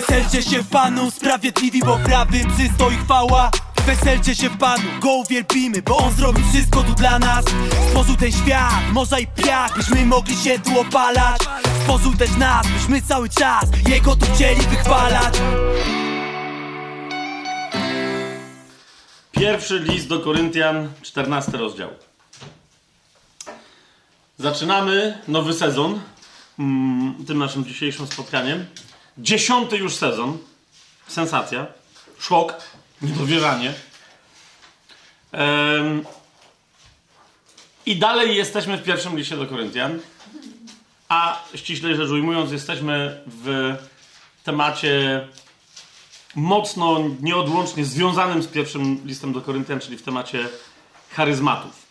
Weselcie się w Panu, sprawiedliwi, bo prawym przystoi chwała Weselcie się w Panu, Go uwielbimy, bo On zrobił wszystko tu dla nas Stworzył ten świat, morza i piach, byśmy mogli się tu opalać Stworzył też nas, byśmy cały czas Jego tu chcieli wychwalać Pierwszy list do Koryntian, 14 rozdział. Zaczynamy nowy sezon mm, tym naszym dzisiejszym spotkaniem. Dziesiąty już sezon. Sensacja. Szok. Niedowierzanie. Em, I dalej jesteśmy w pierwszym liście do Koryntian. A ściślej rzecz ujmując, jesteśmy w temacie mocno, nieodłącznie związanym z pierwszym listem do Koryntian, czyli w temacie charyzmatów.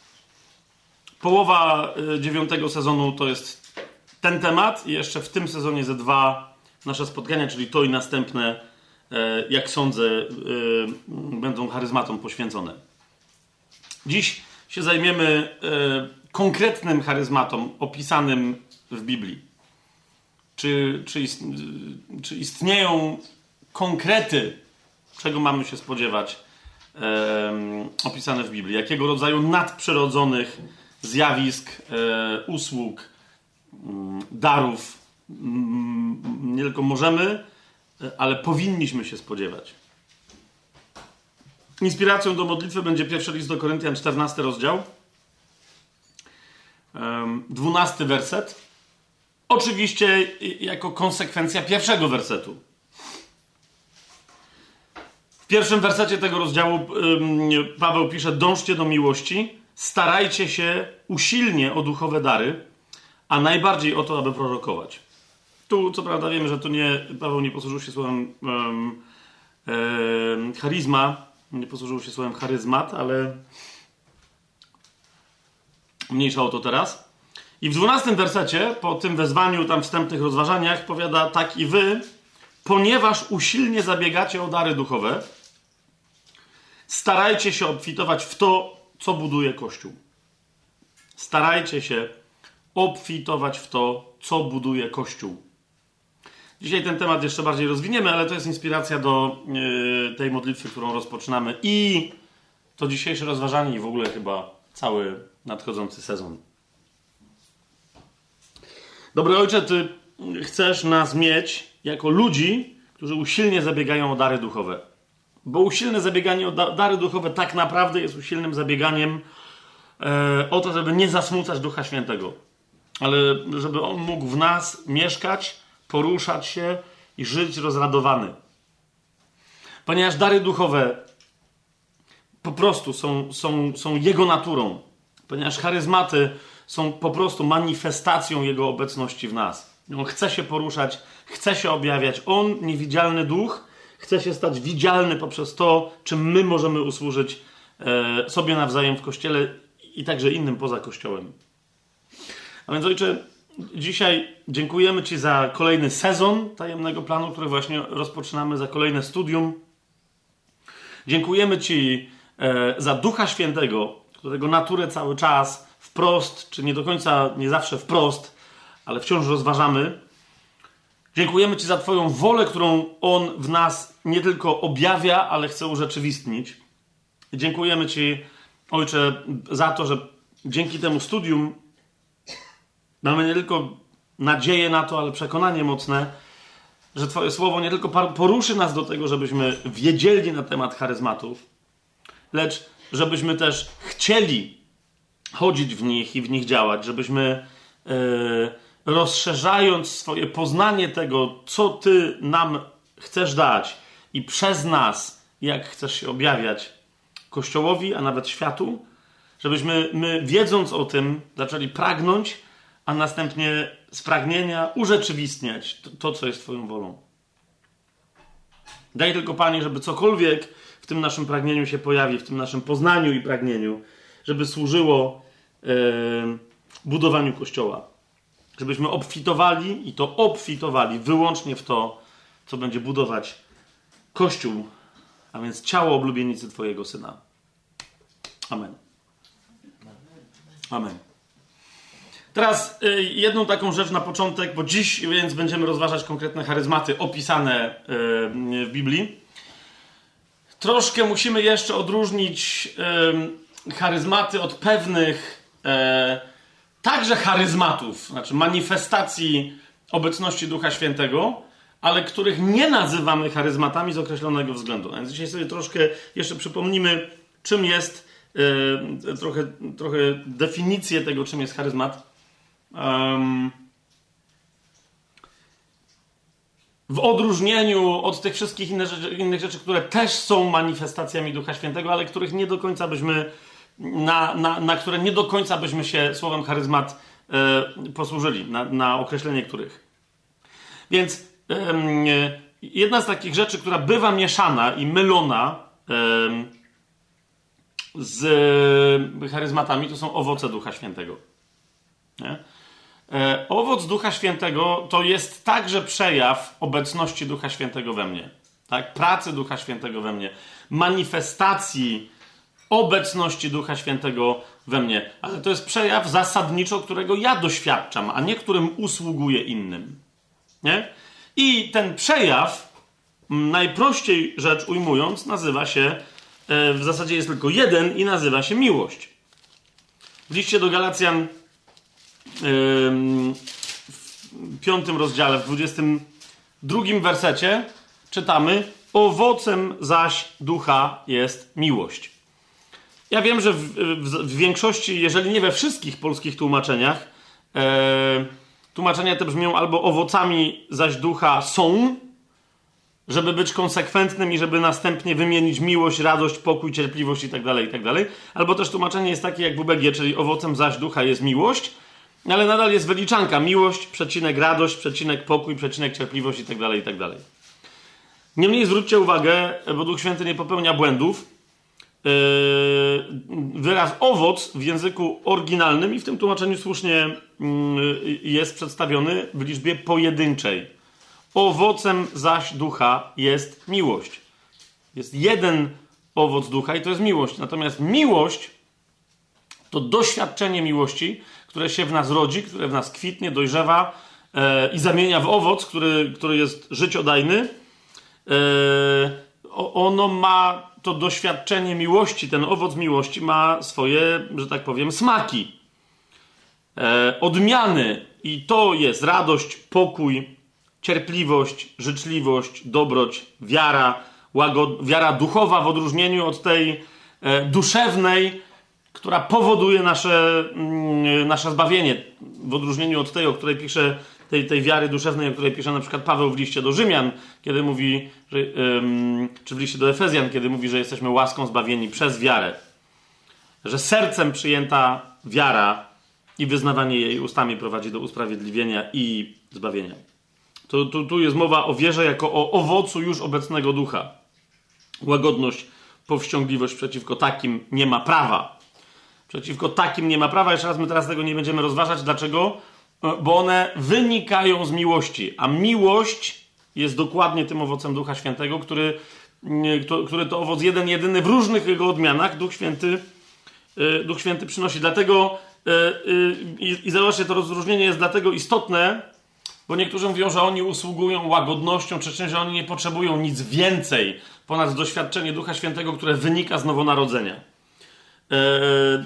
Połowa y, dziewiątego sezonu to jest ten temat i jeszcze w tym sezonie ze dwa nasze spotkania, czyli to i następne, e, jak sądzę, y, będą charyzmatom poświęcone. Dziś się zajmiemy e, konkretnym charyzmatom opisanym w Biblii. Czy, czy, ist, czy istnieją konkrety, czego mamy się spodziewać, e, opisane w Biblii? Jakiego rodzaju nadprzyrodzonych zjawisk, e, usług, darów nie tylko możemy, ale powinniśmy się spodziewać. Inspiracją do modlitwy będzie pierwszy list do Koryntian, 14 rozdział, em, 12 werset. Oczywiście jako konsekwencja pierwszego wersetu. W pierwszym wersecie tego rozdziału Paweł pisze: Dążcie do miłości, starajcie się usilnie o duchowe dary, a najbardziej o to, aby prorokować. Tu, co prawda, wiemy, że tu nie, Paweł nie posłużył się słowem um, nie posłużył się słowem charyzmat, ale mniejsza o to teraz. I w dwunastym wersecie, po tym wezwaniu, tam wstępnych rozważaniach, powiada tak i wy, ponieważ usilnie zabiegacie o dary duchowe, starajcie się obfitować w to, co buduje Kościół. Starajcie się obfitować w to, co buduje Kościół. Dzisiaj ten temat jeszcze bardziej rozwiniemy, ale to jest inspiracja do yy, tej modlitwy, którą rozpoczynamy i to dzisiejsze rozważanie i w ogóle chyba cały nadchodzący sezon. Dobry ojcze, ty chcesz nas mieć jako ludzi, którzy usilnie zabiegają o dary duchowe. Bo usilne zabieganie o da- dary duchowe tak naprawdę jest usilnym zabieganiem e, o to, żeby nie zasmucać Ducha Świętego, ale żeby On mógł w nas mieszkać, poruszać się i żyć rozradowany. Ponieważ dary duchowe po prostu są, są, są Jego naturą, ponieważ charyzmaty są po prostu manifestacją Jego obecności w nas. On chce się poruszać, chce się objawiać. On, niewidzialny duch, chce się stać widzialny poprzez to, czym my możemy usłużyć e, sobie nawzajem w kościele i także innym poza kościołem. A więc, ojcze, dzisiaj dziękujemy Ci za kolejny sezon tajemnego planu, który właśnie rozpoczynamy, za kolejne studium. Dziękujemy Ci e, za Ducha Świętego, którego naturę cały czas wprost, czy nie do końca, nie zawsze wprost, ale wciąż rozważamy. Dziękujemy Ci za Twoją wolę, którą On w nas nie tylko objawia, ale chce urzeczywistnić. Dziękujemy Ci, Ojcze, za to, że dzięki temu studium mamy nie tylko nadzieję na to, ale przekonanie mocne, że Twoje słowo nie tylko poruszy nas do tego, żebyśmy wiedzieli na temat charyzmatów, lecz żebyśmy też chcieli chodzić w nich i w nich działać, żebyśmy e, rozszerzając swoje poznanie tego, co Ty nam chcesz dać i przez nas, jak chcesz się objawiać Kościołowi, a nawet światu, żebyśmy my, wiedząc o tym, zaczęli pragnąć, a następnie z pragnienia urzeczywistniać to, to co jest Twoją wolą. Daj tylko, Panie, żeby cokolwiek w tym naszym pragnieniu się pojawi, w tym naszym poznaniu i pragnieniu, żeby służyło e, budowaniu Kościoła. Żebyśmy obfitowali i to obfitowali wyłącznie w to, co będzie budować Kościół, a więc ciało oblubienicy Twojego Syna. Amen. Amen. Teraz y, jedną taką rzecz na początek, bo dziś więc będziemy rozważać konkretne charyzmaty opisane y, w Biblii. Troszkę musimy jeszcze odróżnić y, charyzmaty od pewnych także charyzmatów, znaczy manifestacji obecności Ducha Świętego, ale których nie nazywamy charyzmatami z określonego względu. Więc dzisiaj sobie troszkę jeszcze przypomnimy, czym jest trochę, trochę definicję tego, czym jest charyzmat. Um, w odróżnieniu od tych wszystkich innych rzeczy, innych rzeczy, które też są manifestacjami Ducha Świętego, ale których nie do końca byśmy, na, na, na które nie do końca byśmy się słowem charyzmat e, posłużyli, na, na określenie których. Więc e, jedna z takich rzeczy, która bywa mieszana i mylona z charyzmatami, to są owoce Ducha Świętego. Nie? E, owoc Ducha Świętego to jest także przejaw obecności Ducha Świętego we mnie. Tak? Pracy Ducha Świętego we mnie. Manifestacji obecności Ducha Świętego we mnie. Ale to jest przejaw zasadniczo, którego ja doświadczam, a nie którym usługuję innym. Nie? I ten przejaw, najprościej rzecz ujmując, nazywa się, e, w zasadzie jest tylko jeden i nazywa się miłość. W liście do Galacjan w piątym rozdziale, w dwudziestym drugim wersecie czytamy owocem zaś ducha jest miłość. Ja wiem, że w, w, w większości, jeżeli nie we wszystkich polskich tłumaczeniach, e, tłumaczenia te brzmią albo owocami zaś ducha są, żeby być konsekwentnym i żeby następnie wymienić miłość, radość, pokój, cierpliwość itd., tak itd. Tak albo też tłumaczenie jest takie jak w UBG, czyli owocem zaś ducha jest miłość, ale nadal jest wyliczanka. Miłość, przecinek radość, przecinek pokój, przecinek cierpliwość itd., tak itd. Tak Niemniej zwróćcie uwagę, bo Duch Święty nie popełnia błędów. Yy, wyraz owoc w języku oryginalnym i w tym tłumaczeniu słusznie yy, jest przedstawiony w liczbie pojedynczej. Owocem zaś ducha jest miłość. Jest jeden owoc ducha i to jest miłość. Natomiast miłość to doświadczenie miłości, które się w nas rodzi, które w nas kwitnie, dojrzewa e, i zamienia w owoc, który, który jest życiodajny. E, ono ma to doświadczenie miłości, ten owoc miłości ma swoje, że tak powiem, smaki, e, odmiany. I to jest radość, pokój, cierpliwość, życzliwość, dobroć, wiara, łagod, wiara duchowa w odróżnieniu od tej e, duszewnej, która powoduje nasze, mm, nasze zbawienie, w odróżnieniu od tej, o której pisze, tej, tej wiary duszewnej, o której pisze na przykład Paweł w liście do Rzymian, kiedy mówi, że, czy w liście do Efezjan, kiedy mówi, że jesteśmy łaską zbawieni przez wiarę. Że sercem przyjęta wiara i wyznawanie jej ustami prowadzi do usprawiedliwienia i zbawienia. To, tu, tu jest mowa o wierze jako o owocu już obecnego ducha. Łagodność, powściągliwość przeciwko takim nie ma prawa. Przeciwko takim nie ma prawa. Jeszcze raz my teraz tego nie będziemy rozważać. Dlaczego? E, bo one wynikają z miłości, a miłość jest dokładnie tym owocem Ducha Świętego, który, który to owoc jeden, jedyny w różnych jego odmianach Duch Święty, e, Duch Święty przynosi. Dlatego e, i, i zobaczcie, to rozróżnienie jest dlatego istotne, bo niektórzy mówią, że oni usługują łagodnością, czy że oni nie potrzebują nic więcej ponad doświadczenie Ducha Świętego, które wynika z nowonarodzenia. E,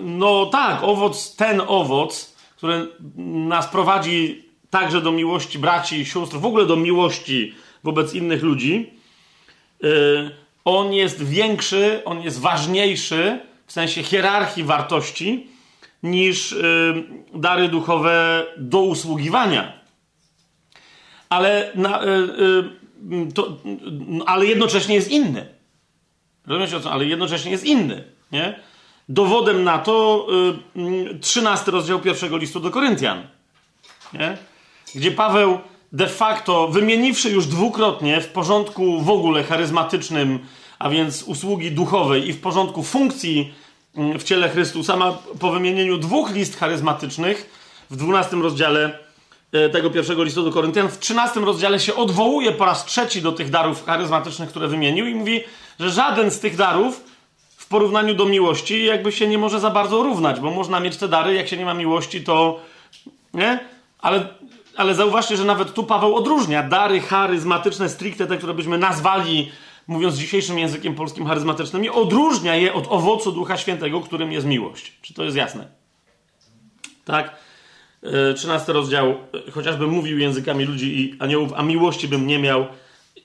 no tak, owoc, ten owoc, który nas prowadzi także do miłości braci i sióstr, w ogóle do miłości wobec innych ludzi, e, on jest większy, on jest ważniejszy w sensie hierarchii wartości niż e, dary duchowe do usługiwania. Ale, na, to, ale jednocześnie jest inny. Rozumiecie o co? Ale jednocześnie jest inny. Nie? Dowodem na to y, 13 rozdział pierwszego listu do Koryntian, nie? gdzie Paweł de facto, wymieniwszy już dwukrotnie w porządku w ogóle charyzmatycznym, a więc usługi duchowej i w porządku funkcji w ciele Chrystusa, ma po wymienieniu dwóch list charyzmatycznych w 12 rozdziale y, tego pierwszego listu do Koryntian, w 13 rozdziale się odwołuje po raz trzeci do tych darów charyzmatycznych, które wymienił i mówi, że żaden z tych darów w porównaniu do miłości jakby się nie może za bardzo równać, bo można mieć te dary, jak się nie ma miłości, to nie? Ale, ale zauważcie, że nawet tu Paweł odróżnia dary charyzmatyczne, stricte te, które byśmy nazwali, mówiąc dzisiejszym językiem polskim, charyzmatycznymi, odróżnia je od owocu Ducha Świętego, którym jest miłość. Czy to jest jasne? Tak? 13 rozdział, chociażbym mówił językami ludzi i aniołów, a miłości bym nie miał,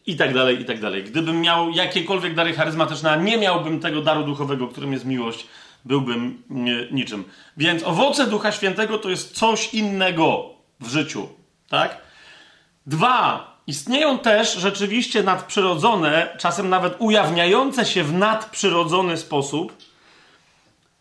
i tak dalej, i tak dalej. Gdybym miał jakiekolwiek dary charyzmatyczne, a nie miałbym tego daru duchowego, którym jest miłość, byłbym niczym. Więc owoce Ducha Świętego to jest coś innego w życiu, tak? Dwa, istnieją też rzeczywiście nadprzyrodzone, czasem nawet ujawniające się w nadprzyrodzony sposób,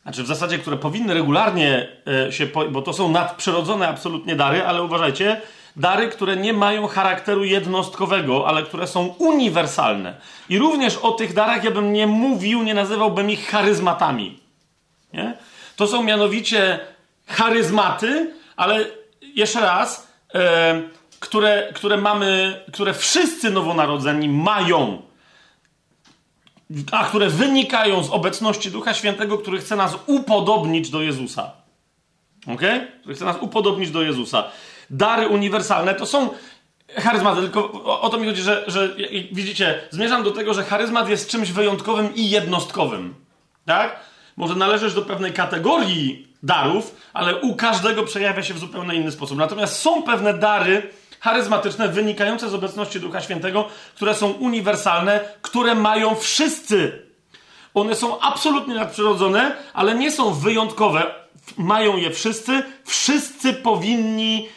znaczy w zasadzie, które powinny regularnie e, się, bo to są nadprzyrodzone absolutnie dary, ale uważajcie, dary, które nie mają charakteru jednostkowego, ale które są uniwersalne. I również o tych darach ja bym nie mówił, nie nazywałbym ich charyzmatami. Nie? To są mianowicie charyzmaty, ale jeszcze raz, e, które, które mamy, które wszyscy nowonarodzeni mają, a które wynikają z obecności Ducha Świętego, który chce nas upodobnić do Jezusa. Ok? Który chce nas upodobnić do Jezusa dary uniwersalne, to są charyzmaty, tylko o, o to mi chodzi, że, że widzicie, zmierzam do tego, że charyzmat jest czymś wyjątkowym i jednostkowym. Tak? Może należysz do pewnej kategorii darów, ale u każdego przejawia się w zupełnie inny sposób. Natomiast są pewne dary charyzmatyczne wynikające z obecności Ducha Świętego, które są uniwersalne, które mają wszyscy. One są absolutnie nadprzyrodzone, ale nie są wyjątkowe. Mają je wszyscy. Wszyscy powinni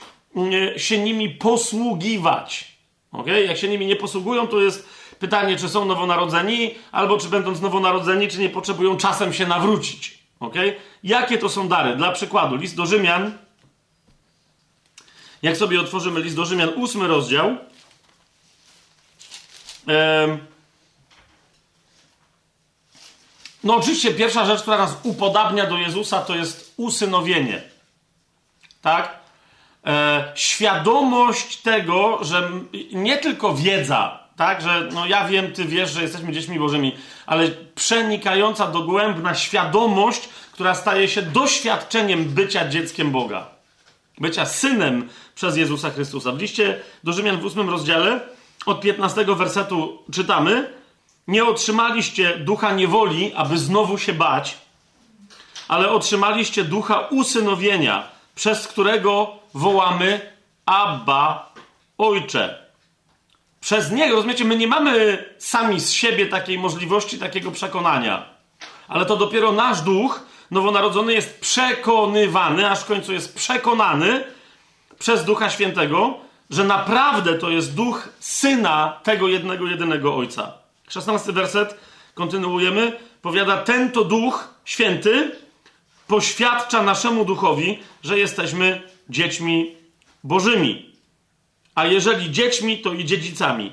się nimi posługiwać. Okay? Jak się nimi nie posługują, to jest pytanie, czy są nowonarodzeni, albo czy będąc nowonarodzeni, czy nie potrzebują czasem się nawrócić. Okay? Jakie to są dary? Dla przykładu, list do Rzymian. Jak sobie otworzymy list do Rzymian, ósmy rozdział. No, oczywiście, pierwsza rzecz, która nas upodabnia do Jezusa, to jest usynowienie. Tak? E, świadomość tego, że nie tylko wiedza, tak, że no ja wiem, ty wiesz, że jesteśmy dziećmi bożymi, ale przenikająca dogłębna świadomość, która staje się doświadczeniem bycia dzieckiem Boga. Bycia synem przez Jezusa Chrystusa. W liście do Rzymian w 8 rozdziale od 15 wersetu czytamy: Nie otrzymaliście ducha niewoli, aby znowu się bać, ale otrzymaliście ducha usynowienia, przez którego wołamy Abba, Ojcze. Przez Niego, rozumiecie, my nie mamy sami z siebie takiej możliwości, takiego przekonania. Ale to dopiero nasz duch nowonarodzony jest przekonywany, aż w końcu jest przekonany przez Ducha Świętego, że naprawdę to jest duch syna tego jednego, jedynego Ojca. 16 werset, kontynuujemy, powiada, ten to duch święty poświadcza naszemu duchowi, że jesteśmy dziećmi bożymi. A jeżeli dziećmi, to i dziedzicami.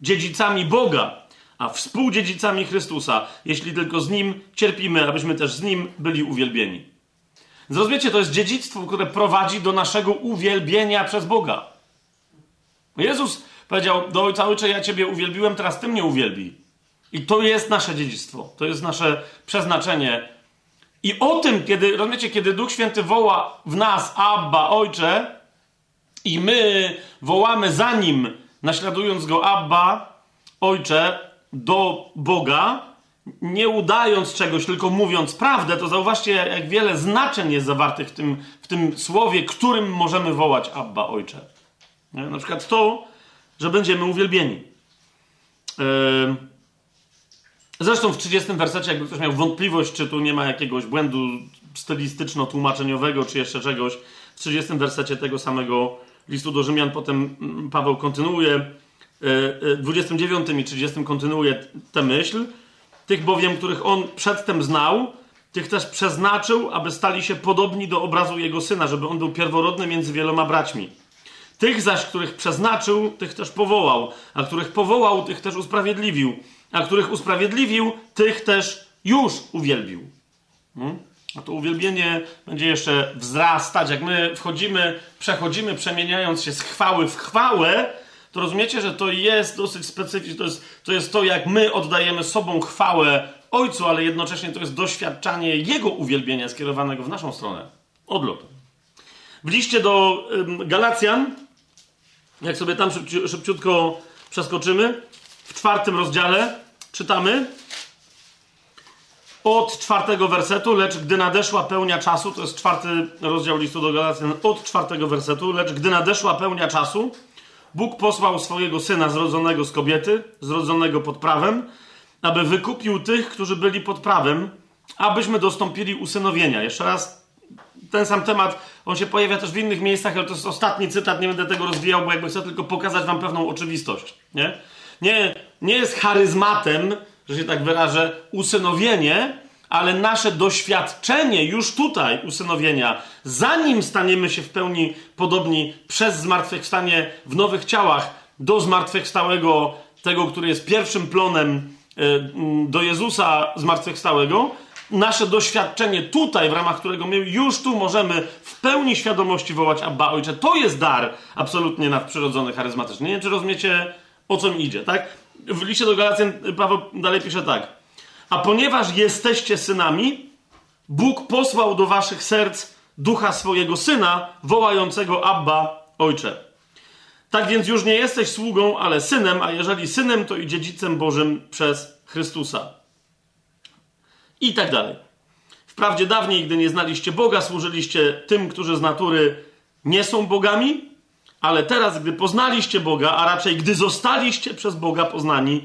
Dziedzicami Boga, a współdziedzicami Chrystusa, jeśli tylko z Nim cierpimy, abyśmy też z Nim byli uwielbieni. Zrozumiecie, to jest dziedzictwo, które prowadzi do naszego uwielbienia przez Boga. Jezus powiedział do Ojca, Ojcze, ja Ciebie uwielbiłem, teraz Ty mnie uwielbi. I to jest nasze dziedzictwo, to jest nasze przeznaczenie i o tym, kiedy, rozumiecie, kiedy Duch Święty woła w nas Abba, Ojcze, i my wołamy za Nim, naśladując Go Abba, Ojcze, do Boga, nie udając czegoś, tylko mówiąc prawdę, to zauważcie, jak wiele znaczeń jest zawartych w tym, w tym słowie, którym możemy wołać Abba, Ojcze. Na przykład to, że będziemy uwielbieni. Yy Zresztą w 30 wersecie, jakby ktoś miał wątpliwość, czy tu nie ma jakiegoś błędu stylistyczno-tłumaczeniowego, czy jeszcze czegoś, w 30 wersecie tego samego listu do Rzymian potem mm, Paweł kontynuuje, w 29 i 30 kontynuuje tę myśl. Tych bowiem, których on przedtem znał, tych też przeznaczył, aby stali się podobni do obrazu jego syna, żeby on był pierworodny między wieloma braćmi. Tych zaś, których przeznaczył, tych też powołał, a których powołał, tych też usprawiedliwił a których usprawiedliwił, tych też już uwielbił. Hmm? A to uwielbienie będzie jeszcze wzrastać. Jak my wchodzimy, przechodzimy, przemieniając się z chwały w chwałę, to rozumiecie, że to jest dosyć specyficzne. To jest, to jest to, jak my oddajemy sobą chwałę Ojcu, ale jednocześnie to jest doświadczanie Jego uwielbienia skierowanego w naszą stronę. Odlot. W liście do Galacjan, jak sobie tam szybciutko przeskoczymy, w czwartym rozdziale czytamy od czwartego wersetu, lecz gdy nadeszła pełnia czasu, to jest czwarty rozdział listu do Galacjan, od czwartego wersetu, lecz gdy nadeszła pełnia czasu, Bóg posłał swojego syna zrodzonego z kobiety, zrodzonego pod prawem, aby wykupił tych, którzy byli pod prawem, abyśmy dostąpili usynowienia. Jeszcze raz ten sam temat, on się pojawia też w innych miejscach, ale to jest ostatni cytat, nie będę tego rozwijał, bo jakby chcę tylko pokazać wam pewną oczywistość. Nie, nie, nie jest charyzmatem, że się tak wyrażę, usynowienie, ale nasze doświadczenie już tutaj usynowienia, zanim staniemy się w pełni podobni przez zmartwychwstanie w nowych ciałach do zmartwychwstałego, tego, który jest pierwszym plonem e, do Jezusa zmartwychwstałego, nasze doświadczenie tutaj, w ramach którego my już tu możemy w pełni świadomości wołać Abba Ojcze, to jest dar absolutnie nadprzyrodzony, charyzmatyczny. Nie wiem, czy rozumiecie, o co mi idzie, tak? W liście do Galacjan Paweł dalej pisze tak. A ponieważ jesteście synami, Bóg posłał do waszych serc ducha swojego syna, wołającego Abba, Ojcze. Tak więc już nie jesteś sługą, ale synem, a jeżeli synem, to i dziedzicem Bożym przez Chrystusa. I tak dalej. Wprawdzie dawniej, gdy nie znaliście Boga, służyliście tym, którzy z natury nie są bogami, ale teraz, gdy poznaliście Boga, a raczej gdy zostaliście przez Boga poznani,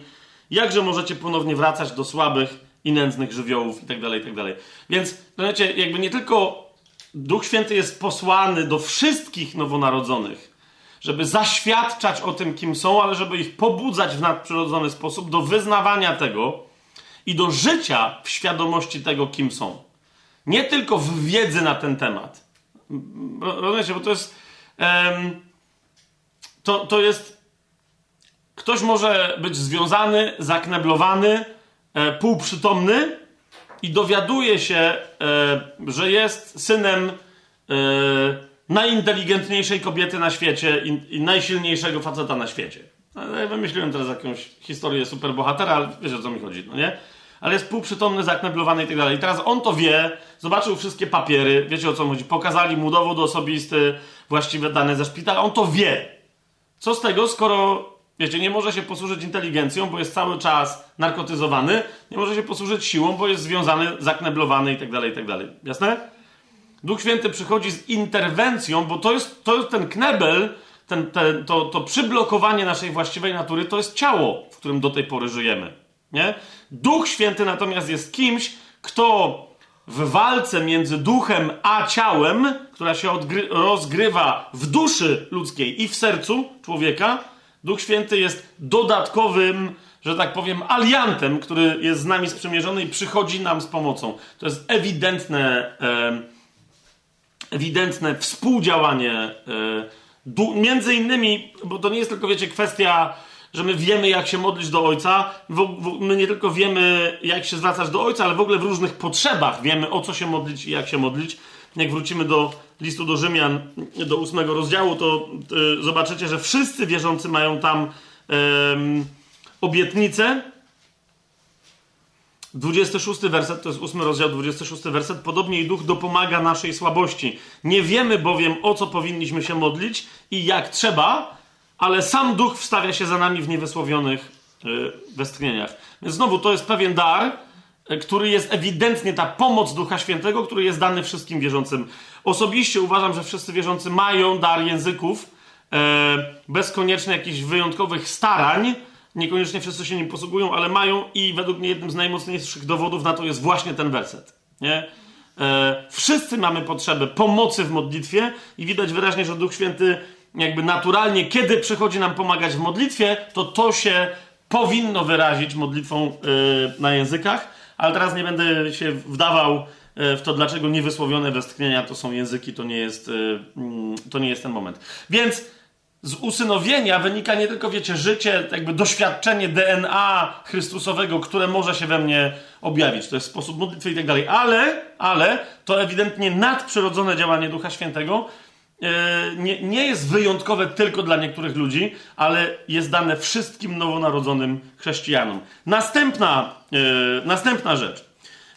jakże możecie ponownie wracać do słabych i nędznych żywiołów i tak dalej, i tak. Więc, no wiecie, jakby nie tylko Duch Święty jest posłany do wszystkich nowonarodzonych, żeby zaświadczać o tym, kim są, ale żeby ich pobudzać w nadprzyrodzony sposób do wyznawania tego i do życia w świadomości tego, kim są. Nie tylko w wiedzy na ten temat. Rozumiecie, bo to jest. Um, to, to jest Ktoś może być związany, zakneblowany, e, półprzytomny i dowiaduje się, e, że jest synem e, najinteligentniejszej kobiety na świecie i, i najsilniejszego faceta na świecie. Ja wymyśliłem teraz jakąś historię superbohatera, ale wiesz o co mi chodzi, no nie? Ale jest półprzytomny, zakneblowany i tak dalej. I teraz on to wie, zobaczył wszystkie papiery, wiecie o co chodzi, pokazali mu dowód osobisty, właściwe dane ze szpitala, on to wie. Co z tego, skoro Wiecie, nie może się posłużyć inteligencją, bo jest cały czas narkotyzowany, nie może się posłużyć siłą, bo jest związany, zakneblowany itd., tak itd. Tak Jasne? Duch Święty przychodzi z interwencją, bo to jest, to jest ten knebel, ten, ten, to, to przyblokowanie naszej właściwej natury, to jest ciało, w którym do tej pory żyjemy. Nie? Duch Święty natomiast jest kimś, kto w walce między duchem a ciałem, która się rozgrywa w duszy ludzkiej i w sercu człowieka, Duch Święty jest dodatkowym, że tak powiem, aliantem, który jest z nami sprzymierzony i przychodzi nam z pomocą. To jest ewidentne, e, ewidentne współdziałanie. E, du, między innymi, bo to nie jest tylko, wiecie, kwestia, że my wiemy, jak się modlić do Ojca. My nie tylko wiemy, jak się zwracać do Ojca, ale w ogóle w różnych potrzebach wiemy, o co się modlić i jak się modlić. Jak wrócimy do listu do Rzymian, do ósmego rozdziału, to y, zobaczycie, że wszyscy wierzący mają tam y, obietnicę. 26 werset, to jest ósmy rozdział, 26 werset. Podobnie i duch dopomaga naszej słabości. Nie wiemy bowiem, o co powinniśmy się modlić i jak trzeba, ale sam duch wstawia się za nami w niewysłowionych y, westchnieniach. Więc znowu to jest pewien dar, E, który jest ewidentnie ta pomoc Ducha Świętego, który jest dany wszystkim wierzącym. Osobiście uważam, że wszyscy wierzący mają dar języków, e, bez koniecznie jakichś wyjątkowych starań. Niekoniecznie wszyscy się nim posługują, ale mają i według mnie jednym z najmocniejszych dowodów na to jest właśnie ten werset. Nie? Wszyscy mamy potrzebę pomocy w modlitwie i widać wyraźnie, że Duch Święty jakby naturalnie, kiedy przychodzi nam pomagać w modlitwie, to to się powinno wyrazić modlitwą e, na językach ale teraz nie będę się wdawał e, w to, dlaczego niewysłowione westchnienia to są języki, to nie jest, e, mm, to nie jest ten moment. Więc z usynowienia wynika nie tylko, wiecie, życie, jakby doświadczenie DNA Chrystusowego, które może się we mnie objawić. To jest sposób modlitwy i tak dalej. Ale, ale to ewidentnie nadprzyrodzone działanie Ducha Świętego nie, nie jest wyjątkowe tylko dla niektórych ludzi, ale jest dane wszystkim nowonarodzonym chrześcijanom. Następna, e, następna rzecz.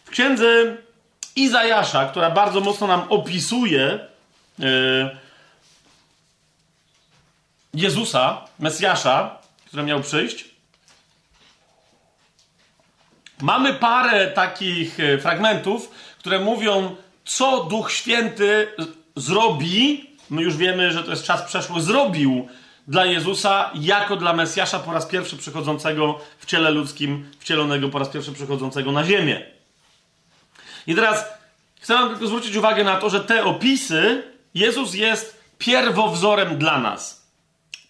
W księdze Izajasza, która bardzo mocno nam opisuje Jezusa, Mesjasza, który miał przyjść, mamy parę takich fragmentów, które mówią, co Duch Święty zrobi, my już wiemy, że to jest czas przeszły, zrobił dla Jezusa jako dla Mesjasza po raz pierwszy przychodzącego w ciele ludzkim, wcielonego po raz pierwszy przychodzącego na ziemię. I teraz chcę wam tylko zwrócić uwagę na to, że te opisy Jezus jest pierwowzorem dla nas.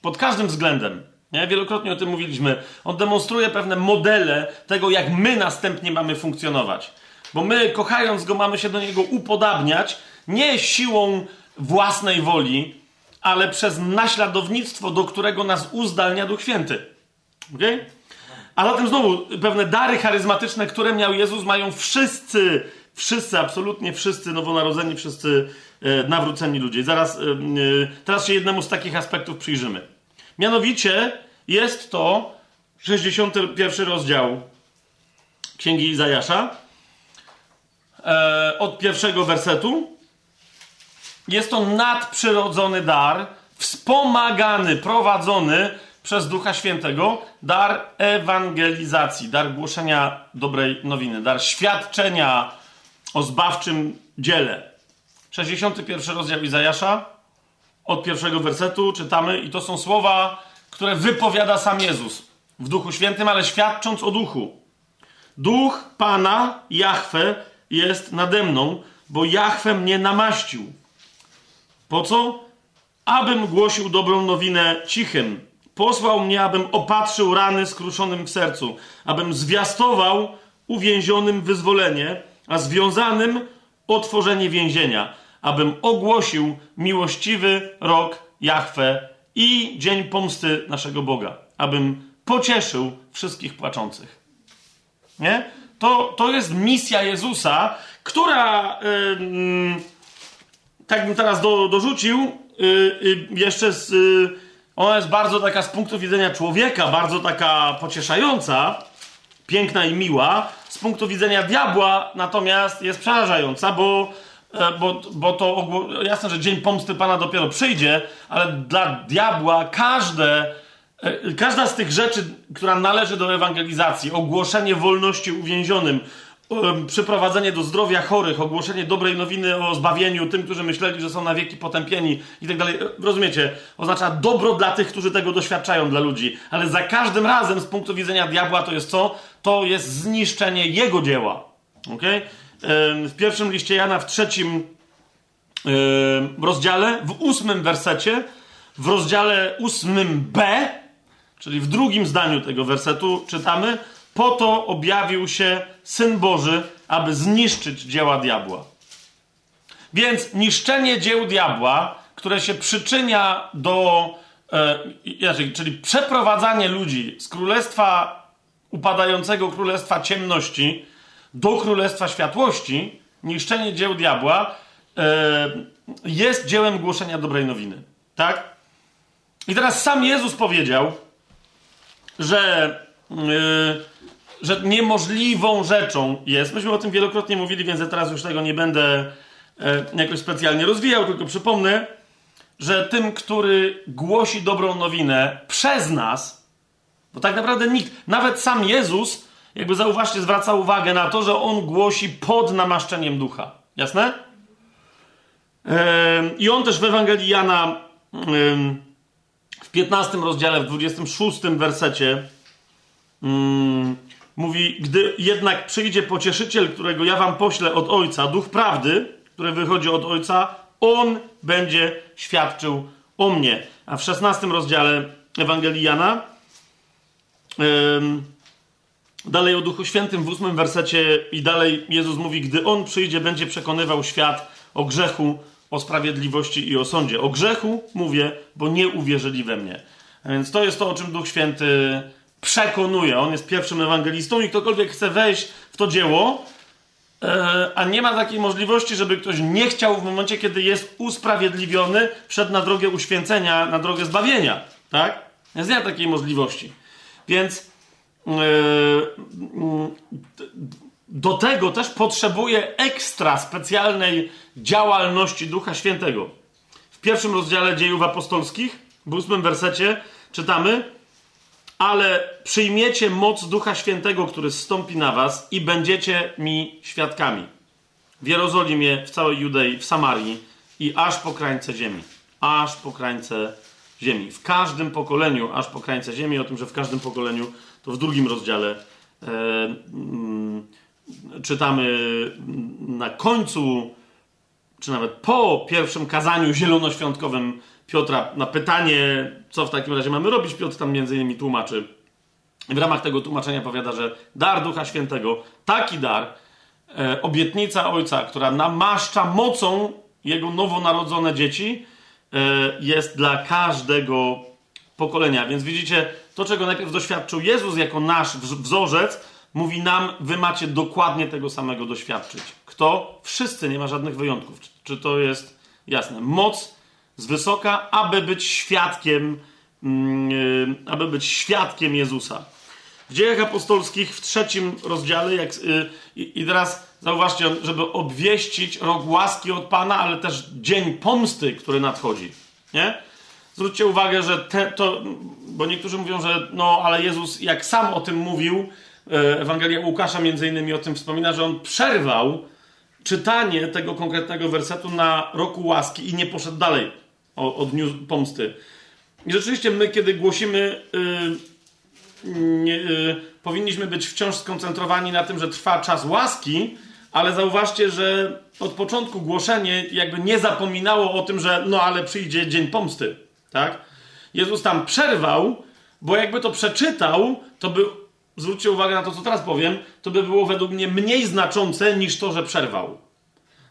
Pod każdym względem. Nie? Wielokrotnie o tym mówiliśmy. On demonstruje pewne modele tego, jak my następnie mamy funkcjonować. Bo my, kochając go, mamy się do niego upodabniać nie siłą własnej woli, ale przez naśladownictwo, do którego nas uzdalnia Duch Święty. Okay? A zatem znowu pewne dary charyzmatyczne, które miał Jezus, mają wszyscy, wszyscy, absolutnie wszyscy nowonarodzeni, wszyscy e, nawróceni ludzie. Zaraz, e, e, teraz się jednemu z takich aspektów przyjrzymy. Mianowicie jest to 61 rozdział Księgi Izajasza e, od pierwszego wersetu. Jest to nadprzyrodzony dar, wspomagany, prowadzony przez Ducha Świętego, dar ewangelizacji, dar głoszenia dobrej nowiny, dar świadczenia o zbawczym dziele. 61 rozdział Izajasza, od pierwszego wersetu czytamy, i to są słowa, które wypowiada sam Jezus w Duchu Świętym, ale świadcząc o Duchu. Duch Pana, Jahwe, jest nade mną, bo Jahwe mnie namaścił. Po co? Abym głosił dobrą nowinę cichym. Posłał mnie, abym opatrzył rany skruszonym w sercu, abym zwiastował uwięzionym wyzwolenie, a związanym otworzenie więzienia, abym ogłosił miłościwy rok Jahwe i dzień pomsty naszego Boga, abym pocieszył wszystkich płaczących. Nie? To, to jest misja Jezusa, która, yy, tak bym teraz do, dorzucił, yy, jeszcze z, yy, ona jest bardzo taka z punktu widzenia człowieka, bardzo taka pocieszająca, piękna i miła. Z punktu widzenia diabła natomiast jest przerażająca, bo, e, bo, bo to jasne, że dzień pomsty Pana dopiero przyjdzie, ale dla diabła każde E, każda z tych rzeczy, która należy do ewangelizacji, ogłoszenie wolności uwięzionym, przyprowadzenie do zdrowia chorych, ogłoszenie dobrej nowiny o zbawieniu tym, którzy myśleli, że są na wieki potępieni i tak dalej. E, rozumiecie? Oznacza dobro dla tych, którzy tego doświadczają dla ludzi. Ale za każdym razem z punktu widzenia diabła to jest co? To jest zniszczenie jego dzieła. Okay? W pierwszym liście Jana, w trzecim rozdziale, w ósmym wersecie, w rozdziale ósmym B, Czyli w drugim zdaniu tego wersetu czytamy: Po to objawił się syn Boży, aby zniszczyć dzieła diabła. Więc niszczenie dzieł diabła, które się przyczynia do. E, czyli przeprowadzanie ludzi z królestwa upadającego królestwa ciemności do królestwa światłości, niszczenie dzieł diabła, e, jest dziełem głoszenia dobrej nowiny. Tak? I teraz sam Jezus powiedział, że, yy, że niemożliwą rzeczą jest, myśmy o tym wielokrotnie mówili, więc ja teraz już tego nie będę yy, jakoś specjalnie rozwijał, tylko przypomnę, że tym, który głosi dobrą nowinę przez nas, bo tak naprawdę nikt, nawet sam Jezus, jakby zauważcie, zwraca uwagę na to, że on głosi pod namaszczeniem ducha. Jasne? Yy, I on też w Ewangelii Jana w 15 rozdziale, w 26 wersecie mm, mówi, gdy jednak przyjdzie pocieszyciel, którego ja wam poślę od Ojca, Duch Prawdy, który wychodzi od Ojca, On będzie świadczył o mnie. A w 16 rozdziale Ewangelii Jana ym, dalej o Duchu Świętym w 8 wersecie i dalej Jezus mówi, gdy On przyjdzie, będzie przekonywał świat o grzechu, o sprawiedliwości i o sądzie. O grzechu mówię, bo nie uwierzyli we mnie. A więc to jest to, o czym Duch Święty przekonuje. On jest pierwszym ewangelistą i ktokolwiek chce wejść w to dzieło, E, a nie ma takiej możliwości, żeby ktoś nie chciał w momencie, kiedy jest usprawiedliwiony, przed na drogę uświęcenia, na drogę zbawienia. Tak? Więc nie ma takiej możliwości. Więc yy, do tego też potrzebuje ekstra specjalnej działalności Ducha Świętego. W pierwszym rozdziale dziejów apostolskich, w ósmym wersecie czytamy ale przyjmiecie moc Ducha Świętego, który zstąpi na was i będziecie mi świadkami. W Jerozolimie, w całej Judei, w Samarii i aż po krańce ziemi. Aż po krańce ziemi. W każdym pokoleniu, aż po krańce ziemi, o tym, że w każdym pokoleniu, to w drugim rozdziale e, mm, czytamy na końcu, czy nawet po pierwszym kazaniu zielonoświątkowym Piotra na pytanie, co w takim razie mamy robić, Piotr tam między innymi tłumaczy. W ramach tego tłumaczenia powiada, że dar Ducha Świętego, taki dar, e, obietnica Ojca, która namaszcza mocą jego nowonarodzone dzieci, e, jest dla każdego pokolenia. Więc widzicie, to czego najpierw doświadczył Jezus jako nasz wzorzec, mówi nam, wy macie dokładnie tego samego doświadczyć. Kto? Wszyscy, nie ma żadnych wyjątków. Czy to jest jasne? Moc z wysoka, aby być świadkiem, yy, aby być świadkiem Jezusa. W dziejach apostolskich w trzecim rozdziale, jak, yy, i teraz zauważcie, żeby obwieścić rok łaski od Pana, ale też dzień pomsty, który nadchodzi. Nie? Zwróćcie uwagę, że te, to, bo niektórzy mówią, że no, ale Jezus, jak sam o tym mówił, e, Ewangelia Łukasza między innymi o tym wspomina, że on przerwał czytanie tego konkretnego wersetu na roku łaski i nie poszedł dalej o, o dniu pomsty. I rzeczywiście my, kiedy głosimy, yy, yy, powinniśmy być wciąż skoncentrowani na tym, że trwa czas łaski, ale zauważcie, że od początku głoszenie jakby nie zapominało o tym, że no ale przyjdzie dzień pomsty, tak? Jezus tam przerwał, bo jakby to przeczytał, to by, zwróćcie uwagę na to, co teraz powiem, to by było według mnie mniej znaczące niż to, że przerwał.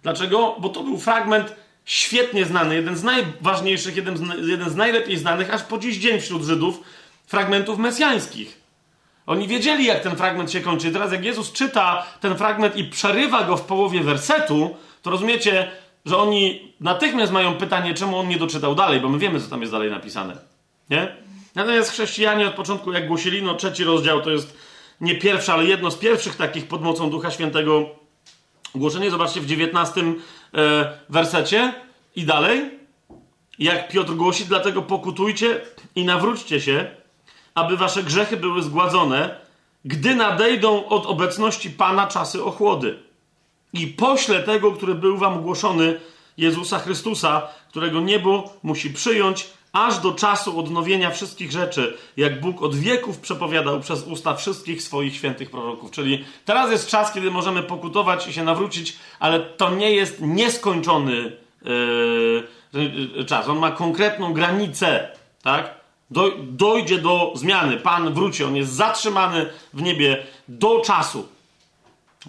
Dlaczego? Bo to był fragment świetnie znany, jeden z najważniejszych, jeden z, jeden z najlepiej znanych aż po dziś dzień wśród Żydów fragmentów mesjańskich. Oni wiedzieli, jak ten fragment się kończy. Teraz, jak Jezus czyta ten fragment i przerywa go w połowie wersetu, to rozumiecie, że oni natychmiast mają pytanie, czemu on nie doczytał dalej, bo my wiemy, co tam jest dalej napisane. Nie? Natomiast chrześcijanie od początku, jak głosili, no trzeci rozdział to jest nie pierwszy, ale jedno z pierwszych takich pod mocą Ducha Świętego głoszenie. Zobaczcie w 19 E, wersecie i dalej, jak Piotr głosi, dlatego pokutujcie i nawróćcie się, aby wasze grzechy były zgładzone, gdy nadejdą od obecności Pana czasy ochłody. I pośle tego, który był wam głoszony, Jezusa Chrystusa, którego niebo musi przyjąć, aż do czasu odnowienia wszystkich rzeczy, jak Bóg od wieków przepowiadał przez usta wszystkich swoich świętych proroków. Czyli teraz jest czas, kiedy możemy pokutować i się nawrócić, ale to nie jest nieskończony yy, czas. On ma konkretną granicę, tak? Do, dojdzie do zmiany. Pan wróci, on jest zatrzymany w niebie do czasu.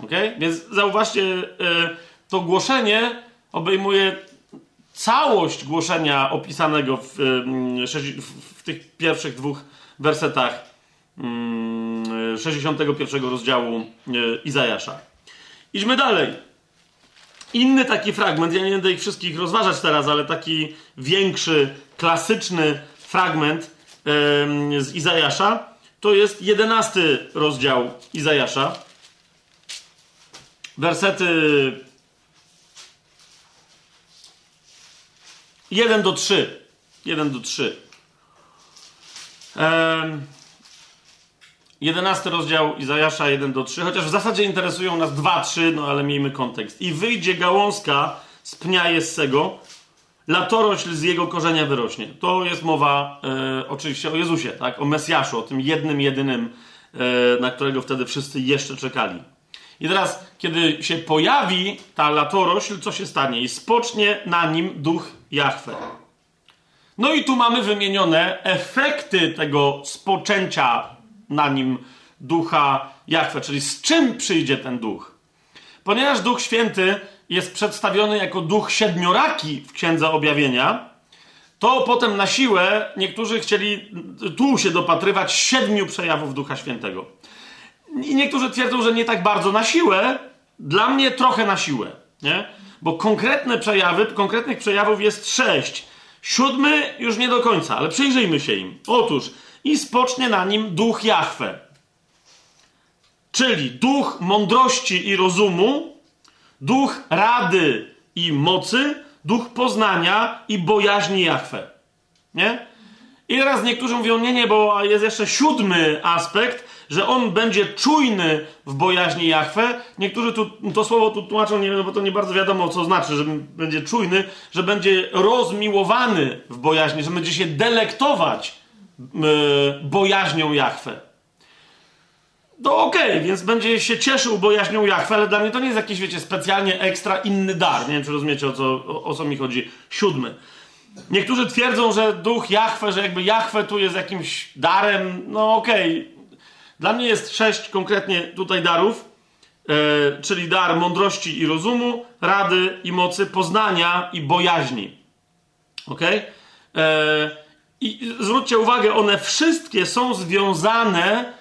Ok? Więc zauważcie, yy, to głoszenie obejmuje całość głoszenia opisanego w, w tych pierwszych dwóch wersetach 61 rozdziału e, Izajasza. Idźmy dalej. Inny taki fragment, ja nie będę ich wszystkich rozważać teraz, ale taki większy, klasyczny fragment z Izajasza, to jest jedenasty rozdział Izajasza. Wersety 1 do 3. 1 do 3. Um, 11 rozdział Izajasza 1 do 3, chociaż w zasadzie interesują nas 2, 3, no ale miejmy kontekst. I wyjdzie gałązka z pnia Jessego, latorośl z jego korzenia wyrośnie. To jest mowa e, oczywiście o Jezusie, tak? o Mesjaszu, o tym jednym, jedynym, e, na którego wtedy wszyscy jeszcze czekali. I teraz, kiedy się pojawi ta latorośl, co się stanie? I spocznie na nim duch Jahwe. No i tu mamy wymienione efekty tego spoczęcia na nim ducha Jahwe, czyli z czym przyjdzie ten duch. Ponieważ Duch Święty jest przedstawiony jako duch siedmioraki w Księdze Objawienia, to potem na siłę niektórzy chcieli tu się dopatrywać siedmiu przejawów Ducha Świętego. I niektórzy twierdzą, że nie tak bardzo na siłę, dla mnie trochę na siłę, nie? Bo konkretne przejawy, konkretnych przejawów jest sześć. Siódmy już nie do końca, ale przyjrzyjmy się im. Otóż, i spocznie na nim duch Jahwe, czyli duch mądrości i rozumu, duch rady i mocy, duch poznania i bojaźni Jahwe. Nie? I teraz niektórzy mówią, nie, nie, bo jest jeszcze siódmy aspekt, że on będzie czujny w bojaźni Jahwe. Niektórzy tu, to słowo tu tłumaczą, nie, bo to nie bardzo wiadomo, co znaczy, że będzie czujny, że będzie rozmiłowany w bojaźni, że będzie się delektować yy, bojaźnią Jahwe. To okej, okay, więc będzie się cieszył bojaźnią Jahwe, ale dla mnie to nie jest jakiś, wiecie, specjalnie ekstra inny dar. Nie wiem, czy rozumiecie, o co, o, o co mi chodzi. Siódmy. Niektórzy twierdzą, że duch Jahwe, że jakby Jahwe tu jest jakimś darem. No okej. Okay. Dla mnie jest sześć konkretnie tutaj darów, e, czyli dar mądrości i rozumu, rady i mocy, poznania i bojaźni. Ok? E, I zwróćcie uwagę, one wszystkie są związane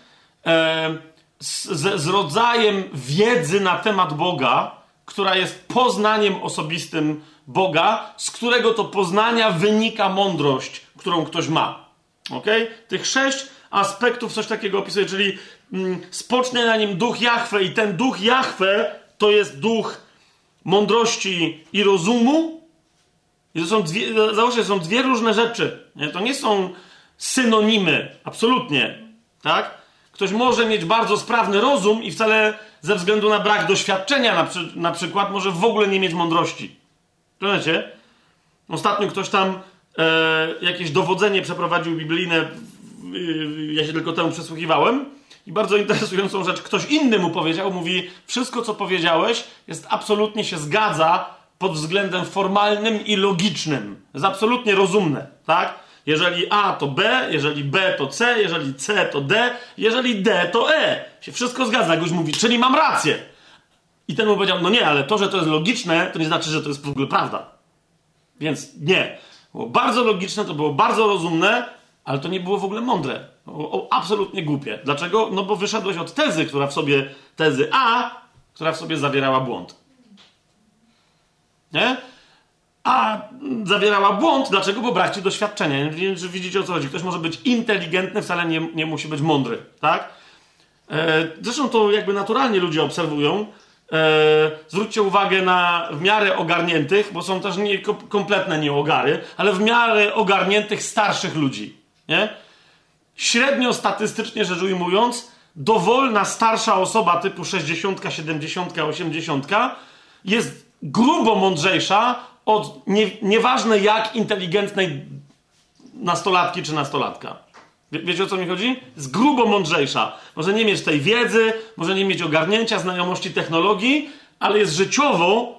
e, z, z rodzajem wiedzy na temat Boga, która jest poznaniem osobistym Boga, z którego to poznania wynika mądrość, którą ktoś ma. Ok? Tych sześć aspektów coś takiego opisuje, czyli mm, spocznie na nim duch Jahwe i ten duch Jahwe to jest duch mądrości i rozumu. I to są dwie, załóżcie, są dwie różne rzeczy. Nie? To nie są synonimy, absolutnie. Tak? Ktoś może mieć bardzo sprawny rozum i wcale ze względu na brak doświadczenia na, przy, na przykład może w ogóle nie mieć mądrości. Rozumiecie? Ostatnio ktoś tam e, jakieś dowodzenie przeprowadził biblijne ja się tylko temu przesłuchiwałem. I bardzo interesującą rzecz ktoś inny mu powiedział, mówi, wszystko co powiedziałeś jest absolutnie się zgadza pod względem formalnym i logicznym. Jest absolutnie rozumne, tak? Jeżeli A to B, jeżeli B to C, jeżeli C to D, jeżeli D to E. Się wszystko zgadza, jak już mówi, czyli mam rację. I ten mu powiedział, no nie, ale to, że to jest logiczne, to nie znaczy, że to jest w ogóle prawda. Więc nie. Było bardzo logiczne, to było bardzo rozumne, ale to nie było w ogóle mądre. O, absolutnie głupie. Dlaczego? No bo wyszedłeś od tezy, która w sobie, tezy A, która w sobie zawierała błąd. Nie? A zawierała błąd, dlaczego? Bo brak ci doświadczenia. Nie widzicie o co chodzi. Ktoś może być inteligentny, wcale nie, nie musi być mądry, tak? E, zresztą to jakby naturalnie ludzie obserwują. E, zwróćcie uwagę na w miarę ogarniętych, bo są też nie, kompletne nieogary, ale w miarę ogarniętych starszych ludzi. Nie? Średnio statystycznie rzecz ujmując, dowolna starsza osoba typu 60, 70, 80 jest grubo mądrzejsza od nie, nieważne jak inteligentnej nastolatki czy nastolatka. Wie, wiecie o co mi chodzi? Jest grubo mądrzejsza. Może nie mieć tej wiedzy, może nie mieć ogarnięcia, znajomości technologii, ale jest życiowo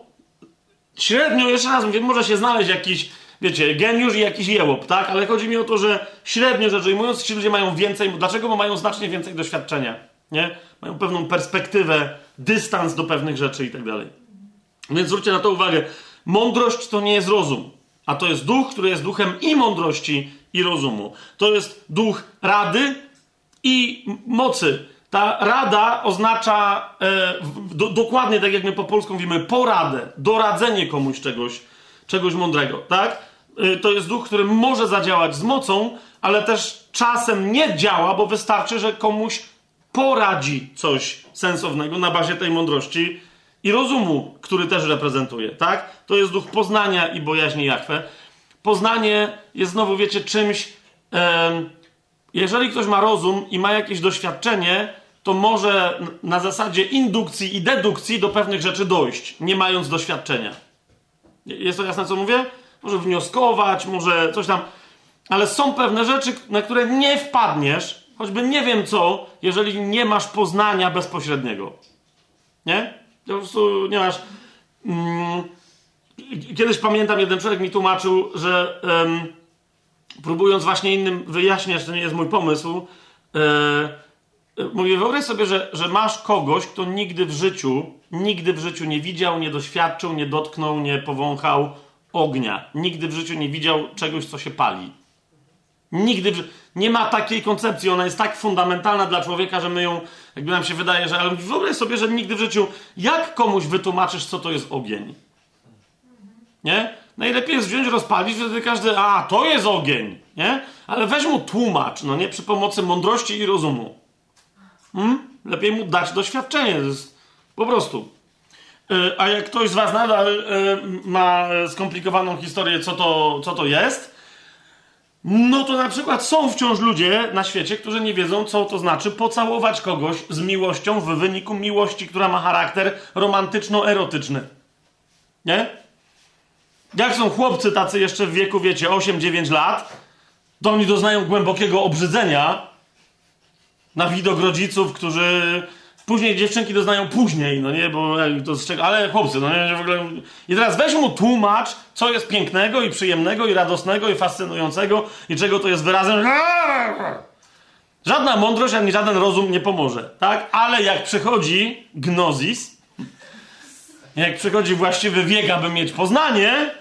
średnio, jeszcze raz mówię, może się znaleźć jakiś wiecie, geniusz i jakiś jełop, tak? Ale chodzi mi o to, że średnio rzecz ujmując, ci ludzie mają więcej, dlaczego? Bo mają znacznie więcej doświadczenia, nie? Mają pewną perspektywę, dystans do pewnych rzeczy i tak dalej. Więc zwróćcie na to uwagę. Mądrość to nie jest rozum, a to jest duch, który jest duchem i mądrości, i rozumu. To jest duch rady i mocy. Ta rada oznacza e, do, dokładnie tak, jak my po polsku mówimy, poradę, doradzenie komuś czegoś, czegoś mądrego, tak? Y, to jest duch, który może zadziałać z mocą, ale też czasem nie działa, bo wystarczy, że komuś poradzi coś sensownego na bazie tej mądrości i rozumu, który też reprezentuje, tak? To jest duch poznania i bojaźni Jachwę. Poznanie jest znowu, wiecie, czymś. jeżeli ktoś ma rozum i ma jakieś doświadczenie, to może na zasadzie indukcji i dedukcji do pewnych rzeczy dojść, nie mając doświadczenia. Jest to jasne, co mówię? Może wnioskować, może coś tam. Ale są pewne rzeczy, na które nie wpadniesz, choćby nie wiem co, jeżeli nie masz poznania bezpośredniego. Nie? Po prostu nie masz. Mm, kiedyś pamiętam, jeden człowiek mi tłumaczył, że próbując właśnie innym wyjaśniać, to nie jest mój pomysł, e, mówię, wyobraź sobie, że, że masz kogoś, kto nigdy w życiu nigdy w życiu nie widział, nie doświadczył, nie dotknął, nie powąchał ognia. Nigdy w życiu nie widział czegoś, co się pali. Nigdy w... nie ma takiej koncepcji. Ona jest tak fundamentalna dla człowieka, że my ją, jakby nam się wydaje, że ale wyobraź sobie, że nigdy w życiu, jak komuś wytłumaczysz, co to jest ogień? Nie? Najlepiej jest wziąć, rozpalić, wtedy każdy, a to jest ogień, nie? Ale weź mu tłumacz, no nie? Przy pomocy mądrości i rozumu. Hmm? Lepiej mu dać doświadczenie. Po prostu. Yy, a jak ktoś z Was nadal yy, ma skomplikowaną historię, co to, co to jest, no to na przykład są wciąż ludzie na świecie, którzy nie wiedzą, co to znaczy pocałować kogoś z miłością w wyniku miłości, która ma charakter romantyczno-erotyczny. Nie? Jak są chłopcy tacy jeszcze w wieku, wiecie, 8-9 lat, to oni doznają głębokiego obrzydzenia na widok rodziców, którzy później dziewczynki doznają później, no nie, bo to z czego, ale chłopcy, no nie, w ogóle. I teraz weź mu tłumacz, co jest pięknego i przyjemnego i radosnego i fascynującego i czego to jest wyrazem. Żadna mądrość ani żaden rozum nie pomoże, tak? Ale jak przychodzi gnozis, jak przychodzi właściwy wiek, aby mieć poznanie,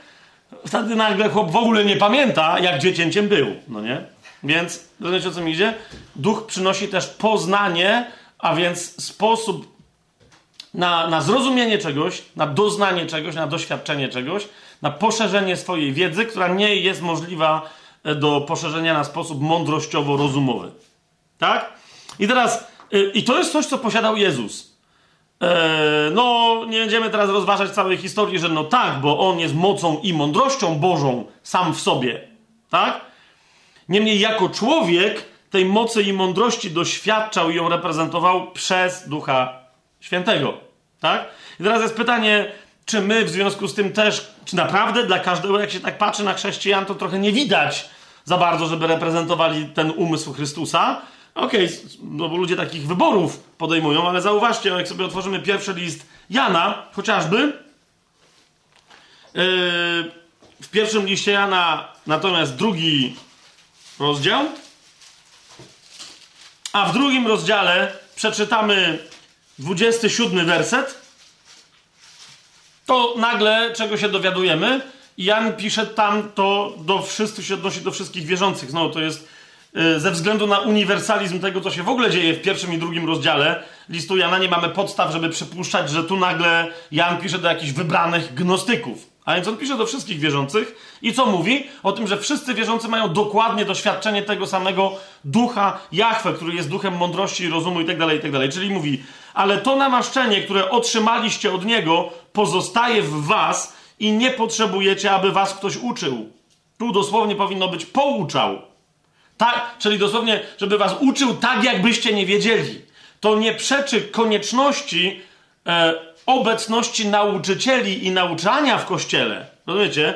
wtedy nagle chłop w ogóle nie pamięta, jak dziecięciem był, no nie? Więc, rozumiecie o co mi idzie? Duch przynosi też poznanie, a więc sposób na, na zrozumienie czegoś, na doznanie czegoś, na doświadczenie czegoś, na poszerzenie swojej wiedzy, która nie jest możliwa e, do poszerzenia na sposób mądrościowo-rozumowy. Tak? I teraz, y, i to jest coś, co posiadał Jezus. E, no, nie będziemy teraz rozważać całej historii, że no tak, bo on jest mocą i mądrością Bożą sam w sobie. Tak? Niemniej, jako człowiek tej mocy i mądrości doświadczał i ją reprezentował przez Ducha Świętego. Tak? I teraz jest pytanie, czy my w związku z tym też, czy naprawdę dla każdego, jak się tak patrzy na chrześcijan, to trochę nie widać za bardzo, żeby reprezentowali ten umysł Chrystusa. Okej, okay, no bo ludzie takich wyborów podejmują, ale zauważcie, jak sobie otworzymy pierwszy list Jana, chociażby, yy, w pierwszym liście Jana, natomiast drugi rozdział, a w drugim rozdziale przeczytamy 27 werset, to nagle czego się dowiadujemy? Jan pisze tam to do wszystkich, się odnosi do wszystkich wierzących. Znowu to jest y, ze względu na uniwersalizm tego, co się w ogóle dzieje w pierwszym i drugim rozdziale listu Jana, nie mamy podstaw, żeby przypuszczać, że tu nagle Jan pisze do jakichś wybranych gnostyków. A więc on pisze do wszystkich wierzących i co mówi? O tym, że wszyscy wierzący mają dokładnie doświadczenie tego samego ducha Jahwe, który jest duchem mądrości, rozumu itd., itd. Czyli mówi, ale to namaszczenie, które otrzymaliście od Niego, pozostaje w was i nie potrzebujecie, aby was ktoś uczył. Tu dosłownie powinno być pouczał. Tak, czyli dosłownie, żeby was uczył tak, jakbyście nie wiedzieli. To nie przeczy konieczności e, obecności nauczycieli i nauczania w kościele. Rozumiecie?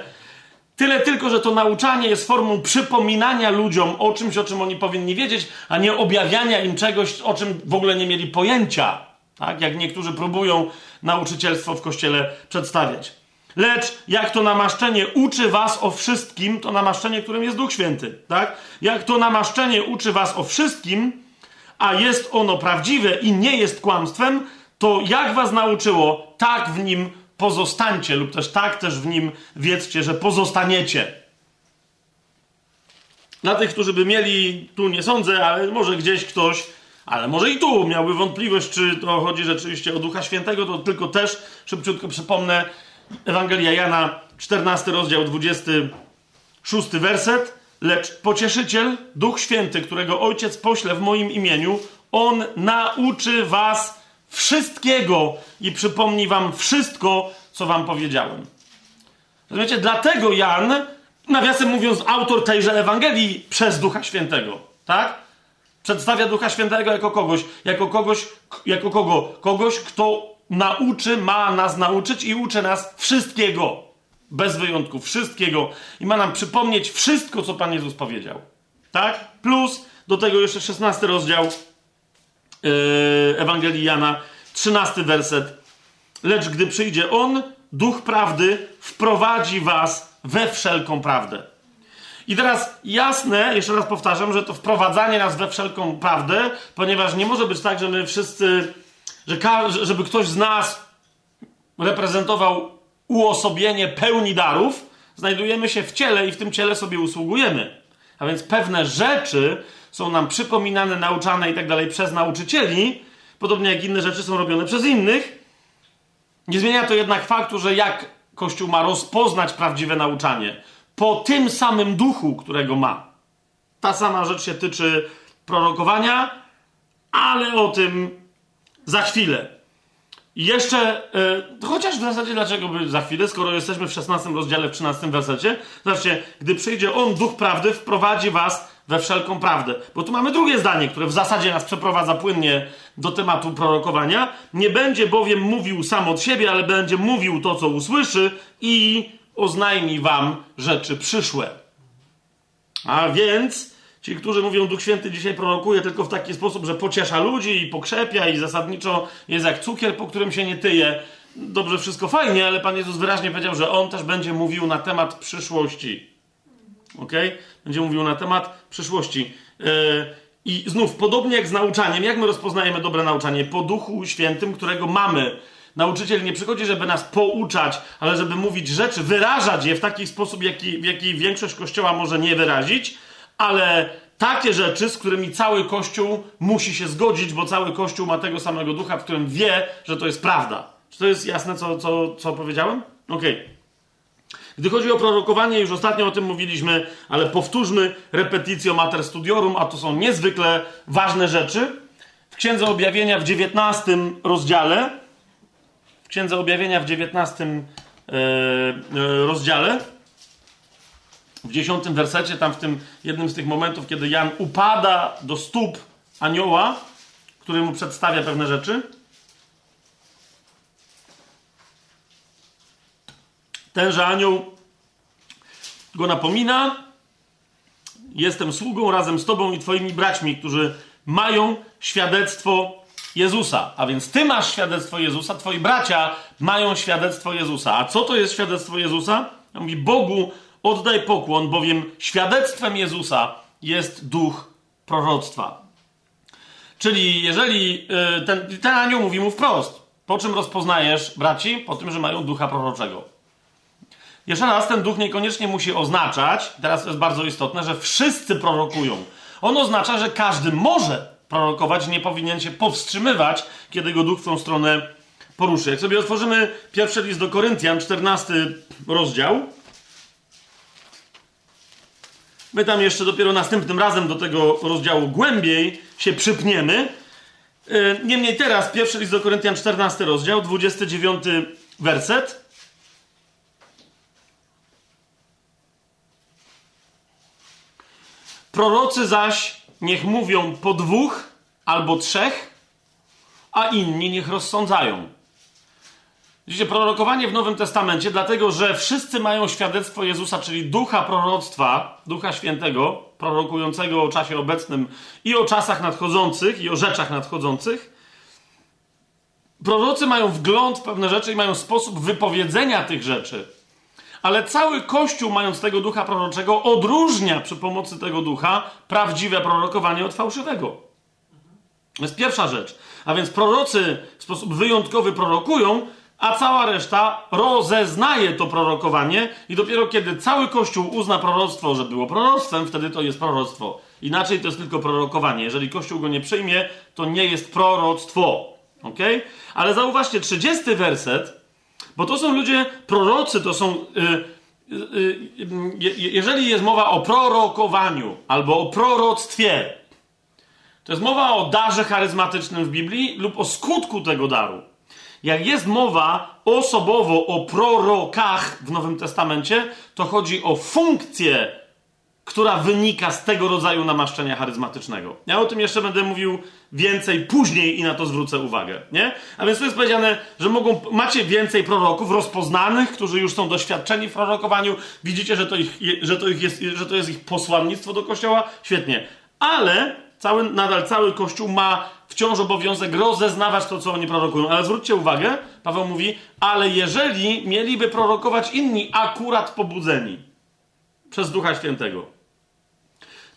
Tyle tylko, że to nauczanie jest formą przypominania ludziom o czymś, o czym oni powinni wiedzieć, a nie objawiania im czegoś, o czym w ogóle nie mieli pojęcia. Tak? Jak niektórzy próbują nauczycielstwo w kościele przedstawiać. Lecz jak to namaszczenie uczy was o wszystkim, to namaszczenie, którym jest Duch Święty. Tak? Jak to namaszczenie uczy was o wszystkim, a jest ono prawdziwe i nie jest kłamstwem, to jak was nauczyło, tak w nim pozostańcie, lub też tak też w nim wiedzcie, że pozostaniecie. Dla tych, którzy by mieli, tu nie sądzę, ale może gdzieś ktoś, ale może i tu miałby wątpliwość, czy to chodzi rzeczywiście o Ducha Świętego, to tylko też szybciutko przypomnę Ewangelia Jana, 14 rozdział, 26 werset. Lecz pocieszyciel, Duch Święty, którego Ojciec pośle w moim imieniu, on nauczy was wszystkiego i przypomni wam wszystko, co wam powiedziałem. Rozumiecie? Dlatego Jan, nawiasem mówiąc, autor tejże Ewangelii przez Ducha Świętego, tak? Przedstawia Ducha Świętego jako kogoś, jako kogoś, jako kogo? Kogoś, kto nauczy, ma nas nauczyć i uczy nas wszystkiego. Bez wyjątku, wszystkiego. I ma nam przypomnieć wszystko, co Pan Jezus powiedział. Tak? Plus do tego jeszcze 16 rozdział Ewangelii Jana, 13 werset. Lecz gdy przyjdzie On, Duch Prawdy, wprowadzi was we wszelką prawdę. I teraz jasne, jeszcze raz powtarzam, że to wprowadzanie nas we wszelką prawdę, ponieważ nie może być tak, że my wszyscy, że żeby ktoś z nas reprezentował uosobienie pełni darów, znajdujemy się w ciele i w tym ciele sobie usługujemy. A więc pewne rzeczy są nam przypominane, nauczane i tak dalej przez nauczycieli, podobnie jak inne rzeczy są robione przez innych. Nie zmienia to jednak faktu, że jak Kościół ma rozpoznać prawdziwe nauczanie? Po tym samym duchu, którego ma. Ta sama rzecz się tyczy prorokowania, ale o tym za chwilę. I jeszcze, yy, chociaż w zasadzie dlaczego by za chwilę, skoro jesteśmy w 16 rozdziale, w 13 wersecie, zobaczcie, gdy przyjdzie On, Duch Prawdy, wprowadzi was we wszelką prawdę. Bo tu mamy drugie zdanie, które w zasadzie nas przeprowadza płynnie do tematu prorokowania. Nie będzie bowiem mówił sam od siebie, ale będzie mówił to, co usłyszy i oznajmi wam rzeczy przyszłe. A więc ci, którzy mówią Duch Święty dzisiaj prorokuje tylko w taki sposób, że pociesza ludzi i pokrzepia i zasadniczo jest jak cukier, po którym się nie tyje. Dobrze, wszystko fajnie, ale Pan Jezus wyraźnie powiedział, że On też będzie mówił na temat przyszłości. Ok? Będzie mówił na temat przyszłości. Yy, I znów, podobnie jak z nauczaniem, jak my rozpoznajemy dobre nauczanie? Po Duchu Świętym, którego mamy. Nauczyciel nie przychodzi, żeby nas pouczać, ale żeby mówić rzeczy, wyrażać je w taki sposób, jaki, w jaki większość Kościoła może nie wyrazić, ale takie rzeczy, z którymi cały Kościół musi się zgodzić, bo cały Kościół ma tego samego ducha, w którym wie, że to jest prawda. Czy to jest jasne, co, co, co powiedziałem? Okej. Okay. Gdy chodzi o prorokowanie, już ostatnio o tym mówiliśmy, ale powtórzmy repetitio mater studiorum, a to są niezwykle ważne rzeczy. W Księdze Objawienia w 19 rozdziale, w Księdze Objawienia w 19 e, e, rozdziale, w 10 wersecie, tam w tym jednym z tych momentów, kiedy Jan upada do stóp anioła, który mu przedstawia pewne rzeczy. Tenże anioł go napomina. Jestem sługą razem z tobą i twoimi braćmi, którzy mają świadectwo Jezusa. A więc ty masz świadectwo Jezusa, twoi bracia mają świadectwo Jezusa. A co to jest świadectwo Jezusa? On mówi, Bogu oddaj pokłon, bowiem świadectwem Jezusa jest duch proroctwa. Czyli jeżeli y, ten, ten anioł mówi mu wprost, po czym rozpoznajesz braci? Po tym, że mają ducha proroczego. Jeszcze raz, ten duch niekoniecznie musi oznaczać, teraz jest bardzo istotne, że wszyscy prorokują. On oznacza, że każdy może prorokować, nie powinien się powstrzymywać, kiedy go duch w tą stronę poruszy. Jak sobie otworzymy pierwszy list do Koryntian, 14 rozdział, my tam jeszcze dopiero następnym razem do tego rozdziału głębiej się przypniemy. E, niemniej teraz, pierwszy list do Koryntian, 14 rozdział, 29 werset. Prorocy zaś niech mówią po dwóch albo trzech, a inni niech rozsądzają. Widzicie, prorokowanie w Nowym Testamencie, dlatego że wszyscy mają świadectwo Jezusa, czyli ducha proroctwa, ducha świętego, prorokującego o czasie obecnym i o czasach nadchodzących, i o rzeczach nadchodzących. Prorocy mają wgląd w pewne rzeczy i mają sposób wypowiedzenia tych rzeczy. Ale cały Kościół, mając tego ducha proroczego, odróżnia przy pomocy tego ducha prawdziwe prorokowanie od fałszywego. To jest pierwsza rzecz. A więc prorocy w sposób wyjątkowy prorokują, a cała reszta rozeznaje to prorokowanie i dopiero kiedy cały Kościół uzna proroctwo, że było proroctwem, wtedy to jest proroctwo. Inaczej to jest tylko prorokowanie. Jeżeli Kościół go nie przyjmie, to nie jest proroctwo. Ok? Ale zauważcie, 30 werset bo to są ludzie, prorocy, to są. Y, y, y, jeżeli jest mowa o prorokowaniu albo o proroctwie, to jest mowa o darze charyzmatycznym w Biblii lub o skutku tego daru. Jak jest mowa osobowo o prorokach w Nowym Testamencie, to chodzi o funkcję która wynika z tego rodzaju namaszczenia charyzmatycznego. Ja o tym jeszcze będę mówił więcej później i na to zwrócę uwagę, nie? A więc tu jest powiedziane, że mogą, macie więcej proroków rozpoznanych, którzy już są doświadczeni w prorokowaniu, widzicie, że to, ich, że to, ich jest, że to jest ich posłannictwo do Kościoła, świetnie. Ale cały, nadal cały Kościół ma wciąż obowiązek rozeznawać to, co oni prorokują. Ale zwróćcie uwagę, Paweł mówi, ale jeżeli mieliby prorokować inni akurat pobudzeni przez Ducha Świętego,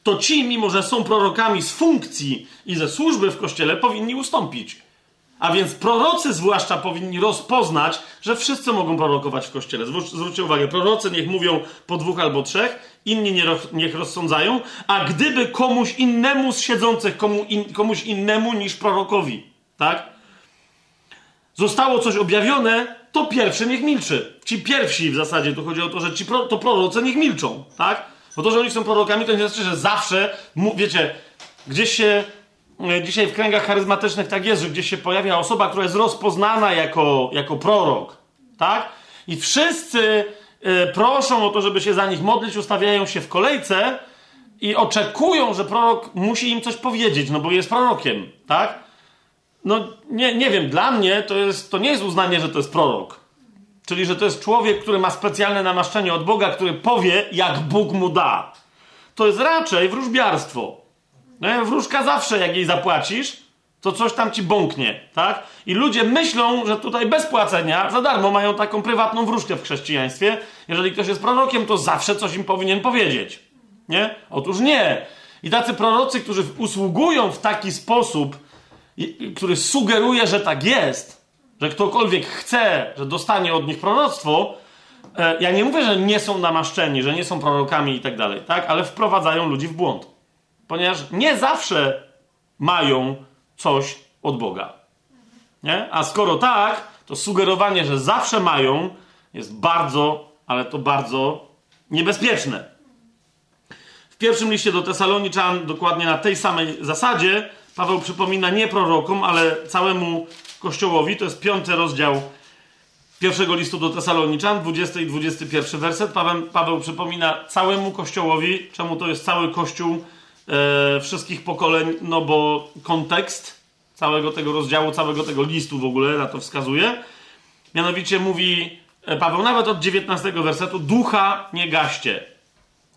to ci, mimo że są prorokami z funkcji i ze służby w kościele, powinni ustąpić. A więc prorocy zwłaszcza powinni rozpoznać, że wszyscy mogą prorokować w kościele. Zwróćcie uwagę, prorocy niech mówią po dwóch albo trzech, inni nie, niech rozsądzają, a gdyby komuś innemu z siedzących, komu in, komuś innemu niż prorokowi, tak? Zostało coś objawione, to pierwszy niech milczy. Ci pierwsi w zasadzie, tu chodzi o to, że ci pro, to prorocy niech milczą, tak? Bo to, że oni są prorokami, to nie znaczy, że zawsze, wiecie, gdzieś się dzisiaj w kręgach charyzmatycznych tak jest, że gdzieś się pojawia osoba, która jest rozpoznana jako, jako prorok, tak? I wszyscy y, proszą o to, żeby się za nich modlić, ustawiają się w kolejce i oczekują, że prorok musi im coś powiedzieć, no bo jest prorokiem, tak? No nie, nie wiem, dla mnie to, jest, to nie jest uznanie, że to jest prorok. Czyli, że to jest człowiek, który ma specjalne namaszczenie od Boga, który powie, jak Bóg mu da. To jest raczej wróżbiarstwo. No, wróżka zawsze, jak jej zapłacisz, to coś tam ci bąknie, tak? I ludzie myślą, że tutaj bez płacenia, za darmo mają taką prywatną wróżkę w chrześcijaństwie. Jeżeli ktoś jest prorokiem, to zawsze coś im powinien powiedzieć. Nie? Otóż nie. I tacy prorocy, którzy usługują w taki sposób, który sugeruje, że tak jest, że ktokolwiek chce, że dostanie od nich proroctwo, e, ja nie mówię, że nie są namaszczeni, że nie są prorokami i tak dalej, tak? Ale wprowadzają ludzi w błąd ponieważ nie zawsze mają coś od Boga. Nie? A skoro tak, to sugerowanie, że zawsze mają, jest bardzo, ale to bardzo niebezpieczne. W pierwszym liście do Tesaloniczan, dokładnie na tej samej zasadzie, Paweł przypomina nie prorokom, ale całemu kościołowi, to jest piąty rozdział pierwszego listu do Tesaloniczan, 20 i 21 werset. Paweł, Paweł przypomina całemu kościołowi, czemu to jest cały kościół e, wszystkich pokoleń, no bo kontekst całego tego rozdziału, całego tego listu w ogóle na to wskazuje. Mianowicie mówi e, Paweł nawet od 19 wersetu: Ducha nie gaście.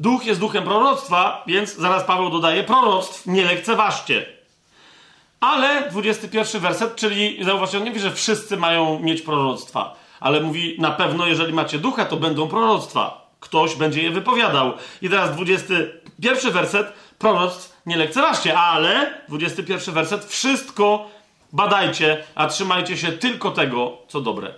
Duch jest duchem proroctwa, więc zaraz Paweł dodaje: proroctw nie lekceważcie. Ale 21 werset, czyli zauważcie, on nie mówi, że wszyscy mają mieć proroctwa, ale mówi na pewno, jeżeli macie ducha, to będą proroctwa. Ktoś będzie je wypowiadał. I teraz 21 werset proroctw nie lekceważcie, ale 21 werset, wszystko badajcie, a trzymajcie się tylko tego, co dobre.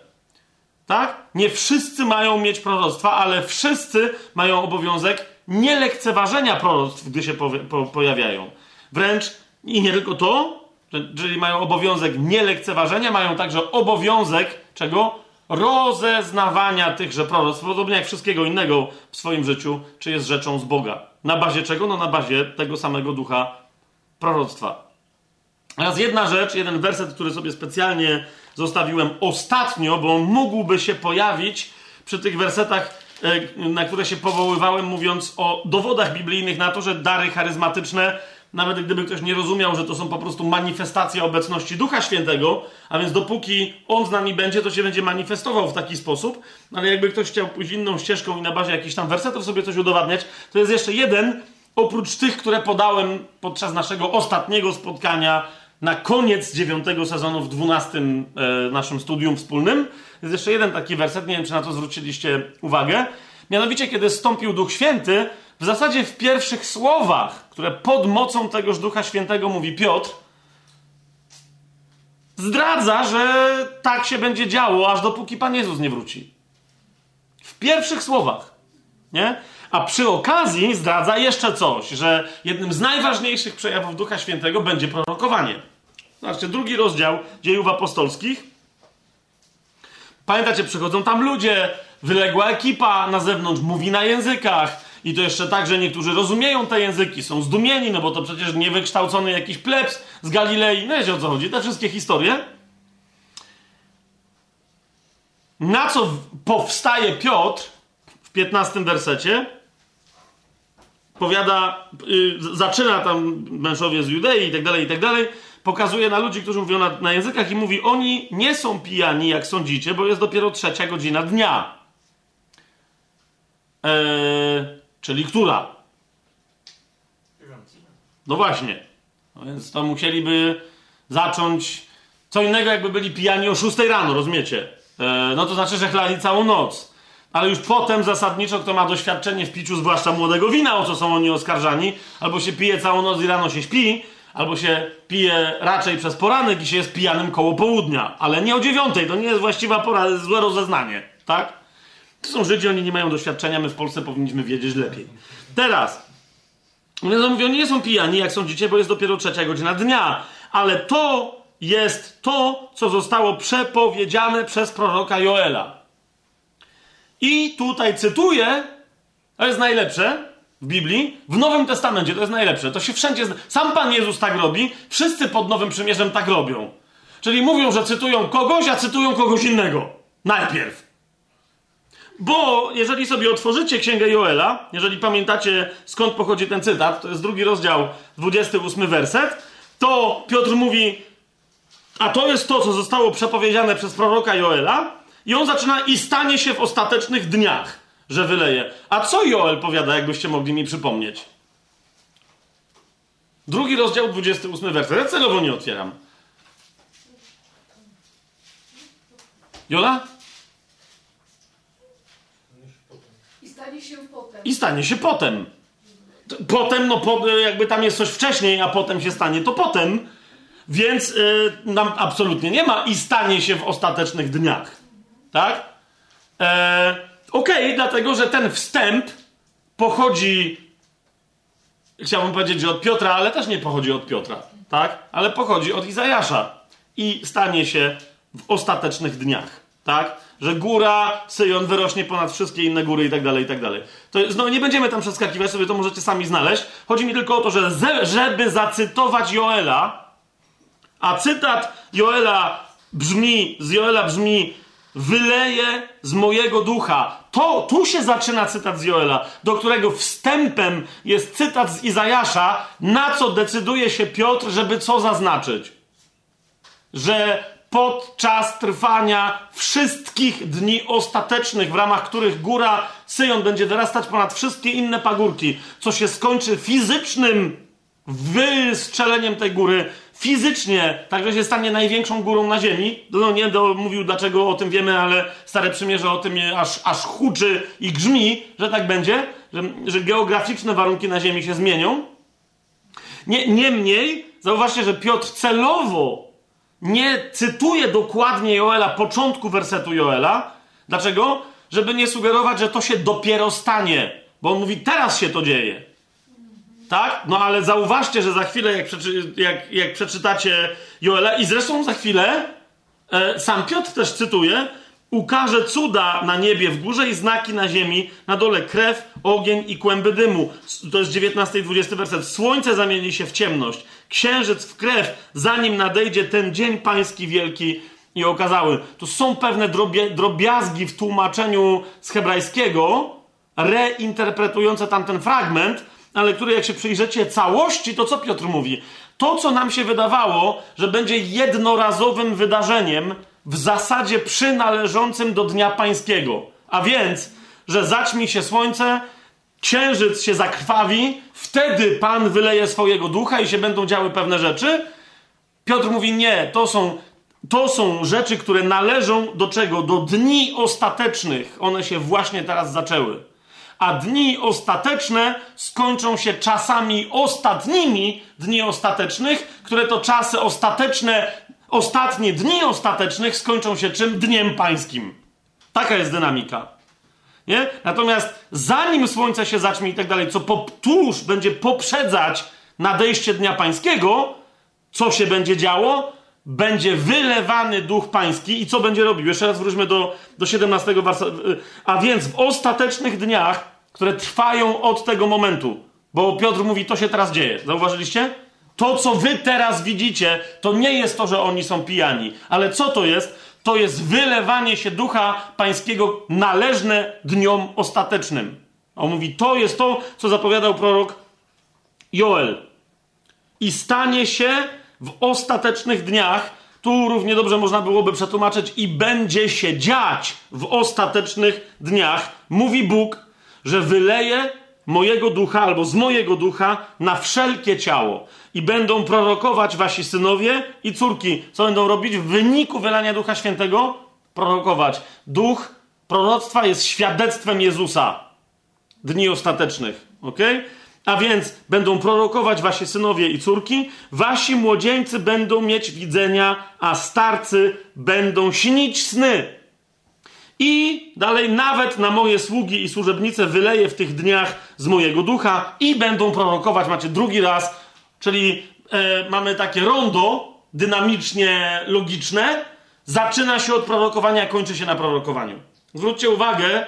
Tak? Nie wszyscy mają mieć proroctwa, ale wszyscy mają obowiązek nielekceważenia proroctw, gdy się po, po, pojawiają. Wręcz i nie tylko to, jeżeli mają obowiązek nielekceważenia, mają także obowiązek czego? Rozeznawania tychże proroctw, podobnie jak wszystkiego innego w swoim życiu, czy jest rzeczą z Boga. Na bazie czego? No na bazie tego samego ducha proroctwa. Teraz jedna rzecz, jeden werset, który sobie specjalnie zostawiłem ostatnio, bo on mógłby się pojawić przy tych wersetach, e, na które się powoływałem, mówiąc o dowodach biblijnych na to, że dary charyzmatyczne nawet gdyby ktoś nie rozumiał, że to są po prostu manifestacje obecności Ducha Świętego, a więc dopóki On z nami będzie, to się będzie manifestował w taki sposób, ale jakby ktoś chciał pójść inną ścieżką i na bazie jakichś tam wersetów sobie coś udowadniać, to jest jeszcze jeden, oprócz tych, które podałem podczas naszego ostatniego spotkania na koniec dziewiątego sezonu w dwunastym e, naszym studium wspólnym. Jest jeszcze jeden taki werset, nie wiem, czy na to zwróciliście uwagę. Mianowicie, kiedy stąpił Duch Święty, w zasadzie w pierwszych słowach, które pod mocą tegoż Ducha Świętego mówi Piotr, zdradza, że tak się będzie działo, aż dopóki Pan Jezus nie wróci. W pierwszych słowach. Nie? A przy okazji zdradza jeszcze coś, że jednym z najważniejszych przejawów Ducha Świętego będzie prorokowanie. Zobaczcie, drugi rozdział dziejów apostolskich. Pamiętacie, przychodzą tam ludzie, wyległa ekipa na zewnątrz, mówi na językach, i to jeszcze tak, że niektórzy rozumieją te języki, są zdumieni, no bo to przecież niewykształcony jakiś plebs z Galilei. No wiecie o co chodzi, te wszystkie historie. Na co powstaje Piotr w 15 wersecie? Powiada, yy, zaczyna tam mężowie z Judei i tak dalej, i tak dalej. Pokazuje na ludzi, którzy mówią na, na językach i mówi, oni nie są pijani, jak sądzicie, bo jest dopiero trzecia godzina dnia. Eee, Czyli która? No właśnie. No więc to musieliby zacząć co innego, jakby byli pijani o 6 rano, rozumiecie? E, no to znaczy, że chlali całą noc. Ale już potem zasadniczo, kto ma doświadczenie w piciu, zwłaszcza młodego wina, o co są oni oskarżani, albo się pije całą noc i rano się śpi, albo się pije raczej przez poranek i się jest pijanym koło południa, ale nie o dziewiątej, to nie jest właściwa pora, to jest złe rozeznanie, tak? To są Żydzi, oni nie mają doświadczenia, my w Polsce powinniśmy wiedzieć lepiej. Teraz, więc on mówi, oni nie są pijani, jak sądzicie, bo jest dopiero trzecia godzina dnia, ale to jest to, co zostało przepowiedziane przez proroka Joela. I tutaj cytuję, to jest najlepsze w Biblii, w Nowym Testamencie to jest najlepsze. To się wszędzie. Zna... Sam Pan Jezus tak robi, wszyscy pod Nowym Przymierzem tak robią. Czyli mówią, że cytują kogoś, a cytują kogoś innego. Najpierw. Bo jeżeli sobie otworzycie Księgę Joela, jeżeli pamiętacie skąd pochodzi ten cytat, to jest drugi rozdział, 28 werset, to Piotr mówi, a to jest to, co zostało przepowiedziane przez proroka Joela, i on zaczyna i stanie się w ostatecznych dniach, że wyleje. A co Joel powiada, jakbyście mogli mi przypomnieć? Drugi rozdział, 28 werset. Ja celowo nie otwieram. Jola? I stanie się potem. I stanie się potem. Potem, no po, jakby tam jest coś wcześniej, a potem się stanie, to potem. Więc y, nam absolutnie nie ma i stanie się w ostatecznych dniach. Tak? E, Okej, okay, dlatego że ten wstęp pochodzi. Chciałbym powiedzieć, że od Piotra, ale też nie pochodzi od Piotra. Tak? Ale pochodzi od Izajasza. I stanie się w ostatecznych dniach. Tak? Że góra Syjon wyrośnie ponad wszystkie inne góry i tak dalej, i tak dalej. To no nie będziemy tam przeskakiwać, sobie to możecie sami znaleźć. Chodzi mi tylko o to, że ze, żeby zacytować Joela, a cytat Joela brzmi, z Joela brzmi wyleje z mojego ducha. To, tu się zaczyna cytat z Joela, do którego wstępem jest cytat z Izajasza, na co decyduje się Piotr, żeby co zaznaczyć? Że podczas trwania wszystkich dni ostatecznych, w ramach których góra Syjon będzie wyrastać ponad wszystkie inne pagórki, co się skończy fizycznym wystrzeleniem tej góry, fizycznie, także się stanie największą górą na ziemi. No nie do, mówił dlaczego o tym wiemy, ale Stare Przymierze o tym aż, aż huczy i grzmi, że tak będzie, że, że geograficzne warunki na ziemi się zmienią. Nie, niemniej, zauważcie, że Piotr celowo nie cytuje dokładnie Joela, początku wersetu Joela. Dlaczego? Żeby nie sugerować, że to się dopiero stanie. Bo on mówi, teraz się to dzieje. Tak? No ale zauważcie, że za chwilę, jak, przeczy, jak, jak przeczytacie Joela, i zresztą za chwilę e, sam Piotr też cytuje, ukaże cuda na niebie w górze i znaki na ziemi, na dole krew, ogień i kłęby dymu. To jest 19 i 20 werset. Słońce zamieni się w ciemność, księżyc w krew, zanim nadejdzie ten dzień pański wielki i okazały. Tu są pewne drobiazgi w tłumaczeniu z hebrajskiego, reinterpretujące tamten fragment, ale które jak się przyjrzycie całości, to co Piotr mówi? To, co nam się wydawało, że będzie jednorazowym wydarzeniem, w zasadzie przynależącym do Dnia Pańskiego. A więc, że zaćmi się słońce, księżyc się zakrwawi, wtedy Pan wyleje swojego ducha i się będą działy pewne rzeczy. Piotr mówi: Nie, to są, to są rzeczy, które należą do czego? Do dni ostatecznych. One się właśnie teraz zaczęły a dni ostateczne skończą się czasami ostatnimi dni ostatecznych, które to czasy ostateczne, ostatnie dni ostatecznych skończą się czym? Dniem pańskim. Taka jest dynamika. Nie? Natomiast zanim słońce się zacznie i tak dalej, co tuż będzie poprzedzać nadejście Dnia Pańskiego, co się będzie działo? Będzie wylewany Duch Pański i co będzie robił? Jeszcze raz wróćmy do, do 17 wersetu. A więc w ostatecznych dniach, które trwają od tego momentu, bo Piotr mówi, to się teraz dzieje. Zauważyliście? To, co wy teraz widzicie, to nie jest to, że oni są pijani. Ale co to jest? To jest wylewanie się ducha pańskiego należne dniom ostatecznym. On mówi, to jest to, co zapowiadał prorok Joel. I stanie się w ostatecznych dniach, tu równie dobrze można byłoby przetłumaczyć, i będzie się dziać w ostatecznych dniach, mówi Bóg, że wyleje mojego ducha albo z mojego ducha na wszelkie ciało i będą prorokować wasi synowie i córki. Co będą robić w wyniku wylania Ducha Świętego? Prorokować. Duch proroctwa jest świadectwem Jezusa. Dni ostatecznych. ok? A więc będą prorokować wasi synowie i córki, wasi młodzieńcy będą mieć widzenia, a starcy będą śnić sny. I dalej, nawet na moje sługi i służebnice wyleję w tych dniach z mojego ducha i będą prorokować. Macie drugi raz, czyli e, mamy takie rondo dynamicznie logiczne. Zaczyna się od prorokowania, kończy się na prorokowaniu. Zwróćcie uwagę,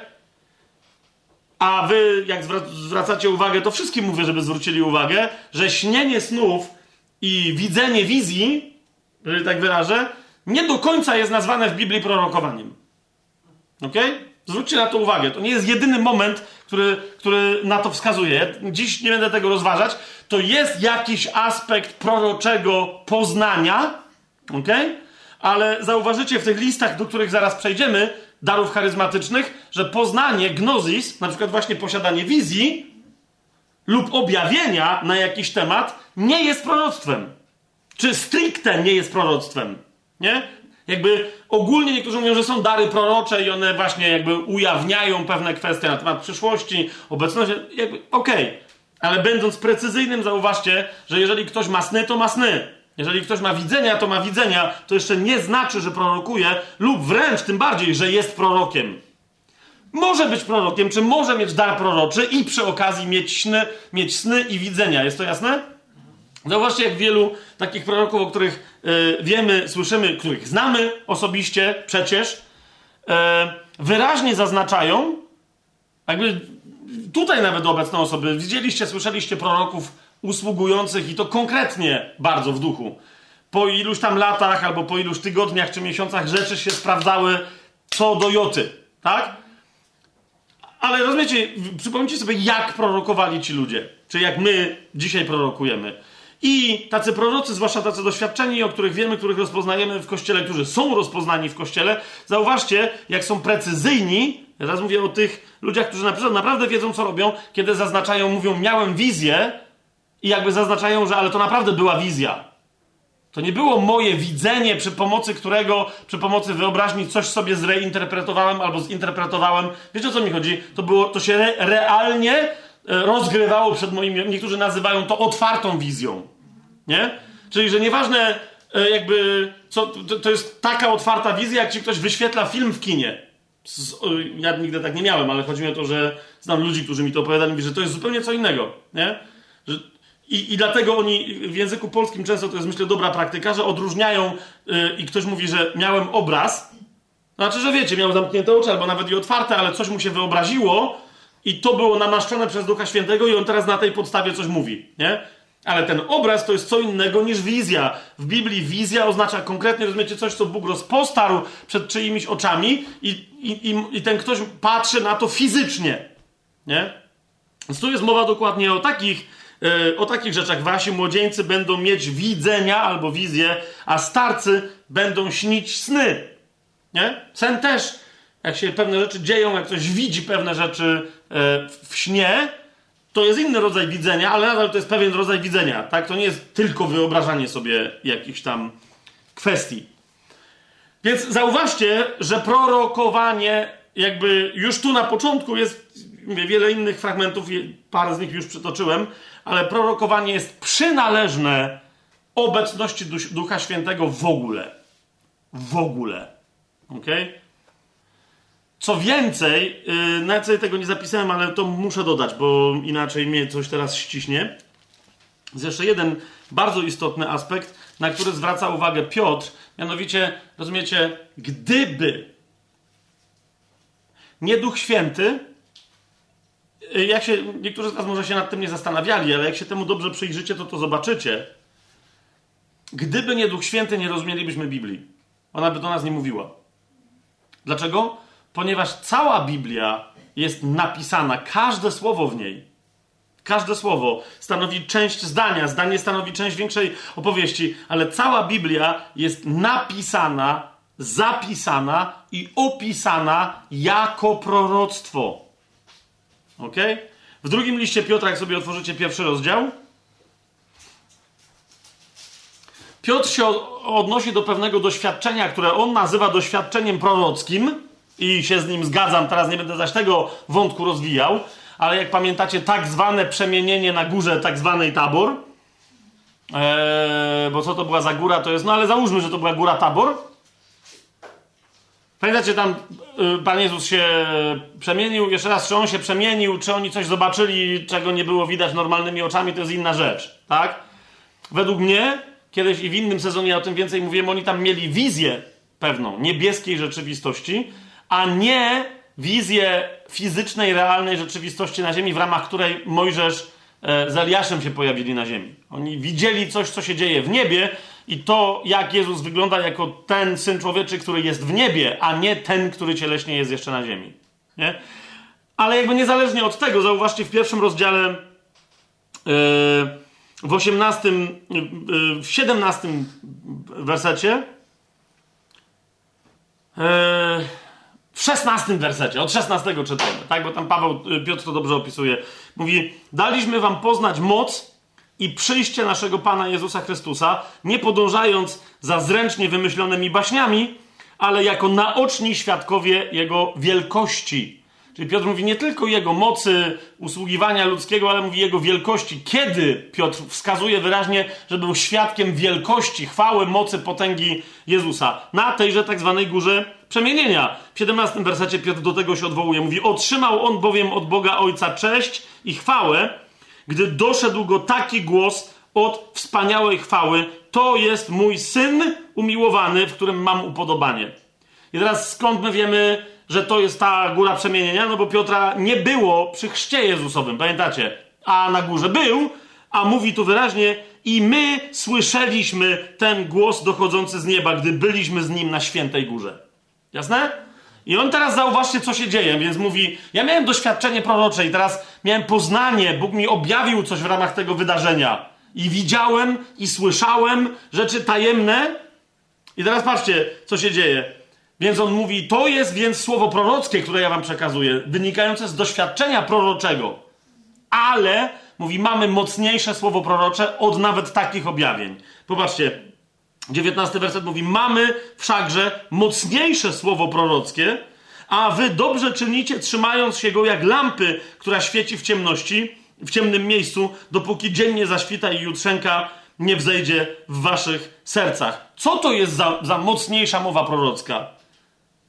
a wy, jak zwracacie uwagę, to wszystkim mówię, żeby zwrócili uwagę, że śnienie snów i widzenie wizji, jeżeli tak wyrażę, nie do końca jest nazwane w Biblii prorokowaniem. Ok? Zwróćcie na to uwagę. To nie jest jedyny moment, który, który na to wskazuje. Dziś nie będę tego rozważać. To jest jakiś aspekt proroczego poznania, ok? Ale zauważycie w tych listach, do których zaraz przejdziemy, darów charyzmatycznych, że poznanie, gnozis, na przykład właśnie posiadanie wizji lub objawienia na jakiś temat, nie jest proroctwem. Czy stricte nie jest proroctwem. Nie? Jakby ogólnie niektórzy mówią, że są dary prorocze i one właśnie jakby ujawniają pewne kwestie na temat przyszłości, obecności. Jakby okej. Okay. Ale będąc precyzyjnym, zauważcie, że jeżeli ktoś ma sny, to ma sny. Jeżeli ktoś ma widzenia, to ma widzenia. To jeszcze nie znaczy, że prorokuje, lub wręcz tym bardziej, że jest prorokiem. Może być prorokiem, czy może mieć dar proroczy i przy okazji mieć sny, mieć sny i widzenia. Jest to jasne? Zauważcie, jak wielu takich proroków, o których y, wiemy, słyszymy, których znamy osobiście przecież, y, wyraźnie zaznaczają, jakby tutaj nawet obecne osoby, widzieliście, słyszeliście proroków usługujących i to konkretnie bardzo w duchu. Po iluś tam latach, albo po iluś tygodniach czy miesiącach rzeczy się sprawdzały co do joty, tak? Ale rozumiecie, przypomnijcie sobie, jak prorokowali ci ludzie, czy jak my dzisiaj prorokujemy. I tacy prorocy, zwłaszcza tacy doświadczeni, o których wiemy, których rozpoznajemy w kościele, którzy są rozpoznani w kościele, zauważcie, jak są precyzyjni. Ja teraz mówię o tych ludziach, którzy naprawdę, naprawdę wiedzą, co robią, kiedy zaznaczają, mówią, miałem wizję, i jakby zaznaczają, że ale to naprawdę była wizja. To nie było moje widzenie, przy pomocy którego, przy pomocy wyobraźni coś sobie zreinterpretowałem albo zinterpretowałem. Wiecie o co mi chodzi? To, było, to się re, realnie e, rozgrywało przed moimi. Niektórzy nazywają to otwartą wizją. Nie? Czyli, że nieważne, e, jakby. Co, to, to jest taka otwarta wizja, jak ci ktoś wyświetla film w kinie. Ja nigdy tak nie miałem, ale chodzi mi o to, że znam ludzi, którzy mi to opowiadali, że to jest zupełnie co innego. Nie? Że i, I dlatego oni w języku polskim często to jest, myślę, dobra praktyka, że odróżniają yy, i ktoś mówi, że miałem obraz. Znaczy, że wiecie, miał zamknięte oczy albo nawet i otwarte, ale coś mu się wyobraziło i to było namaszczone przez Ducha Świętego i on teraz na tej podstawie coś mówi, nie? Ale ten obraz to jest co innego niż wizja. W Biblii wizja oznacza konkretnie, rozumiecie, coś, co Bóg rozpostarł przed czyimiś oczami i, i, i, i ten ktoś patrzy na to fizycznie, nie? Więc tu jest mowa dokładnie o takich E, o takich rzeczach. Wasi młodzieńcy będą mieć widzenia albo wizje, a starcy będą śnić sny. Nie? Sen też, jak się pewne rzeczy dzieją, jak ktoś widzi pewne rzeczy e, w śnie, to jest inny rodzaj widzenia, ale nadal to jest pewien rodzaj widzenia. Tak? To nie jest tylko wyobrażanie sobie jakichś tam kwestii. Więc zauważcie, że prorokowanie, jakby już tu na początku jest mówię, wiele innych fragmentów, parę z nich już przytoczyłem, ale prorokowanie jest przynależne obecności Ducha Świętego w ogóle. W ogóle. Ok? Co więcej, yy, nawet sobie tego nie zapisałem, ale to muszę dodać, bo inaczej mnie coś teraz ściśnie. Jest jeszcze jeden bardzo istotny aspekt, na który zwraca uwagę Piotr. Mianowicie, rozumiecie, gdyby nie Duch Święty, Y, jak się, niektórzy z Was może się nad tym nie zastanawiali, ale jak się temu dobrze przyjrzycie, to to zobaczycie. Gdyby nie Duch Święty, nie rozumielibyśmy Biblii. Ona by do nas nie mówiła. Dlaczego? Ponieważ cała Biblia jest napisana, każde słowo w niej, każde słowo stanowi część zdania, zdanie stanowi część większej opowieści, ale cała Biblia jest napisana, zapisana i opisana jako proroctwo. Ok? W drugim liście Piotra, jak sobie otworzycie pierwszy rozdział, Piotr się odnosi do pewnego doświadczenia, które on nazywa doświadczeniem prorockim i się z nim zgadzam, teraz nie będę zaś tego wątku rozwijał, ale jak pamiętacie, tak zwane przemienienie na górze tak zwanej Tabor, Eee, bo co to była za góra, to jest. No ale załóżmy, że to była góra Tabor. Pamiętacie, tam y, Pan Jezus się przemienił. Jeszcze raz, czy on się przemienił, czy oni coś zobaczyli, czego nie było widać normalnymi oczami, to jest inna rzecz, tak? Według mnie, kiedyś i w innym sezonie ja o tym więcej mówiłem, oni tam mieli wizję pewną niebieskiej rzeczywistości, a nie wizję fizycznej, realnej rzeczywistości na ziemi, w ramach której Mojżesz e, z Eliaszem się pojawili na ziemi. Oni widzieli coś, co się dzieje w niebie i to, jak Jezus wygląda jako ten Syn Człowieczy, który jest w niebie, a nie ten, który cieleśnie jest jeszcze na ziemi. Nie? Ale jakby niezależnie od tego, zauważcie w pierwszym rozdziale, yy, w 18, yy, w 17 wersecie, w 16 wersecie, od 16 czytamy, tak? Bo tam Paweł, Piotr to dobrze opisuje. Mówi, daliśmy wam poznać moc i przyjście naszego Pana Jezusa Chrystusa, nie podążając za zręcznie wymyślonymi baśniami, ale jako naoczni świadkowie Jego wielkości. Czyli Piotr mówi nie tylko Jego mocy, usługiwania ludzkiego, ale mówi Jego wielkości. Kiedy Piotr wskazuje wyraźnie, że był świadkiem wielkości, chwały, mocy, potęgi Jezusa. Na tejże tak zwanej górze przemienienia. W 17 wersecie Piotr do tego się odwołuje. Mówi, otrzymał on bowiem od Boga Ojca cześć i chwałę, gdy doszedł go taki głos od wspaniałej chwały: To jest mój syn umiłowany, w którym mam upodobanie. I teraz skąd my wiemy, że to jest ta góra przemienienia? No bo Piotra nie było przy chrzcie Jezusowym, pamiętacie? A na górze był, a mówi tu wyraźnie: I my słyszeliśmy ten głos dochodzący z nieba, gdy byliśmy z nim na świętej górze. Jasne? I on teraz zauważcie, co się dzieje, więc mówi: Ja miałem doświadczenie prorocze i teraz miałem poznanie, Bóg mi objawił coś w ramach tego wydarzenia. I widziałem i słyszałem rzeczy tajemne. I teraz patrzcie, co się dzieje. Więc on mówi: To jest więc słowo prorockie, które ja wam przekazuję, wynikające z doświadczenia proroczego. Ale, mówi, mamy mocniejsze słowo prorocze od nawet takich objawień. Popatrzcie, 19 werset mówi: Mamy wszakże mocniejsze słowo prorockie, a wy dobrze czynicie, trzymając się go jak lampy, która świeci w ciemności, w ciemnym miejscu, dopóki dzień nie zaświta i jutrzenka nie wzejdzie w waszych sercach. Co to jest za, za mocniejsza mowa prorocka?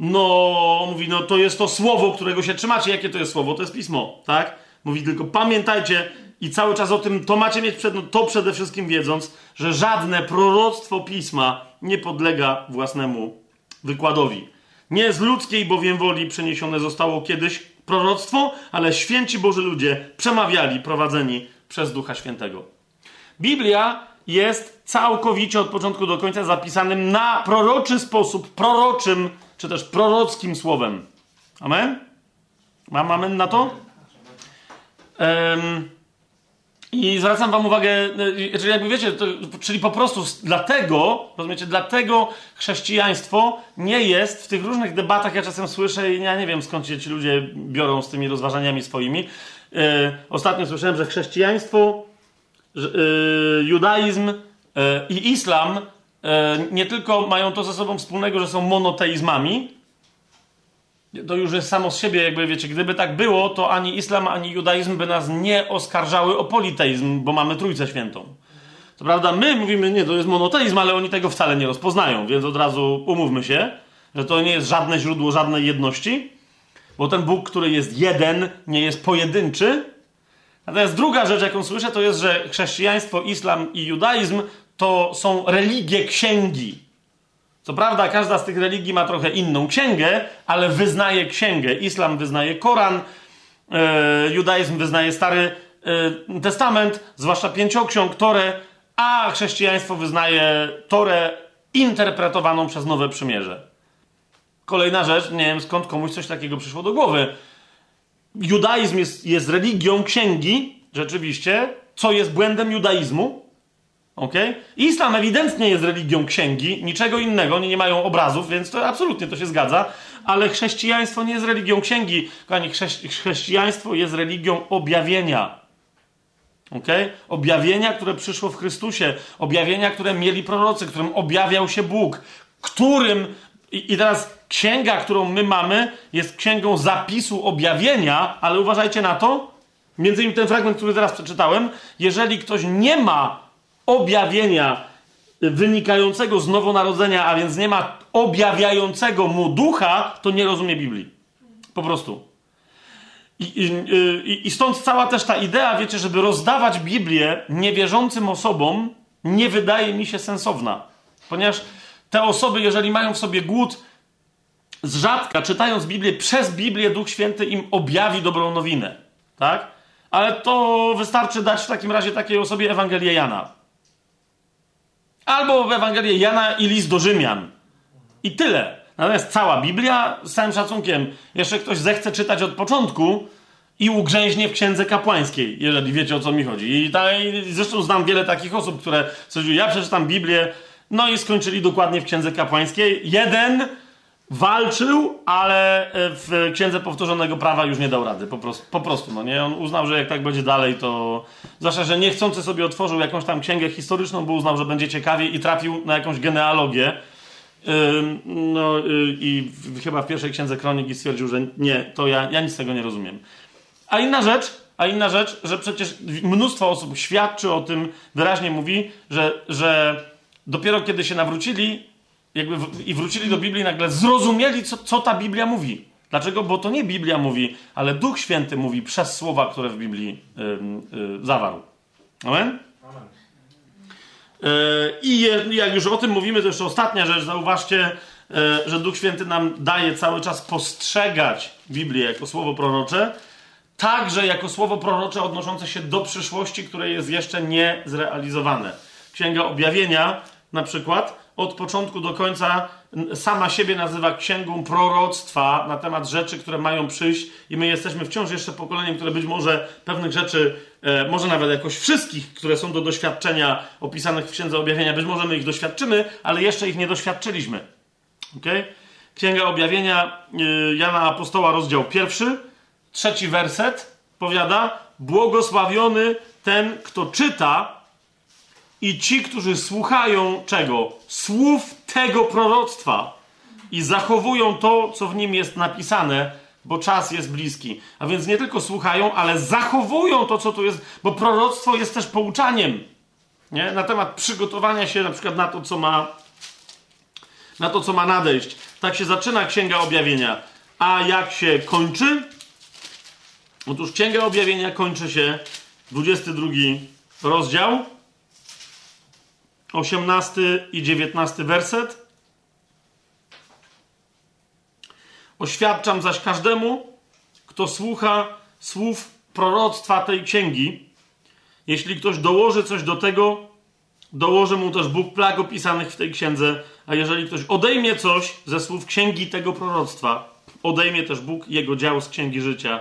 No, mówi, no to jest to słowo, którego się trzymacie. Jakie to jest słowo? To jest pismo, tak? Mówi tylko, pamiętajcie, i cały czas o tym, to macie mieć przed, no, to przede wszystkim wiedząc, że żadne proroctwo pisma nie podlega własnemu wykładowi. Nie z ludzkiej bowiem woli przeniesione zostało kiedyś proroctwo, ale święci Boży ludzie przemawiali, prowadzeni przez Ducha Świętego. Biblia jest całkowicie od początku do końca zapisanym na proroczy sposób, proroczym, czy też prorockim słowem. Amen? Mam amen na to? Um, i zwracam wam uwagę, y, czyli jakby wiecie, to, czyli po prostu dlatego, rozumiecie, dlatego chrześcijaństwo nie jest w tych różnych debatach, ja czasem słyszę i ja nie wiem skąd się ci ludzie biorą z tymi rozważaniami swoimi. Yy, ostatnio słyszałem, że chrześcijaństwo, judaizm i islam nie tylko mają to ze sobą wspólnego, że są monoteizmami, to już jest samo z siebie, jakby wiecie, gdyby tak było, to ani islam, ani judaizm by nas nie oskarżały o politeizm, bo mamy Trójcę Świętą. To prawda, my mówimy, nie, to jest monoteizm, ale oni tego wcale nie rozpoznają, więc od razu umówmy się, że to nie jest żadne źródło żadnej jedności, bo ten Bóg, który jest jeden, nie jest pojedynczy. Natomiast druga rzecz, jaką słyszę, to jest, że chrześcijaństwo, islam i judaizm to są religie księgi. Co prawda, każda z tych religii ma trochę inną księgę, ale wyznaje księgę. Islam wyznaje Koran, e, judaizm wyznaje Stary e, Testament, zwłaszcza pięcioksiąg, Torę, a chrześcijaństwo wyznaje Torę interpretowaną przez Nowe Przymierze. Kolejna rzecz, nie wiem skąd komuś coś takiego przyszło do głowy. Judaizm jest, jest religią księgi, rzeczywiście, co jest błędem judaizmu, Okay? Islam ewidentnie jest religią księgi, niczego innego, oni nie mają obrazów, więc to absolutnie to się zgadza, ale chrześcijaństwo nie jest religią księgi, kochani, chrześcijaństwo jest religią objawienia. Okay? Objawienia, które przyszło w Chrystusie, objawienia, które mieli prorocy, którym objawiał się Bóg, którym. I, I teraz księga, którą my mamy, jest księgą zapisu objawienia, ale uważajcie na to, Między innymi ten fragment, który teraz przeczytałem, jeżeli ktoś nie ma objawienia wynikającego z nowonarodzenia, a więc nie ma objawiającego mu ducha, to nie rozumie Biblii. Po prostu. I, i, I, stąd cała też ta idea, wiecie, żeby rozdawać Biblię niewierzącym osobom, nie wydaje mi się sensowna. Ponieważ te osoby, jeżeli mają w sobie głód, z rzadka, czytając Biblię, przez Biblię Duch Święty im objawi dobrą nowinę. Tak? Ale to wystarczy dać w takim razie takiej osobie Ewangelię Jana. Albo Ewangelię Jana i list do Rzymian. I tyle. Natomiast cała Biblia, z całym szacunkiem, jeszcze ktoś zechce czytać od początku i ugrzęźnie w księdze kapłańskiej, jeżeli wiecie o co mi chodzi. I, ta, i zresztą znam wiele takich osób, które stwierdziły, ja przeczytam Biblię, no i skończyli dokładnie w księdze kapłańskiej. Jeden walczył, ale e, w księdze powtórzonego prawa już nie dał rady. Po prostu, po prostu no nie? On uznał, że jak tak będzie dalej, to. Zwłaszcza, że niechcący sobie otworzył jakąś tam księgę historyczną, bo uznał, że będzie ciekawie i trafił na jakąś genealogię. No y, i chyba w pierwszej księdze kroniki stwierdził, że nie, to ja, ja nic z tego nie rozumiem. A inna rzecz, a inna rzecz, że przecież mnóstwo osób świadczy o tym, wyraźnie mówi, że, że dopiero kiedy się nawrócili, jakby w, i wrócili do Biblii, nagle zrozumieli, co, co ta Biblia mówi. Dlaczego? Bo to nie Biblia mówi, ale Duch Święty mówi przez słowa, które w Biblii zawarł. Amen? Amen. E, I jak już o tym mówimy, to jeszcze ostatnia rzecz. Zauważcie, e, że Duch Święty nam daje cały czas postrzegać Biblię jako słowo prorocze, także jako słowo prorocze odnoszące się do przyszłości, które jest jeszcze nie zrealizowane. Księga Objawienia na przykład od początku do końca sama siebie nazywa księgą proroctwa na temat rzeczy, które mają przyjść, i my jesteśmy wciąż jeszcze pokoleniem, które być może pewnych rzeczy, e, może nawet jakoś wszystkich, które są do doświadczenia opisanych w Księdze Objawienia, być może my ich doświadczymy, ale jeszcze ich nie doświadczyliśmy. Okay? Księga Objawienia e, Jana Apostoła, rozdział pierwszy, trzeci werset powiada: Błogosławiony ten, kto czyta i ci, którzy słuchają czego? Słów tego proroctwa i zachowują to, co w nim jest napisane, bo czas jest bliski. A więc nie tylko słuchają, ale zachowują to, co tu jest, bo proroctwo jest też pouczaniem nie? na temat przygotowania się na przykład na to, co ma na to, co ma nadejść. Tak się zaczyna Księga Objawienia. A jak się kończy? Otóż Księga Objawienia kończy się 22 rozdział 18 i 19 werset. Oświadczam zaś każdemu, kto słucha słów proroctwa tej księgi. Jeśli ktoś dołoży coś do tego, dołoży mu też Bóg plag opisanych w tej księdze, a jeżeli ktoś odejmie coś ze słów księgi tego proroctwa, odejmie też Bóg jego dział z księgi życia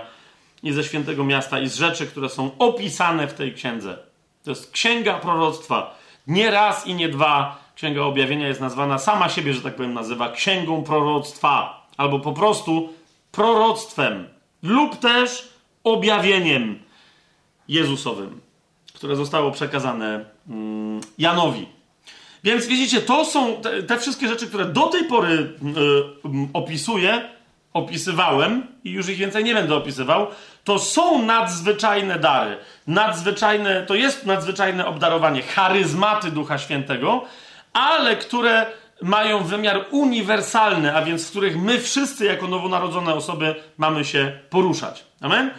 i ze świętego miasta i z rzeczy, które są opisane w tej księdze. To jest księga proroctwa. Nie raz i nie dwa Księga Objawienia jest nazwana sama siebie, że tak powiem, nazywa księgą proroctwa, albo po prostu proroctwem, lub też objawieniem Jezusowym, które zostało przekazane mm, Janowi. Więc widzicie, to są te, te, wszystkie rzeczy, które do tej pory y, y, opisuję, opisywałem i już ich więcej nie będę opisywał, to są nadzwyczajne dary. Nadzwyczajne, to jest nadzwyczajne obdarowanie, charyzmaty Ducha Świętego, ale które mają wymiar uniwersalny, a więc w których my wszyscy jako nowonarodzone osoby mamy się poruszać. Amen?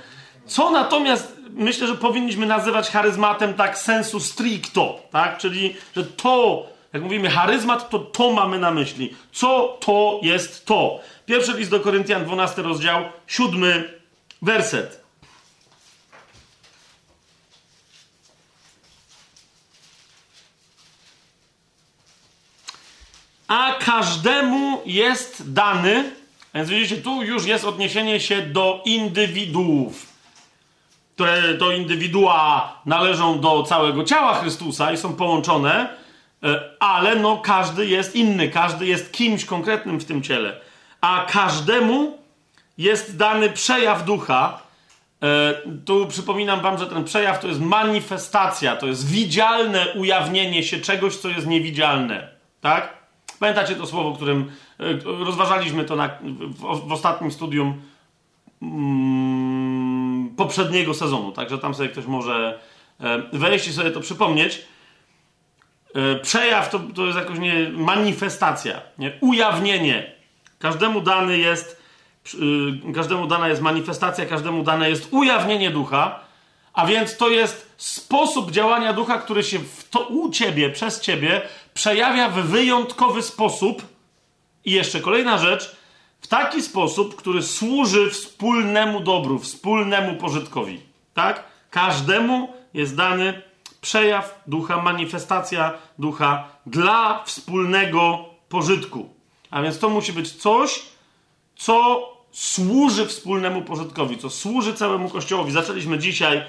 Co natomiast myślę, że powinniśmy nazywać charyzmatem tak sensu stricto, tak? Czyli, że to, jak mówimy charyzmat, to to mamy na myśli. Co to jest to? Pierwszy list do Koryntian, 12 rozdział, 7 werset. A każdemu jest dany, więc widzicie, tu już jest odniesienie się do indywiduów, które do indywidua należą do całego ciała Chrystusa i są połączone, e, ale no każdy jest inny, każdy jest kimś konkretnym w tym ciele. A każdemu jest dany przejaw ducha. E, tu przypominam wam, że ten przejaw to jest manifestacja, to jest widzialne ujawnienie się czegoś, co jest niewidzialne. Tak? Pamiętacie to słowo, którym e, rozważaliśmy to na, w, w, ostatnim studium. Mm, poprzedniego sezonu. Także tam sobie ktoś może e, wejść i sobie to przypomnieć. Przejaw to, to jest jakoś nie manifestacja, nie? ujawnienie. Każdemu dany jest, yy, każdemu dana jest manifestacja, każdemu dane jest ujawnienie ducha, a więc to jest sposób działania ducha, który się w to u ciebie, przez ciebie przejawia w wyjątkowy sposób. I jeszcze kolejna rzecz, w taki sposób, który służy wspólnemu dobru, wspólnemu pożytkowi. Tak? Każdemu jest dany przejaw ducha, manifestacja ducha dla wspólnego pożytku. A więc to musi być coś, co służy wspólnemu pożytkowi, co służy całemu Kościołowi. Zaczęliśmy dzisiaj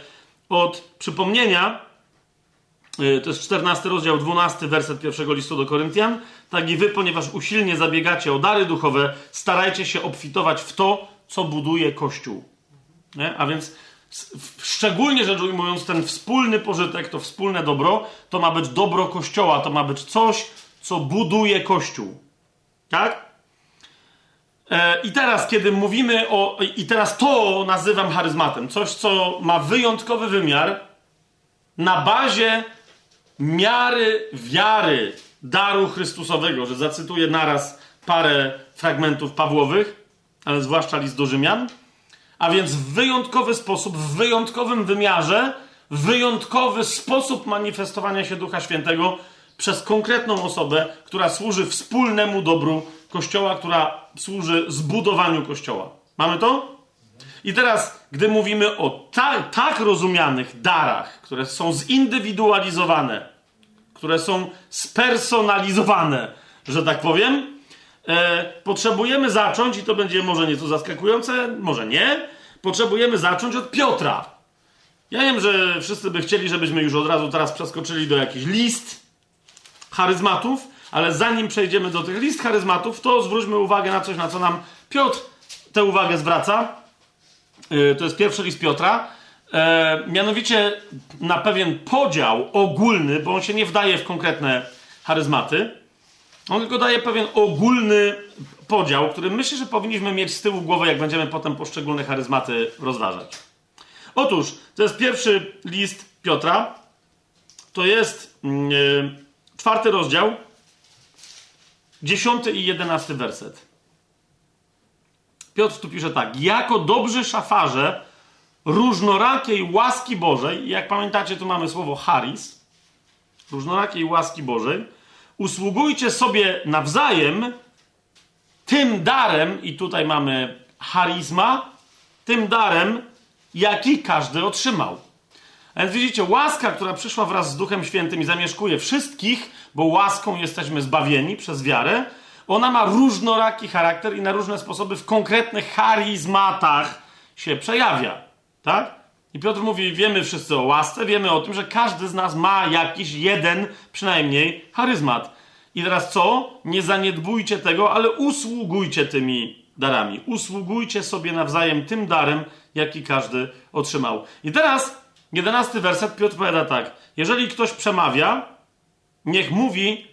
od przypomnienia, y, to jest 14 rozdział, 12 werset pierwszego listu do Koryntian. Tak i wy, ponieważ usilnie zabiegacie o dary duchowe, starajcie się obfitować w to, co buduje Kościół. Nie? A więc szczególnie rzecz ujmując, ten wspólny pożytek, to wspólne dobro, to ma być dobro Kościoła, to ma być coś, co buduje Kościół. Tak? E, I teraz, kiedy mówimy o. I teraz to nazywam charyzmatem. Coś, co ma wyjątkowy wymiar na bazie miary wiary daru Chrystusowego, że zacytuję naraz parę fragmentów Pawłowych, ale zwłaszcza list do Rzymian. A więc w wyjątkowy sposób, w wyjątkowym wymiarze, wyjątkowy sposób manifestowania się Ducha Świętego przez konkretną osobę, która służy wspólnemu dobru Kościoła, która służy zbudowaniu Kościoła. Mamy to? I teraz, gdy mówimy o ta, tak rozumianych darach, które są zindywidualizowane, które są spersonalizowane, że tak powiem, e, potrzebujemy zacząć, i to będzie może nieco zaskakujące, może nie, potrzebujemy zacząć od Piotra. Ja wiem, że wszyscy by chcieli, żebyśmy już od razu teraz przeskoczyli do jakichś list charyzmatów, ale zanim przejdziemy do tych list charyzmatów, to zwróćmy uwagę na coś, na co nam Piotr tę uwagę zwraca. Yy, to jest pierwszy list Piotra. E, mianowicie na pewien podział ogólny, bo on się nie wdaje w konkretne charyzmaty. On tylko daje pewien ogólny podział, który myślę, że powinniśmy mieć z tyłu głowy, jak będziemy potem poszczególne charyzmaty rozważać. Otóż, to jest pierwszy list Piotra. To jest yy, czwarty rozdział, dziesiąty i jedenasty werset. Piotr tu pisze tak. Jako dobrzy szafarze różnorakiej łaski Bożej, jak pamiętacie, tu mamy słowo charis, różnorakiej łaski Bożej, usługujcie sobie nawzajem tym darem, i tutaj mamy charizma, tym darem, jaki każdy otrzymał. A więc widzicie, łaska, która przyszła wraz z Duchem Świętym i zamieszkuje wszystkich, bo łaską jesteśmy zbawieni przez wiarę, ona ma różnoraki charakter i na różne sposoby w konkretnych charizmatach się przejawia. Tak? I Piotr mówi: Wiemy wszyscy o łasce, wiemy o tym, że każdy z nas ma jakiś jeden przynajmniej charyzmat. I teraz co? Nie zaniedbujcie tego, ale usługujcie tymi darami. Usługujcie sobie nawzajem tym darem, jaki każdy otrzymał. I teraz jedenasty werset Piotr powiada tak. Jeżeli ktoś przemawia, niech mówi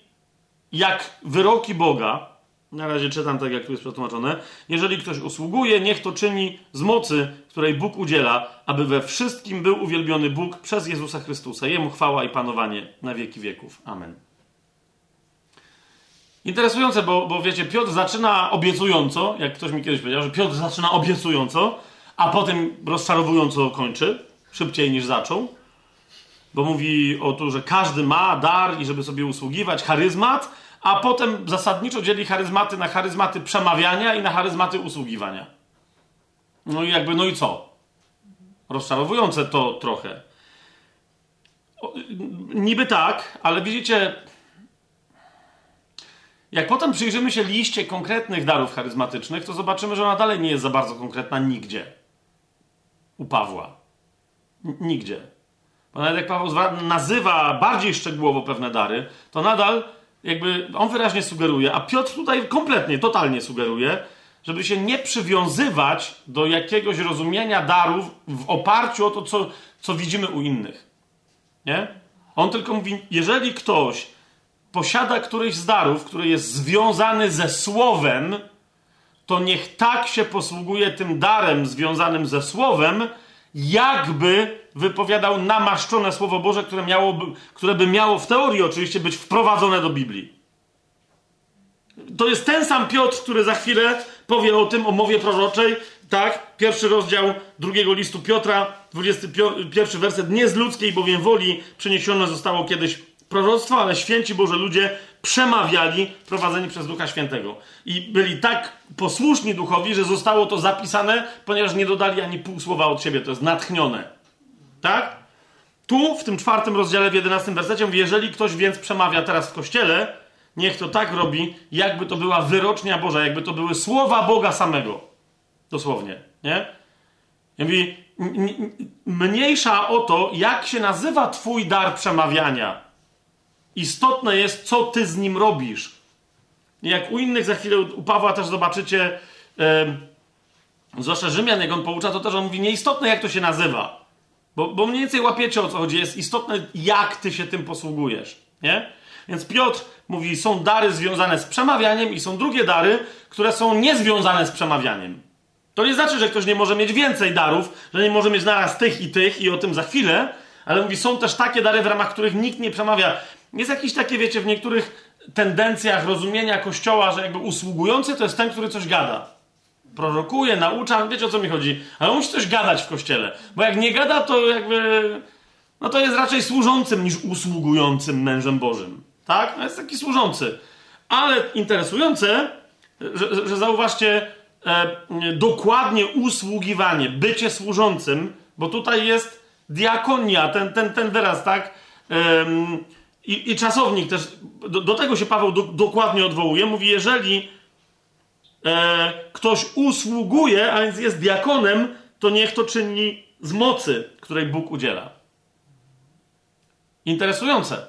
jak wyroki Boga. Na razie czytam tak, jak tu jest przetłumaczone. Jeżeli ktoś usługuje, niech to czyni z mocy, której Bóg udziela, aby we wszystkim był uwielbiony Bóg przez Jezusa Chrystusa. Jemu chwała i panowanie na wieki wieków. Amen. Interesujące, bo, bo wiecie, Piotr zaczyna obiecująco, jak ktoś mi kiedyś powiedział, że Piotr zaczyna obiecująco, a potem rozczarowująco kończy, szybciej niż zaczął. Bo mówi o tym, że każdy ma dar i żeby sobie usługiwać, charyzmat, a potem zasadniczo dzieli charyzmaty na charyzmaty przemawiania i na charyzmaty usługiwania. No i jakby, no i co? Rozczarowujące to trochę. O, niby tak, ale widzicie, jak potem przyjrzymy się liście konkretnych darów charyzmatycznych, to zobaczymy, że ona dalej nie jest za bardzo konkretna nigdzie. U Pawła. Nigdzie. Bo nawet jak Paweł nazywa bardziej szczegółowo pewne dary, to nadal jakby on wyraźnie sugeruje, a Piotr tutaj kompletnie, totalnie sugeruje, żeby się nie przywiązywać do jakiegoś rozumienia darów w oparciu o to, co, co widzimy u innych. Nie? On tylko mówi, jeżeli ktoś posiada któryś z darów, który jest związany ze słowem, to niech tak się posługuje tym darem związanym ze słowem, jakby wypowiadał namaszczone Słowo Boże, które, miałoby, które by miało w teorii oczywiście być wprowadzone do Biblii. To jest ten sam Piotr, który za chwilę powie o tym, o mowie proroczej, tak? Pierwszy rozdział drugiego listu Piotra, 21 werset. Nie z ludzkiej bowiem woli przeniesione zostało kiedyś proroctwo, ale święci Boże ludzie przemawiali prowadzeni przez Ducha Świętego. I byli tak posłuszni duchowi, że zostało to zapisane, ponieważ nie dodali ani pół słowa od siebie. To jest natchnione. Tak? Tu, w tym czwartym rozdziale, w jedenastym wersecie mówi, jeżeli ktoś więc przemawia teraz w Kościele, niech to tak robi, jakby to była wyrocznia Boża, jakby to były słowa Boga samego. Dosłownie, nie? Mówi, mniejsza o to, jak się nazywa twój dar przemawiania. Istotne jest, co ty z nim robisz. Jak u innych za chwilę, u Pawła też zobaczycie, zwłaszcza Rzymian, jak on poucza, to też on mówi, nieistotne jak to się nazywa. Bo, bo mniej więcej łapiecie o co chodzi. Jest istotne, jak ty się tym posługujesz. Nie? Więc Piotr mówi, są dary związane z przemawianiem i są drugie dary, które są niezwiązane z przemawianiem. To nie znaczy, że ktoś nie może mieć więcej darów, że nie może mieć naraz tych i tych i o tym za chwilę, ale mówi, są też takie dary, w ramach których nikt nie przemawia. Jest jakieś takie, wiecie, w niektórych tendencjach rozumienia Kościoła, że jakby usługujący to jest ten, który coś gada. Prorokuje, naucza, wiecie o co mi chodzi, ale musi coś gadać w Kościele. Bo jak nie gada, to jakby, no to jest raczej służącym niż usługującym mężem Bożym. Tak? No jest taki służący. Ale interesujące, że, że zauważcie, e, dokładnie usługiwanie, bycie służącym, bo tutaj jest diakonia, ten, ten, ten wyraz, tak? E, i, i, czasownik też, do, do, tego się Paweł do, dokładnie odwołuje. Mówi, jeżeli e, ktoś usługuje, a więc jest diakonem, to niech to czyni z mocy, której Bóg udziela. Interesujące.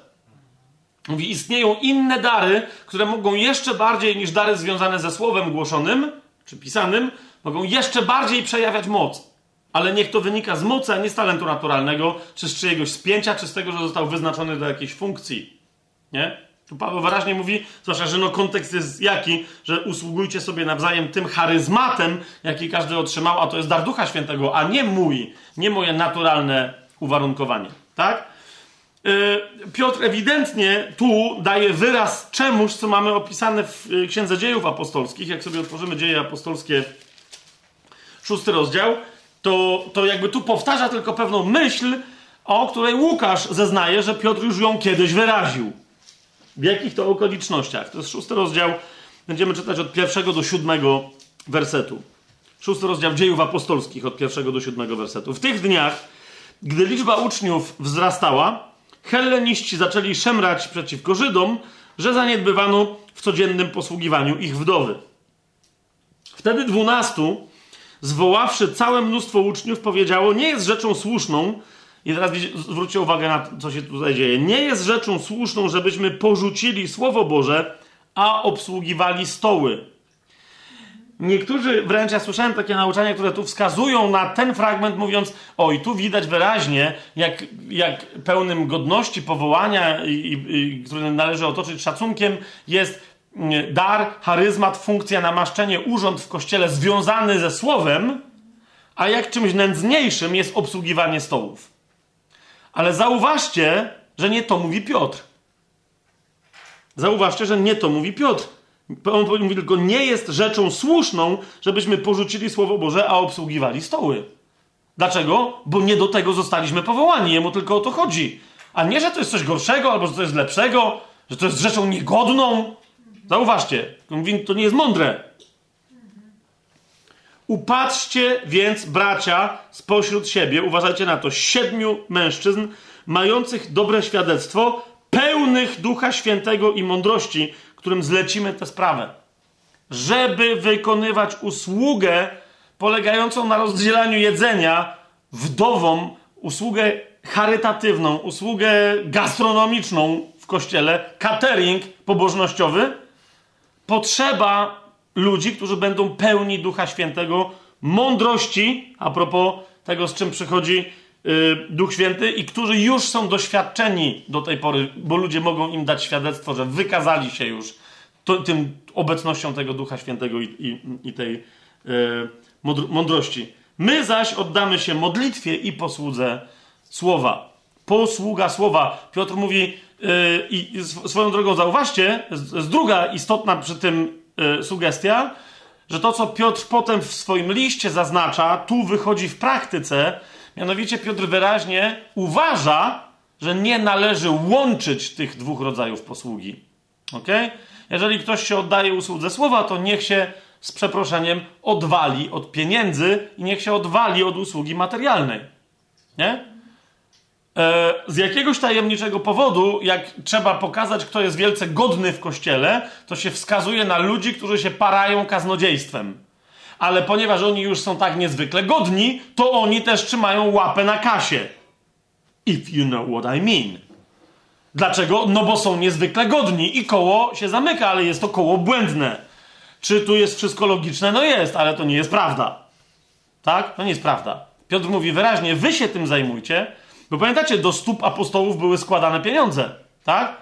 Mówi, istnieją inne dary, które mogą jeszcze bardziej niż dary związane ze słowem głoszonym czy pisanym, mogą jeszcze bardziej przejawiać moc. Ale niech to wynika z mocy, a nie z talentu naturalnego, czy z czyjegoś spięcia, czy z tego, że został wyznaczony do jakiejś funkcji. Nie? Tu Paweł wyraźnie mówi, zwłaszcza, że no kontekst jest jaki, że usługujcie sobie nawzajem tym charyzmatem, jaki każdy otrzymał, a to jest dar Ducha Świętego, a nie mój, nie moje naturalne uwarunkowanie. Tak? Y, Piotr ewidentnie tu daje wyraz czemuś, co mamy opisane w y, Księdze Dziejów Apostolskich. Jak sobie otworzymy Dzieje Apostolskie, szósty rozdział, to, to jakby tu powtarza tylko pewną myśl, o której Łukasz zeznaje, że Piotr już ją kiedyś wyraził. W jakich to okolicznościach? To jest szósty rozdział. Będziemy czytać od pierwszego do siódmego wersetu. Szósty rozdział Dziejów Apostolskich od pierwszego do siódmego wersetu. W tych dniach, gdy liczba uczniów wzrastała, Helleniści zaczęli szemrać przeciwko Żydom, że zaniedbywano w codziennym posługiwaniu ich wdowy. Wtedy dwunastu, zwoławszy całe mnóstwo uczniów, powiedziało: Nie jest rzeczą słuszną, i teraz zwróćcie uwagę na to, co się tutaj dzieje. Nie jest rzeczą słuszną, żebyśmy porzucili Słowo Boże, a obsługiwali stoły. Niektórzy wręcz, ja słyszałem takie nauczania, które tu wskazują na ten fragment, mówiąc: Oj, tu widać wyraźnie, jak, jak pełnym godności powołania, i, i, który należy otoczyć szacunkiem, jest dar, charyzmat, funkcja, namaszczenie, urząd w kościele związany ze słowem, a jak czymś nędzniejszym jest obsługiwanie stołów. Ale zauważcie, że nie to mówi Piotr. Zauważcie, że nie to mówi Piotr. On mówi tylko, nie jest rzeczą słuszną, żebyśmy porzucili Słowo Boże, a obsługiwali stoły. Dlaczego? Bo nie do tego zostaliśmy powołani. Jemu tylko o to chodzi. A nie, że to jest coś gorszego, albo że to jest lepszego, że to jest rzeczą niegodną. Zauważcie, mówi, to nie jest mądre. Upatrzcie więc, bracia, spośród siebie, uważajcie na to, siedmiu mężczyzn mających dobre świadectwo, pełnych Ducha Świętego i mądrości, którym zlecimy tę sprawę. Żeby wykonywać usługę polegającą na rozdzielaniu jedzenia wdowom, usługę charytatywną, usługę gastronomiczną w kościele, catering pobożnościowy, potrzeba ludzi, którzy będą pełni Ducha Świętego, mądrości, a propos tego, z czym przychodzi yy, Duch Święty, i którzy już są doświadczeni do tej pory, bo ludzie mogą im dać świadectwo, że wykazali się już tym obecnością tego Ducha Świętego i, i, i tej yy, mądrości. My zaś oddamy się modlitwie i posłudze słowa. Posługa słowa. Piotr mówi, yy, i swoją drogą zauważcie, jest druga istotna przy tym yy, sugestia, że to, co Piotr potem w swoim liście zaznacza, tu wychodzi w praktyce. Mianowicie Piotr wyraźnie uważa, że nie należy łączyć tych dwóch rodzajów posługi. Ok? Jeżeli ktoś się oddaje usłudze słowa, to niech się z przeproszeniem odwali od pieniędzy i niech się odwali od usługi materialnej. Nie? E, z jakiegoś tajemniczego powodu, jak trzeba pokazać, kto jest wielce godny w kościele, to się wskazuje na ludzi, którzy się parają kaznodziejstwem. Ale ponieważ oni już są tak niezwykle godni, to oni też trzymają łapę na kasie. If you know what I mean. Dlaczego? No bo są niezwykle godni i koło się zamyka, ale jest to koło błędne. Czy tu jest wszystko logiczne? No jest, ale to nie jest prawda. Tak? To nie jest prawda. Piotr mówi wyraźnie, wy się tym zajmujcie, bo pamiętacie, do stóp apostołów były składane pieniądze, tak?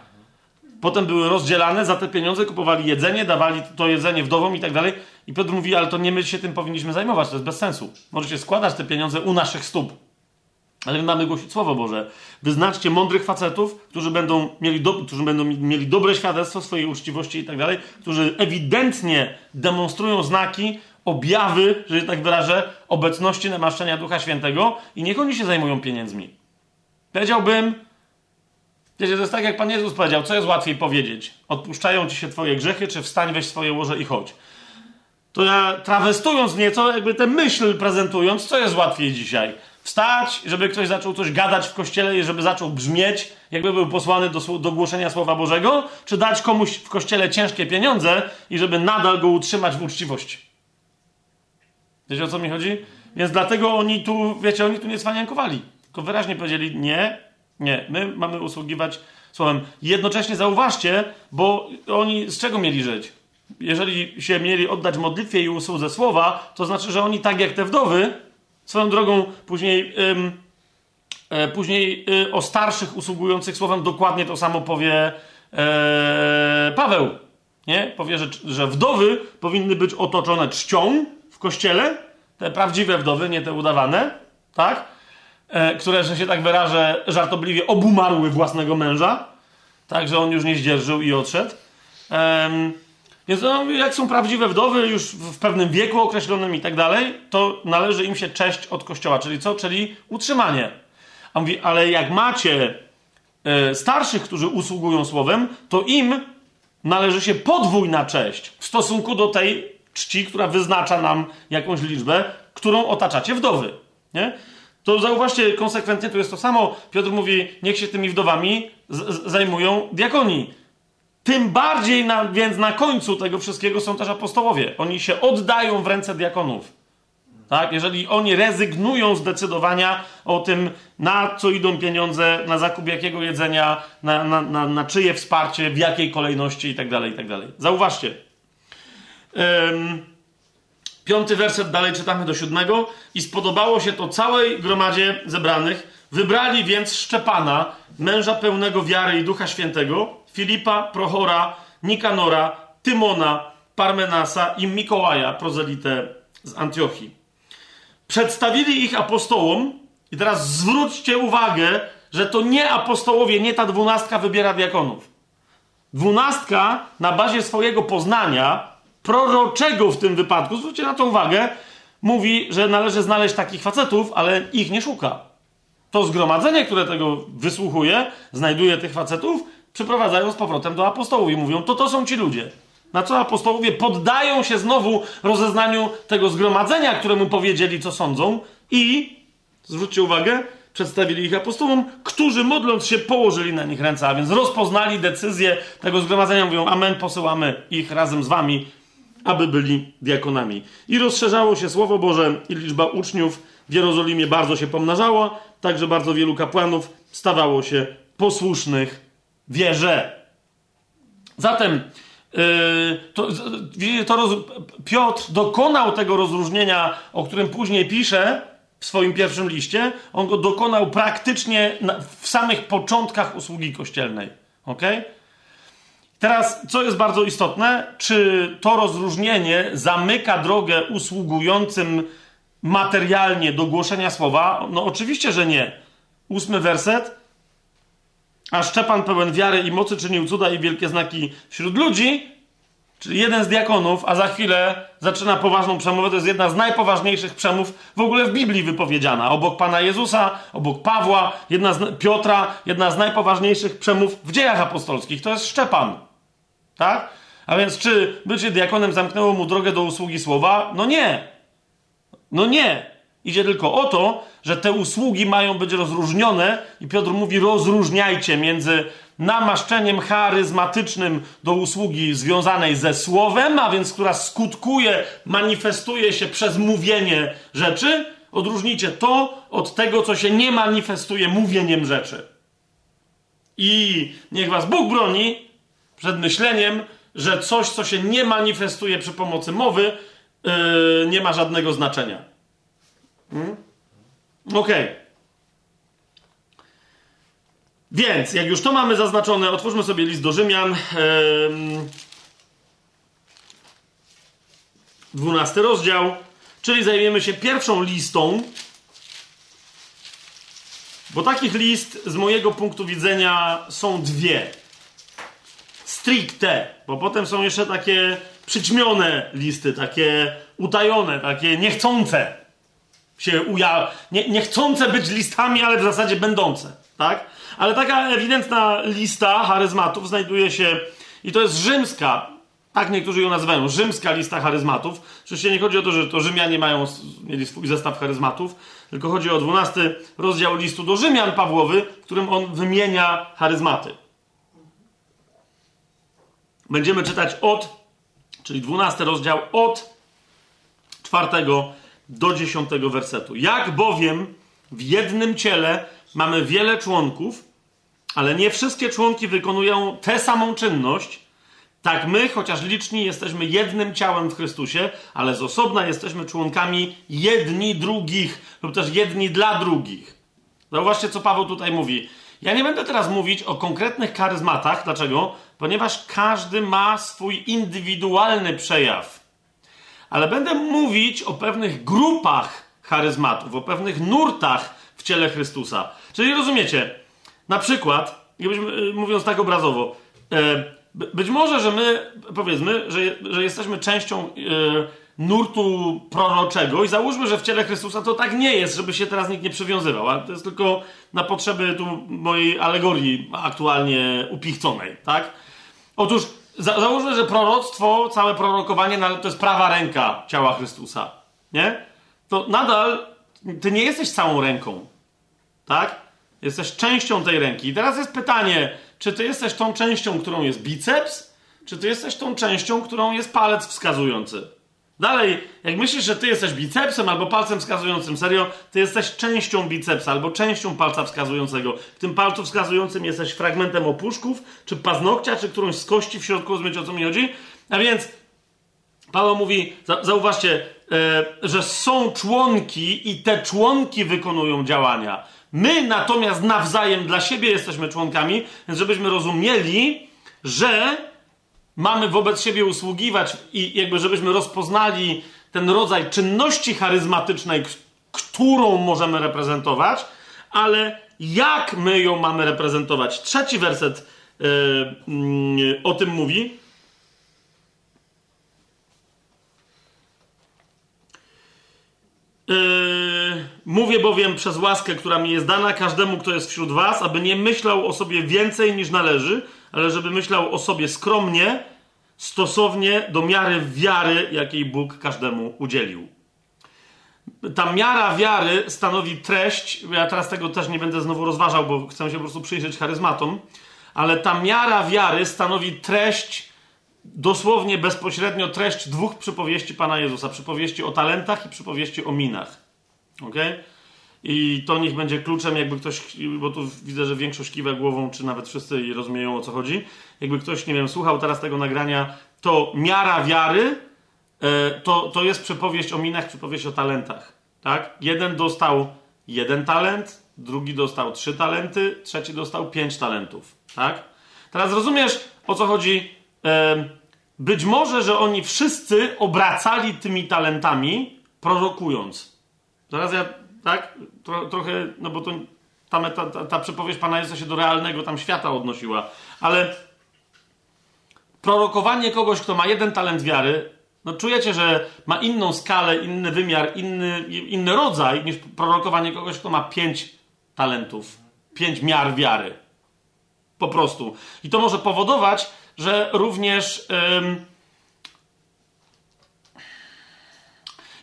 Potem były rozdzielane, za te pieniądze kupowali jedzenie, dawali to jedzenie wdowom i tak dalej. I Piotr mówi, ale to nie my się tym powinniśmy zajmować, to jest bez sensu. Możecie składać te pieniądze u naszych stóp. Ale my mamy głosić Słowo Boże. Wyznaczcie mądrych facetów, którzy będą mieli, do, którzy będą mieli dobre świadectwo swojej uczciwości i tak dalej, którzy ewidentnie demonstrują znaki, objawy, że tak wyrażę, obecności namaszczenia Ducha Świętego i niech oni się zajmują pieniędzmi. Powiedziałbym, wiecie, to jest tak jak Pan Jezus powiedział, co jest łatwiej powiedzieć? Odpuszczają ci się twoje grzechy, czy wstań, weź swoje łoże i chodź. To ja trawestując nieco, jakby tę myśl prezentując, co jest łatwiej dzisiaj? Wstać, żeby ktoś zaczął coś gadać w kościele i żeby zaczął brzmieć, jakby był posłany do, do głoszenia Słowa Bożego, czy dać komuś w kościele ciężkie pieniądze i żeby nadal go utrzymać w uczciwości? Wiecie o co mi chodzi? Więc dlatego oni tu, wiecie, oni tu nie cwaniankowali. Tylko wyraźnie powiedzieli, nie, nie, my mamy usługiwać słowem. Jednocześnie zauważcie, bo oni z czego mieli żyć? Jeżeli się mieli oddać modlitwie i usłudze słowa, to znaczy, że oni tak jak te wdowy, swoją drogą później, ym, e, później y, o starszych usługujących słowem dokładnie to samo powie e, Paweł. Nie? Powie, że, że wdowy powinny być otoczone czcią w kościele, te prawdziwe wdowy, nie te udawane, tak? E, które, że się tak wyrażę, żartobliwie obumarły własnego męża, tak, że on już nie zdzierżył i odszedł. Więc no, jak są prawdziwe wdowy, już w pewnym wieku określonym i tak dalej, to należy im się cześć od kościoła. Czyli co? Czyli utrzymanie. A mówi, ale jak macie e, starszych, którzy usługują słowem, to im należy się podwójna cześć w stosunku do tej czci, która wyznacza nam jakąś liczbę, którą otaczacie wdowy. Nie? To zauważcie, konsekwentnie tu jest to samo. Piotr mówi, niech się tymi wdowami zajmują diakoni. Tym bardziej, na, więc na końcu tego wszystkiego są też apostołowie. Oni się oddają w ręce diakonów. Tak? Jeżeli oni rezygnują z decydowania o tym, na co idą pieniądze, na zakup jakiego jedzenia, na, na, na, na czyje wsparcie, w jakiej kolejności itd. Tak itd. Tak Zauważcie. Um, Piąty werset dalej czytamy do siódmego. I spodobało się to całej gromadzie zebranych. Wybrali więc Szczepana, męża pełnego wiary i ducha świętego, Filipa, Prochora, Nikanora, Tymona, Parmenasa i Mikołaja, prozelitę z Antiochii. Przedstawili ich apostołom i teraz zwróćcie uwagę, że to nie apostołowie, nie ta dwunastka wybiera diakonów. Dwunastka na bazie swojego poznania proroczego w tym wypadku, zwróćcie na to uwagę, mówi, że należy znaleźć takich facetów, ale ich nie szuka. To zgromadzenie, które tego wysłuchuje, znajduje tych facetów, przyprowadzają z powrotem do apostołów i mówią, to to są ci ludzie. Na co apostołowie poddają się znowu rozeznaniu tego zgromadzenia, któremu powiedzieli, co sądzą i, zwróćcie uwagę, przedstawili ich apostołom, którzy modląc się położyli na nich ręce, a więc rozpoznali decyzję tego zgromadzenia, mówią, amen, posyłamy ich razem z wami aby byli diakonami. I rozszerzało się Słowo Boże i liczba uczniów w Jerozolimie bardzo się pomnażała, także bardzo wielu kapłanów stawało się posłusznych wierze. Zatem yy, to, to roz... Piotr dokonał tego rozróżnienia, o którym później pisze w swoim pierwszym liście. On go dokonał praktycznie w samych początkach usługi kościelnej. Okay? Teraz, co jest bardzo istotne, czy to rozróżnienie zamyka drogę usługującym materialnie do głoszenia słowa? No oczywiście, że nie. Ósmy werset. A Szczepan pełen wiary i mocy czynił cuda i wielkie znaki wśród ludzi, czyli jeden z diakonów, a za chwilę zaczyna poważną przemowę. To jest jedna z najpoważniejszych przemów w ogóle w Biblii wypowiedziana. Obok Pana Jezusa, obok Pawła, jedna z Piotra, jedna z najpoważniejszych przemów w dziejach apostolskich. To jest Szczepan. Tak? A więc czy bycie diakonem zamknęło mu drogę do usługi słowa? No nie. No nie. Idzie tylko o to, że te usługi mają być rozróżnione i Piotr mówi rozróżniajcie między namaszczeniem charyzmatycznym do usługi związanej ze słowem, a więc która skutkuje, manifestuje się przez mówienie rzeczy. Odróżnijcie to od tego, co się nie manifestuje mówieniem rzeczy. I niech was Bóg broni przed myśleniem, że coś, co się nie manifestuje przy pomocy mowy, yy, nie ma żadnego znaczenia. Hmm? Okej. Okay. Więc, jak już to mamy zaznaczone, otwórzmy sobie list do Rzymian. Dwunasty rozdział, czyli zajmiemy się pierwszą listą, bo takich list z mojego punktu widzenia są dwie. Stricte, bo potem są jeszcze takie przyćmione listy, takie utajone, takie niechcące się uja... Nie, niechcące być listami, ale w zasadzie będące, tak? Ale taka ewidentna lista charyzmatów znajduje się, i to jest rzymska, tak niektórzy ją nazywają, rzymska lista charyzmatów. Oczywiście nie chodzi o to, że to Rzymianie mają, mieli swój zestaw charyzmatów, tylko chodzi o 12 rozdział listu do Rzymian Pawłowy, w którym on wymienia charyzmaty. Będziemy czytać od, czyli 12 rozdział, od 4 do 10 wersetu. Jak bowiem w jednym ciele mamy wiele członków, ale nie wszystkie członki wykonują tę samą czynność, tak my, chociaż liczni, jesteśmy jednym ciałem w Chrystusie, ale z osobna jesteśmy członkami jedni drugich, lub też jedni dla drugich. Zauważcie, co Paweł tutaj mówi. Ja nie będę teraz mówić o konkretnych charyzmatach. Dlaczego? Ponieważ każdy ma swój indywidualny przejaw. Ale będę mówić o pewnych grupach charyzmatów, o pewnych nurtach w ciele Chrystusa. Czyli rozumiecie, na przykład, y, mówiąc tak obrazowo, e, być może, że my, powiedzmy, że, że jesteśmy częścią e, nurtu proroczego i załóżmy, że w ciele Chrystusa to tak nie jest, żeby się teraz nikt nie przywiązywał, to jest tylko na potrzeby tu mojej alegorii aktualnie upichconej, tak? Otóż za, załóżmy, że proroctwo, całe prorokowanie to jest prawa ręka ciała Chrystusa, nie? To nadal ty nie jesteś całą ręką, tak? Jesteś częścią tej ręki. I teraz jest pytanie, czy ty jesteś tą częścią, którą jest biceps, czy ty jesteś tą częścią, którą jest palec wskazujący? Dalej, jak myślisz, że ty jesteś bicepsem albo palcem wskazującym, serio, ty jesteś częścią bicepsa albo częścią palca wskazującego. W tym palcu wskazującym jesteś fragmentem opuszków, czy paznokcia, czy którąś z kości w środku, rozumiecie o co mi chodzi? A więc Paweł mówi, zauważcie, e, że są członki i te członki wykonują działania. My natomiast nawzajem dla siebie jesteśmy członkami, więc żebyśmy rozumieli, że mamy wobec siebie usługiwać i jakby żebyśmy rozpoznali ten rodzaj czynności charyzmatycznej, którą możemy reprezentować, ale jak my ją mamy reprezentować. Trzeci werset yy, yy, o tym mówi. Yy, mówię bowiem przez łaskę, która mi jest dana każdemu, kto jest wśród was, aby nie myślał o sobie więcej niż należy, ale żeby myślał o sobie skromnie, stosownie do miary wiary, jakiej Bóg każdemu udzielił. Ta miara wiary stanowi treść, ja teraz tego też nie będę znowu rozważał, bo chcę się po prostu przyjrzeć charyzmatom, ale ta miara wiary stanowi treść dosłownie bezpośrednio treść dwóch przypowieści Pana Jezusa. Przypowieści o talentach i przypowieści o minach. Ok? I to niech będzie kluczem, jakby ktoś, bo tu widzę, że większość kiwa głową, czy nawet wszyscy rozumieją o co chodzi. Jakby ktoś, nie wiem, słuchał teraz tego nagrania, to miara wiary e, to, to jest przypowieść o minach, przypowieść o talentach. Tak? Jeden dostał jeden talent, drugi dostał trzy talenty, trzeci dostał pięć talentów. Tak? Teraz rozumiesz, o co chodzi być może, że oni wszyscy obracali tymi talentami, prorokując. Zaraz ja, tak? Tro, trochę, no bo to ta, ta, ta, Pana Jezusa się do realnego tam świata odnosiła. Ale prorokowanie kogoś, kto ma jeden talent wiary, no czujecie, że ma inną skalę, inny wymiar, inny, inny rodzaj niż prorokowanie kogoś, kto ma pięć talentów, pięć miar wiary. Po prostu. I to może powodować, że również. Ym...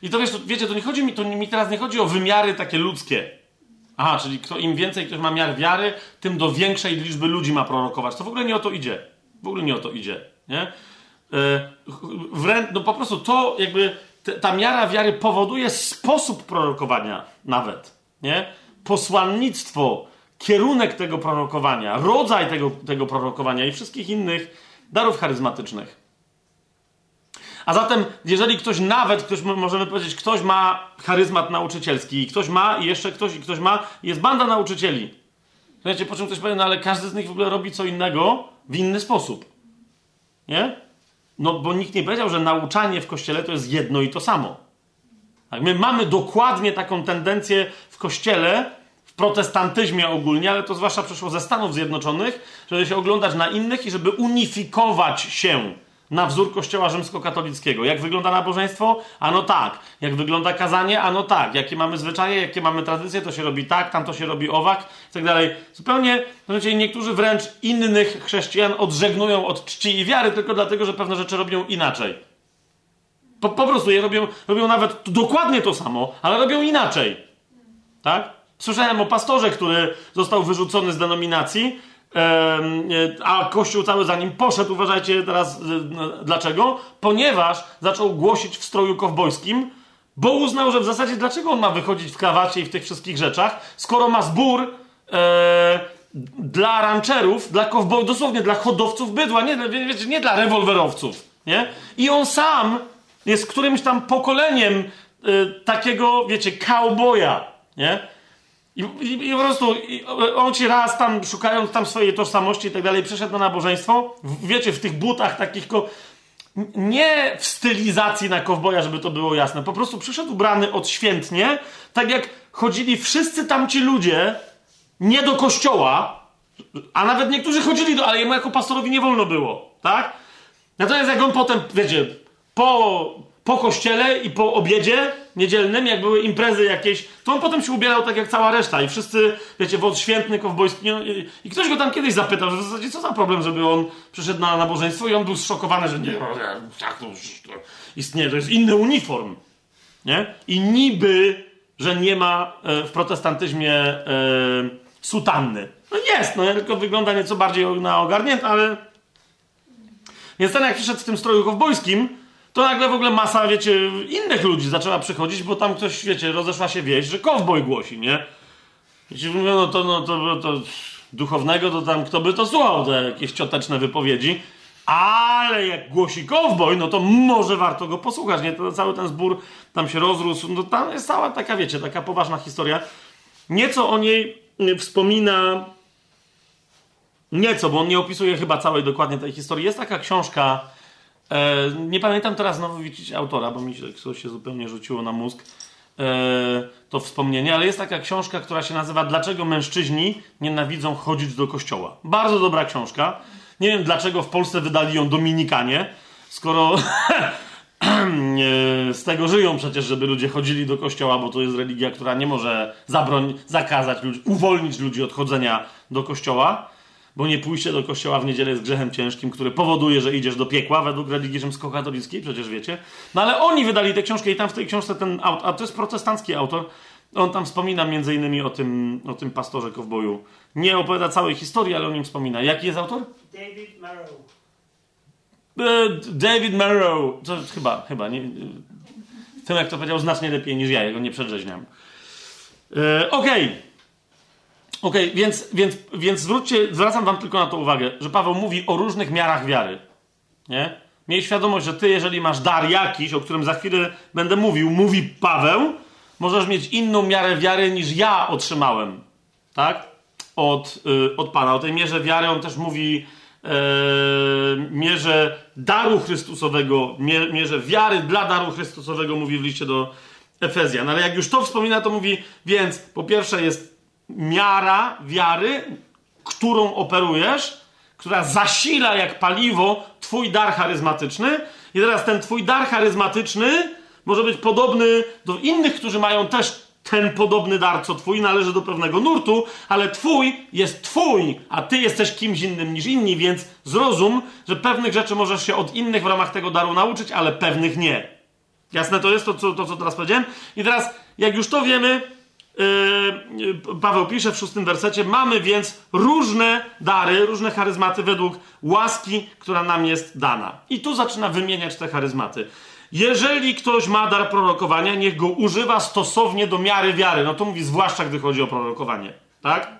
I to wiesz, to, wiecie, to nie chodzi mi, to mi teraz nie chodzi o wymiary takie ludzkie. Aha, czyli kto, im więcej ktoś ma miar wiary, tym do większej liczby ludzi ma prorokować. To w ogóle nie o to idzie. W ogóle nie o to idzie. Nie? E, wręcz, no po prostu to jakby ta miara wiary powoduje sposób prorokowania nawet, nie? Posłannictwo, kierunek tego prorokowania, rodzaj tego, tego prorokowania i wszystkich innych darów charyzmatycznych. A zatem, jeżeli ktoś nawet, ktoś możemy powiedzieć, ktoś ma charyzmat nauczycielski, ktoś ma i jeszcze ktoś, i ktoś ma, jest banda nauczycieli. Wiecie, po czym ktoś powie, no ale każdy z nich w ogóle robi co innego w inny sposób. Nie? No bo nikt nie powiedział, że nauczanie w kościele to jest jedno i to samo. Tak? My mamy dokładnie taką tendencję w kościele, w protestantyzmie ogólnie, ale to zwłaszcza przyszło ze Stanów Zjednoczonych, żeby się oglądać na innych i żeby unifikować się na wzór kościoła rzymskokatolickiego. Jak wygląda nabożeństwo? Ano tak. Jak wygląda kazanie? Ano tak. Jakie mamy zwyczaje, jakie mamy tradycje? To się robi tak, tam to się robi owak i tak dalej. Zupełnie, znaczy niektórzy wręcz innych chrześcijan odżegnują od czci i wiary tylko dlatego, że pewne rzeczy robią inaczej. Po, po prostu je robią, robią nawet dokładnie to samo, ale robią inaczej. Tak? Słyszałem o pastorze, który został wyrzucony z denominacji, a Kościół cały za nim poszedł. Uważajcie teraz e, dlaczego? Ponieważ zaczął głosić w stroju kowbojskim, bo uznał, że w zasadzie dlaczego on ma wychodzić w krawacie i w tych wszystkich rzeczach, skoro ma zbór e, dla rancherów, dla kowbojów, dosłownie dla hodowców bydła, nie, wiecie, nie dla rewolwerowców. Nie? I on sam jest którymś tam pokoleniem e, takiego, wiecie, cowboya. Nie? I, i, i po prostu i on ci raz tam, szukając tam swojej tożsamości i tak dalej, przeszedł na nabożeństwo, w, wiecie, w tych butach takich, ko... nie w stylizacji na kowboja, żeby to było jasne, po prostu przyszedł ubrany odświętnie, tak jak chodzili wszyscy tamci ludzie, nie do kościoła, a nawet niektórzy chodzili do, ale jemu jako pastorowi nie wolno było, tak? Natomiast jak on potem, wiecie, po, po kościele i po obiedzie niedzielnym, jak były imprezy jakieś, to on potem się ubierał tak jak cała reszta i wszyscy, wiecie, wod świętny, kowbojski no, i, i, ktoś go tam kiedyś zapytał, że w zasadzie co za problem, żeby on przyszedł na nabożeństwo i on był zszokowany, że nie, tak to, istnieje, to jest inny uniform, nie? I niby, że nie ma e, w protestantyzmie e, sutanny. No jest, no tylko wygląda nieco bardziej na ogarnięte, ale... Więc ten jak przyszedł w tym stroju kowbojskim, to nagle w ogóle masa, wiecie, innych ludzi zaczęła przychodzić, bo tam ktoś, wiecie, rozeszła się wieść, że kowboj głosi, nie? Wiecie, mówią, no to, no to, to duchownego, to tam kto by to słuchał, te jakieś cioteczne wypowiedzi, ale jak głosi kowboj, no to może warto go posłuchać, nie? To cały ten zbór tam się rozrósł, no tam jest cała taka, wiecie, taka poważna historia. Nieco o niej wspomina Nieco, bo on nie opisuje chyba całej dokładnie tej historii. Jest taka książka E, nie pamiętam teraz znowu autora, bo mi coś się zupełnie rzuciło na mózg e, to wspomnienie, ale jest taka książka, która się nazywa Dlaczego mężczyźni nienawidzą chodzić do kościoła. Bardzo dobra książka. Nie wiem dlaczego w Polsce wydali ją Dominikanie, skoro z tego żyją przecież, żeby ludzie chodzili do kościoła, bo to jest religia, która nie może zabroń, zakazać ludzi, uwolnić ludzi od chodzenia do kościoła bo nie pójście do kościoła w niedzielę jest grzechem ciężkim, który powoduje, że idziesz do piekła według religii rzymskokatolickiej, przecież wiecie. No ale oni wydali tę książkę i tam w tej książce ten autor, a to jest protestancki autor, on tam wspomina między innymi o tym, o tym pastorze kowboju. Nie opowiada całej historii, ale o nim wspomina. Jaki jest autor? David Marrow. E, David Marrow. To chyba, chyba. Nie, tym, jak to powiedział, znacznie lepiej niż ja. Jego nie przedrzeźniam. E, Okej. Okay. Okej, okay, więc, więc, więc zwróćcie, zwracam wam tylko na to uwagę, że Paweł mówi o różnych miarach wiary. Nie? Miej świadomość, że ty, jeżeli masz dar jakiś, o którym za chwilę będę mówił, mówi Paweł, możesz mieć inną miarę wiary niż ja otrzymałem. Tak? Od, yy, od Pana. O tej mierze wiary on też mówi yy, mierze daru Chrystusowego, mierze wiary dla daru Chrystusowego mówi w liście do Efezjan. Ale jak już to wspomina, to mówi, więc po pierwsze jest miara wiary, którą operujesz, która zasila jak paliwo twój dar charyzmatyczny. I teraz ten twój dar charyzmatyczny może być podobny do innych, którzy mają też ten podobny dar co twój, należy do pewnego nurtu, ale twój jest twój, a ty jesteś kimś innym niż inni, więc zrozum, że pewnych rzeczy możesz się od innych w ramach tego daru nauczyć, ale pewnych nie. Jasne to jest to, co, to, co teraz powiedziałem? I teraz, jak już to wiemy, Paweł pisze w szóstym wersecie, mamy więc różne dary, różne charyzmaty według łaski, która nam jest dana. I tu zaczyna wymieniać te charyzmaty. Jeżeli ktoś ma dar prorokowania, niech go używa stosownie do miary wiary. No to mówi zwłaszcza, gdy chodzi o prorokowanie. Tak?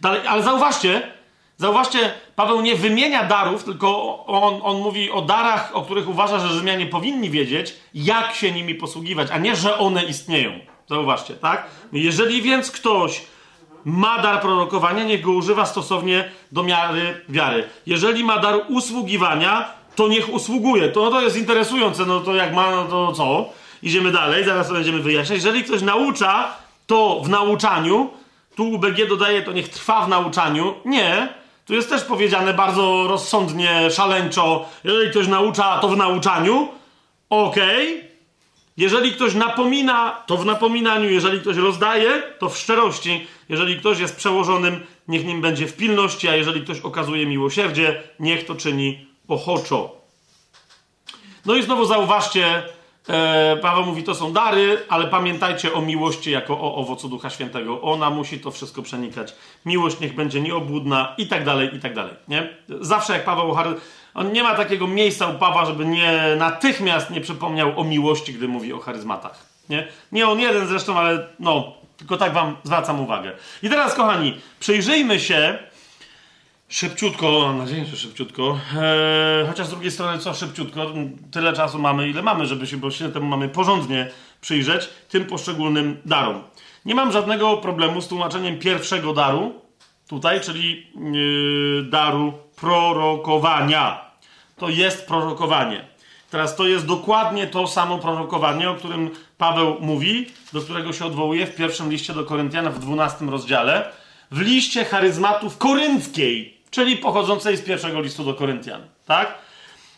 Dalej, ale zauważcie, zauważcie, Paweł nie wymienia darów, tylko on, on mówi o darach, o których uważa, że Rzymianie powinni wiedzieć, jak się nimi posługiwać, a nie, że one istnieją. Zauważcie, tak? Jeżeli więc ktoś ma dar prorokowania, niech go używa stosownie do miary wiary. Jeżeli ma dar usługiwania, to niech usługuje. To, no to jest interesujące, no to jak ma, no to co? Idziemy dalej, zaraz to będziemy wyjaśniać. Jeżeli ktoś naucza, to w nauczaniu, tu UBG dodaje, to niech trwa w nauczaniu. Nie. Tu jest też powiedziane bardzo rozsądnie, szaleńczo. Jeżeli ktoś naucza, to w nauczaniu. Okej. Okay. Jeżeli ktoś napomina, to w napominaniu. Jeżeli ktoś rozdaje, to w szczerości. Jeżeli ktoś jest przełożonym, niech nim będzie w pilności, a jeżeli ktoś okazuje miłosierdzie, niech to czyni ochoczo. No i znowu zauważcie, e, Paweł mówi, to są dary, ale pamiętajcie o miłości jako o owocu Ducha Świętego. Ona musi to wszystko przenikać. Miłość niech będzie nieobłudna i tak dalej, i tak dalej. Nie? Zawsze jak Paweł on nie ma takiego miejsca u Pawła, żeby nie natychmiast nie przypomniał o miłości, gdy mówi o charyzmatach. Nie, nie on jeden zresztą, ale no, tylko tak wam zwracam uwagę. I teraz, kochani, przyjrzyjmy się Szybciutko, mam nadzieję, że szybciutko. Eee, chociaż z drugiej strony, co szybciutko, tyle czasu mamy, ile mamy, żeby się, bo się temu mamy porządnie przyjrzeć, tym poszczególnym darom. Nie mam żadnego problemu z tłumaczeniem pierwszego daru, tutaj, czyli yy, daru prorokowania. To jest prorokowanie. Teraz to jest dokładnie to samo prorokowanie, o którym Paweł mówi, do którego się odwołuje w pierwszym liście do Koryntian w 12 rozdziale, w liście charyzmatów korynckiej czyli pochodzącej z pierwszego listu do Koryntian. Tak?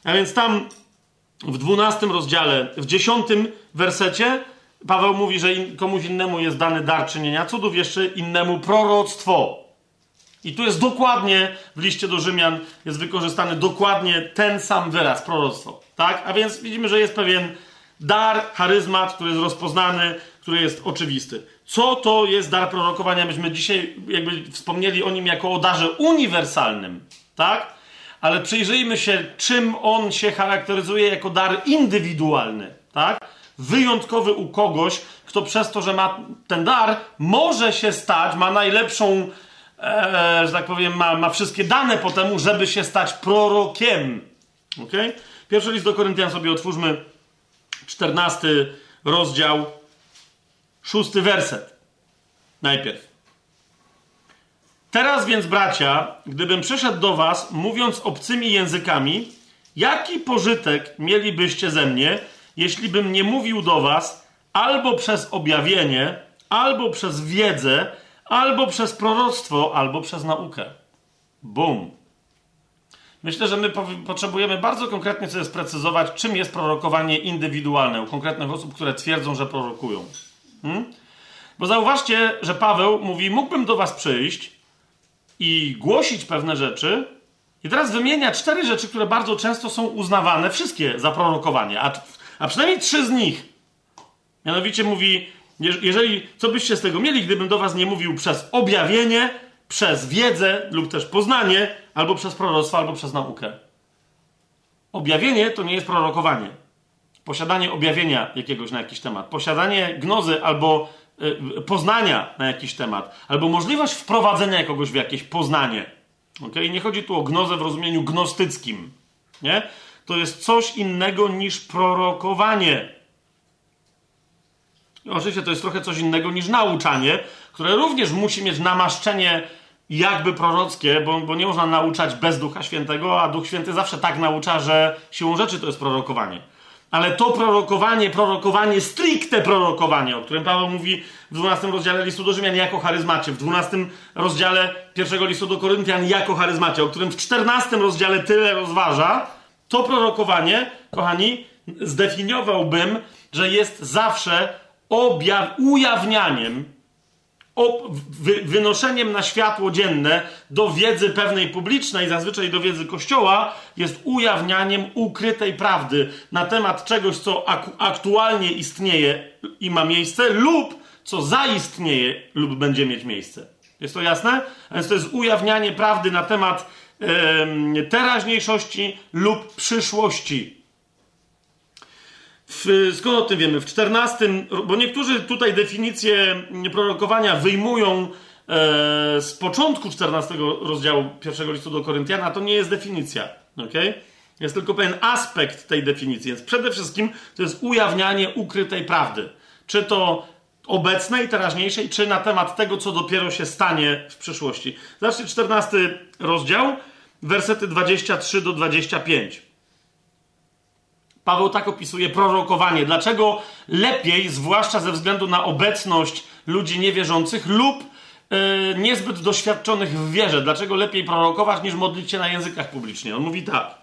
A więc tam w dwunastym rozdziale, w dziesiątym wersecie Paweł mówi, że komuś innemu jest dany dar czynienia cudów, jeszcze innemu proroctwo. I tu jest dokładnie, w liście do Rzymian jest wykorzystany dokładnie ten sam wyraz, proroctwo. Tak? A więc widzimy, że jest pewien dar, charyzmat, który jest rozpoznany, który jest oczywisty. Co to jest dar prorokowania? Myśmy dzisiaj jakby wspomnieli o nim jako o darze uniwersalnym, tak? Ale przyjrzyjmy się, czym on się charakteryzuje jako dar indywidualny, tak? Wyjątkowy u kogoś, kto przez to, że ma ten dar, może się stać, ma najlepszą, e, że tak powiem, ma, ma wszystkie dane po temu, żeby się stać prorokiem. Ok? Pierwszy list do Koryntian sobie otwórzmy, 14 rozdział, szósty werset. Najpierw. Teraz więc, bracia, gdybym przyszedł do was, mówiąc obcymi językami, jaki pożytek mielibyście ze mnie, jeśli bym nie mówił do was albo przez objawienie, albo przez wiedzę, albo przez proroctwo, albo przez naukę? Bum. Myślę, że my potrzebujemy bardzo konkretnie sobie sprecyzować, czym jest prorokowanie indywidualne u konkretnych osób, które twierdzą, że prorokują. Hmm? Bo zauważcie, że Paweł mówi: Mógłbym do Was przyjść i głosić pewne rzeczy. I teraz wymienia cztery rzeczy, które bardzo często są uznawane, wszystkie za prorokowanie, a, a przynajmniej trzy z nich. Mianowicie mówi: Jeżeli co byście z tego mieli, gdybym do Was nie mówił przez objawienie, przez wiedzę lub też poznanie, albo przez proroctwo, albo przez naukę. Objawienie to nie jest prorokowanie posiadanie objawienia jakiegoś na jakiś temat, posiadanie gnozy albo y, poznania na jakiś temat, albo możliwość wprowadzenia kogoś w jakieś poznanie. Okay? Nie chodzi tu o gnozę w rozumieniu gnostyckim. Nie? To jest coś innego niż prorokowanie. Oczywiście to jest trochę coś innego niż nauczanie, które również musi mieć namaszczenie jakby prorockie, bo, bo nie można nauczać bez Ducha Świętego, a Duch Święty zawsze tak naucza, że siłą rzeczy to jest prorokowanie. Ale to prorokowanie, prorokowanie, stricte prorokowanie, o którym Paweł mówi w 12 rozdziale listu do Rzymian jako charyzmacie, w 12 rozdziale pierwszego listu do Koryntian jako charyzmacie, o którym w 14 rozdziale tyle rozważa, to prorokowanie, kochani, zdefiniowałbym, że jest zawsze objaw, ujawnianiem, wy, wynoszeniem na światło dzienne do wiedzy pewnej publicznej, zazwyczaj do wiedzy Kościoła, jest ujawnianiem ukrytej prawdy na temat czegoś, co ak aktualnie istnieje i ma miejsce, lub co zaistnieje lub będzie mieć miejsce. Jest to jasne? A więc to jest ujawnianie prawdy na temat teraźniejszości lub przyszłości. W, skąd o tym wiemy? W 14, bo niektórzy tutaj definicję prorokowania wyjmują e, z początku 14 rozdziału pierwszego listu do Koryntiana, to nie jest definicja. Okay? Jest tylko pewien aspekt tej definicji. Więc przede wszystkim to jest ujawnianie ukrytej prawdy. Czy to obecnej, teraźniejszej, czy na temat tego, co dopiero się stanie w przyszłości. Zacznij 14 rozdział, wersety 23 do 25. Paweł tak opisuje prorokowanie. Dlaczego lepiej, zwłaszcza ze względu na obecność ludzi niewierzących lub yy, niezbyt doświadczonych w wierze, dlaczego lepiej prorokować niż modlić się na językach publicznie? On mówi tak.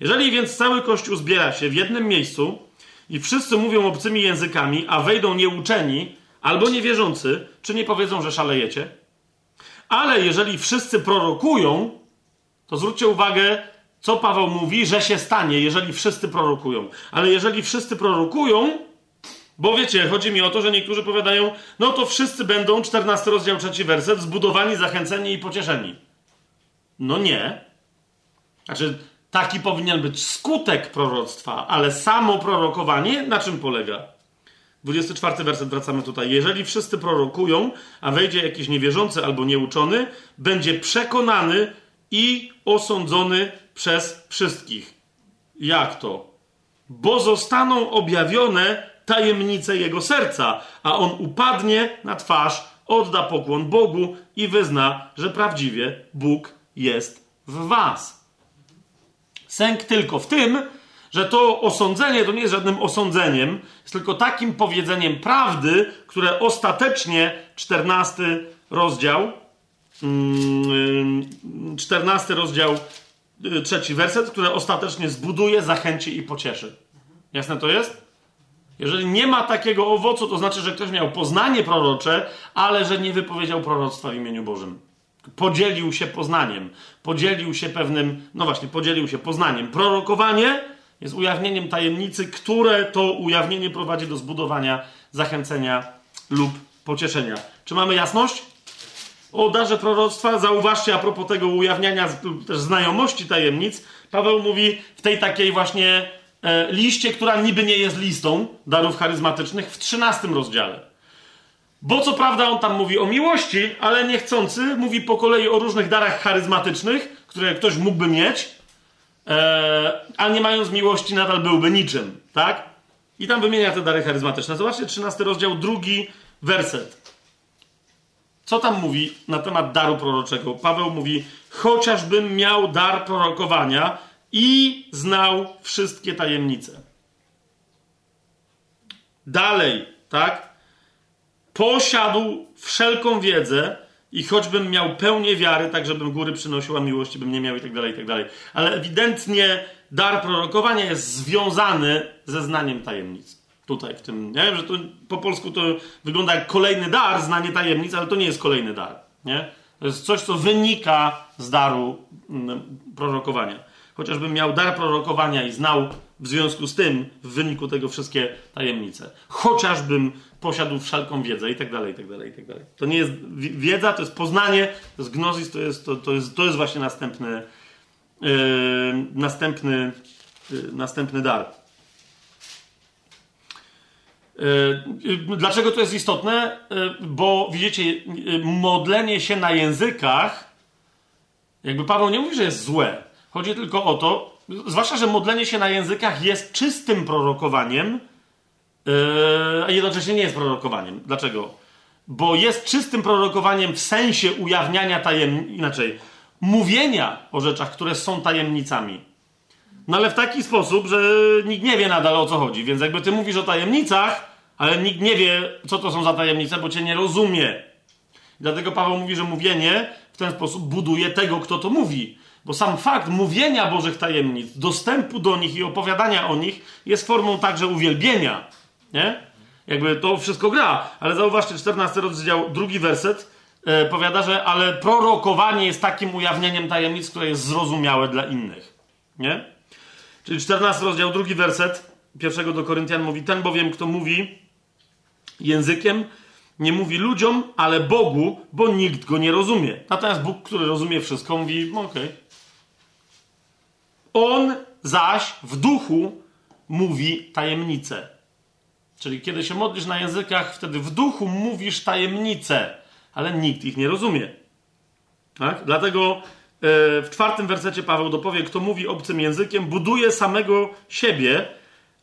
Jeżeli więc cały Kościół zbiera się w jednym miejscu i wszyscy mówią obcymi językami, a wejdą nieuczeni albo niewierzący, czy nie powiedzą, że szalejecie? Ale jeżeli wszyscy prorokują, to zwróćcie uwagę, co Paweł mówi, że się stanie, jeżeli wszyscy prorokują. Ale jeżeli wszyscy prorokują, bo wiecie, chodzi mi o to, że niektórzy powiadają, no to wszyscy będą, 14 rozdział, trzeci werset, zbudowani, zachęceni i pocieszeni. No nie. Znaczy, taki powinien być skutek proroctwa, ale samo prorokowanie na czym polega? 24 werset, wracamy tutaj. Jeżeli wszyscy prorokują, a wejdzie jakiś niewierzący albo nieuczony, będzie przekonany i osądzony przez wszystkich. Jak to? Bo zostaną objawione tajemnice jego serca, a on upadnie na twarz, odda pokłon Bogu i wyzna, że prawdziwie Bóg jest w was. Sęk tylko w tym, że to osądzenie to nie jest żadnym osądzeniem, jest tylko takim powiedzeniem prawdy, które ostatecznie 14 rozdział, 14 mm, rozdział Y, trzeci werset, które ostatecznie zbuduje, zachęci i pocieszy. Jasne to jest? Jeżeli nie ma takiego owocu, to znaczy, że ktoś miał poznanie prorocze, ale że nie wypowiedział proroctwa w imieniu Bożym. Podzielił się poznaniem, podzielił się pewnym, no właśnie, podzielił się poznaniem. Prorokowanie jest ujawnieniem tajemnicy, które to ujawnienie prowadzi do zbudowania, zachęcenia lub pocieszenia. Czy mamy jasność? O darze proroctwa, zauważcie a propos tego ujawniania też znajomości tajemnic, Paweł mówi w tej takiej właśnie e, liście, która niby nie jest listą darów charyzmatycznych, w 13 rozdziale. Bo co prawda on tam mówi o miłości, ale niechcący mówi po kolei o różnych darach charyzmatycznych, które ktoś mógłby mieć, e, a nie mając miłości nadal byłby niczym, tak? I tam wymienia te dary charyzmatyczne. Zobaczcie, 13 rozdział, drugi werset. Co tam mówi na temat daru proroczego? Paweł mówi, chociażbym miał dar prorokowania i znał wszystkie tajemnice. Dalej, tak? Posiadł wszelką wiedzę i choćbym miał pełnię wiary, tak żebym góry przynosiła miłości, bym nie miał i tak dalej, i tak dalej. Ale ewidentnie dar prorokowania jest związany ze znaniem tajemnic tutaj w tym, nie? Że to po polsku to wygląda jak kolejny dar, znanie tajemnic, ale to nie jest kolejny dar, nie? To jest coś, co wynika z daru mm, prorokowania. Chociażbym miał dar prorokowania i znał w związku z tym, w wyniku tego wszystkie tajemnice. Chociażbym posiadł wszelką wiedzę i tak dalej, i tak dalej, i tak dalej. To nie jest wiedza, to jest poznanie, to jest gnozis, to jest, to, to jest, to jest właśnie następny, yy, następny, yy, następny dar. E, dlaczego to jest istotne? E, bo widzicie, modlenie się na językach, jakby Paweł nie mówi, że jest złe. Chodzi tylko o to, zwłaszcza, że modlenie się na językach jest czystym prorokowaniem, a jednocześnie nie jest prorokowaniem. Dlaczego? Bo jest czystym prorokowaniem w sensie ujawniania tajemnic, inaczej, mówienia o rzeczach, które są tajemnicami. No ale w taki sposób, że nikt nie wie nadal o co chodzi. Więc jakby ty mówisz o tajemnicach, ale nikt nie wie, co to są za tajemnice, bo cię nie rozumie. Dlatego Paweł mówi, że mówienie w ten sposób buduje tego, kto to mówi. Bo sam fakt mówienia Bożych tajemnic, dostępu do nich i opowiadania o nich jest formą także uwielbienia. Nie? Jakby to wszystko gra. Ale zauważcie, 14 rozdział, drugi werset e, powiada, że ale prorokowanie jest takim ujawnieniem tajemnic, które jest zrozumiałe dla innych. Nie? Czyli 14 rozdział, drugi werset pierwszego do Koryntian mówi, ten bowiem, kto mówi językiem, nie mówi ludziom, ale Bogu, bo nikt go nie rozumie. Natomiast Bóg, który rozumie wszystko, mówi, okej. Okay. On zaś w duchu mówi tajemnice. Czyli kiedy się modlisz na językach, wtedy w duchu mówisz tajemnice, ale nikt ich nie rozumie. Tak? Dlatego w czwartym wersecie Paweł dopowie, kto mówi obcym językiem, buduje samego siebie,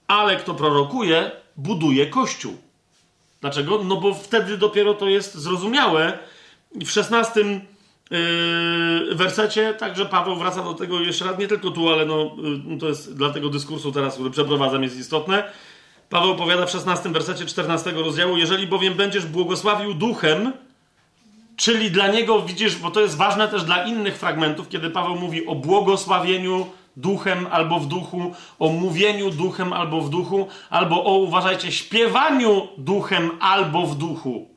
ale kto prorokuje, buduje kościół. Dlaczego? No bo wtedy dopiero to jest zrozumiałe. W szesnastym yy, wersecie także Paweł wraca do tego jeszcze raz, nie tylko tu, ale no, yy, to jest dla tego dyskursu teraz, który przeprowadzam, jest istotne. Paweł powiada w 16 wersecie 14 rozdziału, jeżeli bowiem będziesz błogosławił duchem, czyli dla niego, widzisz, bo to jest ważne też dla innych fragmentów, kiedy Paweł mówi o błogosławieniu duchem albo w duchu, o mówieniu duchem albo w duchu, albo o, uważajcie, śpiewaniu duchem albo w duchu.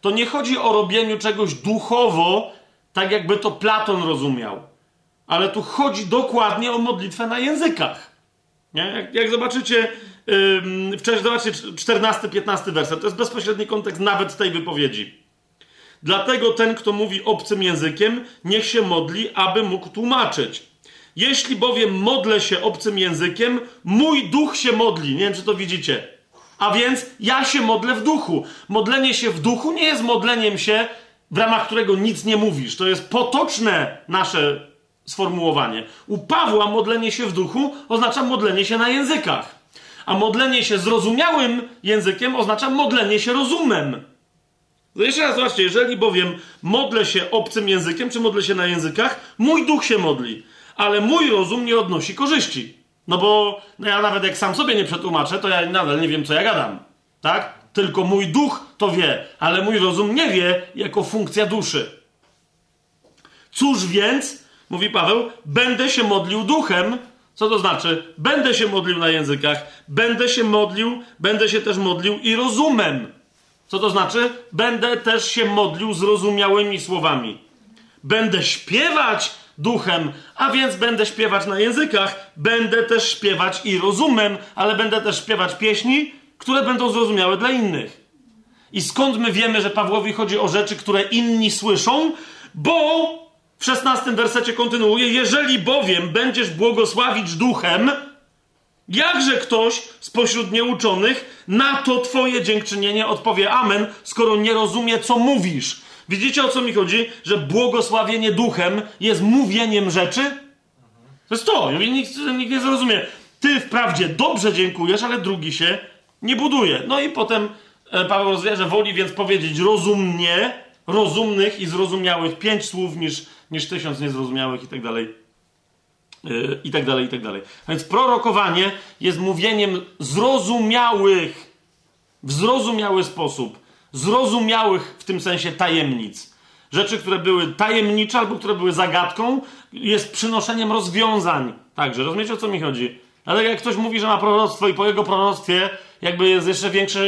To nie chodzi o robieniu czegoś duchowo, tak jakby to Platon rozumiał. Ale tu chodzi dokładnie o modlitwę na językach. Nie? Jak, jak zobaczycie, yy, wcześniej zobaczcie 14-15 werset, to jest bezpośredni kontekst nawet tej wypowiedzi. Dlatego ten, kto mówi obcym językiem, niech się modli, aby mógł tłumaczyć. Jeśli bowiem modlę się obcym językiem, mój duch się modli. Nie wiem, czy to widzicie. A więc ja się modlę w duchu. Modlenie się w duchu nie jest modleniem się, w ramach którego nic nie mówisz. To jest potoczne nasze sformułowanie. U Pawła modlenie się w duchu oznacza modlenie się na językach. A modlenie się zrozumiałym językiem oznacza modlenie się rozumem. No jeszcze raz zobaczcie, jeżeli bowiem modlę się obcym językiem, czy modlę się na językach, mój duch się modli ale mój rozum nie odnosi korzyści. No bo no ja nawet jak sam sobie nie przetłumaczę, to ja nadal nie wiem, co ja gadam. Tak? Tylko mój duch to wie, ale mój rozum nie wie jako funkcja duszy. Cóż więc, mówi Paweł, będę się modlił duchem. Co to znaczy? Będę się modlił na językach, będę się modlił, będę się też modlił i rozumem. Co to znaczy? Będę też się modlił zrozumiałymi słowami. Będę śpiewać duchem, a więc będę śpiewać na językach, będę też śpiewać i rozumem, ale będę też śpiewać pieśni, które będą zrozumiałe dla innych. I skąd my wiemy, że Pawłowi chodzi o rzeczy, które inni słyszą? Bo w szesnastym wersecie kontynuuje: Jeżeli bowiem będziesz błogosławić duchem, jakże ktoś spośród nieuczonych na to Twoje dziękczynienie odpowie Amen, skoro nie rozumie, co mówisz? Widzicie o co mi chodzi? Że błogosławienie duchem jest mówieniem rzeczy? To jest to. Nikt, nikt nie zrozumie. Ty wprawdzie dobrze dziękujesz, ale drugi się nie buduje. No i potem e, Paweł rozwija, że woli więc powiedzieć rozumnie, rozumnych i zrozumiałych pięć słów niż, niż tysiąc niezrozumiałych i tak dalej. I tak dalej, i tak dalej. A więc prorokowanie jest mówieniem zrozumiałych, w zrozumiały sposób zrozumiałych w tym sensie tajemnic. Rzeczy, które były tajemnicze albo które były zagadką, jest przynoszeniem rozwiązań. Także, rozumiecie o co mi chodzi? Ale jak ktoś mówi, że ma proroctwo i po jego proroctwie jakby jest jeszcze większe,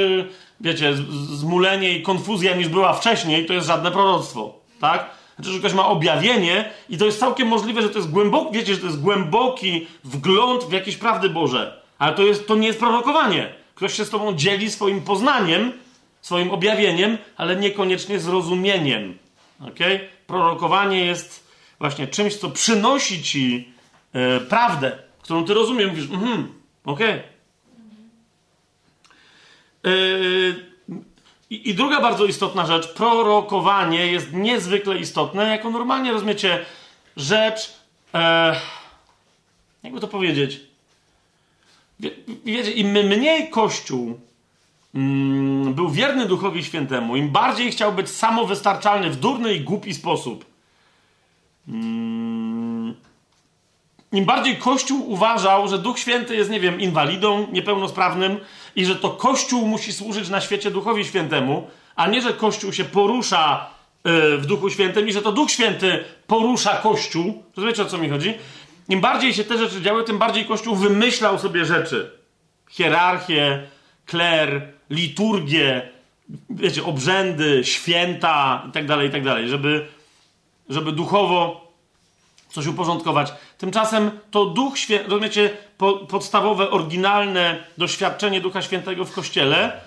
wiecie, zmulenie i konfuzja niż była wcześniej, to jest żadne proroctwo, tak? Znaczy, że ktoś ma objawienie i to jest całkiem możliwe, że to jest głęboki, wiecie, że to jest głęboki wgląd w jakieś prawdy Boże. Ale to, jest, to nie jest prorokowanie. Ktoś się z tobą dzieli swoim poznaniem swoim objawieniem, ale niekoniecznie zrozumieniem. Okay? Prorokowanie jest właśnie czymś, co przynosi ci e, prawdę, którą ty rozumiesz. Mówisz, mhm, okej. Okay. E, I druga bardzo istotna rzecz, prorokowanie jest niezwykle istotne, jako normalnie rozumiecie rzecz, e, jakby to powiedzieć, wiecie, im mniej Kościół mm, był wierny Duchowi Świętemu, im bardziej chciał być samowystarczalny w durny i głupi sposób, mm, im bardziej Kościół uważał, że Duch Święty jest, nie wiem, inwalidą, niepełnosprawnym i że to Kościół musi służyć na świecie Duchowi Świętemu, a nie, że Kościół się porusza yy, w Duchu Świętym i że to Duch Święty porusza Kościół. Rozumiecie, o co mi chodzi? Im bardziej się te rzeczy działy, tym bardziej Kościół wymyślał sobie rzeczy. Hierarchię, kler, liturgię, wiecie, obrzędy, święta itd., tak itd., tak żeby, żeby duchowo coś uporządkować. Tymczasem to Duch Święty, rozumiecie, po, podstawowe, oryginalne doświadczenie Ducha Świętego w Kościele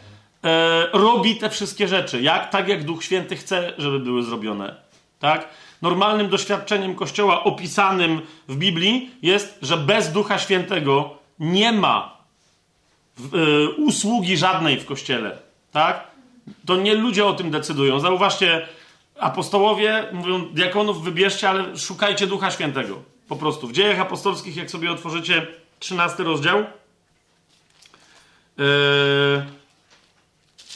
e, robi te wszystkie rzeczy, jak, tak jak Duch Święty chce, żeby były zrobione. Tak? Normalnym doświadczeniem Kościoła opisanym w Biblii jest, że bez Ducha Świętego nie ma e, usługi żadnej w Kościele. Tak? To nie ludzie o tym decydują. Zauważcie, apostołowie mówią, diakonów wybierzcie, ale szukajcie Ducha Świętego. Po prostu. W dziejach apostolskich, jak sobie otworzycie 13 rozdział, yy,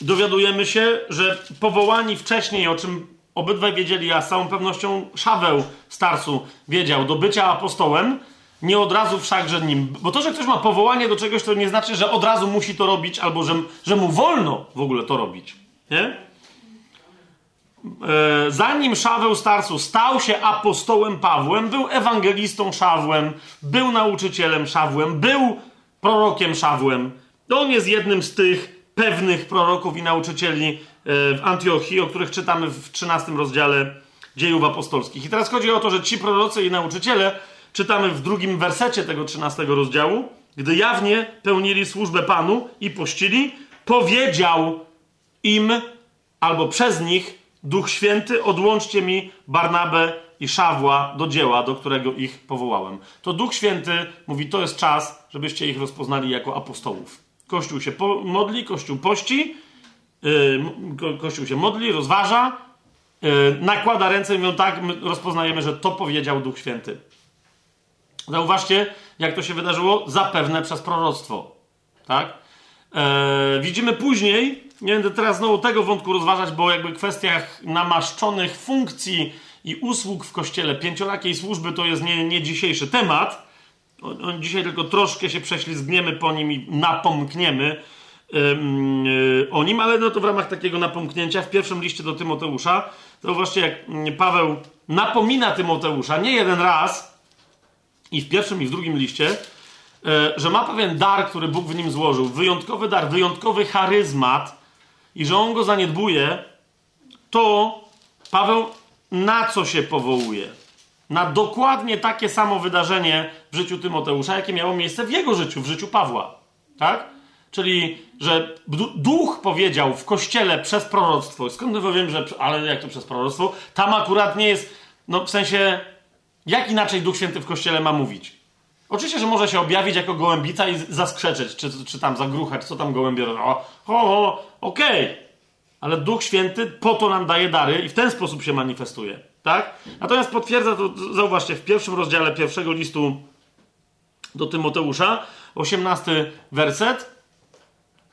dowiadujemy się, że powołani wcześniej, o czym obydwaj wiedzieli, a z całą pewnością Szaweł Starsu wiedział, do bycia apostołem, nie od razu wszakże nim. Bo to, że ktoś ma powołanie do czegoś, to nie znaczy, że od razu musi to robić, albo że, że mu wolno w ogóle to robić. Nie? E, zanim Szaweł Starsu stał się apostołem Pawłem, był ewangelistą Szawłem, był nauczycielem Szawłem, był prorokiem Szawłem. On jest jednym z tych pewnych proroków i nauczycieli e, w Antiochii, o których czytamy w 13 rozdziale dziejów apostolskich. I teraz chodzi o to, że ci prorocy i nauczyciele, czytamy w drugim wersecie tego 13 rozdziału, gdy jawnie pełnili służbę Panu i pościli, powiedział im albo przez nich Duch Święty, odłączcie mi Barnabę i Szawła do dzieła, do którego ich powołałem. To Duch Święty mówi, to jest czas, żebyście ich rozpoznali jako apostołów. Kościół się modli, Kościół pości, yy, Kościół się modli, rozważa, yy, nakłada ręce i mówią tak, my rozpoznajemy, że to powiedział Duch Święty. Zauważcie, jak to się wydarzyło? Zapewne przez proroctwo. Tak? Yy, widzimy później, nie będę teraz znowu tego wątku rozważać, bo jakby kwestiach namaszczonych funkcji i usług w kościele, pięciorakiej służby to jest nie, nie dzisiejszy temat. O, o, dzisiaj tylko troszkę się prześlizgniemy po nim i napomkniemy yy, o nim, ale no to w ramach takiego napomknięcia w pierwszym liście do Tymoteusza, zauważcie jak Paweł napomina Tymoteusza nie jeden raz i w pierwszym i w drugim liście, że ma pewien dar, który Bóg w nim złożył, wyjątkowy dar, wyjątkowy charyzmat, i że on go zaniedbuje, to Paweł na co się powołuje? Na dokładnie takie samo wydarzenie w życiu Tymoteusza, jakie miało miejsce w jego życiu, w życiu Pawła. Tak? Czyli, że duch powiedział w kościele przez proroctwo. Skąd ja wiem, że. Ale jak to przez proroctwo? Tam akurat nie jest. No w sensie. Jak inaczej Duch Święty w kościele ma mówić? Oczywiście, że może się objawić jako gołębica i zaskrzeczeć, czy, czy tam zagruchać, co tam gołębie robią. O, o, okej. Okay. Ale Duch Święty po to nam daje dary i w ten sposób się manifestuje. Tak? Natomiast potwierdza to, zauważcie, w pierwszym rozdziale pierwszego listu do Tymoteusza, 18 werset,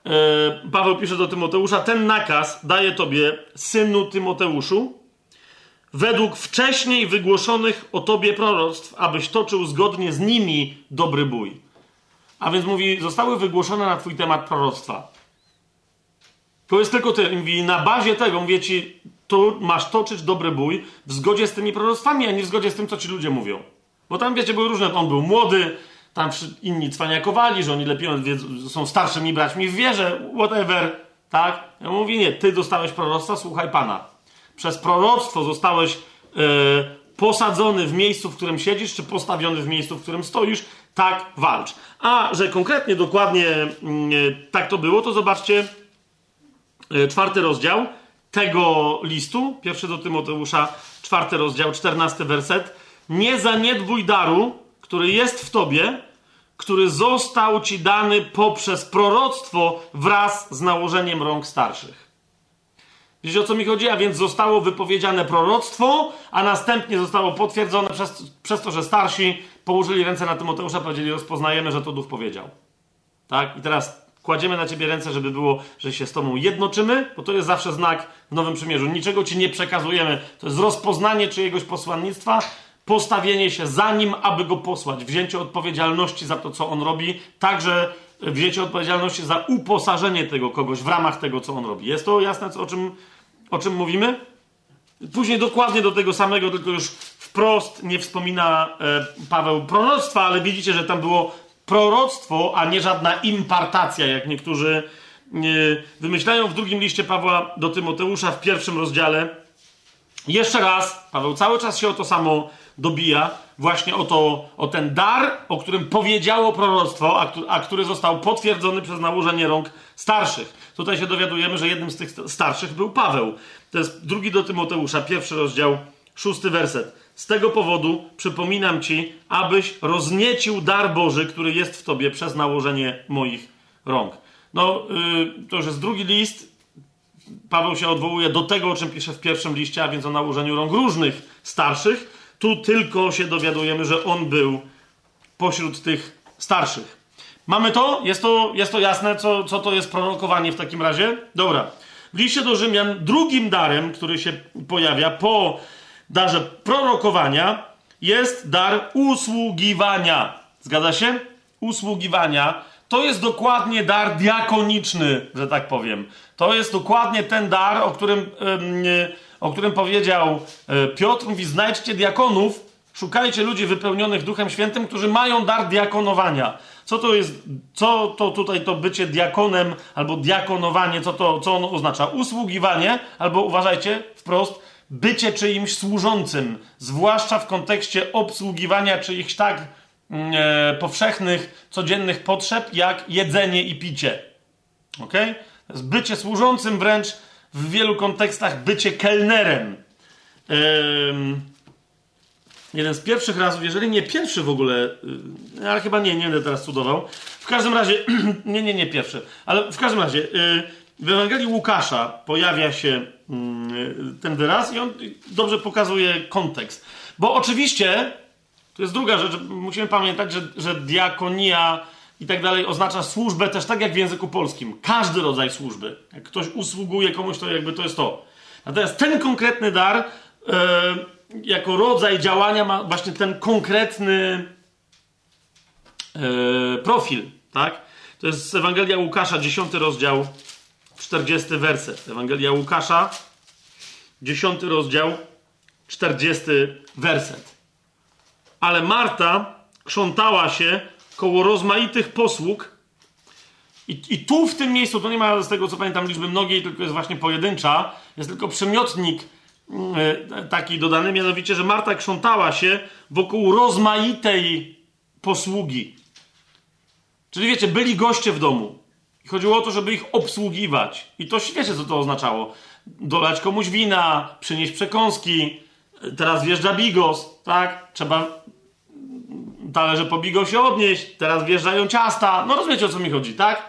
yy, Paweł pisze do Tymoteusza, ten nakaz daje tobie, synu Tymoteuszu, według wcześniej wygłoszonych o tobie proroctw, abyś toczył zgodnie z nimi dobry bój. A więc mówi, zostały wygłoszone na twój temat proroctwa. To jest tylko tyle. Mówi, na bazie tego mówię ci, tu masz toczyć dobry bój w zgodzie z tymi proroctwami, a nie w zgodzie z tym, co ci ludzie mówią. Bo tam, wiecie, były różne. On był młody, tam inni cwaniakowali, że oni lepiej są starszymi braćmi w wierze, whatever, tak? Ja mówi, nie, ty dostałeś proroctwa, słuchaj Pana przez proroctwo zostałeś e, posadzony w miejscu, w którym siedzisz, czy postawiony w miejscu, w którym stoisz, tak walcz. A że konkretnie, dokładnie mm, e, tak to było, to zobaczcie e, czwarty rozdział tego listu, pierwszy do Tymoteusza, czwarty rozdział, czternasty werset. Nie zaniedbuj daru, który jest w tobie, który został ci dany poprzez proroctwo wraz z nałożeniem rąk starszych. Wiecie o co mi chodzi? A więc zostało wypowiedziane proroctwo, a następnie zostało potwierdzone przez, przez to, że starsi położyli ręce na Tymoteusza, powiedzieli, rozpoznajemy, że to duch powiedział. Tak? I teraz kładziemy na ciebie ręce, żeby było, że się z tobą jednoczymy, bo to jest zawsze znak w Nowym Przymierzu. Niczego ci nie przekazujemy. To jest rozpoznanie czyjegoś posłannictwa. postawienie się za nim, aby go posłać, wzięcie odpowiedzialności za to, co on robi, także wzięcie odpowiedzialności za uposażenie tego kogoś w ramach tego, co on robi. Jest to jasne, o czym, o czym mówimy? Później dokładnie do tego samego, tylko już wprost nie wspomina e, Paweł proroctwa, ale widzicie, że tam było proroctwo, a nie żadna impartacja, jak niektórzy e, wymyślają w drugim liście Pawła do Tymoteusza w pierwszym rozdziale. Jeszcze raz, Paweł cały czas się o to samo dobija, właśnie o, to, o ten dar, o którym powiedziało proroctwo, a, a który został potwierdzony przez nałożenie rąk starszych. Tutaj się dowiadujemy, że jednym z tych starszych był Paweł. To jest drugi do Tymoteusza, pierwszy rozdział, szósty werset. Z tego powodu przypominam ci, abyś rozniecił dar Boży, który jest w tobie przez nałożenie moich rąk. No, yy, to już jest drugi list. Paweł się odwołuje do tego, o czym pisze w pierwszym liście, a więc o nałożeniu rąk różnych starszych. Tu tylko się dowiadujemy, że on był pośród tych starszych. Mamy to? Jest to, jest to jasne, co, co to jest prorokowanie w takim razie? Dobra. W liście do Rzymian drugim darem, który się pojawia po darze prorokowania, jest dar usługiwania. Zgadza się? Usługiwania. To jest dokładnie dar diakoniczny, że tak powiem. To jest dokładnie ten dar, o którym, o którym powiedział e, Piotr. Mówi, znajdźcie diakonów, szukajcie ludzi wypełnionych Duchem Świętym, którzy mają dar diakonowania. Co to jest, co to tutaj to bycie diakonem albo diakonowanie, co to, co ono oznacza? Usługiwanie, albo uważajcie wprost, bycie czyimś służącym, zwłaszcza w kontekście obsługiwania czyichś tak mm, e, powszechnych, codziennych potrzeb, jak jedzenie i picie. Ok? Bycie służącym wręcz w wielu kontekstach bycie kelnerem. jeden z pierwszych razów, jeżeli nie pierwszy w ogóle, yy, ale chyba nie, nie będę teraz cudował. W każdym razie, nie, nie, nie pierwszy, ale w każdym razie, yy, w Ewangelii Łukasza pojawia się yy, ten wyraz i on dobrze pokazuje kontekst. Bo oczywiście, to jest druga rzecz, musimy pamiętać, że, że diakonia i tak dalej oznacza służbę też tak jak w języku polskim. Każdy rodzaj służby. Jak ktoś usługuje komuś, to jakby to jest to. Natomiast ten konkretny dar e, jako rodzaj działania ma właśnie ten konkretny e, profil, tak? To jest Ewangelia Łukasza, 10 rozdział, 40 werset. Ewangelia Łukasza, 10 rozdział, 40 werset. Ale Marta krzątała się koło rozmaitych posług. I, I tu w tym miejscu, to nie ma z tego co pamiętam liczby mnogiej, tylko jest właśnie pojedyncza, jest tylko przymiotnik yy, taki dodany, mianowicie, że Marta krzątała się wokół rozmaitej posługi. Czyli wiecie, byli goście w domu. I chodziło o to, żeby ich obsługiwać. I to wiecie, co to oznaczało. Dolać komuś wina, przynieść przekąski. Teraz wjeżdża bigos, tak? Trzeba talerze po się odnieść, teraz wjeżdżają ciasta. No rozumiecie o co mi chodzi, tak?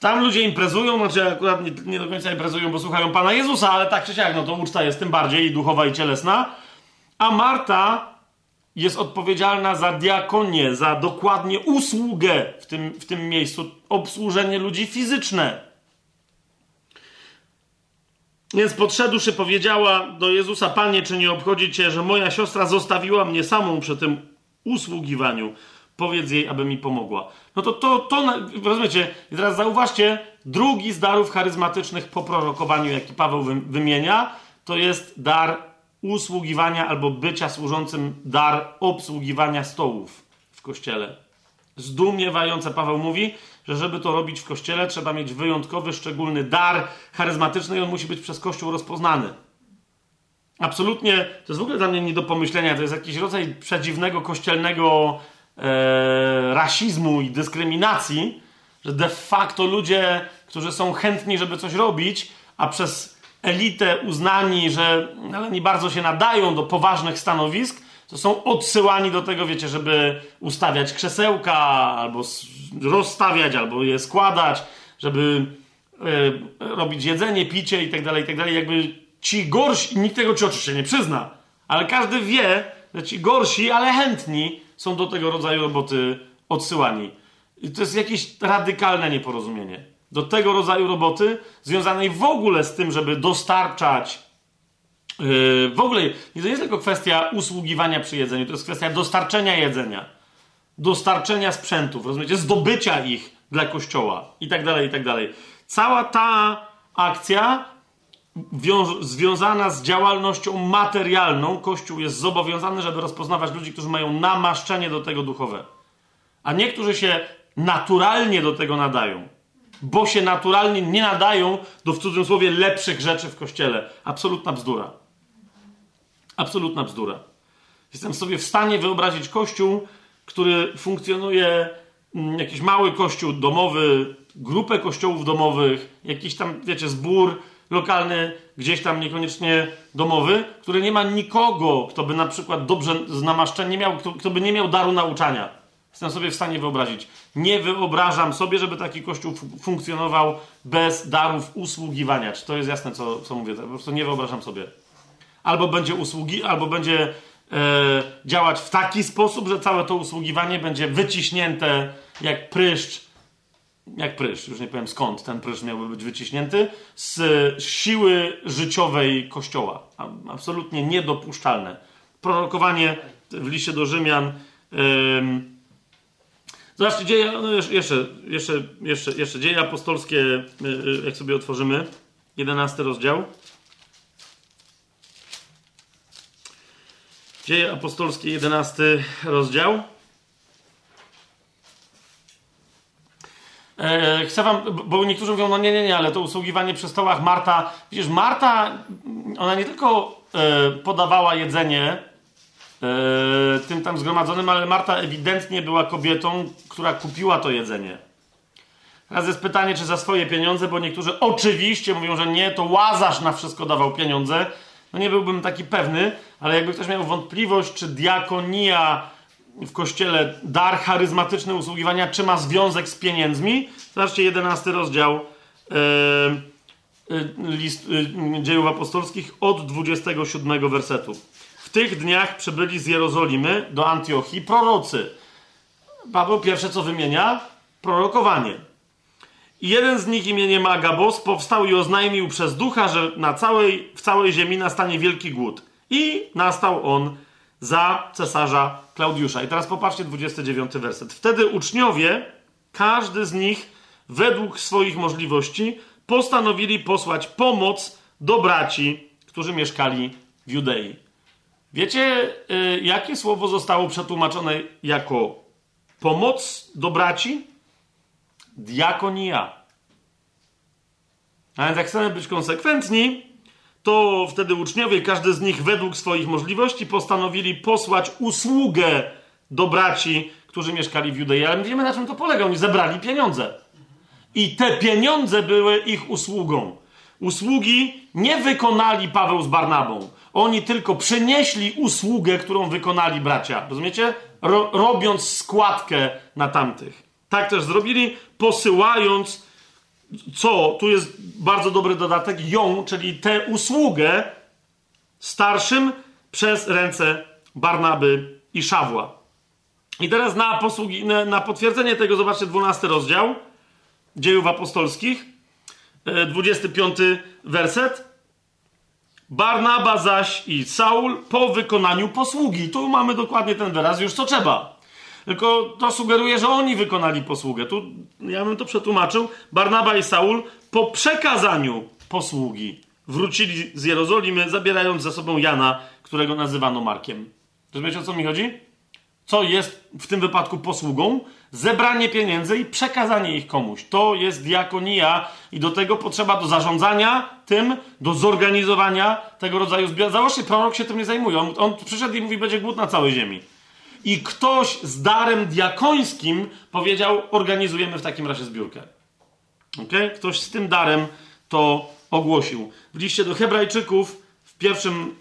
Tam ludzie imprezują, znaczy akurat nie, nie, do końca imprezują, bo słuchają Pana Jezusa, ale tak czy siak, no to uczta jest tym bardziej i duchowa i cielesna. A Marta jest odpowiedzialna za diakonię, za dokładnie usługę w tym, w tym miejscu, obsłużenie ludzi fizyczne. Więc podszedłszy powiedziała do Jezusa, Panie, czy nie obchodzi Cię, że moja siostra zostawiła mnie samą przy tym usługiwaniu. Powiedz jej, aby mi pomogła. No to, to, to rozumiecie? I teraz zauważcie, drugi z darów charyzmatycznych po prorokowaniu, jaki Paweł wymienia, to jest dar usługiwania albo bycia służącym, dar obsługiwania stołów w kościele. Zdumiewające Paweł mówi, że żeby to robić w kościele, trzeba mieć wyjątkowy, szczególny dar charyzmatyczny i on musi być przez kościół rozpoznany. Absolutnie, to jest w ogóle dla mnie nie do pomyślenia. To jest jakiś rodzaj przedziwnego kościelnego e, rasizmu i dyskryminacji, że de facto ludzie, którzy są chętni, żeby coś robić, a przez elitę uznani, że ale nie bardzo się nadają do poważnych stanowisk, to są odsyłani do tego, wiecie, żeby ustawiać krzesełka, albo rozstawiać, albo je składać, żeby e, robić jedzenie, picie i tak dalej, i tak dalej. Jakby ci gorsi, nikt tego ci oczywiście nie przyzna, ale każdy wie, że ci gorsi, ale chętni są do tego rodzaju roboty odsyłani. I to jest jakieś radykalne Yy, w ogóle to nie jest tylko kwestia usługiwania przy jedzeniu, to jest kwestia dostarczenia jedzenia, dostarczenia sprzętów, rozumiecie, zdobycia ich dla kościoła i tak dalej, i tak dalej. Cała ta akcja związana z działalnością materialną, Kościół jest zobowiązany, żeby rozpoznawać ludzi, którzy mają namaszczenie do tego duchowe. A niektórzy się naturalnie do tego nadają, bo się naturalnie nie nadają do w cudzysłowie lepszych rzeczy w kościele. Absolutna bzdura. Absolutna bzdura. Jestem sobie w stanie wyobrazić kościół, który funkcjonuje, mm, jakiś mały kościół domowy, grupę kościołów domowych, jakiś tam, wiecie, zbór lokalny, gdzieś tam niekoniecznie domowy, który nie ma nikogo, kto by na przykład dobrze z namaszczeniem nie miał, kto, kto by nie miał daru nauczania. Jestem sobie w stanie wyobrazić. Nie wyobrażam sobie, żeby taki kościół funkcjonował bez darów usługiwania. Czy to jest jasne, co, co mówię? Po prostu nie wyobrażam sobie. Albo będzie usługi, albo będzie e, działać w taki sposób, że całe to usługiwanie będzie wyciśnięte jak pryszcz jak prysz, już nie powiem skąd ten prysz miałby być wyciśnięty, z siły życiowej Kościoła. Absolutnie niedopuszczalne. Prorokowanie w liście do Rzymian. Zobaczcie, dzieje, no jeszcze, jeszcze, jeszcze, jeszcze dzieje apostolskie, yy, jak sobie otworzymy, 11 rozdział. Dzieje apostolskie, 11 rozdział. E, chcę wam, bo niektórzy mówią, no nie, nie, nie, ale to usługiwanie przy stołach Marta. Widzisz, Marta, ona nie tylko e, podawała jedzenie e, tym tam zgromadzonym, ale Marta ewidentnie była kobietą, która kupiła to jedzenie. Teraz jest pytanie, czy za swoje pieniądze, bo niektórzy oczywiście mówią, że nie, to Łazarz na wszystko dawał pieniądze. No nie byłbym taki pewny, ale jakby ktoś miał wątpliwość, czy diakonia w kościele dar charyzmatyczny usługiwania, czy ma związek z pieniędzmi. Zobaczcie, 11 rozdział yy, list, yy, dziejów apostolskich od 27 wersetu. W tych dniach przybyli z Jerozolimy do Antiochii prorocy. Paweł pierwsze co wymienia? Prorokowanie. I jeden z nich imieniem Agabos powstał i oznajmił przez ducha, że na całej, w całej ziemi nastanie wielki głód. I nastał on za cesarza Klaudiusza. I teraz popatrzcie 29 werset. Wtedy uczniowie, każdy z nich według swoich możliwości, postanowili posłać pomoc do braci, którzy mieszkali w Judei. Wiecie, y, jakie słowo zostało przetłumaczone jako pomoc do braci? Diakonia. A więc jak chcemy być konsekwentni, to wtedy uczniowie, każdy z nich według swoich możliwości, postanowili posłać usługę do braci, którzy mieszkali w Judei. Ale my wiemy, na czym to polega. Oni zebrali pieniądze. I te pieniądze były ich usługą. Usługi nie wykonali Paweł z Barnabą. Oni tylko przynieśli usługę, którą wykonali bracia. Rozumiecie? Ro robiąc składkę na tamtych. Tak też zrobili, posyłając co, tu jest bardzo dobry dodatek, ją, czyli tę usługę starszym przez ręce Barnaby i Szawła. I teraz na, posługi, na, na potwierdzenie tego zobaczcie 12 rozdział dziejów apostolskich, 25 e, werset. Barnaba zaś i Saul po wykonaniu posługi. Tu mamy dokładnie ten wyraz, już co trzeba. Tylko to sugeruje, że oni wykonali posługę. Tu ja bym to przetłumaczył. Barnaba i Saul po przekazaniu posługi wrócili z Jerozolimy, zabierając ze sobą Jana, którego nazywano Markiem. Rozumiecie o co mi chodzi? Co jest w tym wypadku posługą? Zebranie pieniędzy i przekazanie ich komuś. To jest diakonia i do tego potrzeba do zarządzania tym, do zorganizowania tego rodzaju zbiorów. Zobaczcie, prorok się tym nie zajmuje. On, on przyszedł i mówi, będzie głód na całej ziemi i ktoś z darem diakońskim powiedział: Organizujemy w takim razie zbiórkę. Okay? Ktoś z tym darem to ogłosił. W liście do Hebrajczyków w pierwszym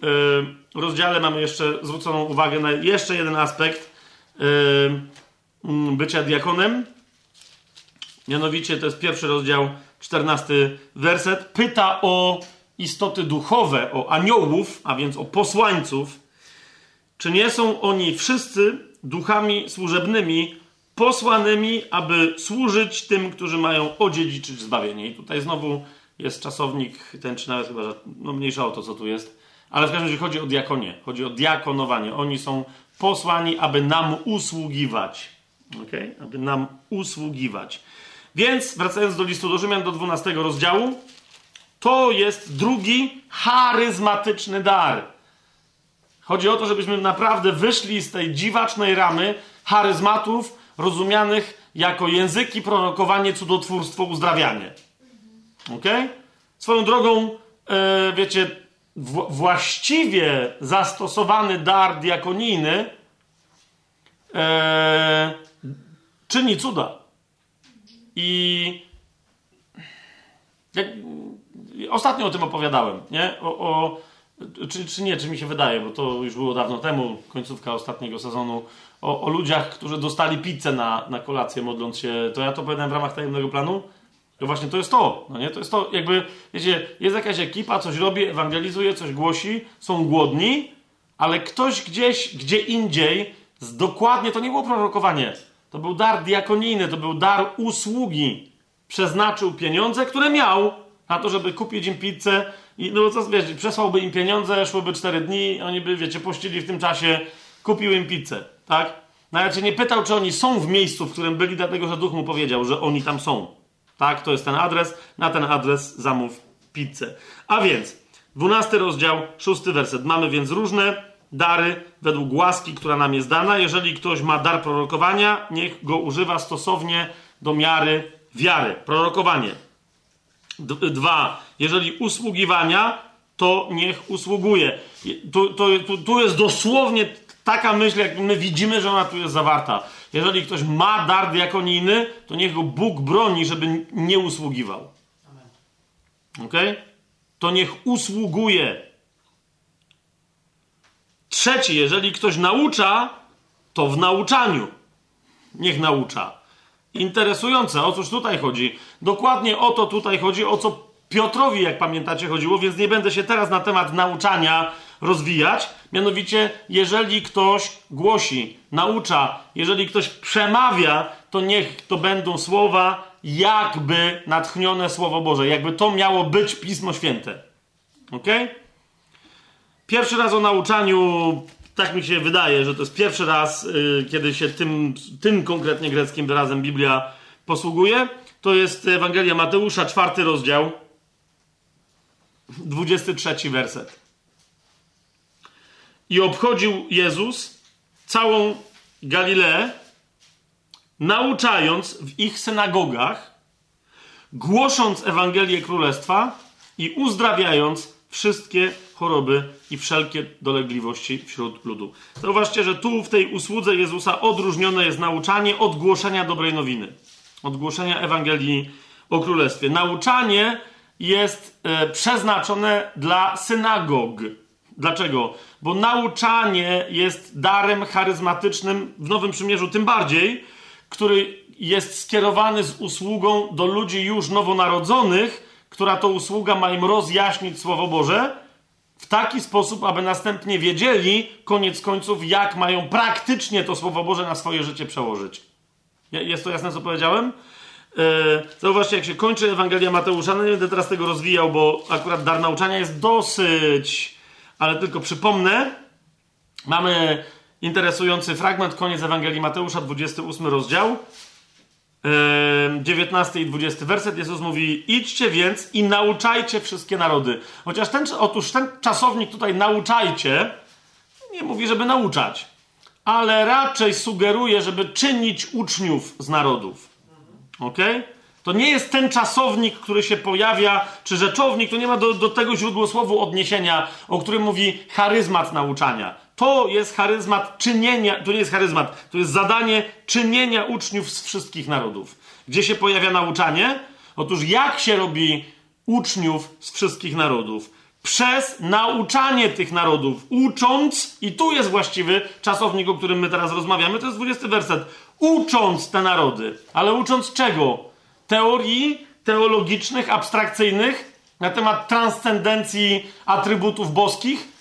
y, rozdziale mamy jeszcze zwróconą uwagę na jeszcze jeden aspekt y, bycia diakonem. Mianowicie to jest pierwszy rozdział, czternasty werset. Pyta o istoty duchowe, o aniołów, a więc o posłańców czy nie są oni wszyscy duchami służebnymi, posłanymi, aby służyć tym, którzy mają odziedziczyć zbawienie? I tutaj znowu jest czasownik, ten czy nawet chyba, że no mniejsza o to, co tu jest. Ale w każdym razie chodzi o diakonię, chodzi o diakonowanie. Oni są posłani, aby nam usługiwać. Okay? Aby nam usługiwać. Więc wracając do listu do Rzymian, do 12 rozdziału, to jest drugi charyzmatyczny dar. Chodzi o to, żebyśmy naprawdę wyszli z tej dziwacznej ramy charyzmatów rozumianych jako języki, prorokowanie, cudotwórstwo, uzdrawianie. Ok? Swoją drogą, e, wiecie, właściwie zastosowany dar diakonijny e, czyni cuda. I jak, ostatnio o tym opowiadałem, nie? O, o, czy, czy nie, czy mi się wydaje, bo to już było dawno temu, końcówka ostatniego sezonu, o, o ludziach, którzy dostali pizzę na, na kolację, modląc się. To ja to powiedziałem w ramach tajemnego planu. To właśnie to jest to, no nie? To jest to, jakby, wiecie, jest jakaś ekipa, coś robi, ewangelizuje, coś głosi, są głodni, ale ktoś gdzieś, gdzie indziej, z dokładnie, to nie było prorokowanie, to był dar diakonijny, to był dar usługi. Przeznaczył pieniądze, które miał na to, żeby kupić im pizzę i, no co, wiesz, przesłałby im pieniądze, szłyby cztery dni, oni by, wiecie, pościli w tym czasie, kupił im pizzę, tak? Nawet się nie pytał, czy oni są w miejscu, w którym byli, dlatego że duch mu powiedział, że oni tam są. Tak, to jest ten adres. Na ten adres zamów pizzę. A więc, 12 rozdział, 6 werset. Mamy więc różne dary według łaski, która nam jest dana. Jeżeli ktoś ma dar prorokowania, niech go używa stosownie do miary wiary. Prorokowanie. Dwa. Jeżeli usługiwania, to niech usługuje. Tu, tu, tu, tu jest dosłownie taka myśl, jak my widzimy, że ona tu jest zawarta. Jeżeli ktoś ma dar diakonijny, to niech go Bóg broni, żeby nie usługiwał. Ok? To niech usługuje. Trzeci, jeżeli ktoś naucza, to w nauczaniu. Niech naucza. Interesujące, o cóż tutaj chodzi? Dokładnie o to tutaj chodzi, o co Piotrowi, jak pamiętacie, chodziło, więc nie będę się teraz na temat nauczania rozwijać. Mianowicie, jeżeli ktoś głosi, naucza, jeżeli ktoś przemawia, to niech to będą słowa jakby natchnione Słowo Boże, jakby to miało być Pismo Święte. Ok? Pierwszy raz o nauczaniu, tak mi się wydaje, że to jest pierwszy raz, yy, kiedy się tym, tym konkretnie greckim wyrazem Biblia posługuje. To jest Ewangelia Mateusza, czwarty rozdział, 23 werset. I obchodził Jezus całą Galileę, nauczając w ich synagogach, głosząc Ewangelię Królestwa i uzdrawiając wszystkie choroby i wszelkie dolegliwości wśród ludu. Zauważcie, że tu w tej usłudze Jezusa odróżnione jest nauczanie od głoszenia dobrej nowiny, od głoszenia Ewangelii o Królestwie. Nauczanie jest e, przeznaczone dla synagog. Dlaczego? Bo nauczanie jest darem charyzmatycznym w Nowym Przymierzu, tym bardziej, który jest skierowany z usługą do ludzi już nowonarodzonych, która to usługa ma im rozjaśnić Słowo Boże w taki sposób, aby następnie wiedzieli, koniec końców, jak mają praktycznie to Słowo Boże na swoje życie przełożyć. Jest to jasne, co powiedziałem? E, zauważcie, jak się kończy Ewangelia Mateusza. No nie będę teraz tego rozwijał, bo akurat dar nauczania jest dosyć. Ale tylko przypomnę, mamy interesujący fragment, koniec Ewangelii Mateusza, 28 rozdział. 19 i 20 werset Jezus mówi: Idźcie więc i nauczajcie wszystkie narody. Chociaż ten, otóż ten czasownik tutaj nauczajcie nie mówi, żeby nauczać, ale raczej sugeruje, żeby czynić uczniów z narodów. Ok? To nie jest ten czasownik, który się pojawia, czy rzeczownik, to nie ma do, do tego źródłosłowu odniesienia, o którym mówi charyzmat nauczania. To jest charyzmat czynienia, to nie jest charyzmat, to jest zadanie czynienia uczniów z wszystkich narodów. Gdzie się pojawia nauczanie? Otóż jak się robi uczniów z wszystkich narodów? Przez nauczanie tych narodów, ucząc, i tu jest właściwy czasownik, o którym my teraz rozmawiamy, to jest 20 werset ucząc te narody. Ale ucząc czego? Teorii teologicznych, abstrakcyjnych na temat transcendencji atrybutów boskich,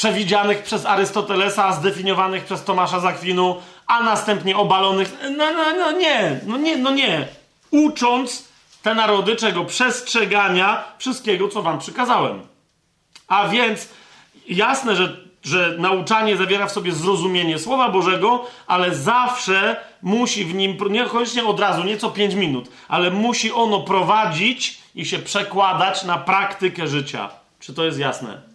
przewidzianych przez Arystotelesa, zdefiniowanych przez Tomasza Zakwinu, a następnie obalonych. No, no, no nie, no nie, no nie. Ucząc te narody czego? Przestrzegania wszystkiego, co wam przykazałem. A więc jasne, że, że nauczanie zawiera w sobie zrozumienie Słowa Bożego, ale zawsze musi w nim, niekoniecznie od razu, nie co 5 minut, ale musi ono prowadzić i się przekładać na praktykę życia. Czy to jest jasne?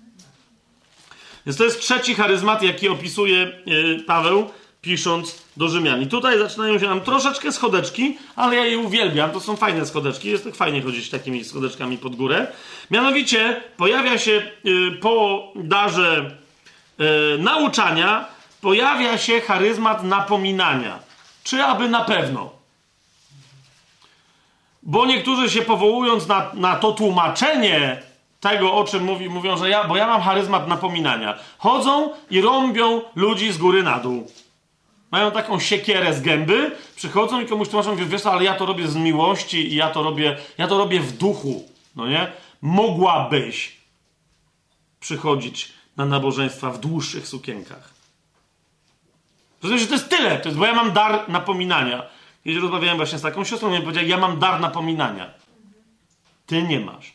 Więc to jest trzeci charyzmat, jaki opisuje yy, Paweł, pisząc do Rzymian. I tutaj zaczynają się nam troszeczkę schodeczki, ale ja je uwielbiam. To są fajne schodeczki. Jest tak fajnie chodzić takimi schodeczkami pod górę. Mianowicie pojawia się yy, po darze yy, nauczania, pojawia się charyzmat napominania. Czy aby na pewno? Bo niektórzy się powołując na, na to tłumaczenie tego, o czym mówi, mówią, że ja, bo ja mam charyzmat napominania. Chodzą i rąbią ludzi z góry na dół. Mają taką siekierę z gęby, przychodzą i komuś tłumaczą, wiesz co, ale ja to robię z miłości i ja to robię, ja to robię w duchu, no nie? Mogłabyś przychodzić na nabożeństwa w dłuższych sukienkach. Rozumiem, że to jest tyle, to jest, bo ja mam dar napominania. Kiedy rozmawiałem właśnie z taką siostrą, mi powiedziała, ja mam dar napominania. Ty nie masz.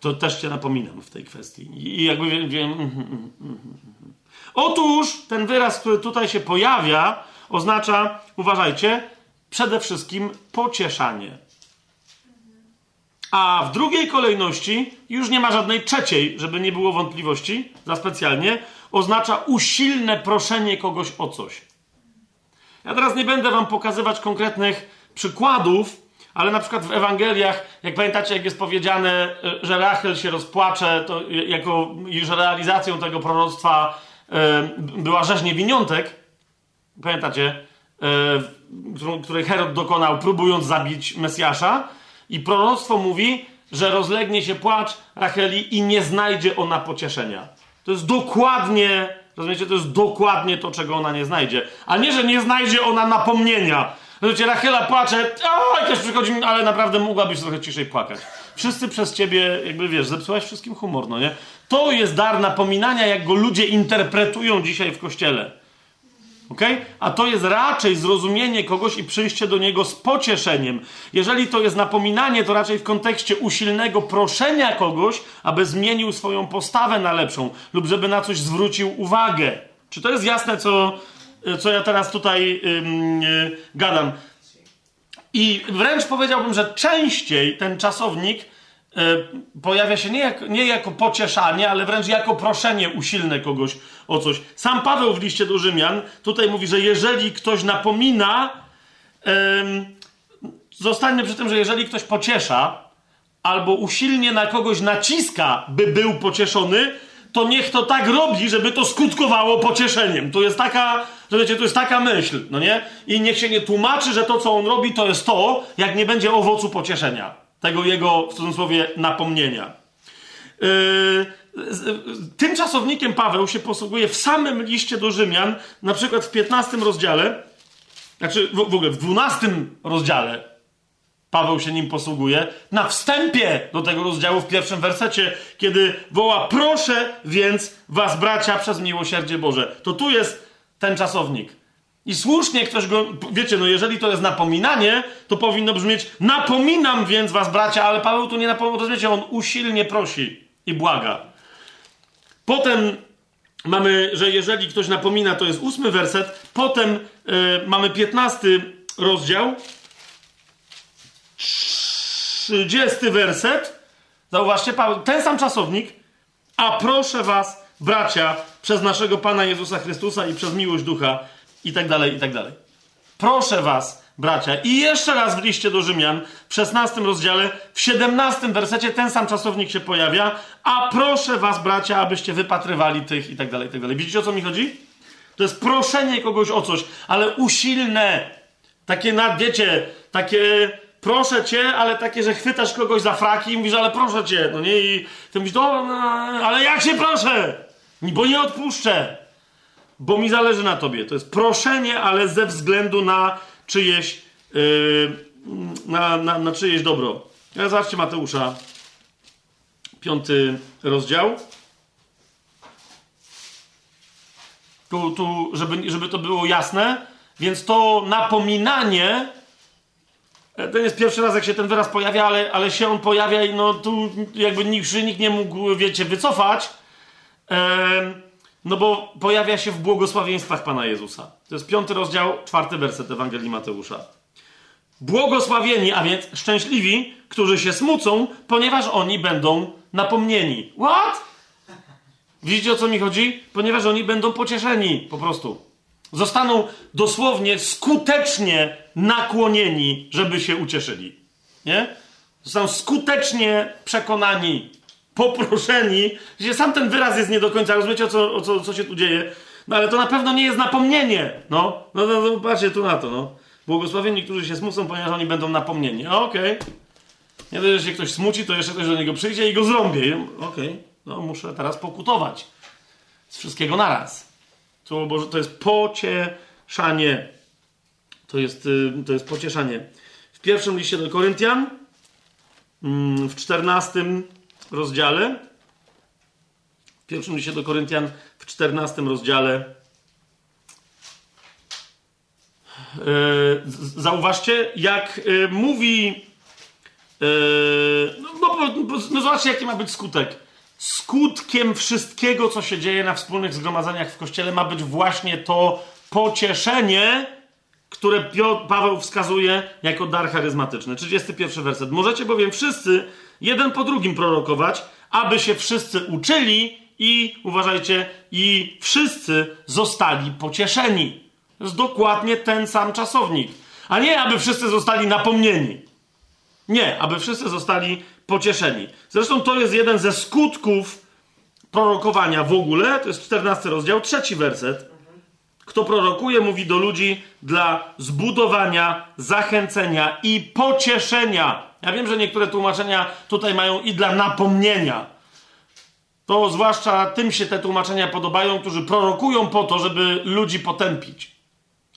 To też cię napominam w tej kwestii. I jakby wiem, wiem mm, mm, mm, Otóż ten wyraz, który tutaj się pojawia, oznacza, uważajcie, przede wszystkim pocieszanie. A w drugiej kolejności, już nie ma żadnej trzeciej, żeby nie było wątpliwości, za specjalnie, oznacza usilne proszenie kogoś o coś. Ja teraz nie będę wam pokazywać konkretnych przykładów, ale na przykład w Ewangeliach, jak pamiętacie, jak jest powiedziane, że Rachel się rozpłacze, to jako, że realizacją tego proroctwa była rzeź niewiniątek, pamiętacie, której Herod dokonał, próbując zabić Mesjasza, i proroctwo mówi, że rozlegnie się płacz Racheli i nie znajdzie ona pocieszenia. To jest dokładnie, rozumiecie, to jest dokładnie to, czego ona nie znajdzie. A nie, że nie znajdzie ona napomnienia. Rozumiecie, Rachela płacze, a też przychodzi, ale naprawdę mogłabyś trochę ciszej płakać. Wszyscy przez ciebie, jakby wiesz, zepsułaś wszystkim humor, no nie? To jest dar napominania, jak go ludzie interpretują dzisiaj w kościele. ok? A to jest raczej zrozumienie kogoś i przyjście do niego z pocieszeniem. Jeżeli to jest napominanie, to raczej w kontekście usilnego proszenia kogoś, aby zmienił swoją postawę na lepszą lub żeby na coś zwrócił uwagę. Czy to jest jasne, co, co ja teraz tutaj yy, gadam? I wręcz powiedziałbym, że częściej ten czasownik yy, pojawia się nie, jak, nie jako pocieszanie, ale wręcz jako proszenie usilne kogoś o coś. Sam Paweł w liście do Rzymian tutaj mówi, że jeżeli ktoś napomina, yy, zostańmy przy tym, że jeżeli ktoś pociesza albo usilnie na kogoś naciska, by był pocieszony, to niech to tak robi, żeby to skutkowało pocieszeniem. To jest taka, wiecie, to jest taka myśl, no nie? I niech się nie tłumaczy, że to, co on robi, to jest to, jak nie będzie owocu pocieszenia. Tego jego, w cudzysłowie, napomnienia. Yy, tym czasownikiem Paweł się posługuje w samym liście do Rzymian, na przykład w 15 rozdziale, znaczy w, w ogóle w 12 rozdziale Paweł się nim posługuje. Na wstępie do tego rozdziału, w pierwszym wersecie, kiedy woła: Proszę więc was, bracia, przez miłosierdzie Boże. To tu jest ten czasownik. I słusznie ktoś go, wiecie, no jeżeli to jest napominanie, to powinno brzmieć: Napominam więc was, bracia, ale Paweł tu nie napomina, rozumiecie, on usilnie prosi i błaga. Potem mamy, że jeżeli ktoś napomina, to jest ósmy werset. Potem yy, mamy piętnasty rozdział 30 werset. Zauważcie, ten sam czasownik. A proszę was, bracia, przez naszego Pana Jezusa Chrystusa i przez miłość ducha i tak dalej, i tak dalej. Proszę was, bracia. I jeszcze raz w liście do Rzymian, w 16 rozdziale, w 17 wersecie ten sam czasownik się pojawia. A proszę was, bracia, abyście wypatrywali tych i tak dalej, i tak dalej. Widzicie, o co mi chodzi? To jest proszenie kogoś o coś, ale usilne. Takie, na, wiecie, takie proszę cię, ale takie, że chwytasz kogoś za fraki i mówisz, ale proszę cię, no nie? I ty mówisz, no, no ale jak się proszę? Bo nie odpuszczę. Bo mi zależy na tobie. To jest proszenie, ale ze względu na czyjeś, yy, na, na, na czyjeś dobro. Ja zobaczcie Mateusza, piąty rozdział. Tu, tu żeby, żeby to było jasne, więc to napominanie To nie jest pierwszy raz, jak się ten wyraz pojawia, ale, ale się on pojawia i no tu jakby nikt, nikt nie mógł, wiecie, wycofać. Em, no bo pojawia się w błogosławieństwach Pana Jezusa. To jest piąty rozdział, czwarty werset Ewangelii Mateusza. Błogosławieni, a więc szczęśliwi, którzy się smucą, ponieważ oni będą napomnieni. What? Widzicie o co mi chodzi? Ponieważ oni będą pocieszeni, po prostu. Zostaną dosłownie skutecznie nakłonieni, żeby się ucieszyli. Nie? Zostaną skutecznie przekonani, poproszeni. Gdzie sam ten wyraz jest nie do końca, rozumiecie o co, o co, co się tu dzieje? No ale to na pewno nie jest napomnienie. No, no, no, no patrzcie tu na to, no. Błogosławieni, którzy się smucą, ponieważ oni będą napomnieni. A, Okej. Nie dość, że się ktoś smuci, to jeszcze ktoś do niego przyjdzie i go zrąbie. Okej, no muszę teraz pokutować. Z wszystkiego naraz. Słowo Boże to jest pocieszanie. To jest, y, to jest pocieszanie. W pierwszym liście do Koryntian, mm, w czternastym rozdziale, w pierwszym liście do Koryntian, w czternastym rozdziale, e, zauważcie, jak e, mówi. e, No, bo, no zobaczcie, jaki ma być skutek. Skutkiem wszystkiego, co się dzieje na wspólnych zgromadzeniach w kościele, ma być właśnie to pocieszenie, które Paweł wskazuje jako dar charyzmatyczny. 31 werset. Możecie bowiem wszyscy jeden po drugim prorokować, aby się wszyscy uczyli i, uważajcie, i wszyscy zostali pocieszeni. To jest dokładnie ten sam czasownik. A nie, aby wszyscy zostali napomnieni. Nie, aby wszyscy zostali pocieszeni. Zresztą to jest jeden ze skutków prorokowania w ogóle. To jest 14 rozdział, trzeci werset. Kto prorokuje, mówi do ludzi dla zbudowania, zachęcenia i pocieszenia. Ja wiem, że niektóre tłumaczenia tutaj mają i dla napomnienia. To zwłaszcza tym się te tłumaczenia podobają, którzy prorokują po to, żeby ludzi potępić,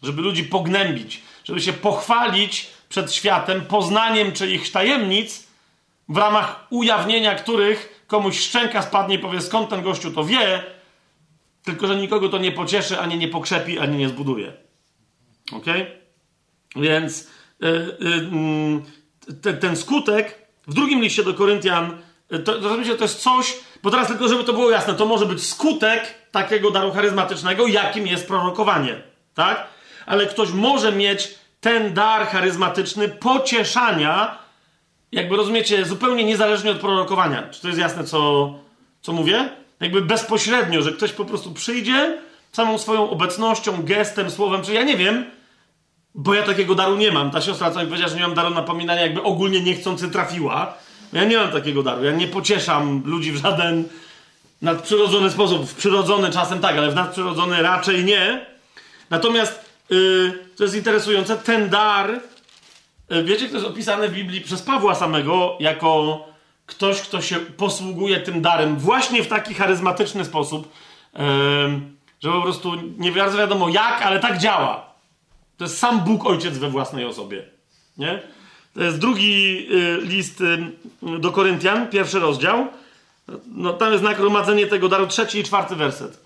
żeby ludzi pognębić, żeby się pochwalić przed światem poznaniem czyichś tajemnic, w ramach ujawnienia których komuś szczęka spadnie i powie, skąd ten gościu to wie, tylko że nikogo to nie pocieszy, ani nie pokrzepi, ani nie zbuduje. Ok? Więc y, y, mm, te, ten skutek w drugim liście do Koryntian, y, to, rozumiecie, to jest coś, bo teraz tylko, żeby to było jasne, to może być skutek takiego daru charyzmatycznego, jakim jest prorokowanie. Tak? Ale ktoś może mieć ten dar charyzmatyczny pocieszania, jakby rozumiecie, zupełnie niezależnie od prorokowania. Czy to jest jasne, co, co mówię? Jakby bezpośrednio, że ktoś po prostu przyjdzie samą swoją obecnością, gestem, słowem, czy ja nie wiem, bo ja takiego daru nie mam. Ta siostra, co mi powiedziała, że nie mam daru napominania, jakby ogólnie niechcący trafiła. Ja nie mam takiego daru. Ja nie pocieszam ludzi w żaden nadprzyrodzony sposób. W przyrodzony czasem tak, ale w nadprzyrodzony raczej nie. Natomiast, yy, to jest interesujące, ten dar, wiecie, kto jest opisany w Biblii przez Pawła samego jako ktoś, kto się posługuje tym darem właśnie w taki charyzmatyczny sposób, yy, że po prostu nie bardzo wiadomo jak, ale tak działa. To jest sam Bóg Ojciec we własnej osobie. Nie? To jest drugi y, list do Koryntian, pierwszy rozdział. No, tam jest nagromadzenie tego daru, trzeci i czwarty werset.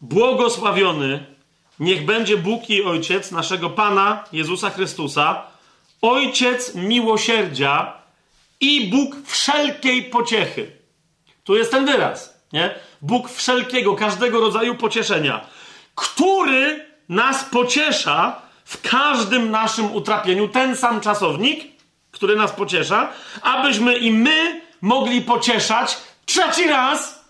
Błogosławiony niech będzie Bóg i Ojciec naszego Pana Jezusa Chrystusa, Ojciec miłosierdzia i Bóg wszelkiej pociechy. Tu jest ten wyraz, nie? Bóg wszelkiego, każdego rodzaju pocieszenia, który nas pociesza w każdym naszym utrapieniu. Ten sam czasownik, który nas pociesza, abyśmy i my mogli pocieszać trzeci raz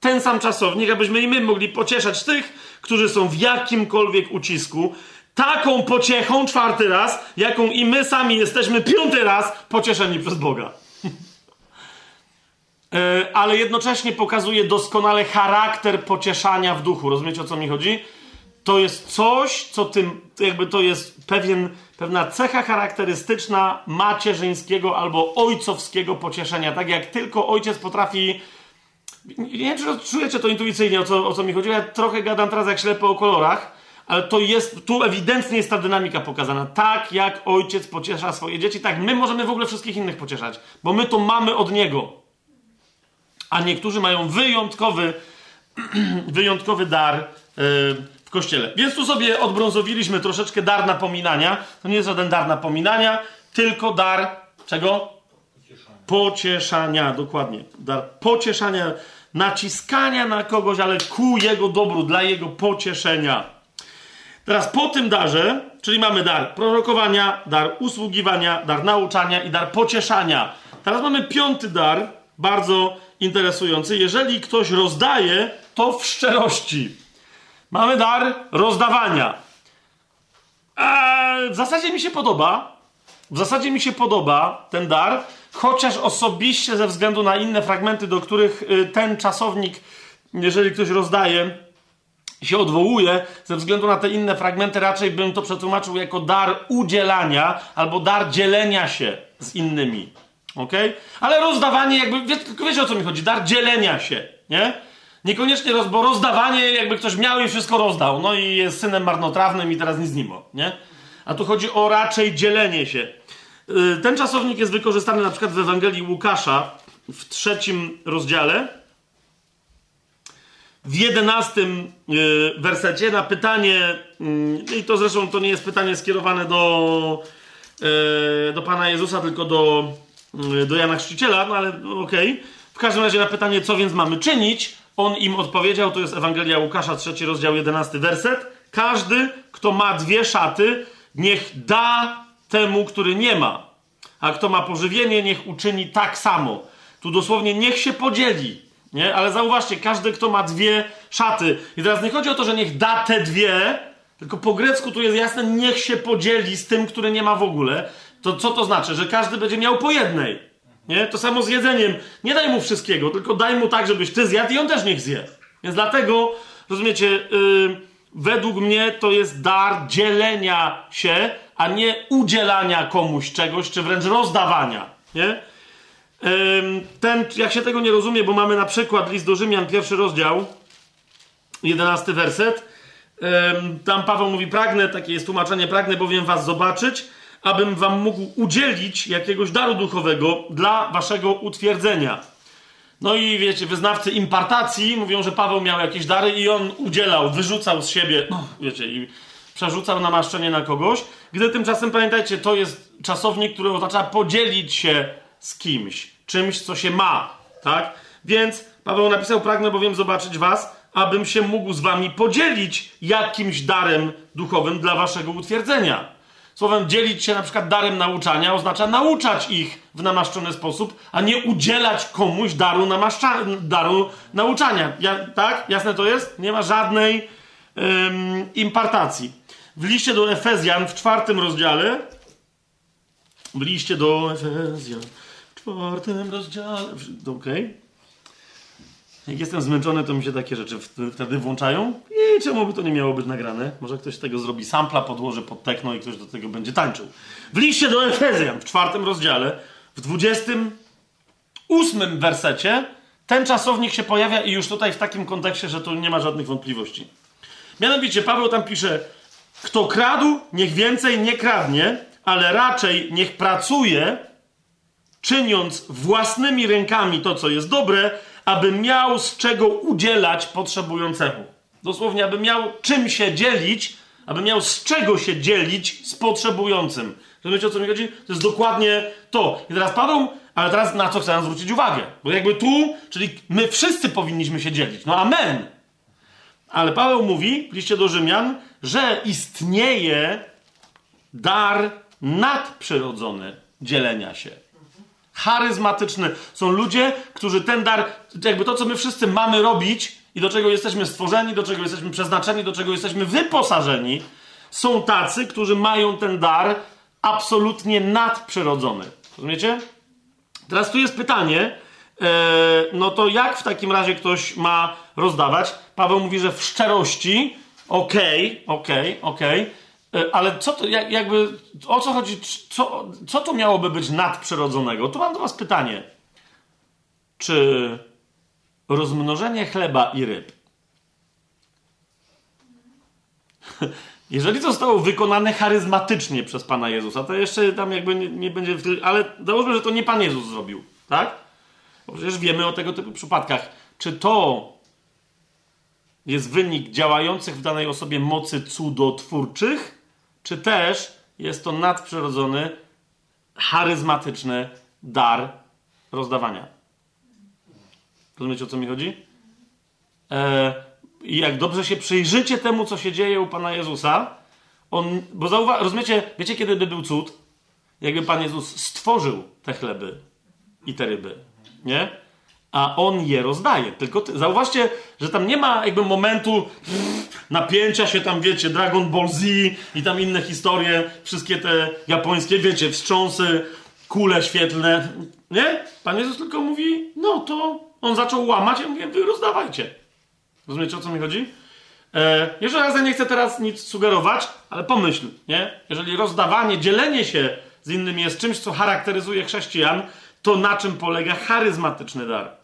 ten sam czasownik, abyśmy i my mogli pocieszać tych, którzy są w jakimkolwiek ucisku, taką pociechą, czwarty raz, jaką i my sami jesteśmy piąty raz pocieszeni przez Boga. E, ale jednocześnie pokazuje doskonale charakter pocieszania w duchu. Rozumiecie o co mi chodzi? To jest coś, co tym, jakby to jest pewien, pewna cecha charakterystyczna macierzyńskiego albo ojcowskiego pocieszenia. Tak jak tylko ojciec potrafi. Nie wiem, czy czujecie to intuicyjnie, o co, o co mi chodzi. Ja trochę gadam teraz jak ślepy o kolorach, ale to jest, tu ewidentnie jest ta dynamika pokazana. Tak jak ojciec pociesza swoje dzieci, tak my możemy w ogóle wszystkich innych pocieszać, bo my to mamy od niego. A niektórzy mają wyjątkowy, wyjątkowy dar yy, w kościele. Więc tu sobie odbrązowiliśmy troszeczkę dar napominania. To nie jest żaden dar napominania, tylko dar czego? Pocieszania, dokładnie. Dar pocieszania, naciskania na kogoś, ale ku jego dobru, dla jego pocieszenia. Teraz po tym darze, czyli mamy dar prorokowania, dar usługiwania, dar nauczania i dar pocieszania. Teraz mamy piąty dar, bardzo interesujący. Jeżeli ktoś rozdaje, to w szczerości. Mamy dar rozdawania. Eee, w zasadzie mi się podoba. W zasadzie mi się podoba ten dar, chociaż osobiście ze względu na inne fragmenty, do których y, ten czasownik, jeżeli ktoś rozdaje, się odwołuje, ze względu na te inne fragmenty, raczej bym to przetłumaczył jako dar udzielania albo dar dzielenia się z innymi. Ok? Ale rozdawanie, jakby, wie, wiecie o co mi chodzi, dar dzielenia się, nie? Niekoniecznie, roz, bo rozdawanie, jakby ktoś miał i wszystko rozdał, no i jest synem marnotrawnym i teraz nic z nim, nie? A tu chodzi o raczej dzielenie się. Y, ten czasownik jest wykorzystany na przykład w Ewangelii Łukasza w trzecim rozdziale, w jedenastym y, wersecie na pytanie, y, i to zresztą to nie jest pytanie skierowane do, do Pana Jezusa, tylko do, do Jana Chrzciciela, no ale okej. Okay. W każdym razie na pytanie, co więc mamy czynić, on im odpowiedział, to jest Ewangelia Łukasza, trzeci rozdział, jedenasty werset. Każdy, kto ma dwie szaty, niech da temu, który nie ma. A kto ma pożywienie, niech uczyni tak samo. Tu dosłownie niech się podzieli. Nie? Ale zauważcie, każdy, kto ma dwie szaty. I teraz nie chodzi o to, że niech da te dwie, tylko po grecku tu jest jasne, niech się podzieli z tym, który nie ma w ogóle. To co to znaczy? Że każdy będzie miał po jednej. Nie? To samo z jedzeniem. Nie daj mu wszystkiego, tylko daj mu tak, żebyś ty zjadł i on też niech zje. Więc dlatego, rozumiecie, yy, według mnie to jest dar dzielenia się, a nie udzielania komuś czegoś, czy wręcz rozdawania. Nie? Ten, jak się tego nie rozumie, bo mamy na przykład list do Rzymian, pierwszy rozdział, jedenasty werset. Tam Paweł mówi: Pragnę, takie jest tłumaczenie, pragnę bowiem was zobaczyć, abym wam mógł udzielić jakiegoś daru duchowego dla waszego utwierdzenia. No i wiecie, wyznawcy impartacji mówią, że Paweł miał jakieś dary i on udzielał, wyrzucał z siebie, no, wiecie, i przerzucał namaszczenie na kogoś. Gdy tymczasem, pamiętajcie, to jest czasownik, który oznacza podzielić się z kimś, czymś, co się ma, tak? Więc Paweł napisał, pragnę bowiem zobaczyć was, abym się mógł z wami podzielić jakimś darem duchowym dla waszego utwierdzenia. Słowem dzielić się na przykład darem nauczania oznacza nauczać ich w namaszczony sposób, a nie udzielać komuś daru, namaszcza- daru nauczania. Ja, tak? Jasne to jest? Nie ma żadnej ym, impartacji. W liście do Efezjan w czwartym rozdziale w liście do Efezjan w czwartym rozdziale okej okay. Jak jestem zmęczony, to mi się takie rzeczy wtedy włączają. I czemu by to nie miało być nagrane? Może ktoś tego zrobi sampla, podłoży pod tekno i ktoś do tego będzie tańczył. W liście do Efezjan w czwartym rozdziale, w dwudziestym ósmym wersecie, ten czasownik się pojawia i już tutaj w takim kontekście, że tu nie ma żadnych wątpliwości. Mianowicie Paweł tam pisze, kto kradł, niech więcej nie kradnie, ale raczej niech pracuje, czyniąc własnymi rękami to, co jest dobre, aby miał z czego udzielać potrzebującemu. Dosłownie, aby miał czym się dzielić, aby miał z czego się dzielić z potrzebującym. Rozumiecie, o co mi chodzi? To jest dokładnie to. I teraz Paweł, ale teraz na co chcę zwrócić uwagę? Bo jakby tu, czyli my wszyscy powinniśmy się dzielić. No amen. Ale Paweł mówi w liście do Rzymian, że istnieje dar nadprzyrodzony dzielenia się charyzmatyczny. Są ludzie, którzy ten dar, jakby to, co my wszyscy mamy robić i do czego jesteśmy stworzeni, do czego jesteśmy przeznaczeni, do czego jesteśmy wyposażeni, są tacy, którzy mają ten dar absolutnie nadprzyrodzony. Rozumiecie? Teraz tu jest pytanie, e, no to jak w takim razie ktoś ma rozdawać? Paweł mówi, że w szczerości, okej, okay, okej, okay, okej, okay ale co to, jak, jakby, o co chodzi, co, co tu miałoby być nadprzyrodzonego? Tu mam do Was pytanie. Czy rozmnożenie chleba i ryb, jeżeli zostało wykonane charyzmatycznie przez Pana Jezusa, to jeszcze tam jakby nie, nie będzie, ale załóżmy, że to nie Pan Jezus zrobił, tak? Bo przecież wiemy o tego typu przypadkach. Czy to jest wynik działających w danej osobie mocy cudotwórczych, czy też jest to nadprzyrodzony, charyzmatyczny dar rozdawania. Rozumiecie o co mi chodzi? E, I jak dobrze się przyjrzycie temu, co się dzieje u Pana Jezusa, on, bo zauwa- rozumiecie, wiecie kiedy by był cud? Jakby Pan Jezus stworzył te chleby i te ryby, nie? A On je rozdaje. Tylko ty, zauważcie, że tam nie ma jakby momentu napięcia się tam, wiecie, Dragon Ball Z i tam inne historie, wszystkie te japońskie, wiecie, wstrząsy, kule świetlne, nie? Pan Jezus tylko mówi, no to on zaczął łamać, ja mówię, wy rozdawajcie. Rozumiecie, o co mi chodzi? E, jeszcze raz ja nie chcę teraz nic sugerować, ale pomyśl, nie? Jeżeli rozdawanie, dzielenie się z innymi jest czymś, co charakteryzuje chrześcijan, to na czym polega charyzmatyczny dar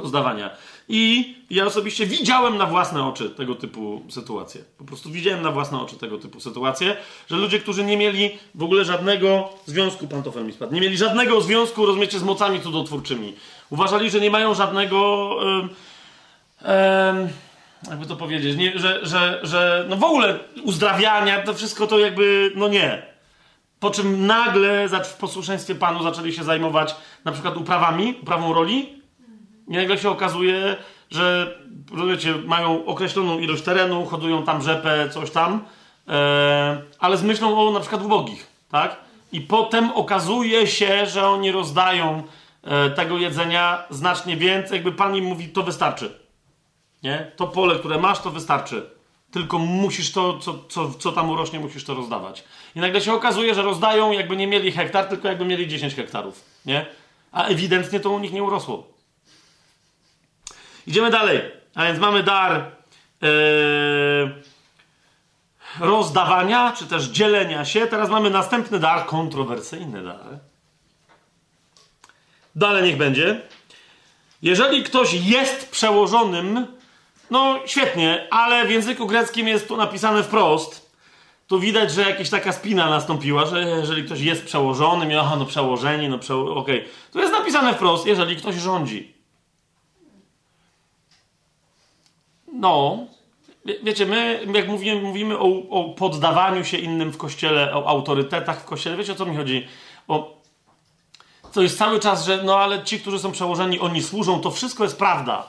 rozdawania. I ja osobiście widziałem na własne oczy tego typu sytuacje. Po prostu widziałem na własne oczy tego typu sytuacje, że ludzie, którzy nie mieli w ogóle żadnego związku, pantofel mi spadł, nie mieli żadnego związku, rozumiecie, z mocami cudotwórczymi. Uważali, że nie mają żadnego... Ym, ym, jakby to powiedzieć, nie, że, że, że no w ogóle uzdrawiania, to wszystko to jakby, no nie. Po czym nagle w posłuszeństwie Panu zaczęli się zajmować na przykład uprawami, uprawą roli, i nagle się okazuje, że wiecie, mają określoną ilość terenu, hodują tam rzepę, coś tam, e, ale z myślą o na przykład ubogich, tak? I potem okazuje się, że oni rozdają e, tego jedzenia znacznie więcej, jakby Pan im mówi, to wystarczy. Nie? To pole, które masz, to wystarczy. Tylko musisz to, co, co, co tam urośnie, musisz to rozdawać. I nagle się okazuje, że rozdają, jakby nie mieli hektar, tylko jakby mieli 10 hektarów. Nie? A ewidentnie to u nich nie urosło. Idziemy dalej. A więc mamy dar yy, rozdawania, czy też dzielenia się. Teraz mamy następny dar, kontrowersyjny dar. Dalej niech będzie. Jeżeli ktoś jest przełożonym, no świetnie, ale w języku greckim jest tu napisane wprost. Tu widać, że jakaś taka spina nastąpiła, że jeżeli ktoś jest przełożonym, aha, no przełożeni, no przeło... okej. Okay. Tu jest napisane wprost, jeżeli ktoś rządzi. No, wie, wiecie, my jak mówimy, mówimy o, o, poddawaniu się innym w kościele, o autorytetach w kościele, wiecie o co mi chodzi? O, to jest cały czas, że no ale ci, którzy są przełożeni, oni służą, to wszystko jest prawda.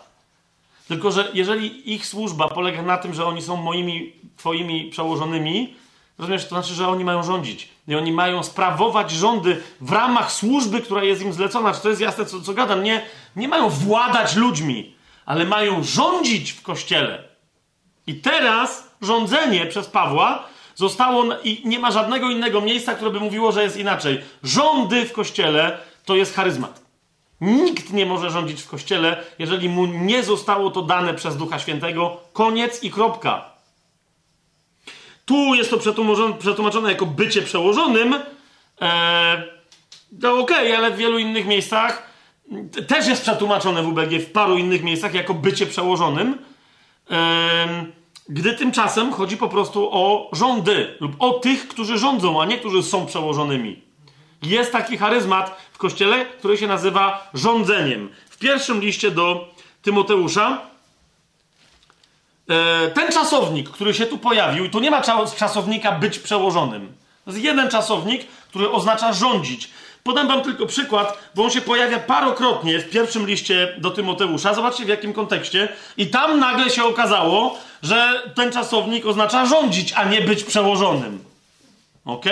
Tylko, że jeżeli ich służba polega na tym, że oni są moimi, twoimi przełożonymi, rozumiesz, to znaczy, że oni mają rządzić. I oni mają sprawować rządy w ramach służby, która jest im zlecona. Czy to jest jasne, co, co gadam? Nie, nie mają władać ludźmi ale mają rządzić w kościele. I teraz rządzenie przez Pawła zostało, i nie ma żadnego innego miejsca, które by mówiło, że jest inaczej. Rządy w kościele to jest charyzmat. Nikt nie może rządzić w kościele, jeżeli mu nie zostało to dane przez Ducha Świętego. Koniec i kropka. Tu jest to przetłumaczone, jako bycie przełożonym. Eee, to okej, okay, ale w wielu innych miejscach też jest przetłumaczone w UBG w paru innych miejscach jako bycie przełożonym, gdy tymczasem chodzi po prostu o rządy lub o tych, którzy rządzą, a nie którzy są przełożonymi. Jest taki charyzmat w kościele, który się nazywa rządzeniem. W pierwszym liście do Tymoteusza e, ten czasownik, który się tu pojawił, tu nie ma czasownika być przełożonym. To jest jeden czasownik, który oznacza rządzić. Podam wam tylko przykład, bo on się pojawia parokrotnie w pierwszym liście do Tymoteusza. Zobaczcie w jakim kontekście. I tam nagle się okazało, że ten czasownik oznacza rządzić, a nie być przełożonym. Ok?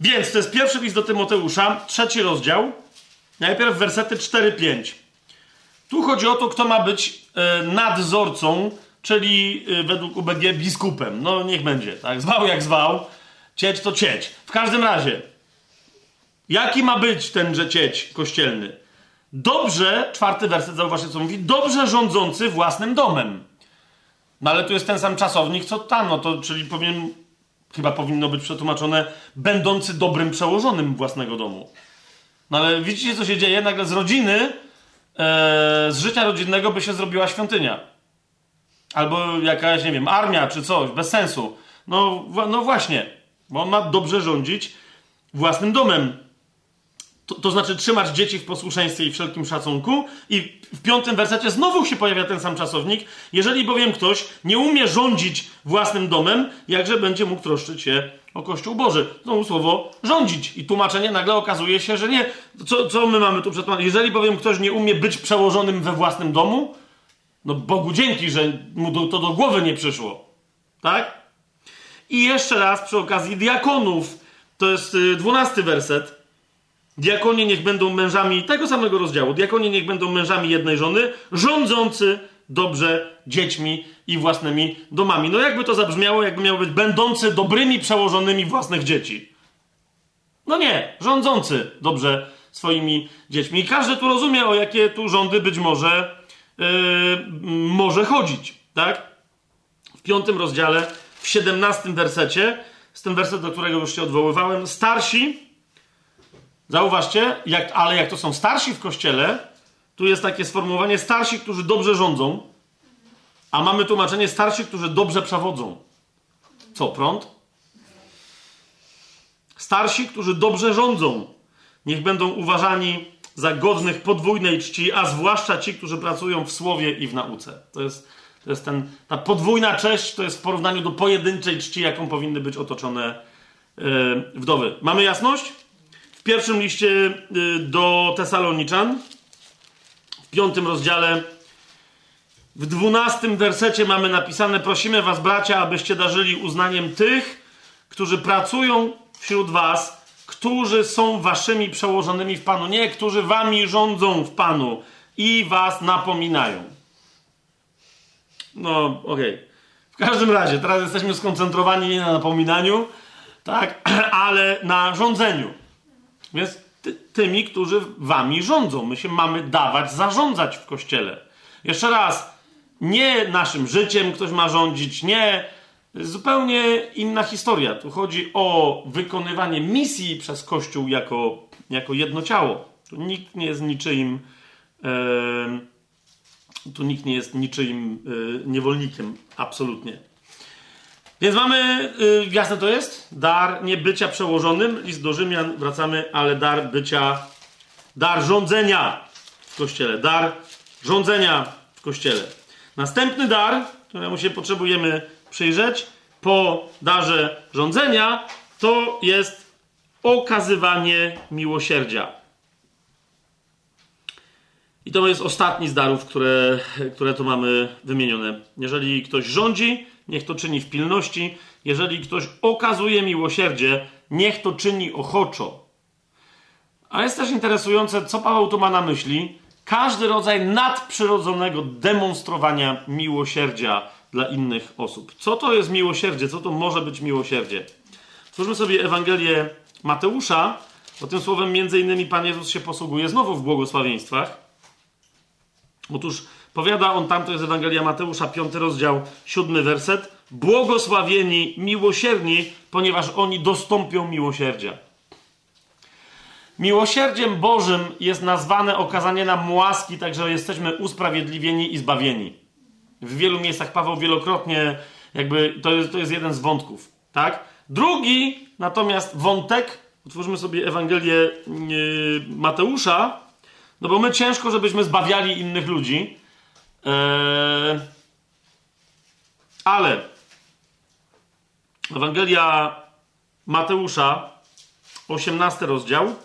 Więc to jest pierwszy list do Tymoteusza, trzeci rozdział. Najpierw wersety 4-5. Tu chodzi o to, kto ma być e, nadzorcą, czyli e, według UBG biskupem. No niech będzie, tak? Zwał jak zwał. Cieć to cieć. W każdym razie, Jaki ma być tenże cieć kościelny? Dobrze, czwarty werset, zauważcie co mówi, dobrze rządzący własnym domem. No ale tu jest ten sam czasownik, co tam, no to, czyli powinien, chyba powinno być przetłumaczone, będący dobrym przełożonym własnego domu. No ale widzicie, co się dzieje? Nagle z rodziny, e, z życia rodzinnego by się zrobiła świątynia. Albo jakaś, nie wiem, armia czy coś, bez sensu. No, no właśnie, bo on ma dobrze rządzić własnym domem. To, to znaczy trzymać dzieci w posłuszeństwie i wszelkim szacunku. I w piątym wersecie znowu się pojawia ten sam czasownik. Jeżeli bowiem ktoś nie umie rządzić własnym domem, jakże będzie mógł troszczyć się o Kościół Boży. Znowu słowo rządzić. I tłumaczenie nagle okazuje się, że nie. Co, co my mamy tu przetłumaczyć? Jeżeli bowiem ktoś nie umie być przełożonym we własnym domu, no Bogu dzięki, że mu do, to do głowy nie przyszło. Tak? I jeszcze raz przy okazji diakonów. To jest y, dwunasty werset. Diakonie niech będą mężami tego samego rozdziału. Diakonie niech będą mężami jednej żony, rządzący dobrze dziećmi i własnymi domami. No jakby to zabrzmiało, jakby miało być będący dobrymi przełożonymi własnych dzieci. No nie, rządzący dobrze swoimi dziećmi. I każdy tu rozumie, o jakie tu rządy być może yy, może chodzić, tak? W piątym rozdziale, w siedemnastym wersecie, z tym werset, do którego już się odwoływałem, starsi, zauważcie, jak, ale jak to są starsi w kościele, tu jest takie sformułowanie starsi, którzy dobrze rządzą, a mamy tłumaczenie starsi, którzy dobrze przewodzą. Co, prąd? Starsi, którzy dobrze rządzą, niech będą uważani za godnych podwójnej czci, a zwłaszcza ci, którzy pracują w słowie i w nauce. To jest, to jest ten, ta podwójna cześć, to jest w porównaniu do pojedynczej czci, jaką powinny być otoczone yy, wdowy. Mamy jasność? Pierwszym liście yy, do Tesaloniczan, w piątym rozdziale, w dwunastym wersecie mamy napisane: Prosimy Was, bracia, abyście darzyli uznaniem tych, którzy pracują wśród Was, którzy są Waszymi przełożonymi w Panu, nie którzy Wami rządzą w Panu i Was napominają. No, okej. Okay. W każdym razie, teraz jesteśmy skoncentrowani nie na napominaniu, tak, ale na rządzeniu. Więc ty, tymi, którzy Wami rządzą. My się mamy dawać zarządzać w kościele. Jeszcze raz, nie naszym życiem ktoś ma rządzić, nie. Zupełnie inna historia. Tu chodzi o wykonywanie misji przez Kościół jako, jako jedno ciało. Tu nikt nie jest niczyim. Yy, tu nikt nie jest niczyim yy, niewolnikiem. Absolutnie. Więc mamy, yy, jasne to jest, dar nie bycia przełożonym, list do Rzymian, wracamy, ale dar bycia, dar rządzenia w kościele, dar rządzenia w kościele. Następny dar, któremu się potrzebujemy przyjrzeć, po darze rządzenia, to jest okazywanie miłosierdzia. I to jest ostatni z darów, które, które tu mamy wymienione. Jeżeli ktoś rządzi, niech to czyni w pilności. Jeżeli ktoś okazuje miłosierdzie, niech to czyni ochoczo. A jest też interesujące, co Paweł tu ma na myśli każdy rodzaj nadprzyrodzonego demonstrowania miłosierdzia dla innych osób. Co to jest miłosierdzie? Co to może być miłosierdzie? Stwórzmy sobie Ewangelię Mateusza, bo tym słowem między innymi Pan Jezus się posługuje znowu w błogosławieństwach. Otóż powiada on tam, to jest Ewangelia Mateusza, piąty rozdział, siódmy werset. Błogosławieni, miłosierni, ponieważ oni dostąpią miłosierdzia. Miłosierdziem Bożym jest nazwane okazanie nam łaski, także jesteśmy usprawiedliwieni i zbawieni. W wielu miejscach Paweł wielokrotnie, jakby to jest, to jest jeden z wątków, tak? Drugi natomiast wątek, otwórzmy sobie Ewangelię yy, Mateusza, no bo my ciężko, żebyśmy zbawiali innych ludzi, yy, ale Ewangelia Mateusza, 18 rozdział,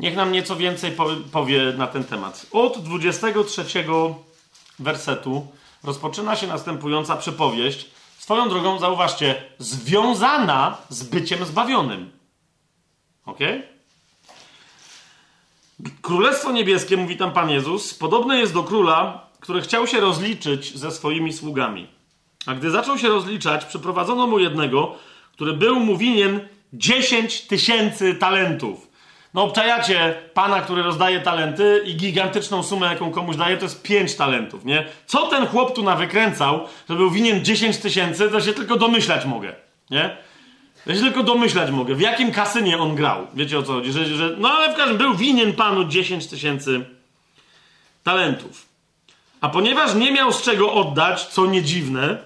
Niech nam nieco więcej powie na ten temat. Od 23 wersetu rozpoczyna się następująca przypowieść. Swoją drogą, zauważcie, związana z byciem zbawionym. Ok? Królestwo niebieskie, mówi tam Pan Jezus, podobne jest do króla, który chciał się rozliczyć ze swoimi sługami. A gdy zaczął się rozliczać, przyprowadzono mu jednego, który był mu winien 10 tysięcy talentów. No obczajacie pana, który rozdaje talenty i gigantyczną sumę, jaką komuś daje, to jest 5 talentów, nie? Co ten chłop tu nawykręcał, że był winien 10 tysięcy, to się tylko domyślać mogę, nie? Ja się tylko domyślać mogę, w jakim kasynie on grał. Wiecie o co chodzi? Że, że, no ale w każdym był winien panu 10 tysięcy talentów. A ponieważ nie miał z czego oddać, co nie dziwne,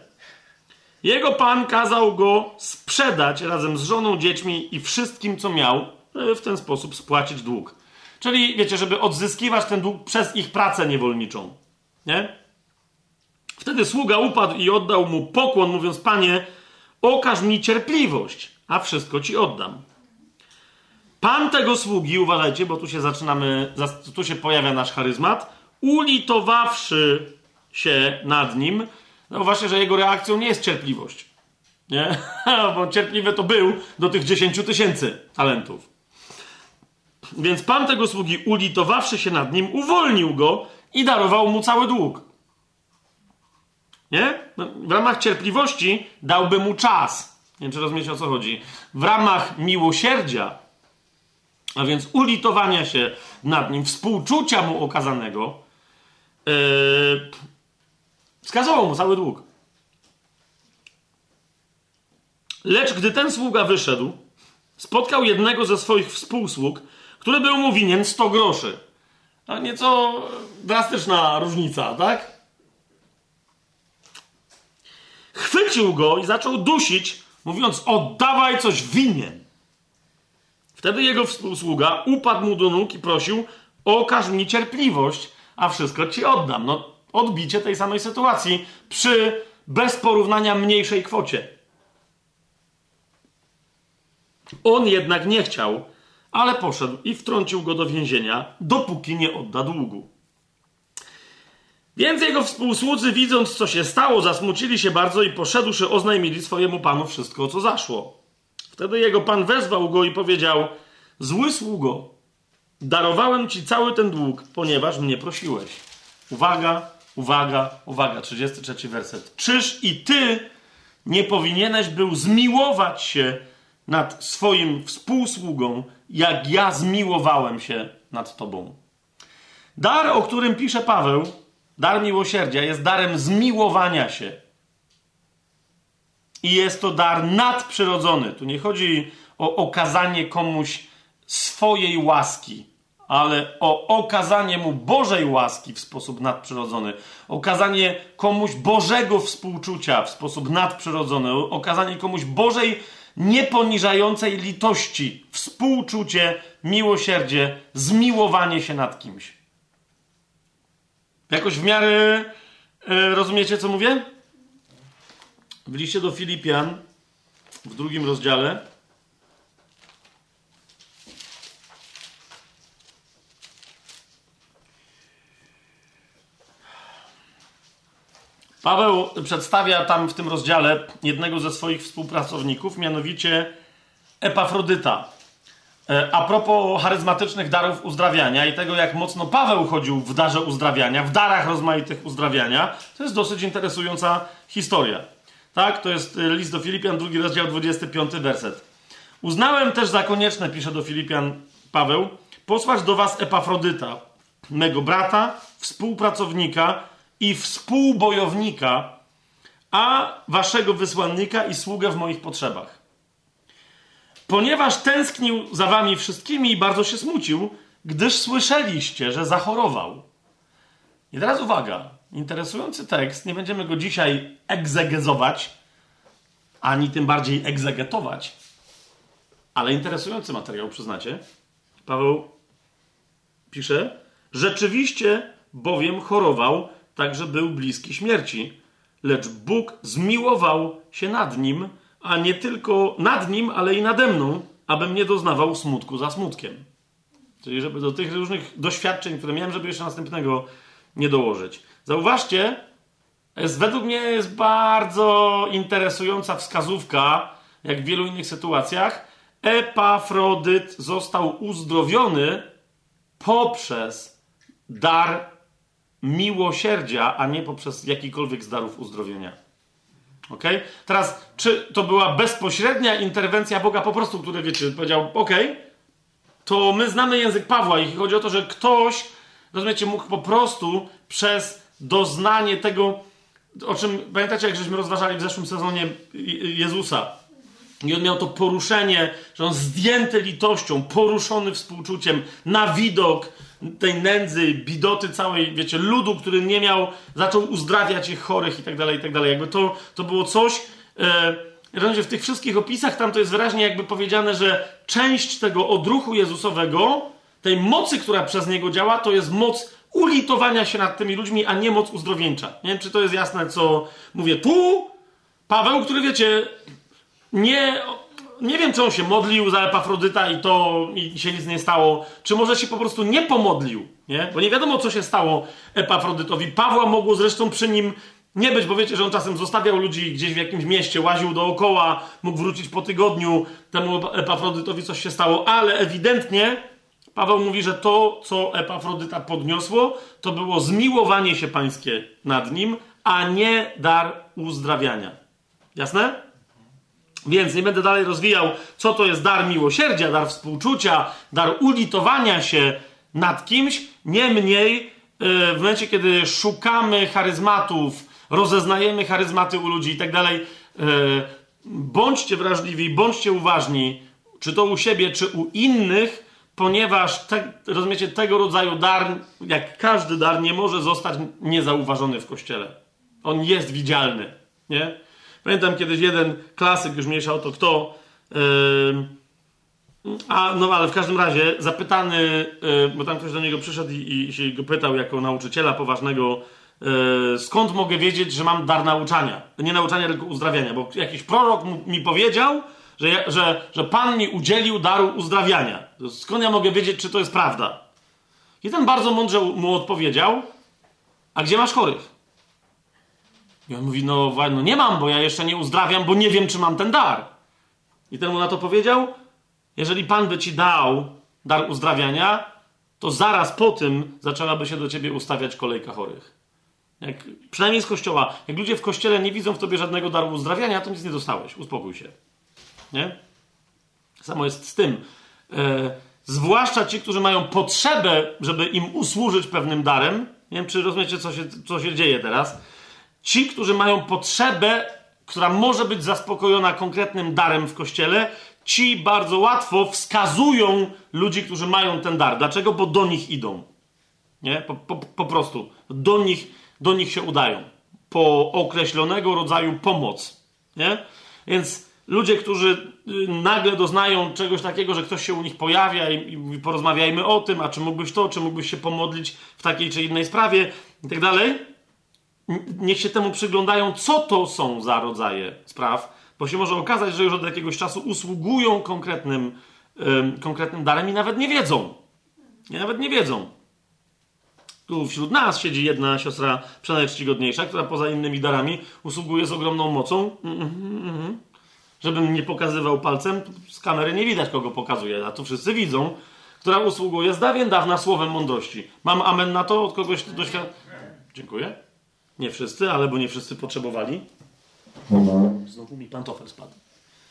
jego pan kazał go sprzedać razem z żoną, dziećmi i wszystkim, co miał żeby w ten sposób spłacić dług. Czyli, wiecie, żeby odzyskiwać ten dług przez ich pracę niewolniczą. Nie? Wtedy sługa upadł i oddał mu pokłon, mówiąc: Panie, okaż mi cierpliwość, a wszystko ci oddam. Pan tego sługi, uważajcie, bo tu się zaczynamy, tu się pojawia nasz charyzmat, ulitowawszy się nad nim, zauważcie, że jego reakcją nie jest cierpliwość. Nie? Bo cierpliwy to był do tych 10 tysięcy talentów. Więc pan tego sługi, ulitowawszy się nad nim, uwolnił go i darował mu cały dług. Nie? No, w ramach cierpliwości dałby mu czas. Nie wiem, czy rozumiecie o co chodzi. W ramach miłosierdzia, a więc ulitowania się nad nim, współczucia mu okazanego, yy, mu cały dług. Lecz gdy ten sługa wyszedł, spotkał jednego ze swoich współsług, który był mu winien 100 groszy. A nieco drastyczna różnica, tak? Chwycił go i zaczął dusić, mówiąc: Oddawaj coś winien. Wtedy jego współsługa upadł mu do nóg i prosił: Okaż mi cierpliwość, a wszystko ci oddam. No, odbicie tej samej sytuacji przy bez porównania mniejszej kwocie. On jednak nie chciał, ale poszedł i wtrącił go do więzienia, dopóki nie odda długu. Więc jego współsłudzy, widząc co się stało, zasmucili się bardzo i poszedłszy oznajmili swojemu panu wszystko, co zaszło. Wtedy jego pan wezwał go i powiedział: Zły sługo, darowałem ci cały ten dług, ponieważ mnie prosiłeś. Uwaga, uwaga, uwaga, 33 werset. Czyż i ty nie powinieneś był zmiłować się nad swoim współsługą, jak ja zmiłowałem się nad tobą? Dar, o którym pisze Paweł, dar miłosierdzia, jest darem zmiłowania się. I jest to dar nadprzyrodzony. Tu nie chodzi o okazanie komuś swojej łaski, ale o okazanie mu Bożej łaski w sposób nadprzyrodzony, okazanie komuś Bożego współczucia w sposób nadprzyrodzony, okazanie komuś Bożej nieponiżającej litości, współczucie, miłosierdzie, zmiłowanie się nad kimś. Jakoś w miarę e, rozumiecie, co mówię? W liście do Filipian w drugim rozdziale Paweł przedstawia tam w tym rozdziale jednego ze swoich współpracowników, mianowicie Epafrodyta. E, a propos charyzmatycznych darów uzdrawiania i tego, jak mocno Paweł chodził w darze uzdrawiania, w darach rozmaitych uzdrawiania, to jest dosyć interesująca historia. Tak, to jest e, list do Filipian, drugi rozdział, 25 werset. Uznałem też za konieczne, pisze do Filipian Paweł, posłać do was Epafrodyta, mego brata, współpracownika, i współbojownika, a waszego wysłannika i sługę w moich potrzebach. Ponieważ tęsknił za wami wszystkimi i bardzo się smucił, gdyż słyszeliście, że zachorował. I teraz uwaga, interesujący tekst, nie będziemy go dzisiaj egzegezować, ani tym bardziej egzegetować, ale interesujący materiał, przyznacie. Paweł pisze, rzeczywiście bowiem chorował także był bliski śmierci. Lecz Bóg zmiłował się nad nim, a nie tylko nad nim, ale i nade mną, abym nie doznawał smutku za smutkiem. Czyli żeby do tych różnych doświadczeń, które miałem, żeby jeszcze następnego nie dołożyć. Zauważcie, jest, według mnie jest bardzo interesująca wskazówka, jak w wielu innych sytuacjach. Epafrodyt został uzdrowiony poprzez dar miłosierdzia, a nie poprzez jakikolwiek z darów uzdrowienia. Ok? Teraz, czy to była bezpośrednia interwencja Boga po prostu, który, wiecie, powiedział, ok, to my znamy język Pawła i chodzi o to, że ktoś, rozumiecie, mógł po prostu przez doznanie tego, o czym, pamiętacie, jak żeśmy rozważali w zeszłym sezonie Jezusa, i on miał to poruszenie, że on zdjęty litością, poruszony współczuciem, na widok tej nędzy, bidoty całej, wiecie, ludu, który nie miał, zaczął uzdrawiać ich chorych i tak dalej, i tak dalej. Jakby to, to było coś, Rozumiecie, w tych wszystkich opisach tam to jest wyraźnie jakby powiedziane, że część tego odruchu Jezusowego, tej mocy, która przez niego działa, to jest moc ulitowania się nad tymi ludźmi, a nie moc uzdrowieńcza. Nie wiem, czy to jest jasne, co mówię. Tu Paweł, który wiecie, nie, nie wiem, czy on się modlił za Epafrodyta i to i się nic nie stało, czy może się po prostu nie pomodlił, nie? Bo nie wiadomo, co się stało Epafrodytowi. Pawła mogło zresztą przy nim nie być, bo wiecie, że on czasem zostawiał ludzi gdzieś w jakimś mieście, łaził dookoła, mógł wrócić po tygodniu, temu Epafrodytowi coś się stało, ale ewidentnie Paweł mówi, że to, co Epafrodyta podniosło, to było zmiłowanie się pańskie nad nim, a nie dar uzdrawiania. Jasne? Więc nie będę dalej rozwijał, co to jest dar miłosierdzia, dar współczucia, dar ulitowania się nad kimś. Niemniej, w momencie, kiedy szukamy charyzmatów, rozeznajemy charyzmaty u ludzi i tak dalej, bądźcie wrażliwi, bądźcie uważni, czy to u siebie, czy u innych, ponieważ te, rozumiecie, tego rodzaju dar, jak każdy dar, nie może zostać niezauważony w kościele. On jest widzialny, nie? Pamiętam kiedyś jeden klasyk, już mniejsza o to kto, yy, a no ale w każdym razie zapytany, yy, bo tam ktoś do niego przyszedł i, i, się go pytał jako nauczyciela poważnego, yy, skąd mogę wiedzieć, że mam dar nauczania? Nie nauczania, tylko uzdrawiania, bo jakiś prorok mi powiedział, że, ja, że, że Pan mi udzielił daru uzdrawiania. Skąd ja mogę wiedzieć, czy to jest prawda? I ten bardzo mądrze mu odpowiedział, a gdzie masz chorych? I on mówi, no, no nie mam, bo ja jeszcze nie uzdrawiam, bo nie wiem, czy mam ten dar. I ten mu na to powiedział, jeżeli Pan by ci dał dar uzdrawiania, to zaraz po tym zaczęłaby się do ciebie ustawiać kolejka chorych. Jak, przynajmniej z kościoła. Jak ludzie w kościele nie widzą w tobie żadnego daru uzdrawiania, to nic nie dostałeś. Uspokój się. Nie? Samo jest z tym. E, zwłaszcza ci, którzy mają potrzebę, żeby im usłużyć pewnym darem. Nie wiem, czy rozumiecie, co się, co się dzieje teraz Ci, którzy mają potrzebę, która może być zaspokojona konkretnym darem w kościele, ci bardzo łatwo wskazują ludzi, którzy mają ten dar. Dlaczego? Bo do nich idą. Nie? Po, po, po prostu. Do nich, do nich się udają. Po określonego rodzaju pomoc. Nie? Więc ludzie, którzy y, nagle doznają czegoś takiego, że ktoś się u nich pojawia i, i porozmawiajmy o tym, a czy mógłbyś to, czy mógłbyś się pomodlić w takiej czy innej sprawie i tak dalej, niech się temu przyglądają, co to są za rodzaje spraw, bo się może okazać, że już od jakiegoś czasu usługują konkretnym, konkretnym darem i nawet nie wiedzą. I nawet nie wiedzą. Tu wśród nas siedzi jedna siostra przenajczcigodniejsza, która poza innymi darami usługuje z ogromną mocą. Mm, mm, mm, Żebym nie pokazywał palcem, z kamery nie widać, kogo pokazuje, a tu wszyscy widzą, która usługuje z dawien dawna słowem mądrości. Mam amen na to od kogoś doświadczonego? Dziękuję. Nie wszyscy, ale bo nie wszyscy potrzebowali. Znowu mi pantofel spadł.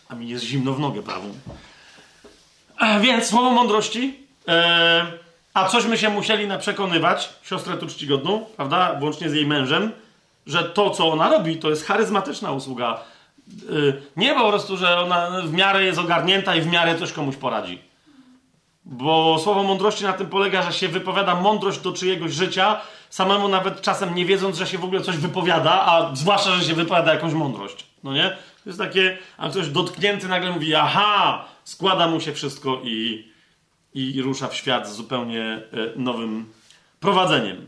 A mi jest zimno w nogę prawą. E, więc słowo mądrości. E, a cośmy się musieli na przekonywać, siostrę tu czcigodną, prawda, włącznie z jej mężem, że to, co ona robi, to jest charyzmatyczna usługa. E, nie po prostu, że ona w miarę jest ogarnięta i w miarę coś komuś poradzi. Bo słowo mądrości na tym polega, że się wypowiada mądrość do czyjegoś życia, samemu nawet czasem nie wiedząc, że się w ogóle coś wypowiada, a zwłaszcza, że się wypowiada jakąś mądrość. No nie? To jest takie, a ktoś dotknięty nagle mówi, aha, składa mu się wszystko i, i rusza w świat z zupełnie e, nowym prowadzeniem.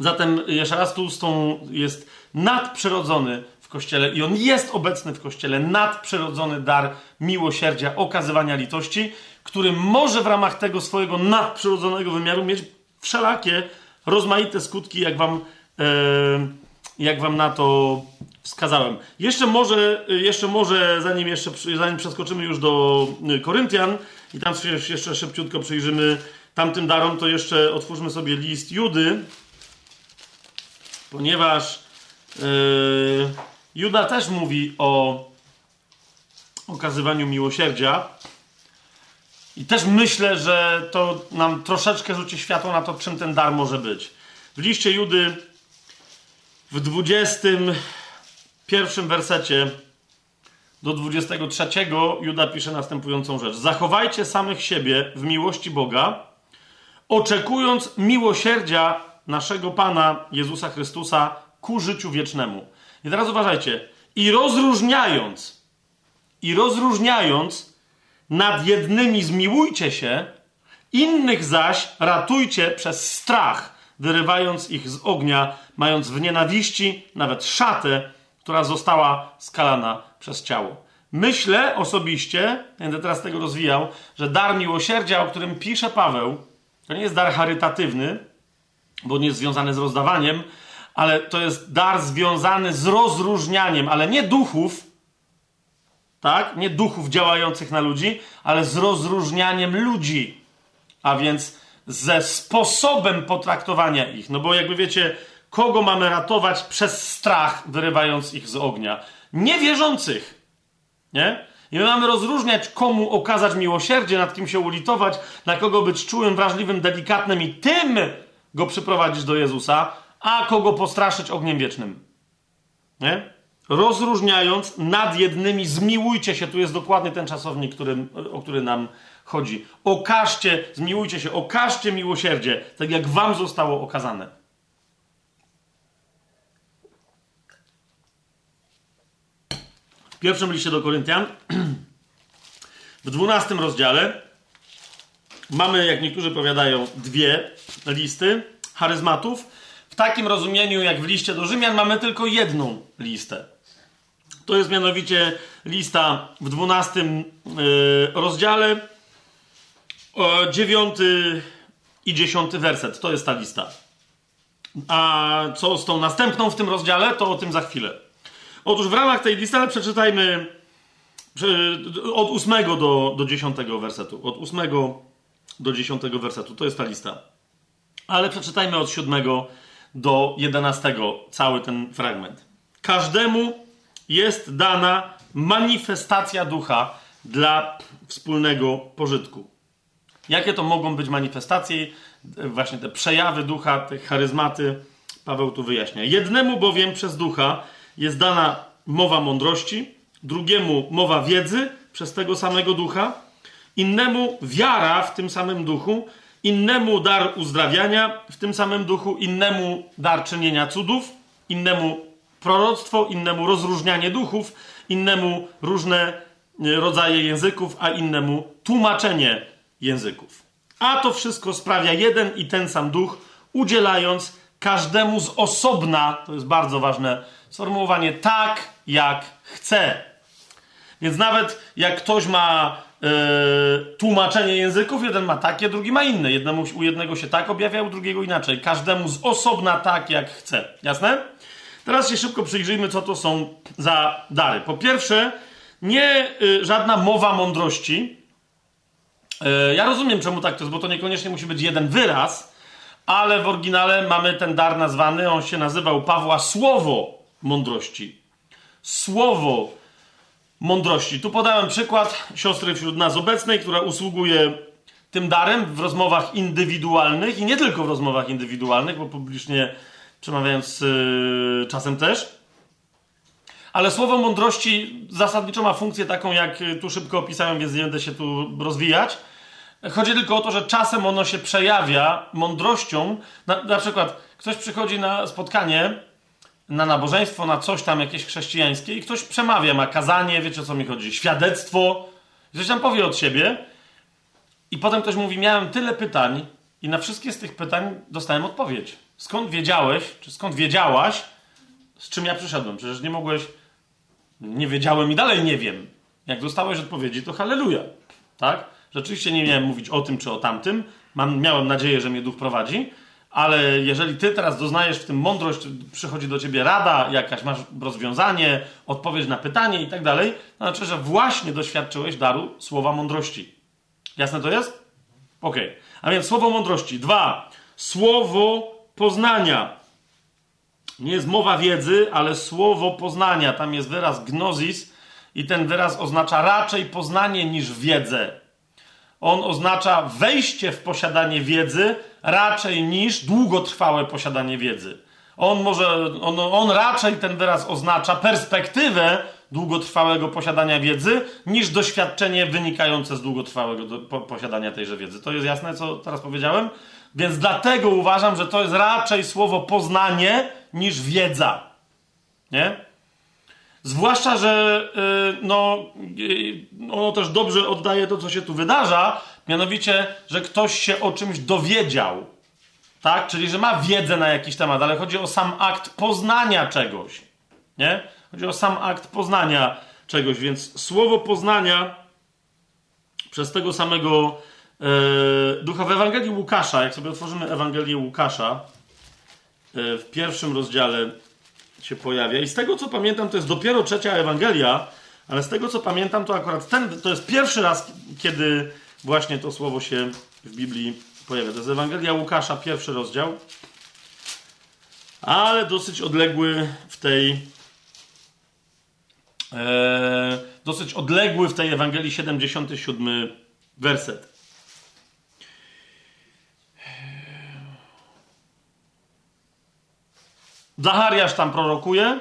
Zatem jeszcze raz tu z tą jest nadprzyrodzony w kościele i on jest obecny w kościele, nadprzyrodzony dar miłosierdzia, okazywania litości, który może w ramach tego swojego nadprzyrodzonego wymiaru mieć wszelakie rozmaite skutki, jak wam, e, jak wam na to wskazałem. Jeszcze może, jeszcze może zanim, jeszcze, zanim przeskoczymy już do y, Koryntian i tam się jeszcze szybciutko przyjrzymy tamtym darom, to jeszcze otwórzmy sobie list Judy, ponieważ yy, Juda też mówi o okazywaniu miłosierdzia. I też myślę, że to nam troszeczkę rzuci światło na to, czym ten dar może być. W liście Judy w 21 wersecie do 23 Juda pisze następującą rzecz. Zachowajcie samych siebie w miłości Boga, oczekując miłosierdzia naszego Pana Jezusa Chrystusa ku życiu wiecznemu. I teraz uważajcie. I rozróżniając i rozróżniając, nad jednymi zmiłujcie się, innych zaś ratujcie przez strach, wyrywając ich z ognia, mając w nienawiści nawet szatę, która została skalana przez ciało. Myślę osobiście, będę teraz tego rozwijał, że dar miłosierdzia, o którym pisze Paweł, to nie jest dar charytatywny, bo nie jest związany z rozdawaniem, ale to jest dar związany z rozróżnianiem, ale nie duchów, tak? Nie duchów działających na ludzi, ale z rozróżnianiem ludzi. A więc ze sposobem potraktowania ich. No bo jakby wiecie, kogo mamy ratować przez strach, wyrywając ich z ognia? Niewierzących. Nie? I my mamy rozróżniać, komu okazać miłosierdzie, nad kim się ulitować, na kogo być czułym, wrażliwym, delikatnym i tym go przyprowadzić do Jezusa, a kogo postraszyć ogniem wiecznym. Nie? Rozróżniając nad jednymi, zmiłujcie się, tu jest dokładnie ten czasownik, o który nam chodzi. Okażcie, zmiłujcie się, okażcie miłosierdzie, tak jak wam zostało okazane. W pierwszym liście do Koryntian, w dwunastym rozdziale, mamy, jak niektórzy powiadają, dwie listy charyzmatów. W takim rozumieniu, jak w liście do Rzymian, mamy tylko jedną listę. To jest mianowicie lista w dwunastym yy, rozdziale, dziewiąty i dziesiąty werset. To jest ta lista. A co z tą następną w tym rozdziale, to o tym za chwilę. Otóż w ramach tej listy, ale przeczytajmy od ósmego do, do dziesiątego wersetu. Od ósmego do dziesiątego wersetu. To jest ta lista. Ale przeczytajmy od siódmego do jedenastego cały ten fragment. Każdemu jest dana manifestacja ducha dla wspólnego pożytku. Jakie to mogą być manifestacje, właśnie te przejawy ducha, te charyzmaty? Paweł tu wyjaśnia. Jednemu bowiem przez ducha jest dana mowa mądrości, drugiemu mowa wiedzy przez tego samego ducha, innemu wiara w tym samym duchu, innemu dar uzdrawiania w tym samym duchu, innemu dar czynienia cudów, innemu proroctwo, innemu rozróżnianie duchów, innemu różne e, rodzaje języków, a innemu tłumaczenie języków. A to wszystko sprawia jeden i ten sam duch, udzielając każdemu z osobna, to jest bardzo ważne sformułowanie, tak jak chce. Więc nawet jak ktoś ma yy, tłumaczenie języków, jeden ma takie, drugi ma inne. Jednemu, u jednego się tak objawia, u drugiego inaczej. Każdemu z osobna tak jak chce. Jasne? Teraz się szybko przyjrzyjmy, co to są za dary. Po pierwsze, nie y, żadna mowa mądrości. Y, ja rozumiem, czemu tak to jest, bo to niekoniecznie musi być jeden wyraz, ale w oryginale mamy ten dar nazwany, on się nazywał Pawła Słowo Mądrości. Słowo Mądrości. Tu podałem przykład siostry wśród nas obecnej, która usługuje tym darem w rozmowach indywidualnych i nie tylko w rozmowach indywidualnych, bo publicznie przemawiając yy, czasem też. Ale słowo mądrości zasadniczo ma funkcję taką, jak tu szybko opisałem, więc nie będę się tu rozwijać. Chodzi tylko o to, że czasem ono się przejawia mądrością. Na, na przykład ktoś przychodzi na spotkanie, na nabożeństwo, na coś tam jakieś chrześcijańskie i ktoś przemawia, ma kazanie, wiecie o co mi chodzi, świadectwo, coś tam powie od siebie i potem ktoś mówi, miałem tyle pytań i na wszystkie z tych pytań dostałem odpowiedź. Skąd wiedziałeś, czy skąd wiedziałaś, z czym ja przyszedłem? Przecież nie mogłeś. Nie wiedziałem i dalej nie wiem. Jak dostałeś odpowiedzi, to halleluja. Tak? Rzeczywiście nie miałem mówić o tym czy o tamtym. Mam, miałem nadzieję, że mnie duch prowadzi, ale jeżeli ty teraz doznajesz w tym mądrość, przychodzi do ciebie rada, jakaś masz rozwiązanie, odpowiedź na pytanie i tak dalej, to znaczy, że właśnie doświadczyłeś daru słowa mądrości. Jasne to jest? Okej. Okay. A więc słowo mądrości. Dwa. Słowo poznania. Nie jest mowa wiedzy, ale słowo poznania. Tam jest wyraz gnosis i ten wyraz oznacza raczej poznanie niż wiedzę. On oznacza wejście w posiadanie wiedzy raczej niż długotrwałe posiadanie wiedzy. On może, on, on raczej ten wyraz oznacza perspektywę długotrwałego posiadania wiedzy, niż doświadczenie wynikające z długotrwałego do, po, posiadania tejże wiedzy. To jest jasne, co teraz powiedziałem? Więc dlatego uważam, że to jest raczej słowo poznanie niż wiedza. Nie? Zwłaszcza, że y, no, y, ono też dobrze oddaje to, co się tu wydarza, mianowicie, że ktoś się o czymś dowiedział. Tak? Czyli, że ma wiedzę na jakiś temat, ale chodzi o sam akt poznania czegoś. Nie? Chodzi o sam akt poznania czegoś, więc słowo poznania przez tego samego ducha w Ewangelii Łukasza, jak sobie otworzymy Ewangelię Łukasza, e, w pierwszym rozdziale się pojawia. I z tego co pamiętam, to jest dopiero trzecia Ewangelia, ale z tego co pamiętam, to akurat ten, to jest pierwszy raz, kiedy właśnie to słowo się w Biblii pojawia. To jest Ewangelia Łukasza, pierwszy rozdział, ale dosyć odległy w tej e, dosyć odległy w tej Ewangelii 77 werset. Zachariasz tam prorokuje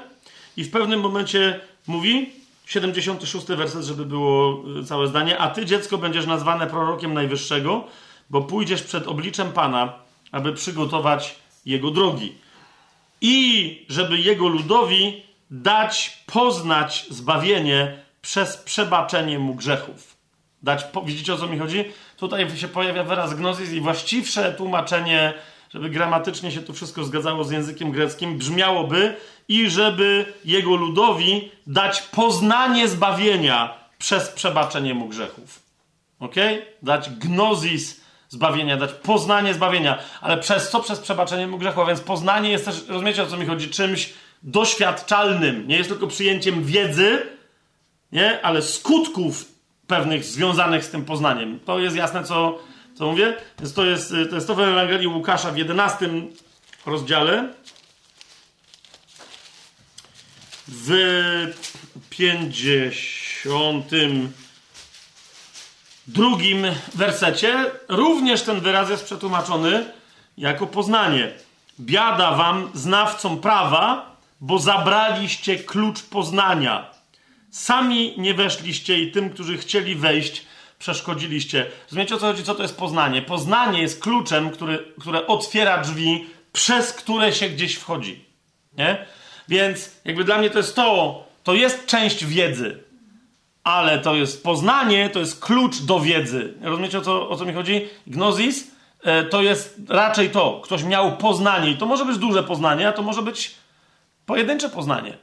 i w pewnym momencie mówi, 76 werset, żeby było y, całe zdanie, a ty dziecko będziesz nazwane prorokiem najwyższego, bo pójdziesz przed obliczem Pana, aby przygotować jego drogi. I żeby jego ludowi dać poznać zbawienie przez przebaczenie mu grzechów. Dać, widzicie o co mi chodzi? Tutaj się pojawia wyraz gnosis i właściwsze tłumaczenie żeby gramatycznie się to wszystko zgadzało z językiem greckim, brzmiałoby i żeby jego ludowi dać poznanie zbawienia przez przebaczenie mu grzechów. Ok? Dać gnozis zbawienia, dać poznanie zbawienia. Ale przez co? Przez przebaczenie mu grzechów. A więc poznanie jest też, rozumiecie o co mi chodzi, czymś doświadczalnym. Nie jest tylko przyjęciem wiedzy, nie? ale skutków pewnych związanych z tym poznaniem. To jest jasne, co, co mówię? Więc to jest to, w Ewangelii Łukasza w 11 rozdziale. W 52 wersecie również ten wyraz jest przetłumaczony jako poznanie. Biada wam, znawcom prawa, bo zabraliście klucz poznania. Sami nie weszliście i tym, którzy chcieli wejść, przeszkodziliście. Rozumiecie o co chodzi? Co to jest poznanie? Poznanie jest kluczem, który, które otwiera drzwi, przez które się gdzieś wchodzi. Nie? Więc jakby dla mnie to jest to, to jest część wiedzy, ale to jest poznanie, to jest klucz do wiedzy. Rozumiecie o co, o co mi chodzi? Gnosis e, to jest raczej to. Ktoś miał poznanie i to może być duże poznanie, a to może być pojedyncze poznanie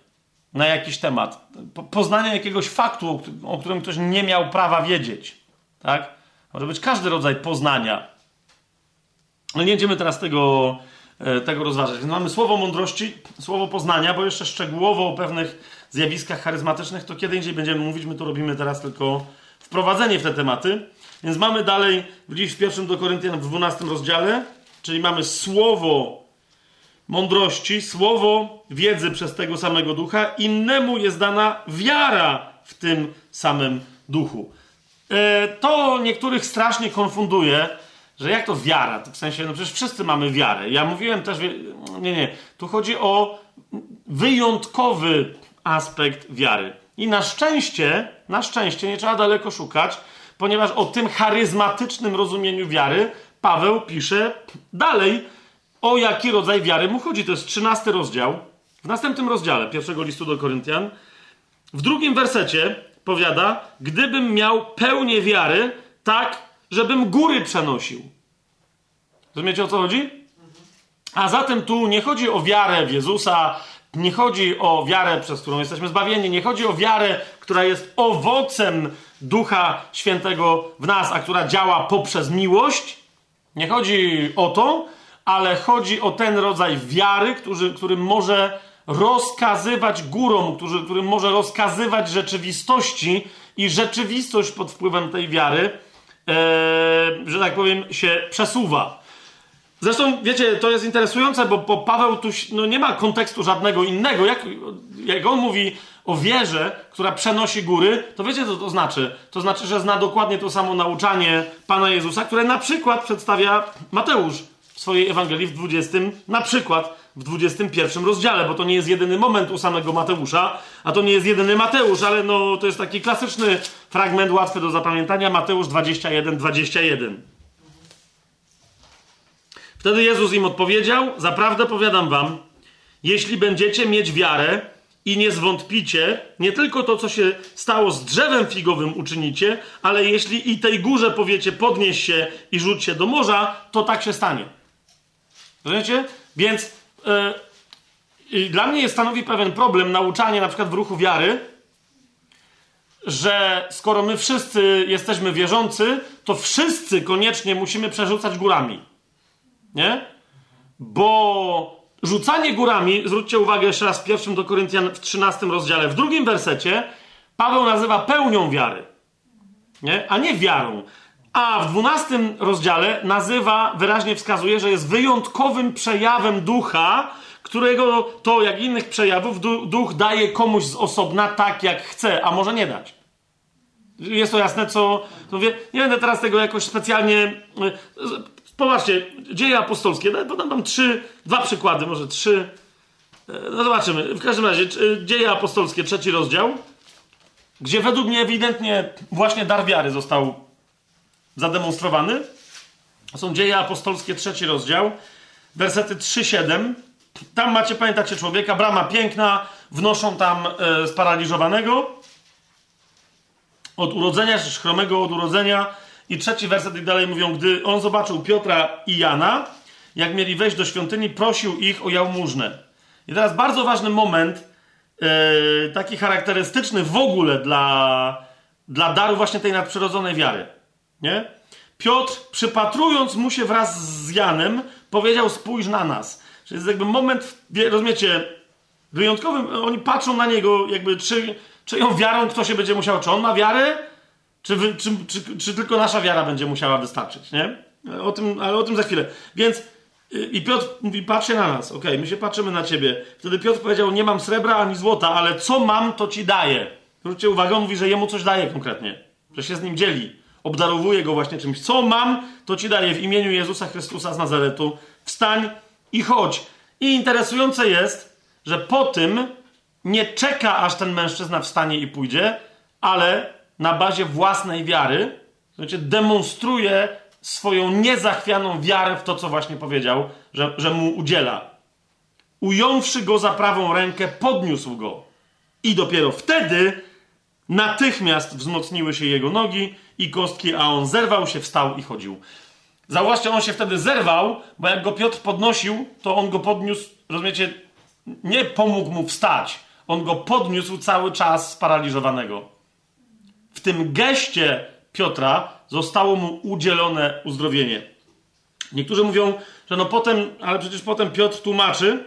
na jakiś temat. Poznanie jakiegoś faktu, o którym ktoś nie miał prawa wiedzieć. Tak? Może być każdy rodzaj poznania. Ale nie będziemy teraz tego, e, tego rozważać. Więc mamy słowo mądrości, słowo poznania, bo jeszcze szczegółowo o pewnych zjawiskach charyzmatycznych to kiedy indziej będziemy mówić. My to robimy teraz tylko wprowadzenie w te tematy. Więc mamy dalej w w pierwszym do Koryntian w 12 rozdziale, czyli mamy słowo mądrości, słowo wiedzy przez tego samego ducha, innemu jest dana wiara w tym samym duchu. E, to niektórych strasznie konfunduje, że jak to wiara? w sensie, no przecież wszyscy mamy wiarę. Ja mówiłem też, nie, nie, tu chodzi o wyjątkowy aspekt wiary. I na szczęście, na szczęście nie trzeba daleko szukać, ponieważ o tym charyzmatycznym rozumieniu wiary Paweł pisze dalej, o jaki rodzaj wiary mu chodzi. To jest 13 rozdział. W następnym rozdziale pierwszego listu do Koryntian, w drugim wersecie powiada, gdybym miał pełnię wiary, tak, żebym góry przenosił. Rozumiecie o co chodzi? A zatem tu nie chodzi o wiarę w Jezusa, nie chodzi o wiarę, przez którą jesteśmy zbawieni, nie chodzi o wiarę, która jest owocem Ducha Świętego w nas, a która działa poprzez miłość. Nie chodzi o to, ale chodzi o ten rodzaj wiary, który, który może rozkazywać górom, który, który może rozkazywać rzeczywistości i rzeczywistość pod wpływem tej wiary, e, że tak powiem, się przesuwa. Zresztą, wiecie, to jest interesujące, bo, bo Paweł tu no, nie ma kontekstu żadnego innego. Jak, jak on mówi o wierze, która przenosi góry, to wiecie, co to znaczy? To znaczy, że zna dokładnie to samo nauczanie Pana Jezusa, które na przykład przedstawia Mateusz w swojej Ewangelii w 20, na przykład w 21 rozdziale, bo to nie jest jedyny moment u samego Mateusza, a to nie jest jedyny Mateusz, ale no to jest taki klasyczny fragment łatwy do zapamiętania, Mateusz 21, 21. Wtedy Jezus im odpowiedział, zaprawdę powiadam wam, jeśli będziecie mieć wiarę, i nie zwątpicie, nie tylko to, co się stało z drzewem figowym uczynicie, ale jeśli i tej górze powiecie, podnieś się i rzuć się do morza, to tak się stanie. Rozumiecie? Więc yy, dla mnie stanowi pewien problem nauczanie na przykład w ruchu wiary, że skoro my wszyscy jesteśmy wierzący, to wszyscy koniecznie musimy przerzucać górami. Nie? Bo rzucanie górami, zwróćcie uwagę jeszcze raz w pierwszym do Koryntian w 13 rozdziale, w drugim wersecie, Paweł nazywa pełnią wiary, nie? a nie wiarą. A w 12 rozdziale nazywa, wyraźnie wskazuje, że jest wyjątkowym przejawem ducha, którego to, jak innych przejawów, duch daje komuś z osobna tak, jak chce, a może nie dać. Jest to jasne, co. mówię. Nie będę teraz tego jakoś specjalnie. Popatrzcie, dzieje apostolskie. Podam wam trzy, dwa przykłady, może trzy. No zobaczymy. W każdym razie, dzieje apostolskie, trzeci rozdział, gdzie według mnie ewidentnie właśnie dar wiary został zademonstrowany. Są dzieje apostolskie, trzeci rozdział, wersety 3-7. Tam macie, pamiętacie, człowieka, brama piękna, wnoszą tam e, sparaliżowanego od urodzenia, chromego od urodzenia. I trzeci werset i dalej mówią, gdy on zobaczył Piotra i Jana, jak mieli wejść do świątyni, prosił ich o jałmużnę. I teraz bardzo ważny moment, yy, taki charakterystyczny w ogóle dla, dla daru właśnie tej nadprzyrodzonej wiary. Nie? Piotr, przypatrując mu się wraz z Janem, powiedział: Spójrz na nas. Czyli jest jakby moment, rozumiecie, wyjątkowym. Oni patrzą na niego, jakby czy, czyją wiarą kto się będzie musiał. Czy on ma wiarę? Czy, czy, czy, czy, tylko nasza wiara będzie musiała wystarczyć, nie? O tym, ale o tym za chwilę. Więc i Piotr mówi, patrzcie na nas, okay, my się patrzymy na ciebie. Wtedy Piotr powiedział, nie mam srebra ani złota, ale co mam, to ci daję. Zwróćcie uwagę, on mówi, że jemu coś daje konkretnie, że się z nim dzieli. Obdarowuje go właśnie czymś. Co mam, to ci daję w imieniu Jezusa Chrystusa z Nazaretu. Wstań i chodź. I interesujące jest, że po tym nie czeka, aż ten mężczyzna wstanie i pójdzie, ale na bazie własnej wiary, znaczy demonstruje swoją niezachwianą wiarę w to, co właśnie powiedział, że, że mu udziela. Ująwszy go za prawą rękę, podniósł go. I dopiero wtedy natychmiast wzmocniły się jego nogi i kostki, a on zerwał się, wstał i chodził. Zauważcie, on się wtedy zerwał, bo jak go Piotr podnosił, to on go podniósł, rozumiecie, nie pomógł mu wstać. On go podniósł cały czas sparaliżowanego. W tym geście Piotra zostało mu udzielone uzdrowienie. Niektórzy mówią, że no potem, ale przecież potem Piotr tłumaczy,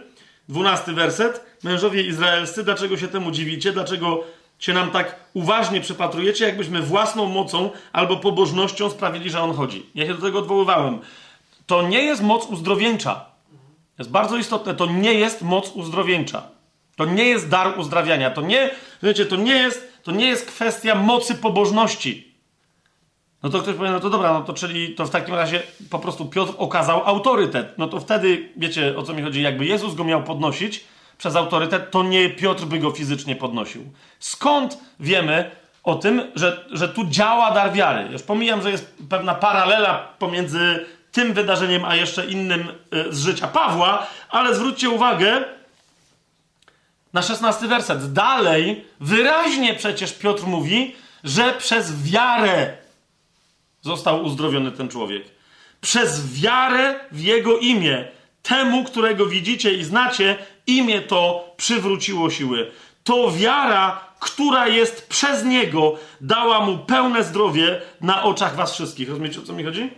dwunasty werset, mężowie izraelscy, dlaczego się temu dziwicie, dlaczego się nam tak uważnie przypatrujecie, jakbyśmy własną mocą albo pobożnością sprawili, że on chodzi. Ja się do tego odwoływałem. To nie jest moc uzdrowieńcza. Jest bardzo istotne, to nie jest moc uzdrowieńcza. To nie jest dar uzdrawiania. To nie, wiecie, to nie jest, to nie jest kwestia mocy pobożności. No to ktoś powie, no to dobra, no to czyli to w takim razie po prostu Piotr okazał autorytet. No to wtedy, wiecie o co mi chodzi, jakby Jezus go miał podnosić przez autorytet, to nie Piotr by go fizycznie podnosił. Skąd wiemy o tym, że, że tu działa dar wiary? Już pomijam, że jest pewna paralela pomiędzy tym wydarzeniem, a jeszcze innym y, z życia Pawła, ale zwróćcie uwagę na szesnasty werset. Dalej, wyraźnie przecież Piotr mówi, że przez wiarę został uzdrowiony ten człowiek. Przez wiarę w jego imię. Temu, którego widzicie i znacie, imię to przywróciło siły. To wiara, która jest przez niego, dała mu pełne zdrowie na oczach was wszystkich. Rozumiecie, o co mi chodzi?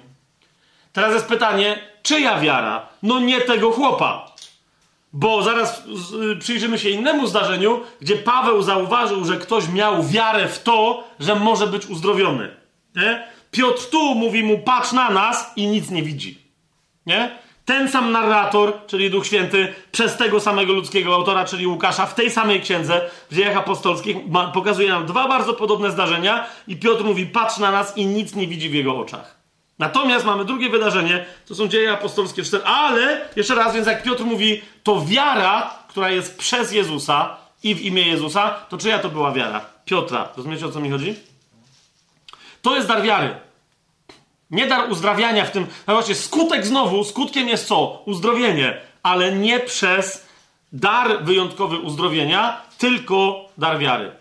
Teraz jest pytanie, czyja wiara? No nie tego chłopa. Bo zaraz przyjrzymy się innemu zdarzeniu, gdzie Paweł zauważył, że ktoś miał wiarę w to, że może być uzdrowiony. Nie? Piotr tu mówi mu, patrz na nas i nic nie widzi. Nie? Ten sam narrator, czyli Duch Święty, przez tego samego ludzkiego autora, czyli Łukasza, w tej samej księdze, w dziejach apostolskich, ma, pokazuje nam dwa bardzo podobne zdarzenia i Piotr mówi, patrz na nas i nic nie widzi w jego oczach. Natomiast mamy drugie wydarzenie, to są dzieje apostolskie 4, ale, jeszcze raz, więc jak Piotr mówi, to wiara, która jest przez Jezusa i w imię Jezusa, to czyja to była wiara? Piotra. Rozumiecie, o co mi chodzi? To jest dar wiary. Nie dar uzdrawiania w tym. No właśnie, skutek znowu, skutkiem jest co? Uzdrowienie, ale nie przez dar wyjątkowy uzdrowienia, tylko dar wiary.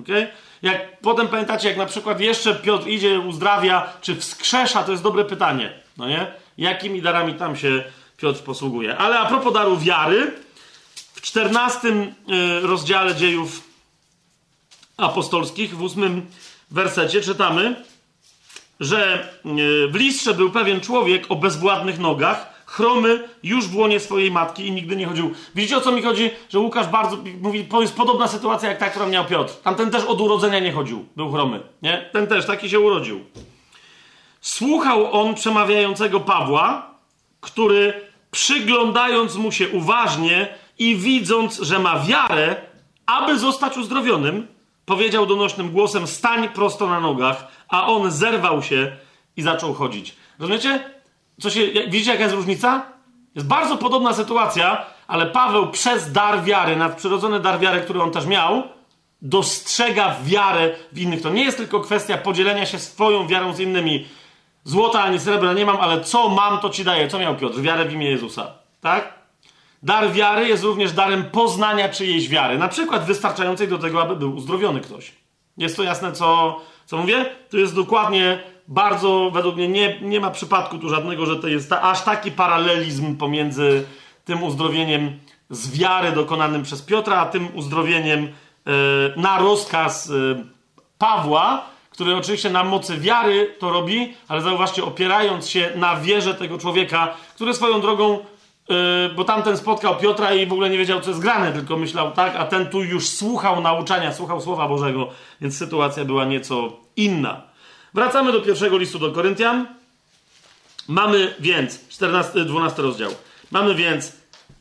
Okay? Jak potem pamiętacie, jak na przykład jeszcze Piotr idzie, uzdrawia, czy wskrzesza, to jest dobre pytanie. No nie? Jakimi darami tam się Piotr posługuje. Ale a propos daru wiary, w 14 y, rozdziale dziejów apostolskich, w ósmym wersecie czytamy, że y, w listrze był pewien człowiek o bezwładnych nogach, chromy, już w łonie swojej matki i nigdy nie chodził. Widzicie o co mi chodzi? Że Łukasz bardzo mówi, to jest podobna sytuacja jak ta, którą miał Piotr. Tamten też od urodzenia nie chodził, był chromy. Nie? Ten też taki się urodził. Słuchał on przemawiającego Pawła, który przyglądając mu się uważnie i widząc, że ma wiarę, aby zostać uzdrowionym, powiedział donośnym głosem: Stań prosto na nogach, a on zerwał się i zaczął chodzić. Rozumiecie? Co się, widzicie, jaka jest różnica? Jest bardzo podobna sytuacja, ale Paweł przez dar wiary, nadprzyrodzony dar wiary, który on też miał, dostrzega wiarę w innych. To nie jest tylko kwestia podzielenia się swoją wiarą z innymi. Złota ani srebra nie mam, ale co mam, to ci daję. Co miał Piotr? Wiarę w imię Jezusa. Tak? Dar wiary jest również darem poznania czyjejś wiary. Na przykład wystarczającej do tego, aby był uzdrowiony ktoś. Jest to jasne, co, co mówię? To jest dokładnie bardzo, według mnie, nie, nie ma przypadku tu żadnego, że to jest ta, aż taki paralelizm pomiędzy tym uzdrowieniem z wiary dokonanym przez Piotra, a tym uzdrowieniem e, na rozkaz e, Pawła, który oczywiście na mocy wiary to robi, ale zauważcie, opierając się na wierze tego człowieka, który swoją drogą, yy, bo tamten spotkał Piotra i w ogóle nie wiedział, co jest grane, tylko myślał tak, a ten tu już słuchał nauczania, słuchał Słowa Bożego, więc sytuacja była nieco inna. Wracamy do pierwszego listu do Koryntian. Mamy więc, 14, 12 rozdział, mamy więc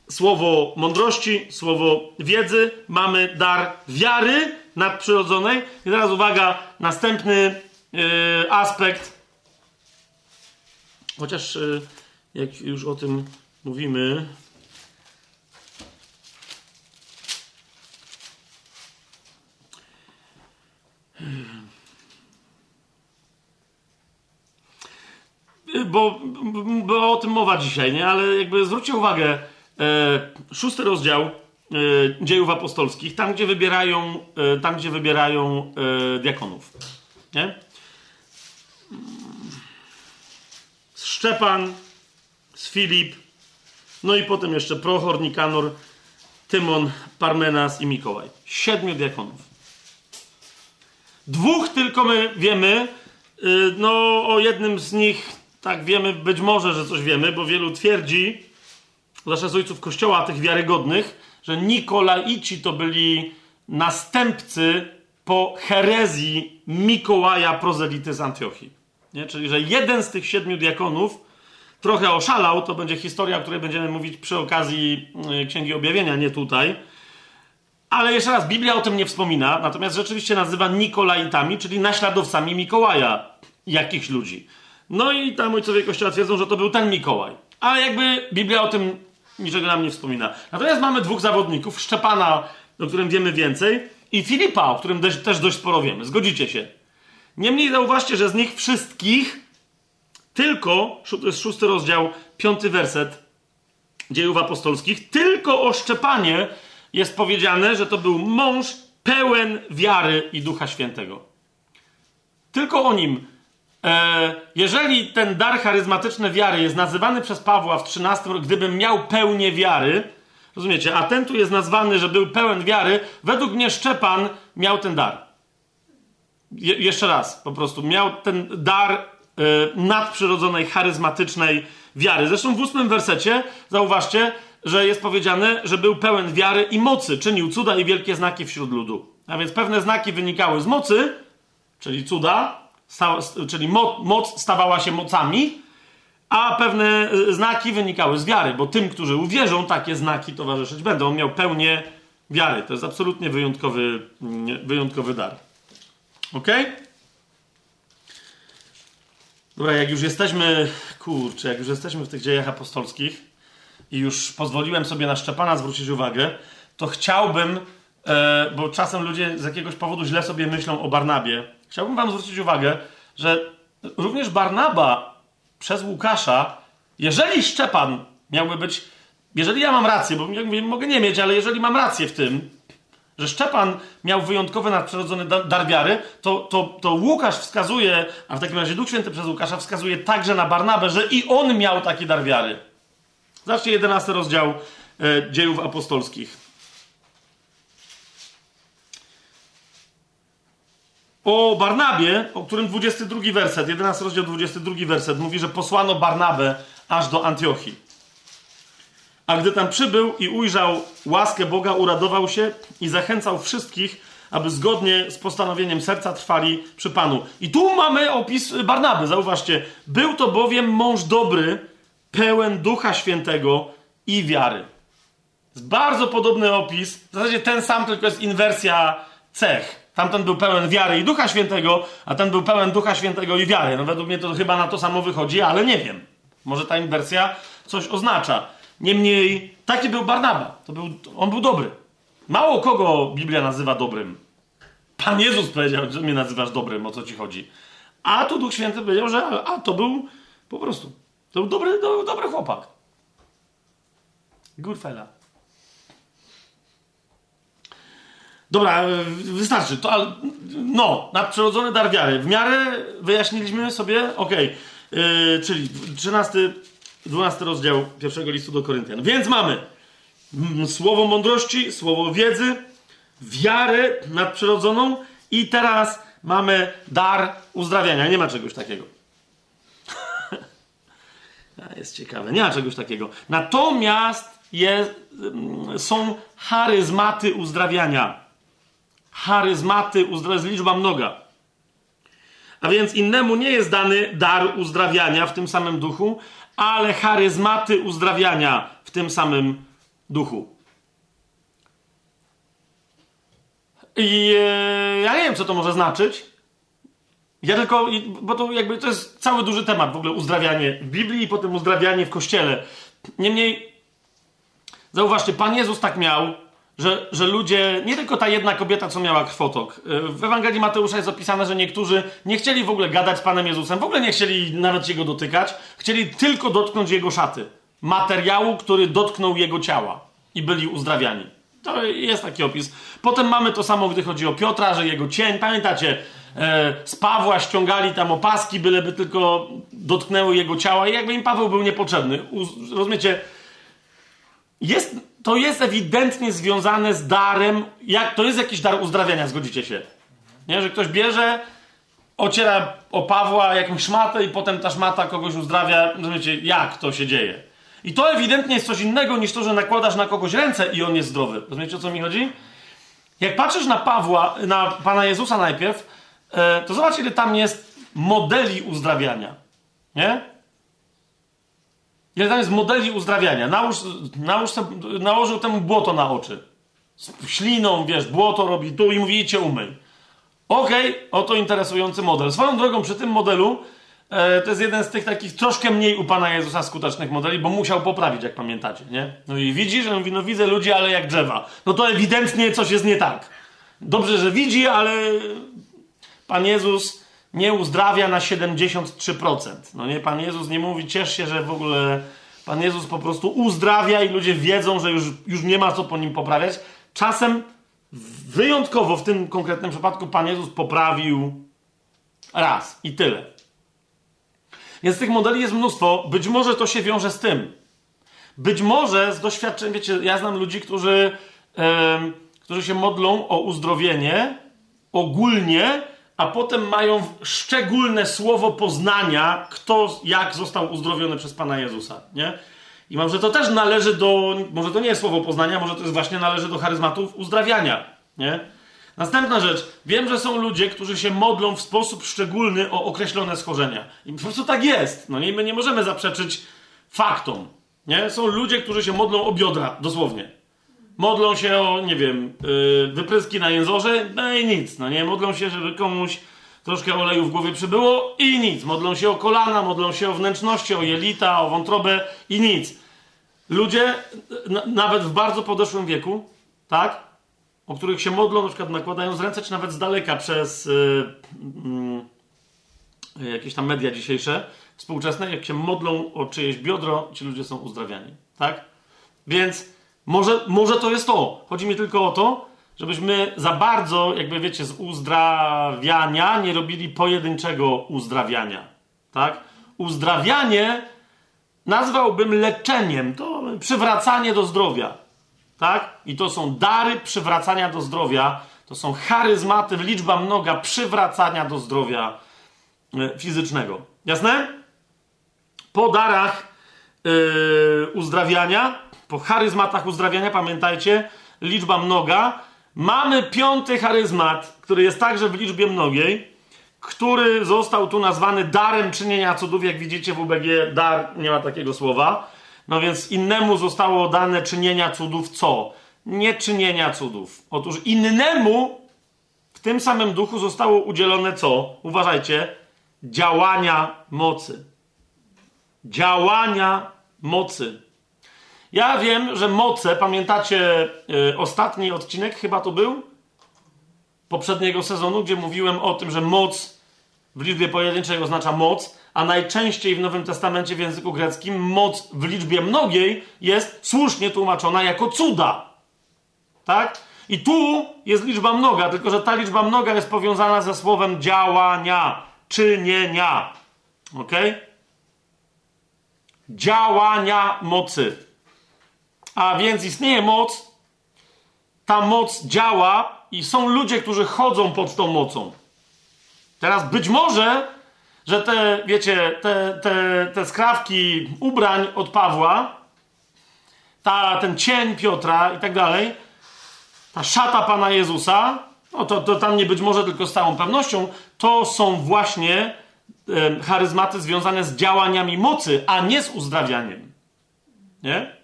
słowo mądrości, słowo wiedzy, mamy dar wiary nadprzyrodzonej. I teraz uwaga, następny yy, aspekt. Chociaż yy, jak już o tym mówimy, bo, bo o tym mowa dzisiaj, nie? Ale jakby zwróćcie uwagę, e, szósty rozdział e, dziejów apostolskich, tam gdzie wybierają, e, tam, gdzie wybierają e, diakonów. Nie? Szczepan, z Filip, no i potem jeszcze Prochor, Nikanor, Tymon, Parmenas i Mikołaj. Siedmiu diakonów. Dwóch tylko my wiemy, y, no o jednym z nich tak wiemy, być może, że coś wiemy, bo wielu twierdzi, zwłaszcza z ojców kościoła tych wiarygodnych, że Nikolaici to byli następcy po herezji Mikołaja prozelity z Antiochii. Nie? Czyli, że jeden z tych siedmiu diakonów trochę oszalał, to będzie historia, o której będziemy mówić przy okazji y, Księgi Objawienia, nie tutaj. Ale jeszcze raz, Biblia o tym nie wspomina, natomiast rzeczywiście nazywa Nikolaitami, czyli naśladowcami Mikołaja, jakichś ludzi. No i tam ojcowie kościoła twierdzą, że to był ten Mikołaj. Ale jakby Biblia o tym niczego nam nie wspomina. Natomiast mamy dwóch zawodników, Szczepana, o którym wiemy więcej, i Filipa, o którym też dość sporo wiemy. Zgodzicie się. Niemniej zauważcie, że z nich wszystkich tylko, to jest szósty rozdział, piąty werset dziejów apostolskich, tylko o Szczepanie jest powiedziane, że to był mąż pełen wiary i Ducha Świętego. Tylko o nim E, jeżeli ten dar charyzmatyczny wiary jest nazywany przez Pawła w 13, gdybym miał pełnię wiary, rozumiecie, a ten tu jest nazwany, że był pełen wiary, według mnie Szczepan miał ten dar. Je, jeszcze raz, po prostu miał ten dar nadprzyrodzonej, charyzmatycznej wiary. Zresztą w ósmym wersecie zauważcie, że jest powiedziane, że był pełen wiary i mocy, czynił cuda i wielkie znaki wśród ludu. A więc pewne znaki wynikały z mocy, czyli cuda, czyli moc stawała się mocami, a pewne e, znaki wynikały z wiary, bo tym, którzy uwierzą, takie znaki towarzyszyć będą. On miał pełnię wiary. To jest absolutnie wyjątkowy, mm, wyjątkowy dar. Ok? Dobra, jak już jesteśmy, kurczę, jak już jesteśmy w tych dziejach apostolskich i już pozwoliłem sobie na Szczepana zwrócić uwagę, to chciałbym, e, bo czasem ludzie z jakiegoś powodu źle sobie myślą o Barnabie, Chciałbym Wam zwrócić uwagę, że również Barnaba przez Łukasza, jeżeli Szczepan miałby być jeżeli ja mam rację, bo jak mówię, mogę nie mieć, ale jeżeli mam rację w tym, że Szczepan miał wyjątkowy nadprzyrodzony da- dar wiary, to, to, to Łukasz wskazuje, a w takim razie Duch Święty przez Łukasza wskazuje także na Barnabę, że i on miał taki dar wiary. Zobaczcie 11 rozdział e, dziejów apostolskich. O Barnabie, o którym 22 werset, 11 rozdział 22 werset mówi, że posłano Barnabę aż do Antiochii. A gdy tam przybył i ujrzał łaskę Boga, uradował się i zachęcał wszystkich, aby zgodnie z postanowieniem serca trwali przy Panu. I tu mamy opis Barnaby, zauważcie. Był to bowiem mąż dobry, pełen Ducha Świętego i wiary. Jest bardzo podobny opis, w zasadzie ten sam, tylko jest inwersja cech. Tamten był pełen wiary i Ducha Świętego, a ten był pełen Ducha Świętego i wiary. No według mnie to chyba na to samo wychodzi, ale nie wiem. Może ta inwersja coś oznacza. Niemniej taki był Barnaba. To był, on był dobry. Mało kogo Biblia nazywa dobrym. Pan Jezus powiedział, że mnie nazywasz dobrym, o co ci chodzi. A tu Duch Święty powiedział, że a to był po prostu. To był dobry, do, dobry chłopak. Good fella. Dobra, e, wystarczy. To, no, nadprzyrodzony dar wiary. W miarę wyjaśniliśmy sobie, okej, yy, czyli 13, 12 rozdział pierwszego listu do Koryntian. Więc mamy słowo mądrości, słowo wiedzy, wiarę nadprzyrodzoną i teraz mamy dar uzdrawiania. Nie ma czegoś takiego. Jest ciekawe. Nie ma czegoś takiego. Natomiast jest, są charyzmaty uzdrawiania. Charyzmaty uzdrawiania, liczba mnoga. A więc innemu nie jest dany dar uzdrawiania w tym samym duchu, ale charyzmaty uzdrawiania w tym samym duchu. I e, ja nie wiem, co to może znaczyć. Ja tylko, bo to jakby to jest cały duży temat w ogóle uzdrawianie w Biblii i potem uzdrawianie w kościele. Niemniej, zauważcie, Pan Jezus tak miał, że, że ludzie, nie tylko ta jedna kobieta, co miała krwotok. E, W Ewangelii Mateusza jest opisane, że niektórzy nie chcieli w ogóle gadać z Panem Jezusem, w ogóle nie chcieli nawet Jego dotykać, chcieli tylko dotknąć Jego szaty. Materiału, który dotknął Jego ciała i byli uzdrawiani. To jest taki opis. Potem mamy to samo, gdy chodzi o Piotra, że jego cień, pamiętacie, e, z Pawła ściągali tam opaski, byleby tylko dotknęły jego ciała i jakby im Paweł był niepotrzebny. Rozumiecie? Jest, to jest ewidentnie związane z darem, jak, to jest jakiś dar uzdrawiania, zgodzicie się? Nie, że ktoś bierze, ociera o Pawła jakąś szmatę i potem ta szmata kogoś uzdrawia. Rozumiecie, jak to się dzieje? I to ewidentnie jest coś innego niż to, że nakładasz na kogoś ręce i on jest zdrowy. Rozumiecie, o co mi chodzi? Jak patrzysz na Pawła, na Pana Jezusa najpierw, e, to zobacz, ile tam jest modeli uzdrawiania. Nie? Ile tam jest modeli uzdrawiania. Nałóż, nałóż se, nałożył temu błoto na oczy. Z śliną, wiesz, błoto robi tu i mówi, idźcie umyj. Okej, oto interesujący model. Swoją drogą przy tym modelu e, to jest jeden z tych takich troszkę mniej u Pana Jezusa skutecznych modeli, bo musiał poprawić, jak pamiętacie, nie? No i widzi, że mówi, no widzę ludzi, ale jak drzewa. No to ewidentnie coś jest nie tak. Dobrze, że widzi, ale Pan Jezus nie uzdrawia na 73%. No nie, Pan Jezus nie mówi, ciesz się, że w ogóle Pan Jezus po prostu uzdrawia i ludzie wiedzą, że już, już nie ma co po nim poprawiać. Czasem wyjątkowo w tym konkretnym przypadku Pan Jezus poprawił raz i tyle. Więc tych modeli jest mnóstwo. Być może to się wiąże z tym. Być może z doświadczeń, wiecie, ja znam ludzi, którzy, którzy się modlą o uzdrowienie ogólnie, a potem mają szczególne słowo poznania, kto jak został uzdrowiony przez Pana Jezusa, nie? I może to też należy do, może to nie jest słowo poznania, może to jest właśnie należy do charyzmatów uzdrawiania, nie? Następna rzecz. Wiem, że są ludzie, którzy się modlą w sposób szczególny o określone schorzenia. I po prostu tak jest. No nie, my nie możemy zaprzeczyć faktom. Nie? Są ludzie, którzy się modlą o biodra, dosłownie. Modlą się o, nie wiem, yy, wypryski na jęzorze, no i nic. No nie, modlą się, żeby komuś troszkę oleju w głowie przybyło i nic. Modlą się o kolana, modlą się o wnętrzności, o jelita, o wątrobę i nic. Ludzie, na, nawet w bardzo podeszłym wieku, tak? O których się modlą, na przykład nakładając ręce, czy nawet z daleka przez yy, yy, jakieś tam media dzisiejsze, współczesne, jak się modlą o czyjeś biodro, ci ludzie są uzdrawiani, tak? Więc może, może to jest to. Chodzi mi tylko o to, żebyśmy za bardzo, jakby wiecie, z uzdrawiania nie robili pojedynczego uzdrawiania. Tak? Uzdrawianie nazwałbym leczeniem, to przywracanie do zdrowia. Tak? I to są dary przywracania do zdrowia, to są charyzmaty, liczba mnoga przywracania do zdrowia e, fizycznego. Jasne? Po darach yy, uzdrawiania, po charyzmatach uzdrawiania, pamiętajcie, liczba mnoga. Mamy piąty charyzmat, który jest także w liczbie mnogiej, który został tu nazwany darem czynienia cudów. Jak widzicie w UBG dar nie ma takiego słowa. No więc innemu zostało dane czynienia cudów co? Nie czynienia cudów. Otóż innemu w tym samym duchu zostało udzielone co? Uważajcie, działania mocy. Działania mocy. Ja wiem, że moce, pamiętacie y, ostatni odcinek, chyba to był? Poprzedniego sezonu, gdzie mówiłem o tym, że moc w liczbie pojedynczej oznacza moc, a najczęściej w Nowym Testamencie w języku greckim moc w liczbie mnogiej jest słusznie tłumaczona jako cuda. Tak? I tu jest liczba mnoga, tylko że ta liczba mnoga jest powiązana ze słowem działania, czynienia. Ok? Działania mocy. A więc istnieje moc, ta moc działa i są ludzie, którzy chodzą pod tą mocą. Teraz być może, że te, wiecie, te, te, te skrawki ubrań od Pawła, ta, ten cień Piotra i tak dalej, ta szata Pana Jezusa, no to, to tam nie być może tylko z całą pewnością, to są właśnie e, charyzmaty związane z działaniami mocy, a nie z uzdrawianiem. Nie?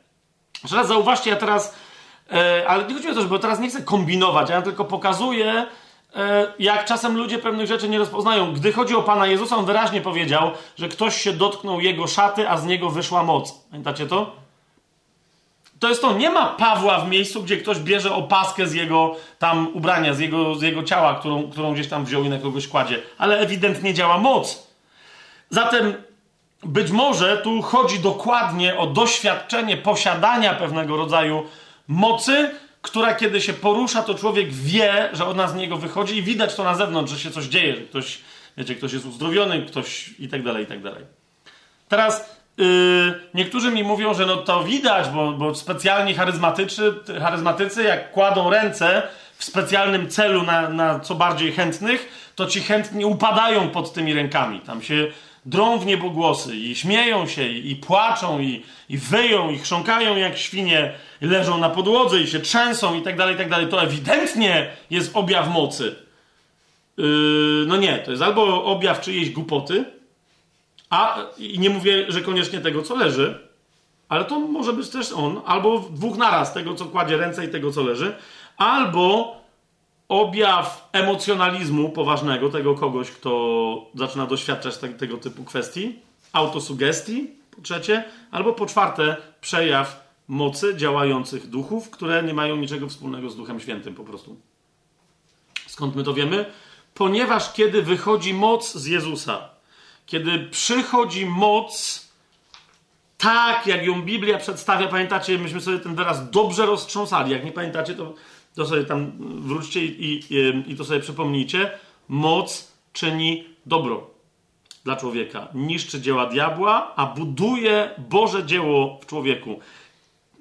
Jeszcze raz zauważcie, ja teraz, e, ale nie chodzi o to, bo teraz nie chcę kombinować, ja tylko pokazuję, e, jak czasem ludzie pewnych rzeczy nie rozpoznają. Gdy chodzi o Pana Jezusa, on wyraźnie powiedział, że ktoś się dotknął jego szaty, a z niego wyszła moc. Pamiętacie to? To jest to, nie ma Pawła w miejscu, gdzie ktoś bierze opaskę z jego tam ubrania, z jego, z jego ciała, którą, którą gdzieś tam wziął i na kogoś kładzie, ale ewidentnie działa moc. Zatem być może tu chodzi dokładnie o doświadczenie posiadania pewnego rodzaju mocy, która kiedy się porusza, to człowiek wie, że ona z niego wychodzi i widać to na zewnątrz, że się coś dzieje, że ktoś, wiecie, ktoś jest uzdrowiony, ktoś i tak dalej, i tak dalej. Teraz yy, niektórzy mi mówią, że no to widać, bo, bo specjalni charyzmatycy, jak kładą ręce w specjalnym celu na, na co bardziej chętnych, to ci chętni upadają pod tymi rękami. Tam się drą w niebogłosy i śmieją się i, płaczą i, i wyją i chrząkają jak świnie, leżą na podłodze i się trzęsą i tak dalej, i tak dalej. To ewidentnie jest objaw mocy. Yy, no nie, to jest albo objaw czyjejś głupoty, a i nie mówię, że koniecznie tego, co leży, ale to może być też on, albo dwóch naraz, tego, co kładzie ręce i tego, co leży, albo objaw emocjonalizmu poważnego tego kogoś, kto zaczyna doświadczać te, tego typu kwestii, autosugestii, po trzecie, albo po czwarte, przejaw mocy działających duchów, które nie mają niczego wspólnego z Duchem Świętym po prostu. Skąd my to wiemy? Ponieważ kiedy wychodzi moc z Jezusa, kiedy przychodzi moc, tak jak ją Biblia przedstawia, pamiętacie, myśmy sobie ten wyraz dobrze roztrząsali. Jak nie pamiętacie, to to sobie tam wróćcie i, i, i to sobie przypomnijcie. Moc czyni dobro dla człowieka. Niszczy dzieła diabła, a buduje Boże dzieło w człowieku.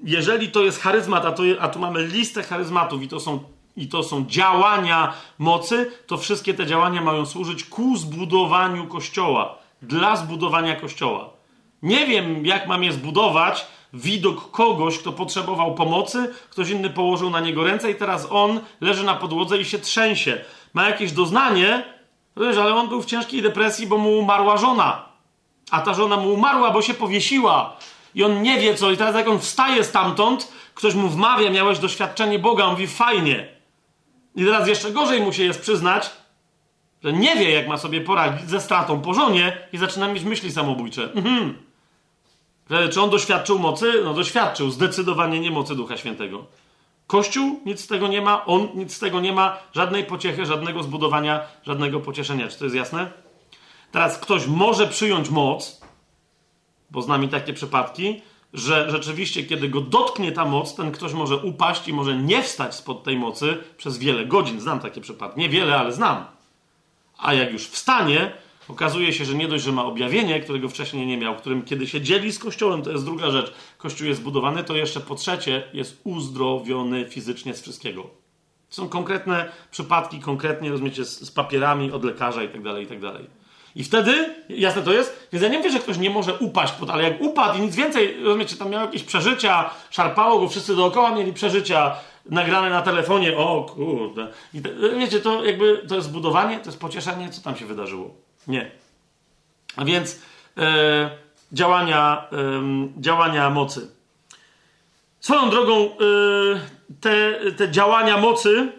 Jeżeli to jest charyzmat, a, to, a tu mamy listę charyzmatów i to, są, i to są działania mocy, to wszystkie te działania mają służyć ku zbudowaniu kościoła. Dla zbudowania kościoła. Nie wiem, jak mam je zbudować, widok kogoś, kto potrzebował pomocy, ktoś inny położył na niego ręce i teraz on leży na podłodze i się trzęsie. Ma jakieś doznanie, wiesz, ale on był w ciężkiej depresji, bo mu umarła żona. A ta żona mu umarła, bo się powiesiła. I on nie wie co. I teraz jak on wstaje stamtąd, ktoś mu wmawia, miałeś doświadczenie Boga, on mówi fajnie. I teraz jeszcze gorzej mu się jest przyznać, że nie wie, jak ma sobie poradzić ze stratą po żonie i zaczyna mieć myśli samobójcze. Mhm. Czy on doświadczył mocy? No doświadczył, zdecydowanie nie mocy Ducha Świętego. Kościół nic z tego nie ma, on nic z tego nie ma, żadnej pociechy, żadnego zbudowania, żadnego pocieszenia. Czy to jest jasne? Teraz ktoś może przyjąć moc, bo z nami takie przypadki, że rzeczywiście, kiedy go dotknie ta moc, ten ktoś może upaść i może nie wstać spod tej mocy przez wiele godzin. Znam takie przypadki. Niewiele, ale znam. A jak już wstanie, okazuje się, że nie dość, że ma objawienie, którego wcześniej nie miał, którym kiedy się dzieli z Kościołem, to jest druga rzecz. Kościół jest zbudowany, to jeszcze po trzecie jest uzdrowiony fizycznie z wszystkiego. Są konkretne przypadki, konkretnie, rozumiecie, z, z papierami od lekarza i tak dalej, i tak dalej. I wtedy, jasne to jest, więc ja nie mówię, że ktoś nie może upaść, pod, ale jak upadł i nic więcej, rozumiecie, tam miał jakieś przeżycia, szarpało go, wszyscy dookoła mieli przeżycia, nagrane na telefonie, o kurde. I te, wiecie, to jakby, to jest budowanie, to jest pocieszenie, co tam się wydarzyło. Nie. A więc e, działania, e, działania mocy. Swoją drogą, e, te, te działania mocy,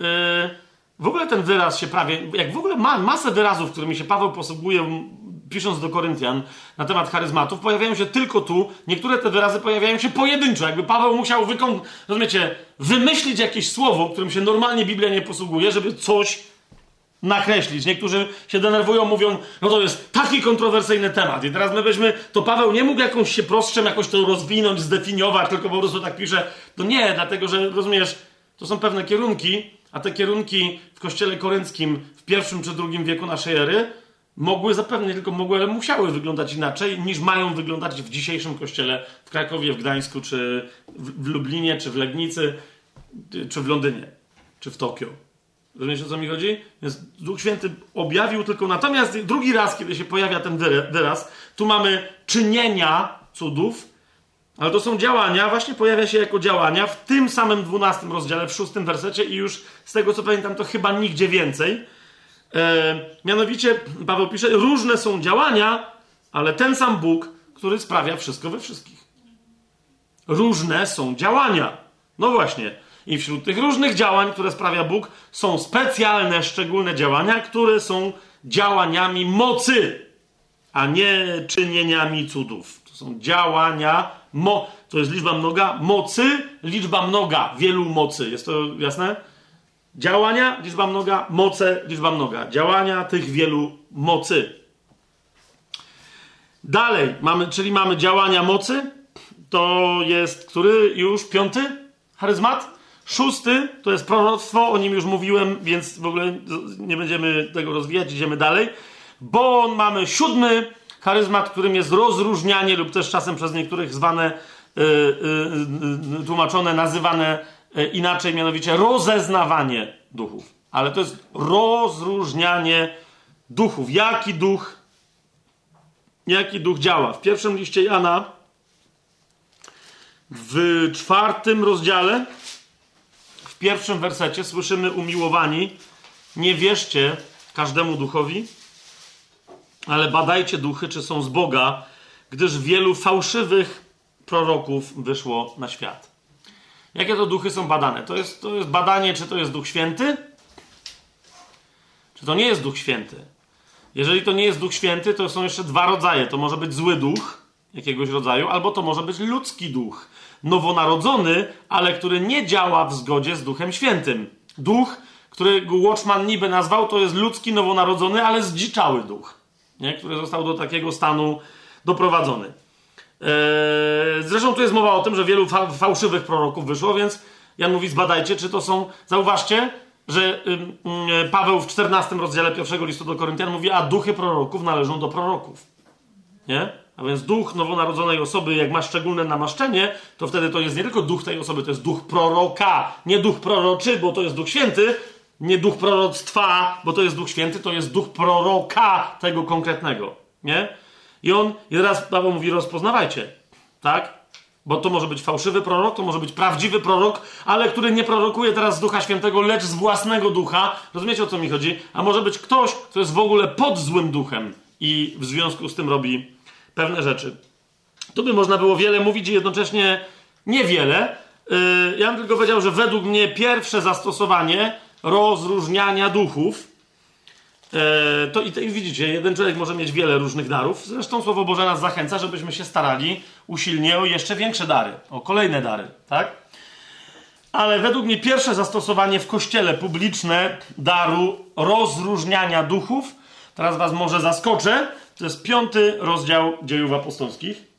e, w ogóle ten wyraz się prawie, jak w ogóle ma masę wyrazów, którymi się Paweł posługuje, pisząc do Koryntian na temat charyzmatów, pojawiają się tylko tu. Niektóre te wyrazy pojawiają się pojedynczo, jakby Paweł musiał wykon, rozumiecie, wymyślić jakieś słowo, którym się normalnie Biblia nie posługuje, żeby coś nakreślić. Niektórzy się denerwują, mówią, no to jest taki kontrowersyjny temat. I teraz my byśmy, to Paweł nie mógł jakąś się proststrzem jakoś to rozwinąć, zdefiniować, tylko po prostu tak pisze. To nie, dlatego że rozumiesz, to są pewne kierunki, a te kierunki w kościele korynckim w pierwszym czy drugim wieku naszej ery mogły zapewne tylko mogły, ale musiały wyglądać inaczej niż mają wyglądać w dzisiejszym kościele w Krakowie, w Gdańsku, czy w Lublinie, czy w Legnicy, czy w Londynie, czy w Tokio. Rozumiecie, o co mi chodzi? Więc Duch Święty objawił tylko. Natomiast drugi raz, kiedy się pojawia ten wyraz, tu mamy czynienia cudów, ale to są działania, właśnie pojawia się jako działania w tym samym 12 rozdziale, w szóstym wersecie i już z tego co pamiętam, to chyba nigdzie więcej. E, mianowicie, Paweł pisze, różne są działania, ale ten sam Bóg, który sprawia wszystko we wszystkich. Różne są działania. No właśnie. I wśród tych różnych działań, które sprawia Bóg, są specjalne, szczególne działania, które są działaniami mocy, a nie czynieniami cudów. To są działania, mo to jest liczba mnoga, mocy, liczba mnoga, wielu mocy. Jest to jasne? Działania, liczba mnoga, moce, liczba mnoga. Działania tych wielu mocy. Dalej, mamy, czyli mamy działania mocy. To jest który już piąty charyzmat? Szósty to jest proroctwo, o nim już mówiłem, więc w ogóle nie będziemy tego rozwijać, idziemy dalej. Bo mamy siódmy charyzmat, którym jest rozróżnianie lub też czasem przez niektórych zwane, yy, yy, tłumaczone, nazywane yy, inaczej, mianowicie rozeznawanie duchów. Ale to jest rozróżnianie duchów. Jaki duch, jaki duch działa? W pierwszym liście Jana, w czwartym rozdziale, pierwszym wersecie słyszymy umiłowani, nie wierzcie każdemu duchowi, ale badajcie duchy, czy są z Boga, gdyż wielu fałszywych proroków wyszło na świat. Jakie to duchy są badane? To jest, to jest badanie, czy to jest Duch Święty, czy to nie jest Duch Święty. Jeżeli to nie jest Duch Święty, to są jeszcze dwa rodzaje. To może być zły duch jakiegoś rodzaju, albo to może być ludzki duch nowonarodzony, ale który nie działa w zgodzie z Duchem Świętym. Duch, którego Watchman niby nazwał, to jest ludzki, nowonarodzony, ale zdziczały duch, nie? który został do takiego stanu doprowadzony. Eee, zresztą tu jest mowa o tym, że wielu fa fałszywych proroków wyszło, więc Jan mówi, zbadajcie, czy to są... Zauważcie, że y, y, Paweł w 14 rozdziale pierwszego listu do Koryntian mówi, a duchy proroków należą do proroków. Nie? A więc duch nowonarodzonej osoby, jak ma szczególne namaszczenie, to wtedy to jest nie tylko duch tej osoby, to jest duch proroka, nie duch proroczy, bo to jest duch święty, nie duch proroctwa, bo to jest duch święty, to jest duch proroka tego konkretnego, nie? I on, i teraz Paweł mówi, rozpoznawajcie, tak? Bo to może być fałszywy prorok, to może być prawdziwy prorok, ale który nie prorokuje teraz z Ducha Świętego, lecz z własnego ducha. Rozumiecie o co mi chodzi? A może być ktoś, kto jest w ogóle pod złym duchem i w związku z tym robi pewne rzeczy. Tu by można było wiele mówić i jednocześnie niewiele. Yy, ja bym tylko powiedział, że według mnie pierwsze zastosowanie rozróżniania duchów yy, to i, i widzicie, jeden człowiek może mieć wiele różnych darów. Zresztą Słowo Boże nas zachęca, żebyśmy się starali usilnie o jeszcze większe dary, o kolejne dary, tak? Ale według mnie pierwsze zastosowanie w kościele publiczne daru rozróżniania duchów, teraz was może zaskoczę, to jest piąty rozdział dziejów apostolskich.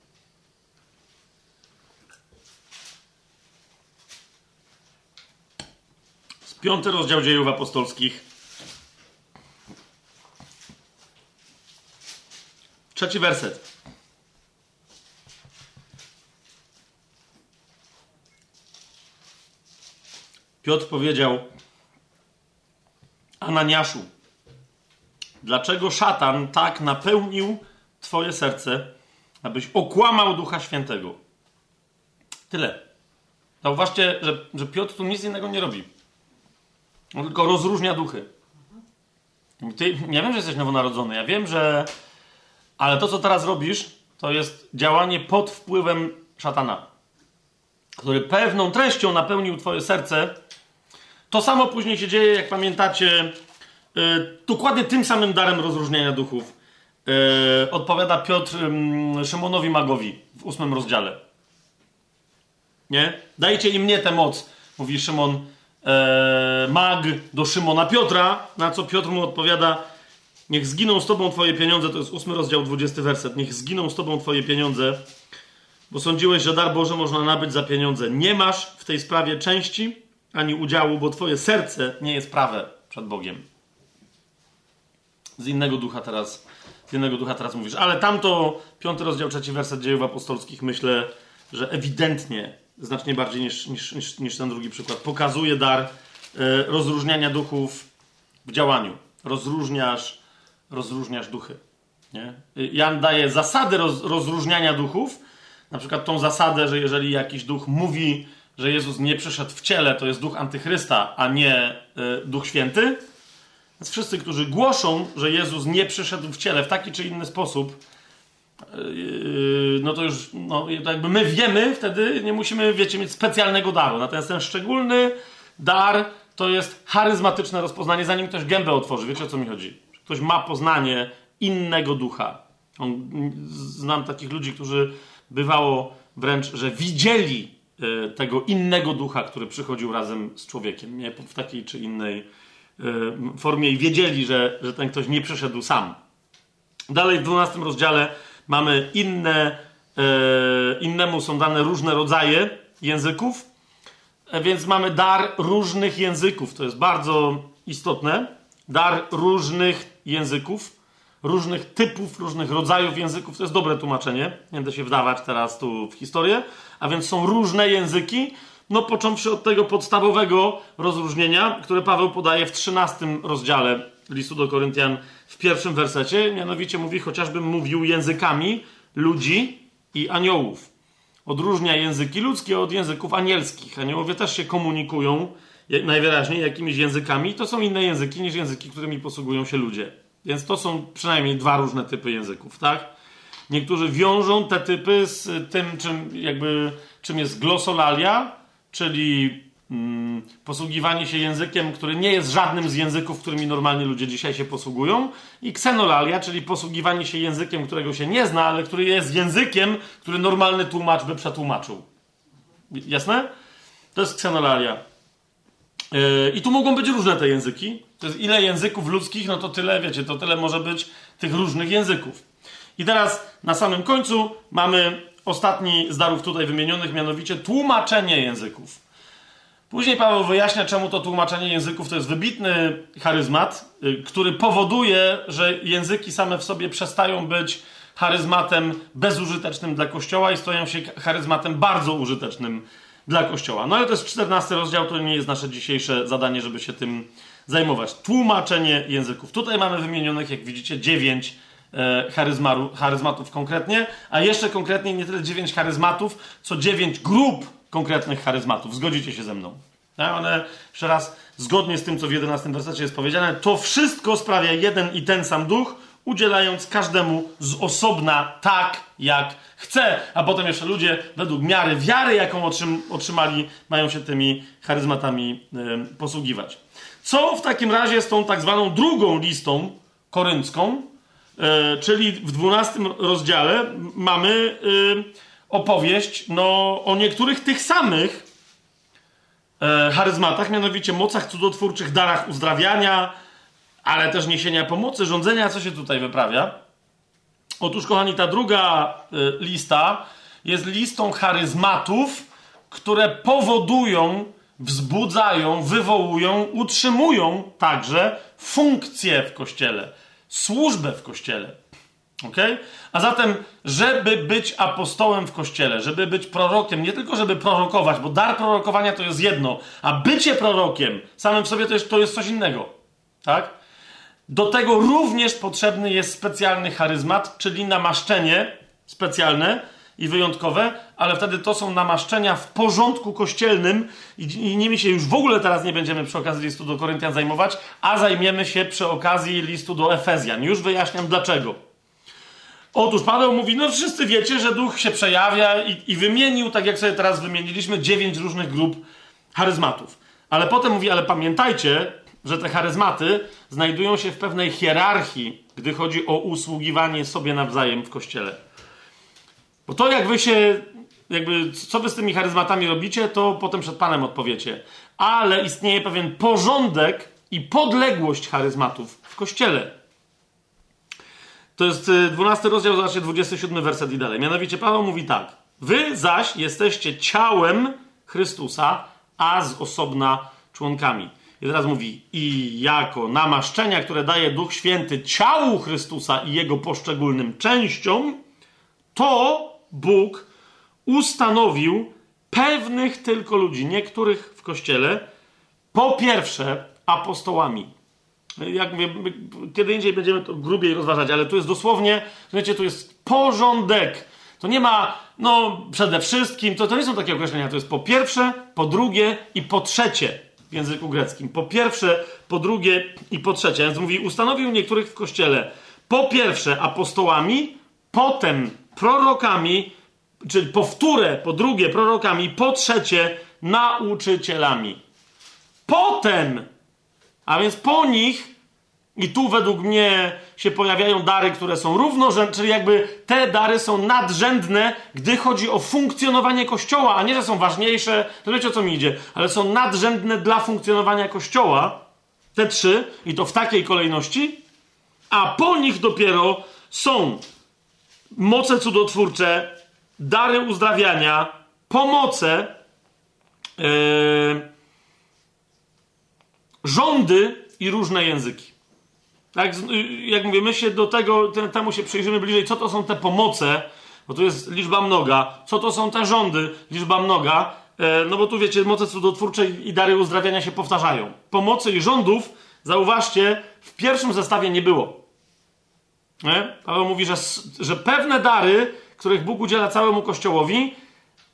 Piąty rozdział dziejów apostolskich. Trzeci werset. Piotr powiedział Ananiaszu, dlaczego szatan tak napełnił twoje serce, abyś okłamał Ducha Świętego? Tyle. Zauważcie, że, że Piotr tu nic innego nie robi. On tylko rozróżnia duchy. Ty, ja wiem, że jesteś nowonarodzony, ja wiem, że. Ale to, co teraz robisz, to jest działanie pod wpływem szatana, który pewną treścią napełnił Twoje serce. To samo później się dzieje, jak pamiętacie, dokładnie tym samym darem rozróżniania duchów. Yy, odpowiada Piotr Szymonowi Magowi w ósmym rozdziale. Nie? Dajcie im mnie tę moc, mówi Szymon e, Mag do Szymona Piotra, na co Piotr mu odpowiada niech zginą z tobą twoje pieniądze, to jest ósmy rozdział, 20 werset, niech zginą z tobą twoje pieniądze, bo sądziłeś, że dar Boży można nabyć za pieniądze. Nie masz w tej sprawie części ani udziału, bo twoje serce nie jest prawe przed Bogiem. Z innego ducha teraz, z innego ducha teraz mówisz. Ale tamto, piąty rozdział, trzeci werset dziejów apostolskich, myślę, że ewidentnie znacznie bardziej niż, niż, niż, niż ten drugi przykład. Pokazuje dar e, rozróżniania duchów w działaniu. Rozróżniasz, rozróżniasz duchy. Nie? Jan daje zasady roz, rozróżniania duchów. Na przykład tą zasadę, że jeżeli jakiś duch mówi, że Jezus nie przyszedł w ciele, to jest duch antychrysta, a nie y, duch święty. Więc wszyscy, którzy głoszą, że Jezus nie przyszedł w ciele w taki czy inny sposób, Yy, no to już, no, to jakby my wiemy, wtedy nie musimy, wiecie, mieć specjalnego daru. Natomiast ten szczególny dar to jest charyzmatyczne rozpoznanie, zanim ktoś gębę otworzy. Wiecie o co mi chodzi? Ktoś ma poznanie innego ducha. Znam takich ludzi, którzy bywało wręcz, że widzieli e, tego innego ducha, który przychodził razem z człowiekiem, nie? w takiej czy innej e, formie i wiedzieli, że, że ten ktoś nie przyszedł sam. Dalej w 12 rozdziale mamy inne, e, innemu są dane różne rodzaje języków, e, więc mamy dar różnych języków. To jest bardzo istotne. Dar różnych języków, różnych typów, różnych rodzajów języków. To jest dobre tłumaczenie. Nie będę się wdawać teraz tu w historię. A więc są różne języki. No, począwszy od tego podstawowego rozróżnienia, które Paweł podaje w 13 rozdziale listu do Koryntian w pierwszym wersecie, mianowicie mówi, chociażbym mówił językami ludzi i aniołów. Odróżnia języki ludzkie od języków anielskich. Aniołowie też się komunikują najwyraźniej jakimiś językami. To są inne języki niż języki, którymi posługują się ludzie. Więc to są przynajmniej dwa różne typy języków, tak? Niektórzy wiążą te typy z tym, czym, jakby, czym jest glosolalia, czyli mm, posługiwanie się językiem, który nie jest żadnym z języków, którymi normalnie ludzie dzisiaj się posługują, i ksenolalia, czyli posługiwanie się językiem, którego się nie zna, ale który jest językiem, który normalny tłumacz by przetłumaczył. Jasne? To jest ksenolalia. Yy, I tu mogą być różne te języki. To jest ile języków ludzkich, no to tyle, wiecie, to tyle może być tych różnych języków. I teraz na samym końcu mamy ostatni z darów tutaj wymienionych, mianowicie tłumaczenie języków. Później Paweł wyjaśnia, czemu to tłumaczenie języków to jest wybitny charyzmat, y, który powoduje, że języki same w sobie przestają być charyzmatem bezużytecznym dla Kościoła i stoją się charyzmatem bardzo użytecznym dla Kościoła. No ale to jest 14 rozdział, to nie jest nasze dzisiejsze zadanie, żeby się tym zajmować. Tłumaczenie języków. Tutaj mamy wymienionych, jak widzicie, 9 e, charyzmatów konkretnie, a jeszcze konkretniej nie tyle 9 charyzmatów, co 9 grup konkretnych charyzmatów. Zgodzicie się ze mną. Tak? One, jeszcze raz, zgodnie z tym, co w 11 wersecie jest powiedziane, to wszystko sprawia jeden i ten sam duch, udzielając każdemu z osobna tak, jak chce. A potem jeszcze ludzie, według miary wiary, jaką otrzym, otrzymali, mają się tymi charyzmatami y, posługiwać. Co w takim razie z tą tak zwaną drugą listą koryncką, czyli w 12 rozdziale mamy y, opowieść no, o niektórych tych samych e, charyzmatach, mianowicie mocach cudotwórczych, darach uzdrawiania, ale też niesienia pomocy, rządzenia. Co się tutaj wyprawia? Otóż, kochani, ta druga e, lista jest listą charyzmatów, które powodują, wzbudzają, wywołują, utrzymują także funkcję w kościele, służbę w kościele. Ok? A zatem, żeby być apostołem w kościele, żeby być prorokiem, nie tylko żeby prorokować, bo dar prorokowania to jest jedno, a bycie prorokiem samym w sobie to jest, to jest coś innego. Tak? Do tego również potrzebny jest specjalny charyzmat, czyli namaszczenie specjalne i wyjątkowe, ale wtedy to są namaszczenia w porządku kościelnym i, i nimi się już w ogóle teraz nie będziemy przy okazji listu do Koryntian zajmować, a zajmiemy się przy okazji listu do Efezjan. Już wyjaśniam dlaczego. Otóż Paweł mówi, no wszyscy wiecie, że duch się przejawia i, i wymienił, tak jak sobie teraz wymieniliśmy, dziewięć różnych grup charyzmatów. Ale potem mówi, ale pamiętajcie, że te charyzmaty znajdują się w pewnej hierarchii, gdy chodzi o usługiwanie sobie nawzajem w kościele. Bo to, jak wy się, jakby, co wy z tymi charyzmatami robicie, to potem przed Panem odpowiecie. Ale istnieje pewien porządek i podległość charyzmatów w kościele. To jest 12 y, rozdział, zobaczcie 27 werset i dalej. Mianowicie Paweł mówi tak. Wy zaś jesteście ciałem Chrystusa, a z osobna członkami. I teraz mówi, i jako namaszczenia, które daje Duch Święty ciału Chrystusa i jego poszczególnym częściom, to Bóg ustanowił pewnych tylko ludzi, niektórych w kościele, po pierwsze apostołami. Jak mówię, kiedy indziej będziemy to grubiej rozważać, ale tu jest dosłownie, wiecie, tu jest porządek. To nie ma, no przede wszystkim, to, to nie są takie określenia, to jest po pierwsze, po drugie i po trzecie w języku greckim. Po pierwsze, po drugie i po trzecie. Więc mówi, ustanowił niektórych w kościele po pierwsze apostołami, potem prorokami, czyli po wtóre, po drugie prorokami, po trzecie nauczycielami. Potem, a więc po nich, i tu według mnie się pojawiają dary, które są równorzędne, czyli jakby te dary są nadrzędne, gdy chodzi o funkcjonowanie Kościoła, a nie, że są ważniejsze, to wiecie o co mi idzie, ale są nadrzędne dla funkcjonowania Kościoła, te trzy, i to w takiej kolejności, a po nich dopiero są moce cudotwórcze, dary uzdrawiania, pomoce, yy, rządy i różne języki. Tak, jak mówię, my się do tego, temu się przyjrzymy bliżej, co to są te pomoce, bo tu jest liczba mnoga, co to są te rządy, liczba mnoga, e, no bo tu wiecie, moce cudotwórcze i dary uzdrawiania się powtarzają. Pomocy i rządów, zauważcie, w pierwszym zestawie nie było. Nie? Paweł mówi, że, że pewne dary, których Bóg udziela całemu Kościołowi,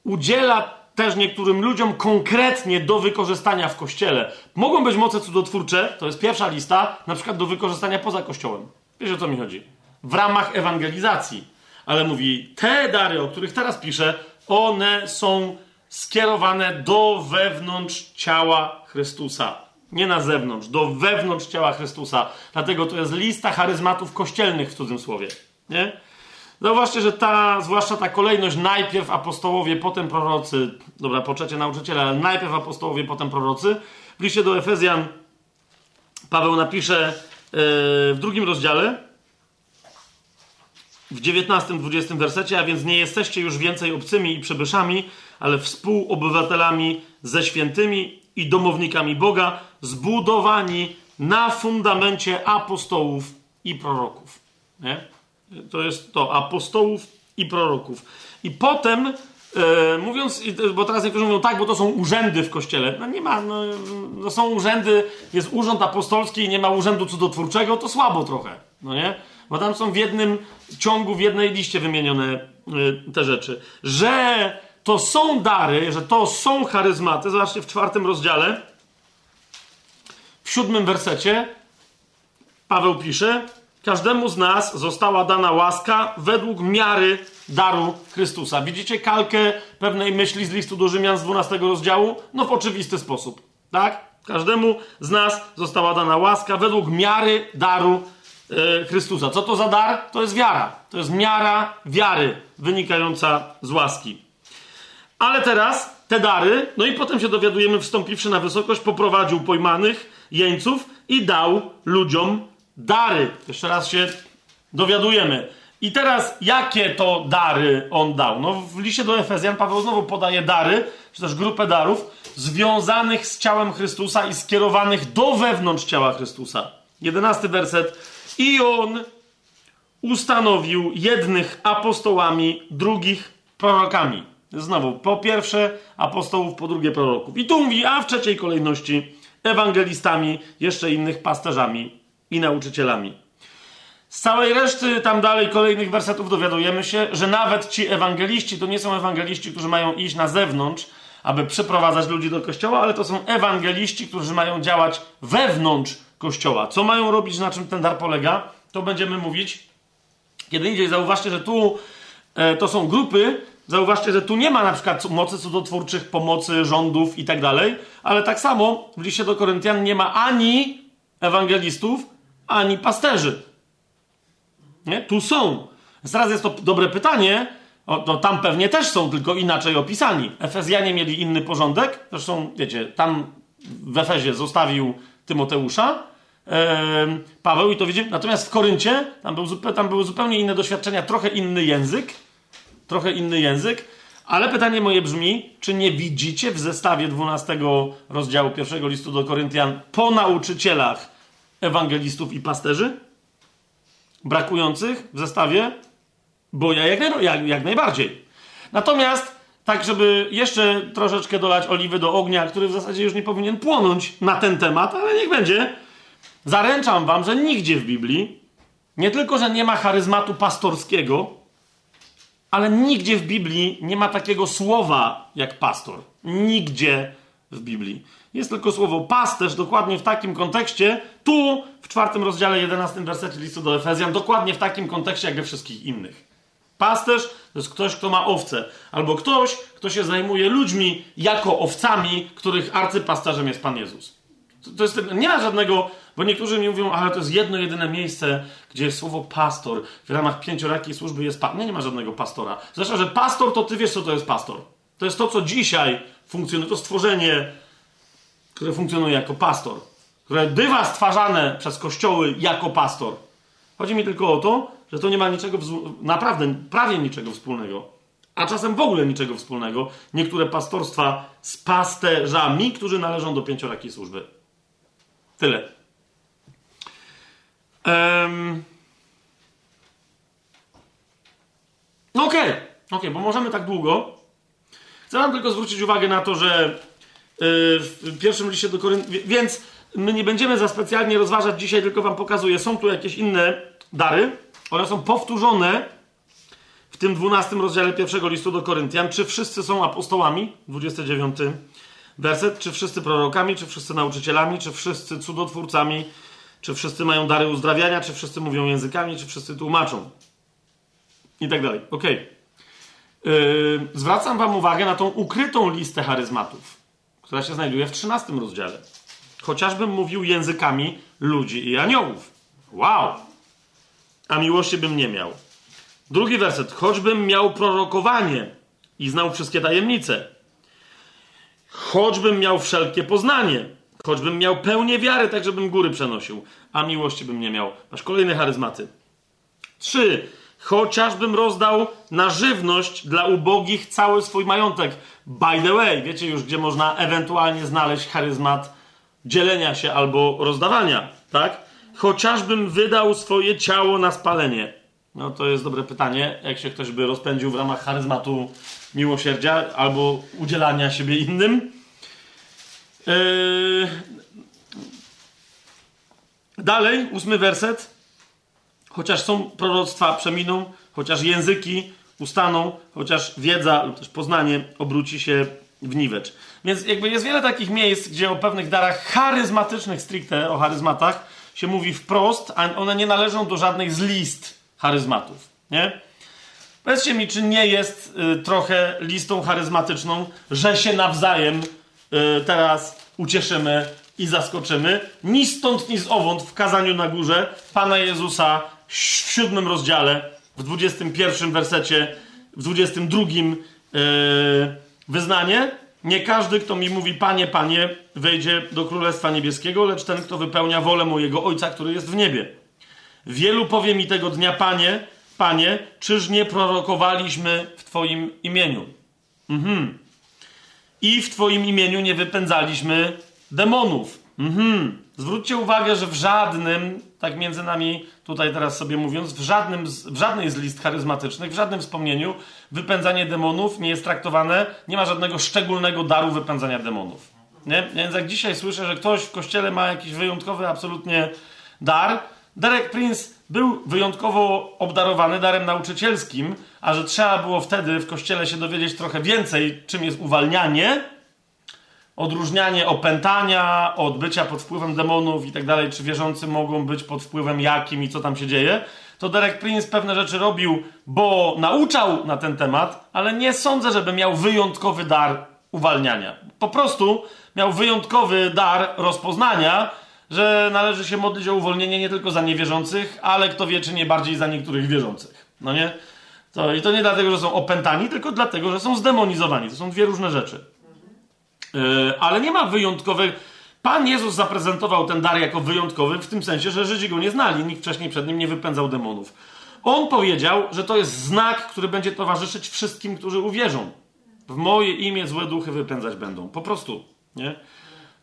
udziela też niektórym ludziom konkretnie do wykorzystania w kościele. Mogą być moce cudotwórcze, to jest pierwsza lista, na przykład do wykorzystania poza kościołem. Wiesz o co mi chodzi? W ramach ewangelizacji. Ale mówi, te dary, o których teraz piszę, one są skierowane do wewnątrz ciała Chrystusa. Nie na zewnątrz, do wewnątrz ciała Chrystusa. Dlatego to jest lista charyzmatów kościelnych w cudzym słowie. Nie? Zauważcie, że ta, zwłaszcza ta kolejność, najpierw apostołowie, potem prorocy, dobra, po nauczyciele, ale najpierw apostołowie, potem prorocy. W liście do Efezjan Paweł napisze yy, w drugim rozdziale, w 19-20 wersecie, a więc nie jesteście już więcej obcymi i przybyszami, ale współobywatelami ze świętymi i domownikami Boga, zbudowani na fundamencie apostołów i proroków. Nie? To jest to, apostołów i proroków. I potem, e, mówiąc, bo teraz niektórzy mówią tak, bo to są urzędy w kościele. No nie ma, no, no są urzędy, jest urząd apostolski i nie ma urzędu cudotwórczego, to słabo trochę, no nie? Bo tam są w jednym ciągu, w jednej liście wymienione y, te rzeczy. Że to są dary, że to są charyzmaty, zobaczcie w czwartym rozdziale, w siódmym wersecie, Paweł pisze, Każdemu z nas została dana łaska według miary daru Chrystusa. Widzicie kalkę pewnej myśli z listu do Rzymian z 12 rozdziału? No w oczywisty sposób, tak? Każdemu z nas została dana łaska według miary daru e, Chrystusa. Co to za dar? To jest wiara. To jest miara wiary wynikająca z łaski. Ale teraz te dary, no i potem się dowiadujemy, wstąpiwszy na wysokość, poprowadził pojmanych jeńców i dał ludziom dary. Jeszcze raz się dowiadujemy. I teraz, jakie to dary on dał? No, w liście do Efezjan Paweł znowu podaje dary, czy też grupę darów związanych z ciałem Chrystusa i skierowanych do wewnątrz ciała Chrystusa. Jedenasty werset. I on ustanowił jednych apostołami, drugich prorokami. Znowu, po pierwsze apostołów, po drugie proroków. I tu mówi, a w trzeciej kolejności ewangelistami, jeszcze innych pasterzami i nauczycielami. Z całej reszty tam dalej kolejnych wersetów dowiadujemy się, że nawet ci ewangeliści to nie są ewangeliści, którzy mają iść na zewnątrz, aby przyprowadzać ludzi do kościoła, ale to są ewangeliści, którzy mają działać wewnątrz kościoła. Co mają robić, na czym ten dar polega, to będziemy mówić kiedy indziej. Zauważcie, że tu e, to są grupy, zauważcie, że tu nie ma na przykład mocy cudotwórczych, pomocy rządów i tak dalej, ale tak samo w liście do Koryntian nie ma ani ewangelistów, ani pasterzy. Nie? Tu są. Więc teraz jest to dobre pytanie. O, to tam pewnie też są, tylko inaczej opisani. Efezjanie mieli inny porządek. Zresztą, wiecie, tam w Efezie zostawił Tymoteusza, Paweł i to widzimy. Natomiast w Koryncie tam, był, tam były zupełnie inne doświadczenia, trochę inny język. Trochę inny język. Ale pytanie moje brzmi, czy nie widzicie w zestawie 12 rozdziału pierwszego listu do Koryntian po nauczycielach ewangelistów i pasterzy? brakujących w zestawie? Bo ja jak, naj, jak, jak najbardziej. Natomiast, tak żeby jeszcze troszeczkę dolać oliwy do ognia, który w zasadzie już nie powinien płonąć na ten temat, ale niech będzie, zaręczam wam, że nigdzie w Biblii, nie tylko, że nie ma charyzmatu pastorskiego, ale nigdzie w Biblii nie ma takiego słowa jak pastor. Nigdzie w Biblii. Jest tylko słowo pasterz, dokładnie w takim kontekście, tu w czwartym rozdziale, 11 wersecie listu do Efezjan, dokładnie w takim kontekście jak we wszystkich innych. Pasterz to jest ktoś, kto ma owce, albo ktoś, kto się zajmuje ludźmi jako owcami, których arcypasterzem jest Pan Jezus. To, to jest, nie ma żadnego, bo niektórzy mi mówią, ale to jest jedno, jedyne miejsce, gdzie słowo pastor. W ramach pięciorakiej służby jest pastor. Nie, nie ma żadnego pastora. Zresztą, że pastor, to ty wiesz, co to jest pastor. To jest to, co dzisiaj funkcjonuje, to stworzenie które funkcjonuje jako pastor, które bywa stwarzane przez kościoły jako pastor. Chodzi mi tylko o to, że to nie ma niczego, naprawdę prawie niczego wspólnego, a czasem w ogóle niczego wspólnego. Niektóre pastorstwa z pasterzami, którzy należą do pięciorakiej służby. Tyle. Um... Okej, okay. okay, bo możemy tak długo. Chcę wam tylko zwrócić uwagę na to, że w pierwszym liście do Koryntian. Więc my nie będziemy za specjalnie rozważać dzisiaj, tylko wam pokazuję. Są tu jakieś inne dary. One są powtórzone w tym 12 rozdziale pierwszego listu do Koryntian. Czy wszyscy są apostołami? 29 werset. Czy wszyscy prorokami, czy wszyscy nauczycielami, czy wszyscy cudotwórcami, czy wszyscy mają dary uzdrawiania, czy wszyscy mówią językami, czy wszyscy tłumaczą. I tak dalej. Ok. Yy, zwracam wam uwagę na tą ukrytą listę charyzmatów która się znajduje w 13 rozdziale. Chociażbym mówił językami ludzi i aniołów. Wow! A miłości bym nie miał. Drugi werset. Choćbym miał prorokowanie i znał wszystkie tajemnice. Choćbym miał wszelkie poznanie. Choćbym miał pełnię wiary, tak żebym góry przenosił. A miłości bym nie miał. Masz kolejne charyzmaty. Trzy chociażbym rozdał na żywność dla ubogich cały swój majątek. By the way, wiecie już, gdzie można ewentualnie znaleźć charyzmat dzielenia się albo rozdawania, tak? Chociażbym wydał swoje ciało na spalenie. No to jest dobre pytanie, jak się ktoś by rozpędził w ramach charyzmatu miłosierdzia albo udzielania siebie innym. Yy... Dalej, ósmy werset. Chociaż są proroctwa przeminą, chociaż języki ustaną, chociaż wiedza lub też poznanie obróci się w niwecz. Więc jakby jest wiele takich miejsc, gdzie o pewnych darach charyzmatycznych stricte, o charyzmatach, się mówi wprost, a one nie należą do żadnych z list charyzmatów, nie? Powiedzcie mi, czy nie jest y, trochę listą charyzmatyczną, że się nawzajem y, teraz ucieszymy i zaskoczymy. Ni stąd, ni z owąd w kazaniu na górze Pana Jezusa w siódmym rozdziale, w 21 wersecie, w 22 yy, wyznanie. Nie każdy, kto mi mówi, Panie, Panie, wejdzie do Królestwa Niebieskiego, lecz ten, kto wypełnia wolę mojego Ojca, który jest w niebie. Wielu powie mi tego dnia, Panie, Panie, czyż nie prorokowaliśmy w Twoim imieniu? Mhm. i w Twoim imieniu nie wypędzaliśmy demonów. Mhm. Zwróćcie uwagę, że w żadnym, tak między nami tutaj teraz sobie mówiąc, w, żadnym, w żadnej z list charyzmatycznych, w żadnym wspomnieniu wypędzanie demonów nie jest traktowane, nie ma żadnego szczególnego daru wypędzania demonów. Nie? Więc jak dzisiaj słyszę, że ktoś w kościele ma jakiś wyjątkowy absolutnie dar, Derek Prince był wyjątkowo obdarowany darem nauczycielskim, a że trzeba było wtedy w kościele się dowiedzieć trochę więcej, czym jest uwalnianie, odróżnianie opętania od bycia pod wpływem demonów i tak dalej, czy wierzący mogą być pod wpływem jakim i co tam się dzieje, to Derek Prince pewne rzeczy robił, bo nauczał na ten temat, ale nie sądzę, żeby miał wyjątkowy dar uwalniania. Po prostu miał wyjątkowy dar rozpoznania, że należy się modlić o uwolnienie nie tylko za niewierzących, ale kto wie, czy nie bardziej za niektórych wierzących. No nie? To, I to nie dlatego, że są opętani, tylko dlatego, że są zdemonizowani. To są dwie różne rzeczy. Yy, ale nie ma wyjątkowych. Pan Jezus zaprezentował ten dar jako wyjątkowy w tym sensie, że Żydzi go nie znali, nikt wcześniej przed nim nie wypędzał demonów. On powiedział, że to jest znak, który będzie towarzyszyć wszystkim, którzy uwierzą. W moje imię złe duchy wypędzać będą. Po prostu. Nie?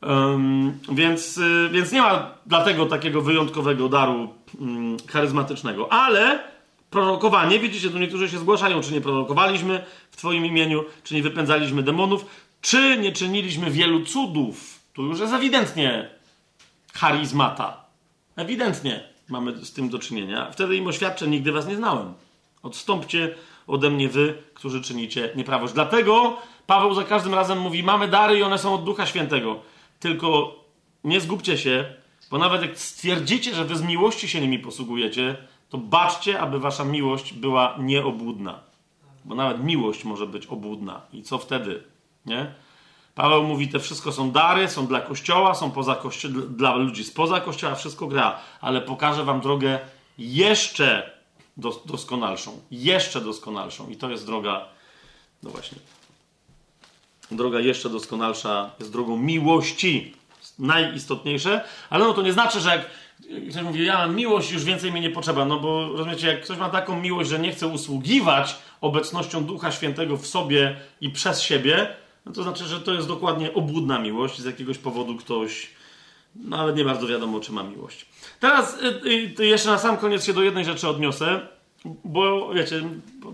Ym, więc, y, więc nie ma dlatego takiego wyjątkowego daru ym, charyzmatycznego. Ale prorokowanie, widzicie, tu niektórzy się zgłaszają, czy nie prorokowaliśmy w Twoim imieniu, czy nie wypędzaliśmy demonów, czy nie czyniliśmy wielu cudów. Tu już jest ewidentnie charyzmata. Ewidentnie mamy z tym do czynienia. Wtedy im oświadczę, nigdy was nie znałem. Odstąpcie ode mnie wy, którzy czynicie nieprawość. Dlatego Paweł za każdym razem mówi, mamy dary i one są od Ducha Świętego. Tylko nie zgubcie się, bo nawet jak stwierdzicie, że wy z miłości się nimi posługujecie, to baczcie, aby wasza miłość była nieobłudna. Bo nawet miłość może być obłudna. I co wtedy? Nie? Paweł mówi, te wszystko są dary, są dla kościoła, są poza kościo- dla ludzi spoza kościoła, wszystko gra, ale pokażę wam drogę jeszcze dos- doskonalszą. Jeszcze doskonalszą. I to jest droga, no właśnie, droga jeszcze doskonalsza jest drogą miłości. Najistotniejsze, ale no to nie znaczy, że jak ktoś mówi, ja mam miłość, już więcej mi nie potrzeba, no bo rozumiecie, jak ktoś ma taką miłość, że nie chce usługiwać obecnością Ducha Świętego w sobie i przez siebie, no to znaczy, że to jest dokładnie obłudna miłość, z jakiegoś powodu ktoś, no ale nie bardzo wiadomo, czy ma miłość. Teraz y, y, jeszcze na sam koniec się do jednej rzeczy odniosę, bo wiecie,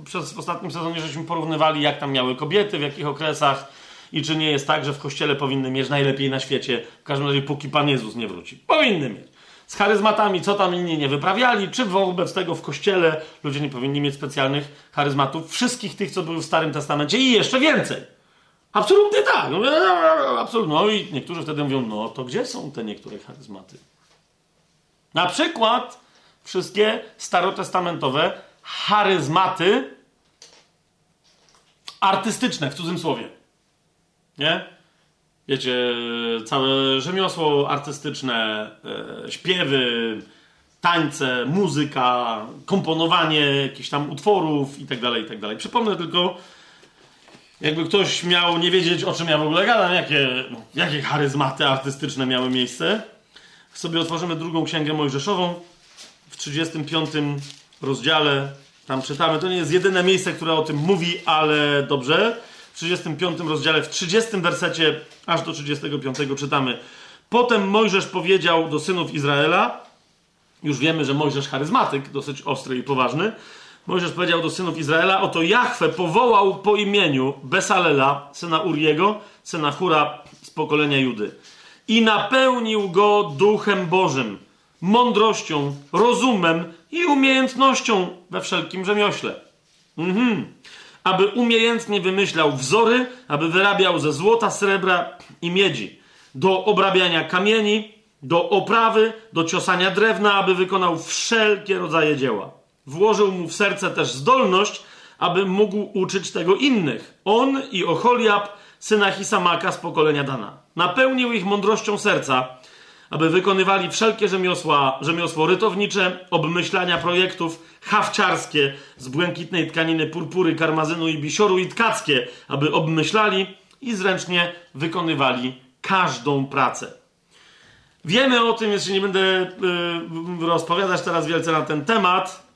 przez ostatnim sezonie żeśmy porównywali, jak tam miały kobiety, w jakich okresach i czy nie jest tak, że w kościele powinny mieć najlepiej na świecie, w każdym razie póki Pan Jezus nie wróci. Powinny mieć. Z charyzmatami, co tam inni nie wyprawiali, czy wobec tego w kościele ludzie nie powinni mieć specjalnych charyzmatów, wszystkich tych, co były w Starym Testamencie i jeszcze więcej. Absolutnie tak. No, absolutnie. No i niektórzy wtedy mówią, no to gdzie są te niektóre charyzmaty? Na przykład wszystkie starotestamentowe charyzmaty artystyczne, w cudzysłowie. Nie? Wiecie, całe rzemiosło artystyczne, e, śpiewy, tańce, muzyka, komponowanie jakichś tam utworów i tak dalej, i tak. Przypomnę tylko, jakby ktoś miał nie wiedzieć, o czym ja w ogóle gadam, jakie, jakie charyzmaty artystyczne miały miejsce. Sobie otworzymy drugą księgę Mojżeszową w 35 rozdziale. Tam czytamy, to nie jest jedyne miejsce, które o tym mówi, ale dobrze. W 35 rozdziale, w 30 wersecie aż do 35 czytamy. Potem Mojżesz powiedział do synów Izraela, już wiemy, że Mojżesz charyzmatyk, dosyć ostry i poważny. Mojżesz powiedział do synów Izraela, oto Jahwe powołał po imieniu Besalela, syna Uriego, syna Hura z pokolenia Judy. I napełnił go duchem Bożym, mądrością, rozumem i umiejętnością we wszelkim rzemiośle. Mhm. Aby umiejętnie wymyślał wzory, aby wyrabiał ze złota, srebra i miedzi. Do obrabiania kamieni, do oprawy, do ciosania drewna, aby wykonał wszelkie rodzaje dzieła. Włożył mu w serce też zdolność, aby mógł uczyć tego innych. On i Ocholiab, syna Hisamaka z pokolenia Dana. Napełnił ich mądrością serca, aby wykonywali wszelkie rzemiosła, rzemiosło rytownicze, obmyślania projektów, hawciarskie z błękitnej tkaniny purpury, karmazynu i bisioru i tkackie, aby obmyślali i zręcznie wykonywali każdą pracę. Wiemy o tym, jeszcze nie będę y, rozpowiadać teraz wielce na ten temat,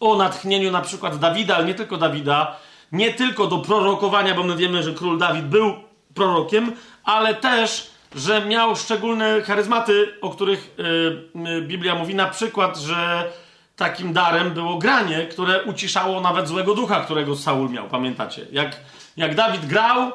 o natchnieniu na przykład Dawida, ale nie tylko Dawida, nie tylko do prorokowania, bo my wiemy, że król Dawid był prorokiem, ale też, że miał szczególne charyzmaty, o których y, y, Biblia mówi, na przykład, że takim darem było granie, które uciszało nawet złego ducha, którego Saul miał, pamiętacie? Jak, jak Dawid grał,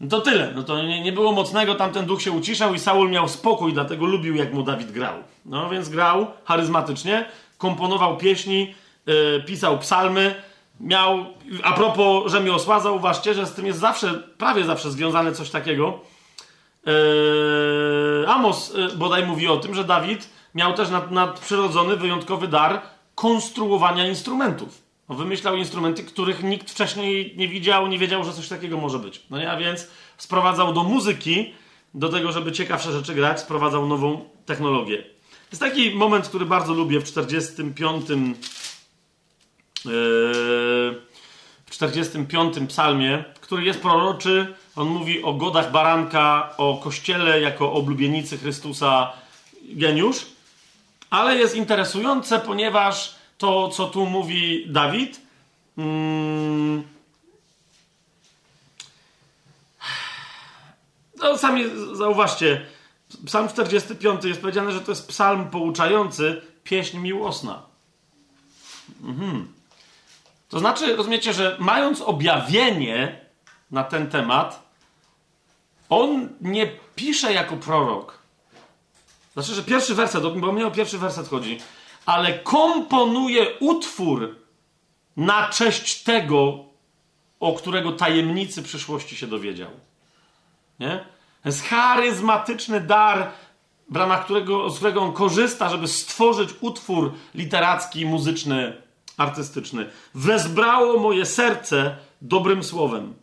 no to tyle. No to nie, nie było mocnego, tamten duch się uciszał i Saul miał spokój, dlatego lubił, jak mu Dawid grał. No więc grał charyzmatycznie, komponował pieśni, yy, pisał psalmy, miał, a propos rzemiosła, zauważcie, że z tym jest zawsze, prawie zawsze związane coś takiego. Yy, Amos yy, bodaj mówi o tym, że Dawid miał też nad, nadprzyrodzony, wyjątkowy dar konstruowania instrumentów. No, wymyślał instrumenty, których nikt wcześniej nie widział, nie wiedział, że coś takiego może być. No ja więc sprowadzał do muzyki, do tego, żeby ciekawsze rzeczy grać, sprowadzał nową technologię. Jest taki moment, który bardzo lubię w 45 w 45 psalmie, który jest proroczy. On mówi o godach baranka, o kościele jako oblubienicy Chrystusa, geniusz. Ale jest interesujące, ponieważ to, co tu mówi Dawid, mm, no sami zauważcie, psalm 45 jest powiedziane, że to jest psalm pouczający, pieśń miłosna. Mhm. To znaczy, rozumiecie, że mając objawienie na ten temat, on nie pisze jako prorok. Znaczy, że pierwszy werset, bo mnie o pierwszy werset chodzi, ale komponuje utwór na cześć tego, o którego tajemnicy przyszłości się dowiedział. Nie? To jest charyzmatyczny dar, w ramach którego, z którego on korzysta, żeby stworzyć utwór literacki, muzyczny, artystyczny. Wezbrało moje serce dobrym słowem.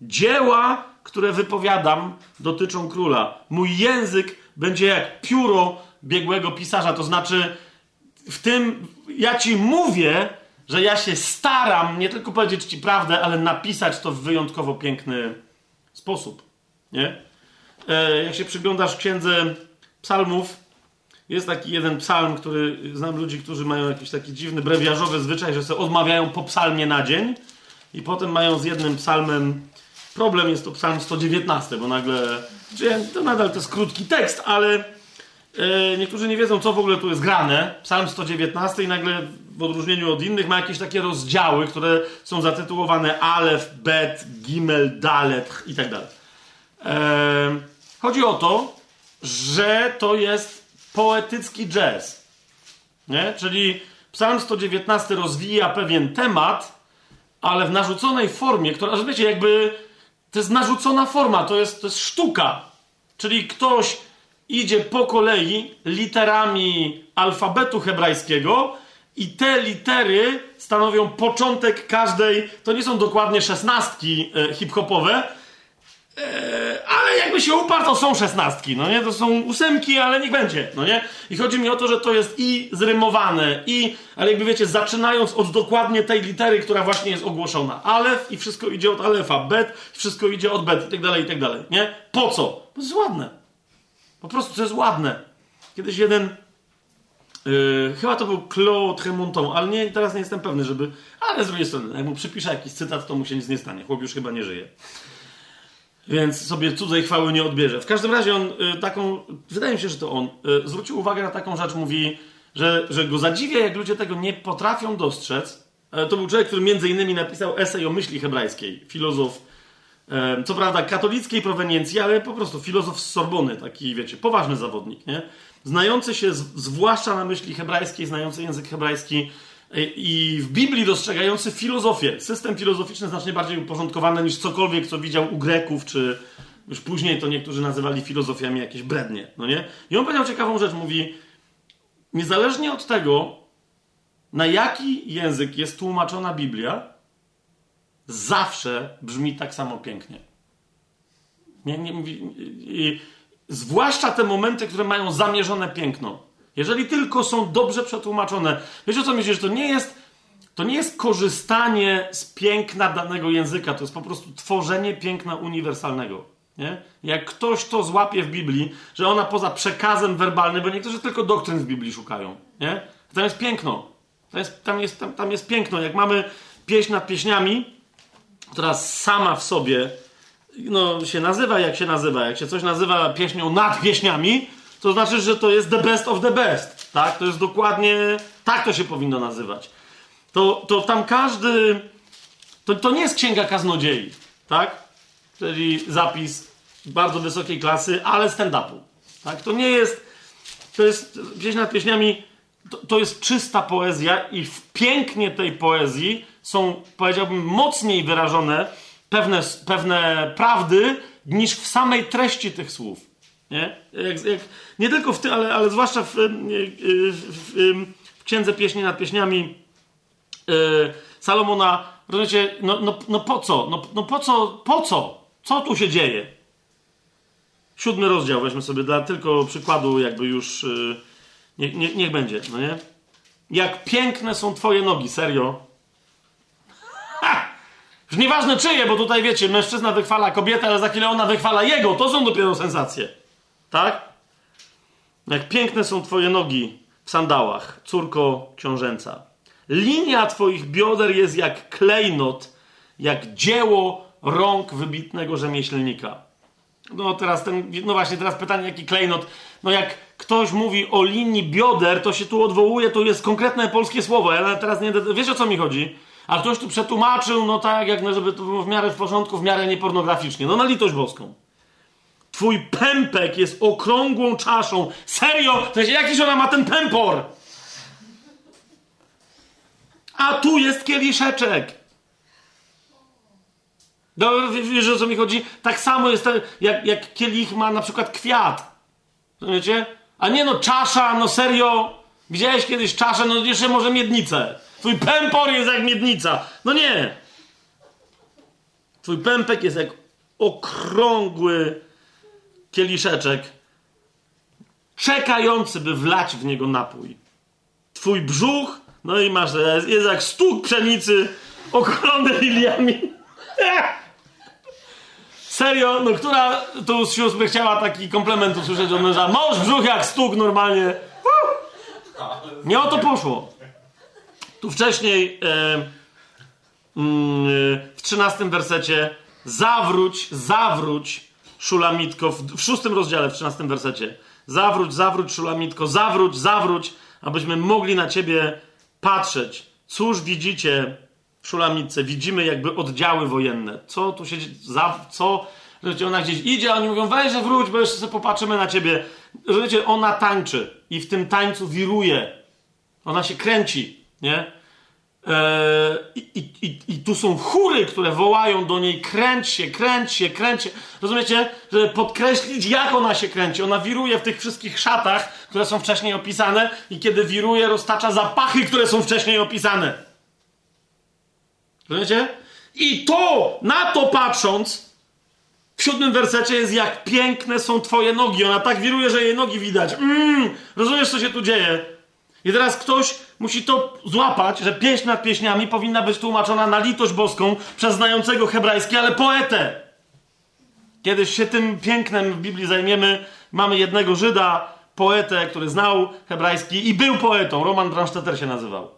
Dzieła, które wypowiadam, dotyczą króla. Mój język będzie jak pióro biegłego pisarza, to znaczy w tym ja ci mówię, że ja się staram nie tylko powiedzieć ci prawdę, ale napisać to w wyjątkowo piękny sposób. Nie? E, jak się przyglądasz księdze psalmów, jest taki jeden psalm, który znam ludzi, którzy mają jakiś taki dziwny, brewiarzowy zwyczaj, że sobie odmawiają po psalmie na dzień i potem mają z jednym psalmem problem, jest to psalm 119, bo nagle, to nadal to jest krótki tekst, ale e, niektórzy nie wiedzą, co w ogóle tu jest grane. Psalm 119 i nagle w odróżnieniu od innych ma jakieś takie rozdziały, które są zatytułowane Alef, Bet, Gimel, Dalet i tak dalej. E, chodzi o to, że to jest poetycki jazz. Nie? Czyli Psalm 119 rozwija pewien temat, ale w narzuconej formie, która, wiecie, jakby to jest narzucona forma, to jest, to jest sztuka. Czyli ktoś idzie po kolei literami alfabetu hebrajskiego i te litery stanowią początek każdej, to nie są dokładnie szesnastki e, hip-hopowe, ale jakby się uparł, to są szesnastki, no nie? To są ósemki, ale niech będzie, no nie? I chodzi mi o to, że to jest i zrymowane, i, ale jakby wiecie, zaczynając od dokładnie tej litery, która właśnie jest ogłoszona. Alef i wszystko idzie od alefa, bet, wszystko idzie od bet i tak dalej, i tak dalej, nie? Po co? To jest ładne. Po prostu to jest ładne. Kiedyś jeden, yy, chyba to był Claude Tremonton, ale nie, teraz nie jestem pewny, żeby, ale z drugiej strony, jak mu przypiszę jakiś cytat, to mu się nic nie stanie. Chłop już chyba nie żyje więc sobie cudzej chwały nie odbierze. W każdym razie on y, taką, wydaje mi się, że to on, y, zwrócił uwagę na taką rzecz, mówi, że, że go zadziwia, jak ludzie tego nie potrafią dostrzec. E, to był człowiek, który między innymi napisał esej o myśli hebrajskiej, filozof, e, co prawda katolickiej proweniencji, ale po prostu filozof z Sorbony, taki, wiecie, poważny zawodnik, nie? Znający się z, zwłaszcza na myśli hebrajskiej, znający język hebrajski, i w Biblii dostrzegający filozofię, system filozoficzny znacznie bardziej uporządkowany niż cokolwiek, co widział u Greków, czy już później to niektórzy nazywali filozofiami jakieś brednie, no nie? I on powiedział ciekawą rzecz, mówi, niezależnie od tego, na jaki język jest tłumaczona Biblia, zawsze brzmi tak samo pięknie. Nie, nie, i, zwłaszcza te momenty, które mają zamierzone piękno. Jeżeli tylko są dobrze przetłumaczone. Wiecie o co myślę, że to nie jest to nie jest korzystanie z piękna danego języka, to jest po prostu tworzenie piękna uniwersalnego. Nie? Jak ktoś to złapie w Biblii, że ona poza przekazem werbalnym, bo niektórzy tylko doktryn w Biblii szukają. Nie? Tam jest piękno. Tam jest, tam, jest, tam, tam jest piękno. Jak mamy pieśń nad pieśniami, która sama w sobie no, się nazywa jak się nazywa. Jak się coś nazywa pieśnią nad pieśniami, to znaczy, że to jest the best of the best. Tak? To jest dokładnie tak to się powinno nazywać. To, to tam każdy. To, to nie jest księga kaznodziei, tak? Czyli zapis bardzo wysokiej klasy, ale stand-upu. Tak? To nie jest. To jest pieśń nad pieśniami. To, to jest czysta poezja, i w pięknie tej poezji są, powiedziałbym, mocniej wyrażone pewne, pewne prawdy niż w samej treści tych słów. Nie, jak, jak, nie tylko w tym, ale, ale zwłaszcza w, w, w, Księdze Pieśni nad Pieśniami yy, Salomona, rozumiecie, no, no, no po co? No, no po co? Po co? Co tu się dzieje? Siódmy rozdział, weźmy sobie dla tylko przykładu, jakby już yy, nie, nie, niech będzie, no nie? Jak piękne są twoje nogi, serio. Ha! Już nieważne czyje, bo tutaj wiecie, mężczyzna wychwala kobietę, ale za chwilę ona wychwala jego. To są dopiero sensacje. Tak? Jak piękne są twoje nogi w sandałach, córko książęca. Linia twoich bioder jest jak klejnot, jak dzieło rąk wybitnego rzemieślnika. No teraz ten, no właśnie teraz pytanie, jaki klejnot? No jak ktoś mówi o linii bioder, to się tu odwołuje, to jest konkretne polskie słowo. Ja teraz nie, wiesz o co mi chodzi? A ktoś tu przetłumaczył, no tak, jak żeby to było w miarę w porządku, w miarę niepornograficznie. No na litość boską. Twój pępek jest okrągłą czaszą. Serio? Jest, jakiś ona ma ten pępor? A tu jest kieliszeczek. No, wiesz o co mi chodzi? Tak samo jest, ten, jak, jak kielich ma na przykład kwiat. Rozumiecie? A nie no, czasza, no serio. Widziałeś kiedyś czaszę, no jeszcze może miednicę. Twój pępor jest jak miednica. No nie. Twój pępek jest jak okrągły kieliszeczek, czekający, by wlać w niego napój. Twój brzuch, no i masz, jest jak stóg pszenicy okolony liliami. Serio, no która tu z sióstr by chciała taki komplement usłyszeć od męża? Mąż brzuch jak stóg normalnie. Nie o to poszło. Tu wcześniej e, mm, w trzynastym wersecie zawróć, zawróć Szulamitko, w, szóstym rozdziale, w trzynastym wersecie. Zawróć, zawróć Szulamitko, zawróć, zawróć, abyśmy mogli na ciebie patrzeć. Cóż widzicie w Szulamitce? Widzimy jakby oddziały wojenne. Co tu się za, co? Rozumiecie, ona gdzieś idzie, a oni mówią, weź, wróć, bo jeszcze sobie popatrzymy na ciebie. Rozumiecie, ona tańczy i w tym tańcu wiruje. Ona się kręci, nie? Eee, I, i, I, tu są chóry, które wołają do niej: kręć się, kręć się, kręć się. Rozumiecie? Żeby podkreślić, jak ona się kręci. Ona wiruje w tych wszystkich szatach, które są wcześniej opisane, i kiedy wiruje, roztacza zapachy, które są wcześniej opisane. Rozumiecie? I to, na to patrząc, w siódmym wersecie jest jak piękne są twoje nogi. Ona tak wiruje, że jej nogi widać. Mm, rozumiesz, co się tu dzieje? I teraz ktoś musi to złapać, że pieśń nad pieśniami powinna być tłumaczona na litość boską przez znającego hebrajski, ale poetę. Kiedyś się tym pięknem w Biblii zajmiemy. Mamy jednego Żyda, poetę, który znał hebrajski i był poetą. Roman Brandstetter się nazywał.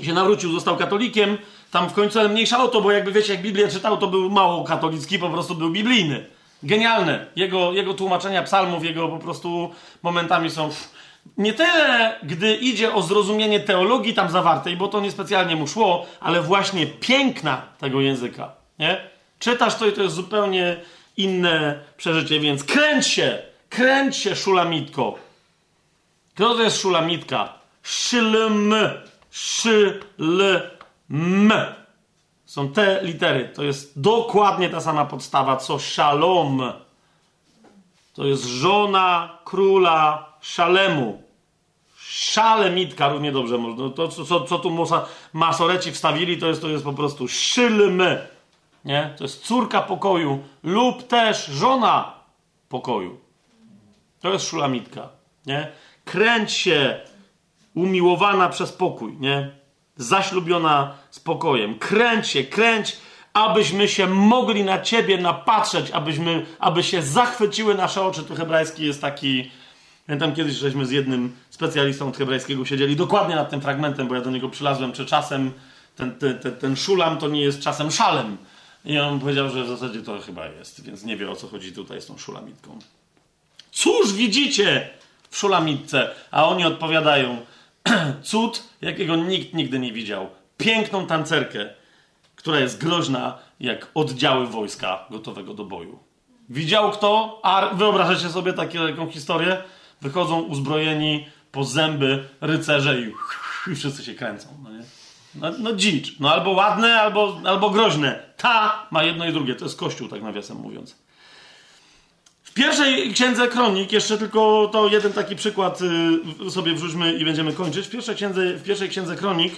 I się nawrócił, został katolikiem. Tam w końcu, ale mniejsza o to, bo jakby wiecie, jak Biblię czytał, to był mało katolicki, po prostu był biblijny. Genialne. Jego, jego tłumaczenia psalmów, jego po prostu momentami są nie tyle, gdy idzie o zrozumienie teologii tam zawartej, bo to niespecjalnie mu szło, ale właśnie piękna tego języka. Nie? Czytasz to i to jest zupełnie inne przeżycie, więc kręć się, kręć się, szulamitko. Kto to jest szulamitka? Szylm, szylm. Są te litery. To jest dokładnie ta sama podstawa, co szalom. To jest żona króla Szalemu. Szalemitka równie dobrze można. To, co, co tu masoreci wstawili, to jest, to jest po prostu szylmy. Nie? To jest córka pokoju lub też żona pokoju. To jest szulamitka. Nie? Kręć się umiłowana przez pokój. Nie? Zaślubiona spokojem. Kręć się, kręć, abyśmy się mogli na ciebie napatrzeć, abyśmy, aby się zachwyciły nasze oczy. Tu hebrajski jest taki Pamiętam kiedyś, żeśmy z jednym specjalistą od hebrajskiego siedzieli dokładnie nad tym fragmentem, bo ja do niego przylazłem, czy czasem ten, ten, ten, ten szulam to nie jest czasem szalem. I on powiedział, że w zasadzie to chyba jest, więc nie wie o co chodzi tutaj z tą szulamitką. Cóż widzicie w szulamitce? A oni odpowiadają, cud, jakiego nikt nigdy nie widział. Piękną tancerkę, która jest groźna jak oddziały wojska gotowego do boju. Widział kto? A wyobrażacie sobie taką historię? Wychodzą uzbrojeni po zęby rycerze i, i wszyscy się kręcą. No, nie? no, no dzicz. No albo ładne, albo, albo groźne. Ta ma jedno i drugie. To jest kościół, tak nawiasem mówiąc. W pierwszej księdze kronik, jeszcze tylko to jeden taki przykład y, sobie wrzućmy i będziemy kończyć. W pierwszej księdze, w pierwszej księdze kronik,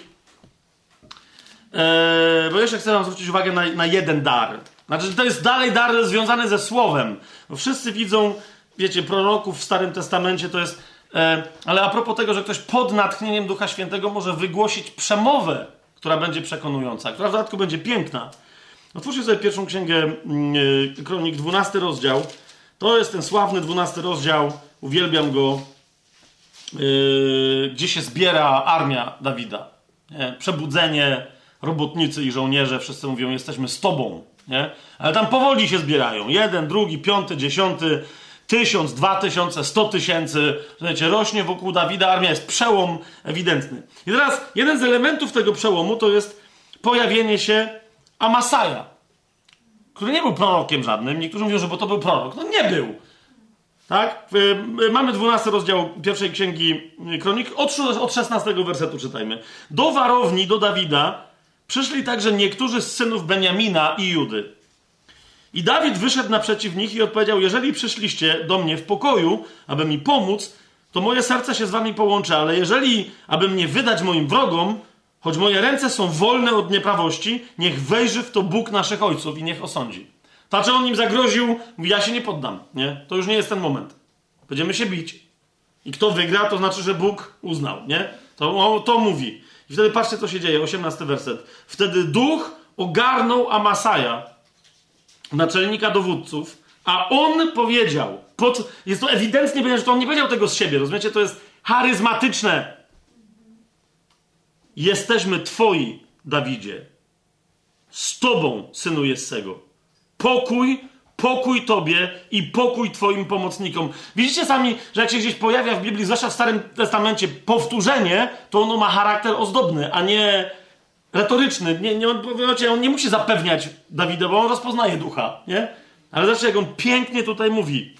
e, bo jeszcze chcę wam zwrócić uwagę na, na jeden dar. Znaczy, to jest dalej dar związany ze słowem. Wszyscy widzą, wiecie, proroków w Starym Testamencie to jest. E, ale a propos tego, że ktoś pod natchnieniem Ducha Świętego może wygłosić przemowę, która będzie przekonująca, która w dodatku będzie piękna. Otwórzcie sobie pierwszą księgę yy, Kronik, 12 rozdział. To jest ten sławny 12 rozdział. Uwielbiam go. Yy, gdzie się zbiera armia Dawida. Nie? Przebudzenie, robotnicy i żołnierze, wszyscy mówią, jesteśmy z tobą. Nie? Ale tam powoli się zbierają. Jeden, drugi, piąty, dziesiąty, tysiąc, dwa tysiące, sto tysięcy. Słuchajcie, rośnie wokół Dawida armia, jest przełom ewidentny. I teraz jeden z elementów tego przełomu to jest pojawienie się Amasaja, który nie był prorokiem żadnym. Niektórzy mówią, że bo to był prorok. No nie był. Tak? Mamy 12 rozdział pierwszej księgi kronik. Od, od 16 wersetu czytajmy. Do warowni, do Dawida przyszli także niektórzy z synów Beniamina i Judy. I Dawid wyszedł naprzeciw nich i odpowiedział: Jeżeli przyszliście do mnie w pokoju, aby mi pomóc, to moje serce się z wami połączy, ale jeżeli, aby mnie wydać moim wrogom, choć moje ręce są wolne od nieprawości, niech wejrzy w to Bóg naszych ojców i niech osądzi. Znaczy on im zagroził, mówi, ja się nie poddam, nie? To już nie jest ten moment. Będziemy się bić. I kto wygra, to znaczy, że Bóg uznał, nie? To, to mówi. I wtedy patrzcie, co się dzieje, 18 werset. Wtedy duch ogarnął Amasaja, naczelnika dowódców, a on powiedział, pod, jest to ewidentnie, że to on nie powiedział tego z siebie, rozumiecie? To jest charyzmatyczne. Jesteśmy twoi, Dawidzie. Z tobą, synu Jessego. Pokój, pokój tobie i pokój twoim pomocnikom. Widzicie sami, że jak się gdzieś pojawia w Biblii, zwłaszcza w Starym Testamencie, powtórzenie, to ono ma charakter ozdobny, a nie retoryczny. Nie, nie, on, on nie musi zapewniać Dawida, bo on rozpoznaje ducha, nie? Ale zobaczcie, jak on pięknie tutaj mówi.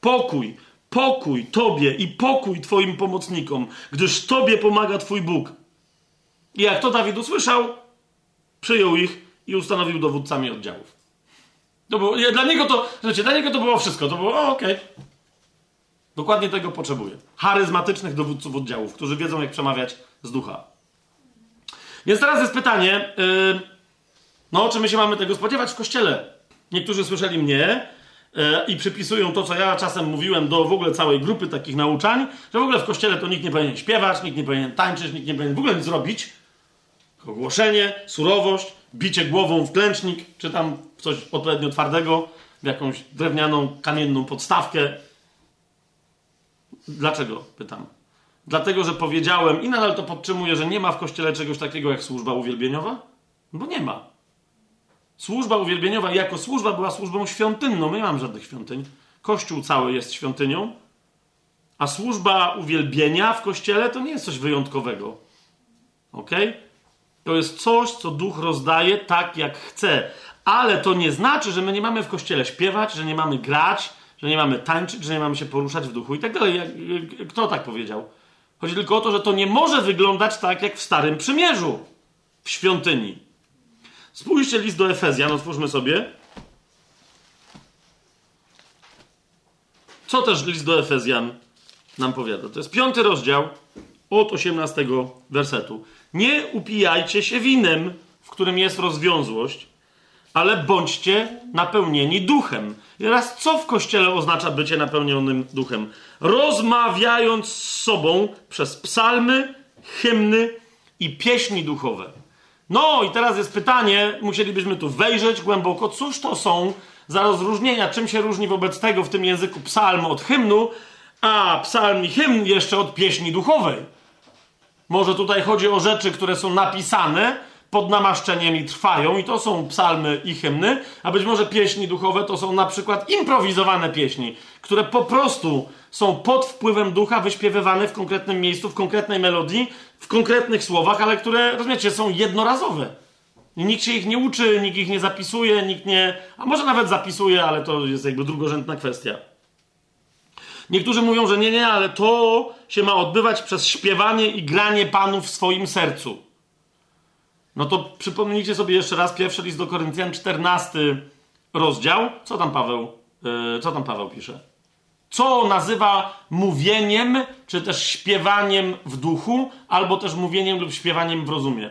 Pokój, pokój Tobie i pokój Twoim pomocnikom, gdyż Tobie pomaga Twój Bóg. I jak to Dawid usłyszał, przyjął ich i ustanowił dowódcami oddziałów. To było, dla niego to, słuchajcie, dla niego to było wszystko. To było, okej. Okay. Dokładnie tego potrzebuje. Charyzmatycznych dowódców oddziałów, którzy wiedzą, jak przemawiać z ducha. Więc teraz jest pytanie, yy, no czy my się mamy tego spodziewać w kościele? Niektórzy słyszeli mnie yy, i przypisują to, co ja czasem mówiłem do w ogóle całej grupy takich nauczań, że w ogóle w kościele to nikt nie powinien śpiewać, nikt nie powinien tańczyć, nikt nie powinien w ogóle nic zrobić. Ogłoszenie, surowość, bicie głową w klęcznik, czy tam coś odpowiednio twardego, w jakąś drewnianą, kamienną podstawkę. Dlaczego? Pytam. Dlatego, że powiedziałem i nadal to podtrzymuję, że nie ma w kościele czegoś takiego jak służba uwielbieniowa? Bo nie ma. Służba uwielbieniowa jako służba była służbą świątynną. Nie mam żadnych świątyń. Kościół cały jest świątynią. A służba uwielbienia w kościele to nie jest coś wyjątkowego. Ok? To jest coś, co duch rozdaje tak, jak chce. Ale to nie znaczy, że my nie mamy w kościele śpiewać, że nie mamy grać, że nie mamy tańczyć, że nie mamy się poruszać w duchu i tak dalej. Kto tak powiedział? Chodzi tylko o to, że to nie może wyglądać tak jak w Starym Przymierzu, w świątyni. Spójrzcie list do Efezjan, otwórzmy sobie. Co też list do Efezjan nam powiada? To jest piąty rozdział od 18 wersetu. Nie upijajcie się winem, w którym jest rozwiązłość, ale bądźcie napełnieni duchem. I teraz, co w kościele oznacza bycie napełnionym duchem? Rozmawiając z sobą przez psalmy, hymny i pieśni duchowe. No i teraz jest pytanie, musielibyśmy tu wejrzeć głęboko, cóż to są za rozróżnienia, czym się różni wobec tego w tym języku psalm od hymnu, a psalm i hymn jeszcze od pieśni duchowej. Może tutaj chodzi o rzeczy, które są napisane, pod namaszczeniem i trwają, i to są psalmy i hymny, a być może pieśni duchowe to są na przykład improwizowane pieśni, które po prostu są pod wpływem ducha wyśpiewywane w konkretnym miejscu, w konkretnej melodii, w konkretnych słowach, ale które, rozumiecie, są jednorazowe. I nikt się ich nie uczy, nikt ich nie zapisuje, nikt nie. A może nawet zapisuje, ale to jest jakby drugorzędna kwestia. Niektórzy mówią, że nie, nie, ale to się ma odbywać przez śpiewanie i granie Panu w swoim sercu. No to przypomnijcie sobie jeszcze raz pierwszy list do Koryntian, 14 rozdział. Co tam Paweł, yy, co tam Paweł pisze? Co nazywa mówieniem, czy też śpiewaniem w duchu, albo też mówieniem lub śpiewaniem w rozumie.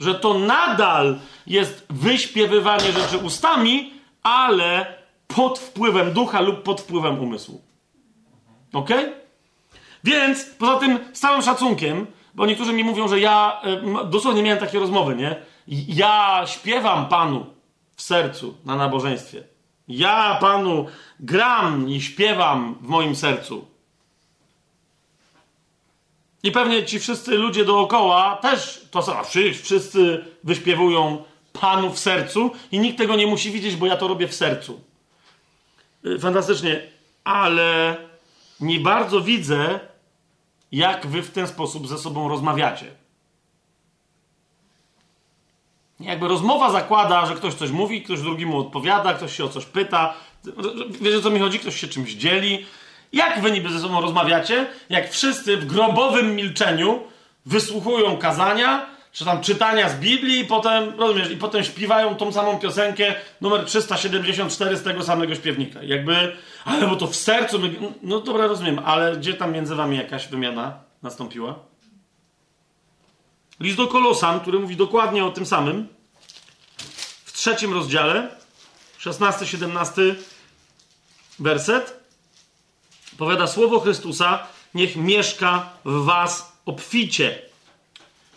Że to nadal jest wyśpiewywanie rzeczy ustami, ale pod wpływem ducha lub pod wpływem umysłu. Ok? Więc poza tym, z całym szacunkiem, bo niektórzy mi mówią, że ja dosłownie miałem takie rozmowy, nie? Ja śpiewam Panu w sercu na nabożeństwie. Ja Panu gram i śpiewam w moim sercu. I pewnie ci wszyscy ludzie dookoła też to samo. Wszyscy wyśpiewują Panu w sercu i nikt tego nie musi widzieć, bo ja to robię w sercu. Y, fantastycznie, ale nie bardzo widzę, jak wy w ten sposób ze sobą rozmawiacie. Jakby rozmowa zakłada, że ktoś coś mówi, ktoś drugi mu odpowiada, ktoś się o coś pyta. Wiesz co mi chodzi? Ktoś się czymś dzieli. Jak wy niby ze sobą rozmawiacie, jak wszyscy w grobowym milczeniu wysłuchują kazania, czy tam czytania z Biblii i potem, rozumiesz, i potem śpiewają tą samą piosenkę numer 374 z tego samego śpiewnika. Jakby, ale bo to w sercu, my, no dobra, rozumiem, ale gdzie tam między wami jakaś wymiana nastąpiła? List do Kolosan, który mówi dokładnie o tym samym, w trzecim rozdziale, 16-17 werset, powiada słowo Chrystusa, niech mieszka w was obficie.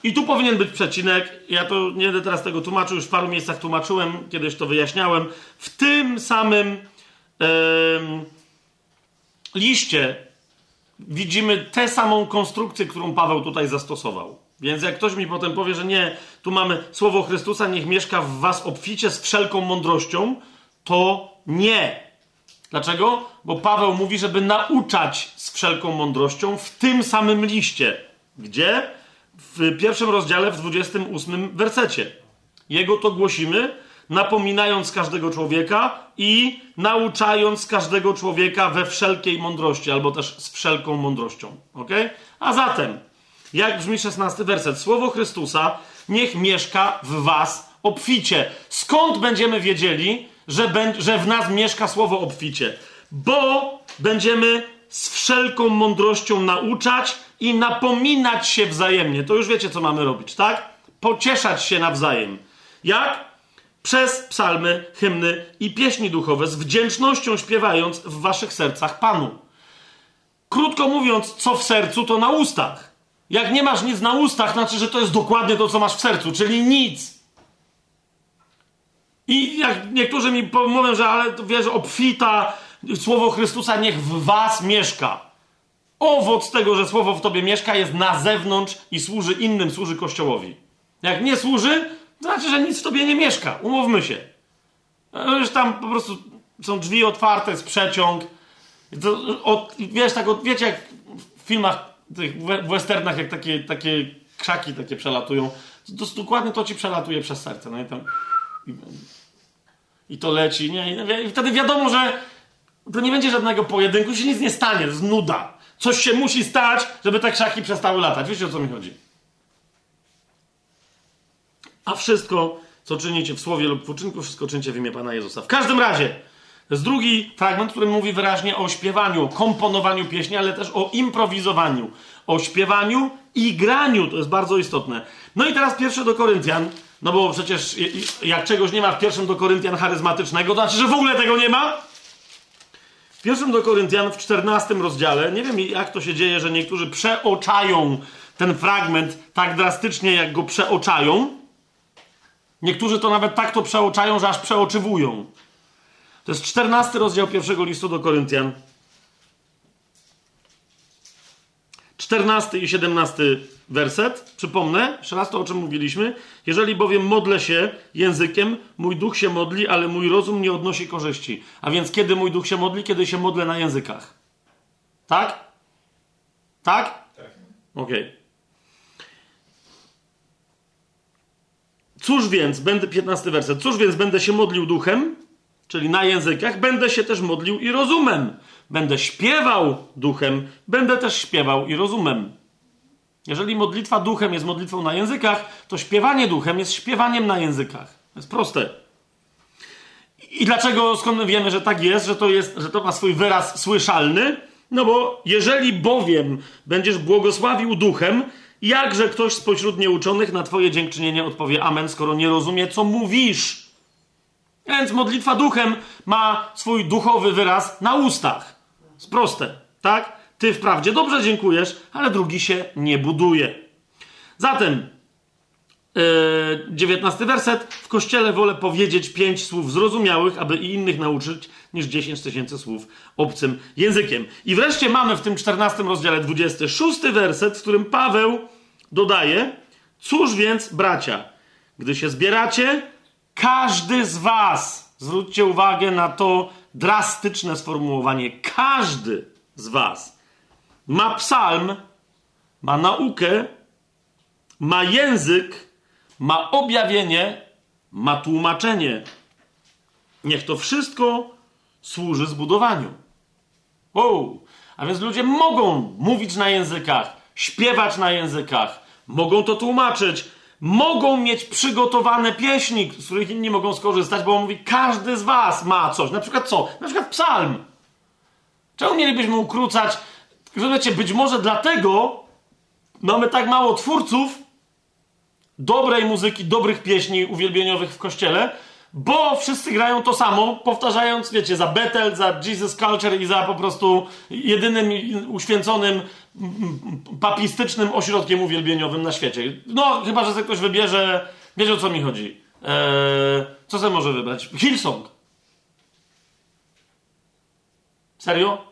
I tu powinien być przecinek. Ja to nie będę teraz tego tłumaczył, już w paru miejscach tłumaczyłem, kiedyś to wyjaśniałem. W tym samym yy, liście widzimy tę samą konstrukcję, którą Paweł tutaj zastosował. Więc jak ktoś mi potem powie, że nie, tu mamy słowo Chrystusa, niech mieszka w was obficie z wszelką mądrością, to nie. Dlaczego? Bo Paweł mówi, żeby nauczać z wszelką mądrością w tym samym liście. Gdzie? W pierwszym rozdziale, w 28 wersecie. Jego to głosimy, napominając każdego człowieka i nauczając każdego człowieka we wszelkiej mądrości, albo też z wszelką mądrością. Ok? A zatem, jak brzmi 16 werset? Słowo Chrystusa niech mieszka w was obficie. Skąd będziemy wiedzieli, że, że w nas mieszka słowo obficie? Bo będziemy z wszelką mądrością nauczać i napominać się wzajemnie. To już wiecie, co mamy robić, tak? Pocieszać się nawzajem. Jak? Przez psalmy, hymny i pieśni duchowe, z wdzięcznością śpiewając w waszych sercach Panu. Krótko mówiąc, co w sercu, to na ustach. Jak nie masz nic na ustach, znaczy, że to jest dokładnie to, co masz w sercu, czyli nic. I jak niektórzy mi mówią, że ale wiesz, obfita słowo Chrystusa niech w was mieszka. Owoc tego, że słowo w tobie mieszka, jest na zewnątrz i służy innym, służy Kościołowi. Jak nie służy, to znaczy, że nic w tobie nie mieszka. Umówmy się. Już tam po prostu są drzwi otwarte, jest przeciąg. To, od, wiesz, tak, od, wiecie, jak w filmach, tych w westernach, jak takie, takie krzaki takie przelatują, to, to dokładnie to ci przelatuje przez serce. No i tam. I to leci, nie? I wtedy wiadomo, że to nie będzie żadnego pojedynku, się nic nie stanie, to jest nuda. Coś się musi stać, żeby te krzaki przestały latać. Wiecie o co mi chodzi? A wszystko, co czynicie w słowie lub w uczynku, wszystko czynicie w imię Pana Jezusa. W każdym razie, to jest drugi fragment, który mówi wyraźnie o śpiewaniu, o komponowaniu pieśni, ale też o improwizowaniu, o śpiewaniu i graniu. To jest bardzo istotne. No i teraz pierwsze do Koryntian. No bo przecież jak czegoś nie ma w pierwszym do Koryntian charyzmatycznego, to znaczy, że w ogóle tego nie ma? W pierwszym do Koryntian w 14 rozdziale, nie wiem jak to się dzieje, że niektórzy przeoczają ten fragment tak drastycznie, jak go przeoczają. Niektórzy to nawet tak to przeoczają, że aż przeoczywują. To jest 14 rozdział pierwszego listu do Koryntian. 14 i 17 werset. Przypomnę, jeszcze raz to, o czym mówiliśmy. Jeżeli bowiem modlę się językiem, mój duch się modli, ale mój rozum nie odnosi korzyści. A więc kiedy mój duch się modli? Kiedy się modlę na językach. Tak? Tak? Tak. Okej. Okay. Cóż więc, będę, 15 werset, cóż więc będę się modlił duchem, czyli na językach, będę się też modlił i rozumem. Będę śpiewał duchem, będę też śpiewał i rozumem. Jeżeli modlitwa duchem jest modlitwą na językach, to śpiewanie duchem jest śpiewaniem na językach. To jest proste. I dlaczego, skąd my wiemy, że tak jest, że to, jest, że to ma swój wyraz słyszalny? No bo jeżeli bowiem będziesz błogosławił duchem, jakże ktoś spośród nieuczonych na twoje dziękczynienie odpowie amen, skoro nie rozumie, co mówisz? Więc modlitwa duchem ma swój duchowy wyraz na ustach. Jest proste, tak? Ty wprawdzie dobrze dziękujesz, ale drugi się nie buduje. Zatem, yy, dziewiętnasty werset. W kościele wolę powiedzieć pięć słów zrozumiałych, aby i innych nauczyć, niż dziesięć tysięcy słów obcym językiem. I wreszcie mamy w tym czternastym rozdziale 26 werset, w którym Paweł dodaje: Cóż więc, bracia, gdy się zbieracie, każdy z was, zwróćcie uwagę na to drastyczne sformułowanie, każdy z was ma psalm, ma naukę, ma język, ma objawienie, ma tłumaczenie. Niech to wszystko służy zbudowaniu. Wow. A więc ludzie mogą mówić na językach, śpiewać na językach, mogą to tłumaczyć, mogą mieć przygotowane pieśni, z których inni mogą skorzystać, bo on mówi, każdy z was ma coś. Na przykład co? Na przykład psalm. Czemu mielibyśmy ukrócać? Wiecie, być może dlatego mamy tak mało twórców dobrej muzyki, dobrych pieśni uwielbieniowych w kościele, bo wszyscy grają to samo, powtarzając, wiecie, za Bethel, za Jesus Culture i za po prostu jedynym uświęconym papistycznym ośrodkiem uwielbieniowym na świecie. No, chyba, że sobie ktoś wybierze, wiecie o co mi chodzi. Eee, co sobie może wybrać? Hillsong. Serio?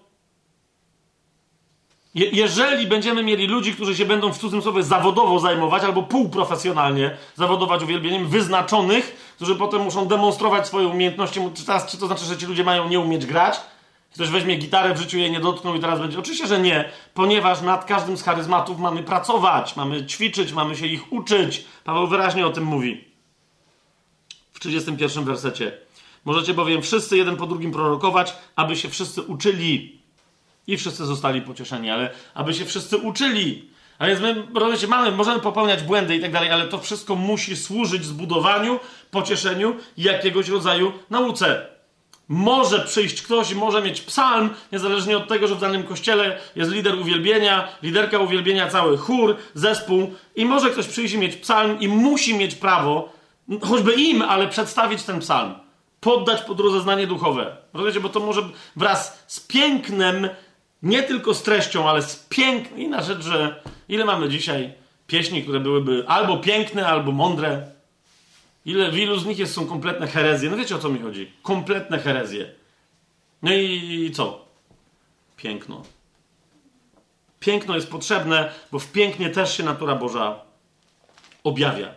Je jeżeli będziemy mieli ludzi, którzy się będą w cudzysłowie zawodowo zajmować albo półprofesjonalnie zawodować uwielbieniem, wyznaczonych, którzy potem muszą demonstrować swoje umiejętności, czy, teraz, czy to znaczy, że ci ludzie mają nie umieć grać? Ktoś weźmie gitarę, w życiu jej nie dotknął i teraz będzie. Oczywiście, że nie, ponieważ nad każdym z charyzmatów mamy pracować, mamy ćwiczyć, mamy się ich uczyć. Paweł wyraźnie o tym mówi. W 31 wersecie. Możecie bowiem wszyscy jeden po drugim prorokować, aby się wszyscy uczyli. I wszyscy zostali pocieszeni, ale aby się wszyscy uczyli. A więc my, rozumiecie, mamy, możemy popełniać błędy i tak dalej, ale to wszystko musi służyć zbudowaniu, pocieszeniu i jakiegoś rodzaju nauce. Może przyjść ktoś może mieć psalm, niezależnie od tego, że w danym kościele jest lider uwielbienia, liderka uwielbienia, cały chór, zespół, i może ktoś przyjść i mieć psalm i musi mieć prawo, choćby im, ale przedstawić ten psalm. Poddać pod rozeznanie duchowe. Rozumiecie, bo to może wraz z pięknem nie tylko z treścią, ale z pięknem. Inna rzecz, że ile mamy dzisiaj pieśni, które byłyby albo piękne, albo mądre. Ile, w ilu z nich jest, są kompletne herezje. No wiecie o co mi chodzi. Kompletne herezje. No i, i co? Piękno. Piękno jest potrzebne, bo w pięknie też się natura Boża objawia.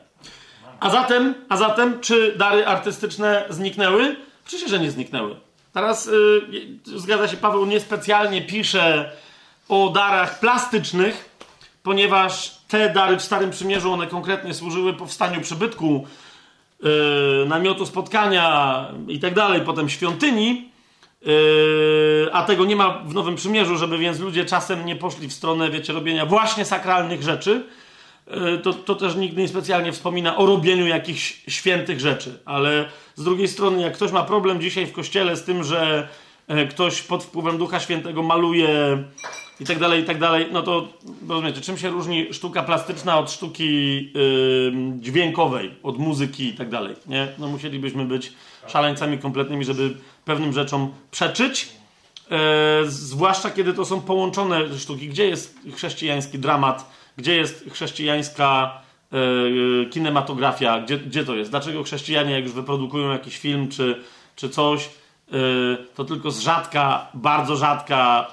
A zatem, a zatem, czy dary artystyczne zniknęły? Oczywiście, że nie zniknęły. Teraz yy, zgadza się, Paweł niespecjalnie pisze o darach plastycznych, ponieważ te dary w Starym Przymierzu, one konkretnie służyły powstaniu przybytku, yy, namiotu spotkania i tak dalej, potem świątyni, yy, a tego nie ma w Nowym Przymierzu, żeby więc ludzie czasem nie poszli w stronę, wiecie, robienia właśnie sakralnych rzeczy, to, to też nikt nie specjalnie wspomina o robieniu jakichś świętych rzeczy. Ale z drugiej strony, jak ktoś ma problem dzisiaj w kościele z tym, że e, ktoś pod wpływem Ducha Świętego maluje i tak dalej, i tak dalej, no to rozumiecie, czym się różni sztuka plastyczna od sztuki yy, dźwiękowej, od muzyki i tak dalej, nie? No musielibyśmy być szaleńcami kompletnymi, żeby pewnym rzeczom przeczyć, yy, zwłaszcza kiedy to są połączone sztuki. Gdzie jest chrześcijański dramat gdzie jest chrześcijańska yy, kinematografia? Gdzie, gdzie to jest? Dlaczego chrześcijanie, jak już wyprodukują jakiś film czy, czy coś, yy, to tylko z rzadka, bardzo rzadka,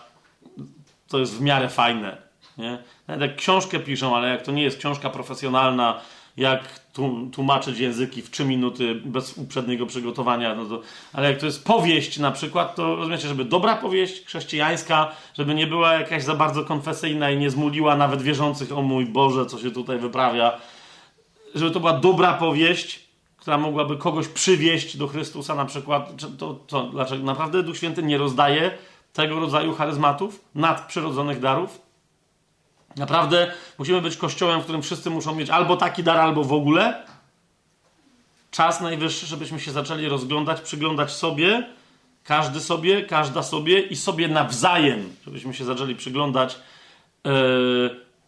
to jest w miarę fajne. Nie? Nawet jak książkę piszą, ale jak to nie jest książka profesjonalna, jak tłumaczyć języki w 3 minuty bez uprzedniego przygotowania, no to, ale jak to jest powieść na przykład, to rozumiecie, żeby dobra powieść chrześcijańska, żeby nie była jakaś za bardzo konfesyjna i nie zmuliła nawet wierzących, o mój Boże, co się tutaj wyprawia, żeby to była dobra powieść, która mogłaby kogoś przywieść do Chrystusa na przykład, to, to dlaczego naprawdę Duch Święty nie rozdaje tego rodzaju charyzmatów, nadprzyrodzonych darów? Naprawdę musimy być kościołem, w którym wszyscy muszą mieć albo taki dar, albo w ogóle. Czas najwyższy, żebyśmy się zaczęli rozglądać, przyglądać sobie, każdy sobie, każda sobie i sobie nawzajem, żebyśmy się zaczęli przyglądać, yy,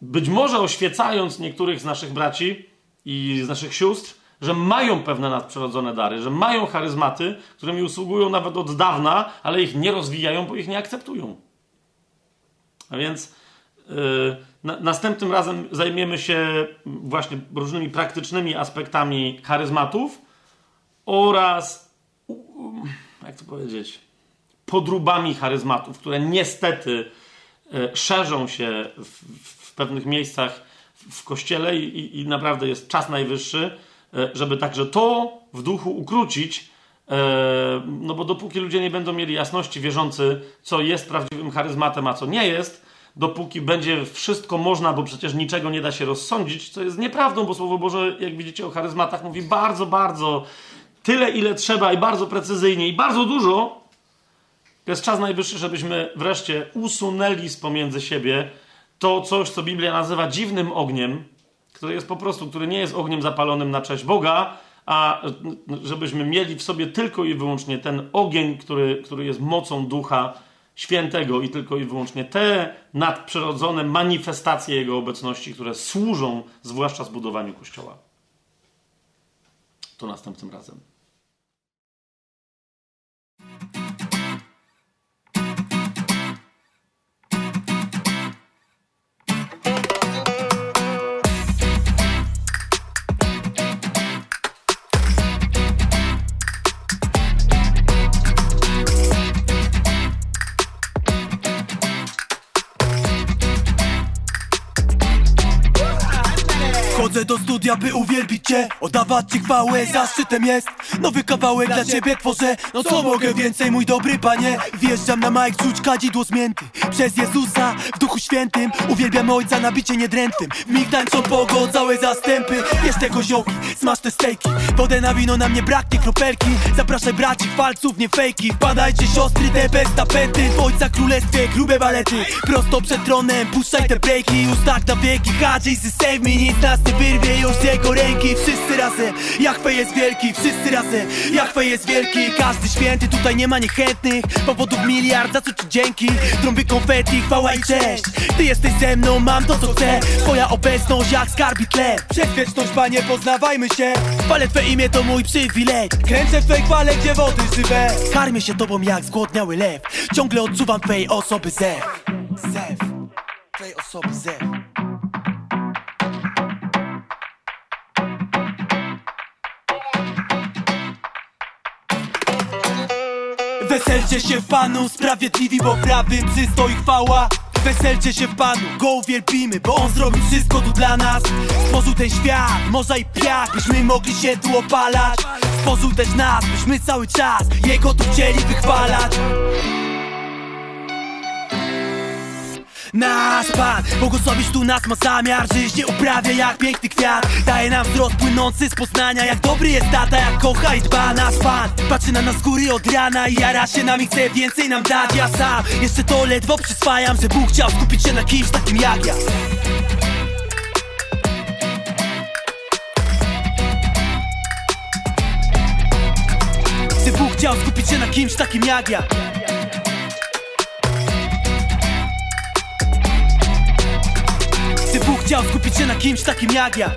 być może oświecając niektórych z naszych braci i z naszych sióstr, że mają pewne nadprzyrodzone dary, że mają charyzmaty, którymi usługują nawet od dawna, ale ich nie rozwijają, bo ich nie akceptują. A więc yy, na, następnym razem zajmiemy się właśnie różnymi praktycznymi aspektami charyzmatów oraz, jak to powiedzieć, podróbami charyzmatów, które niestety yy, szerzą się w, w, pewnych miejscach w kościele i, i naprawdę jest czas najwyższy, E, żeby także to w duchu ukrócić, e, no bo dopóki ludzie nie będą mieli jasności wierzący, co jest prawdziwym charyzmatem, a co nie jest, dopóki będzie wszystko można, bo przecież niczego nie da się rozsądzić, co jest nieprawdą, bo Słowo Boże, jak widzicie o charyzmatach, mówi bardzo, bardzo tyle, ile trzeba i bardzo precyzyjnie i bardzo dużo. Jest czas najwyższy, żebyśmy wreszcie usunęli z pomiędzy siebie to coś, co Biblia nazywa dziwnym ogniem, który jest po prostu, który nie jest ogniem zapalonym na cześć Boga, a żebyśmy mieli w sobie tylko i wyłącznie ten ogień, który, który jest mocą Ducha Świętego i tylko i wyłącznie te nadprzyrodzone manifestacje Jego obecności, które służą zwłaszcza zbudowaniu Kościoła. To następnym razem. Studia, by uwielbić cię Oddawać ci chwałę, zaszczytem jest. Nowy kawałek dla ciebie tworzę No co mogę więcej, mój dobry panie? Wjeżdżam na mic, czuć kadzidło zmięty. Przez Jezusa, w duchu świętym Uwielbiam ojca na bicie niedrętwym W pogo, całe zastępy. Wiesz te koziołki, smasz te stejki. Wodę na wino, na mnie braknie kropelki. Zapraszaj braci, falców, nie fejki. Wpadajcie siostry, te bez tapety. W ojca królestwie, grube balety Prosto przed tronem, puszczaj te breaki Już tak na wieki, hadzi, save me Nic nas nie wyrwie. Już z jego ręki Wszyscy razem, Jachwe jest wielki Wszyscy razem, Jachwe jest wielki Każdy święty, tutaj nie ma niechętnych. Powodów miliard, za co ci dzięki? Trąby konfetti, chwała i cześć. Ty jesteś ze mną, mam to co chcę. Twoja obecność jak skarbi tle. Przez wieczność, panie, poznawajmy się. Palę twe imię, to mój przywilej. Kręcę w twej chwale, gdzie wody żywe. Karmię się tobą jak zgłodniały lew. Ciągle odczuwam twej osoby zew. Zew, twej osoby zew Weselcie się Panu, sprawiedliwi, bo prawym przystoi chwała. Weselcie się Panu, Go uwielbimy, bo On zrobił wszystko tu dla nas. Stworzył ten świat, morza i piach, byśmy mogli się tu opalać. Stworzył też nas, byśmy cały czas Jego tu chcieli wychwalać Nasz Pan, błogosławić tu nas ma zamiar Życie uprawia jak piękny kwiat. Daje nam wzrost płynący z Poznania Jak dobry jest tata, jak kocha i dba Nasz Pan, patrzy na nas z góry od rana I jara się nami, chce więcej nam dać Ja sam, jeszcze to ledwo przyswajam Że Bóg chciał skupić się na kimś takim jak ja. Że Bóg chciał skupić się na kimś takim jak ja Gdy Bóg chciał skupić się na kimś takim jak ja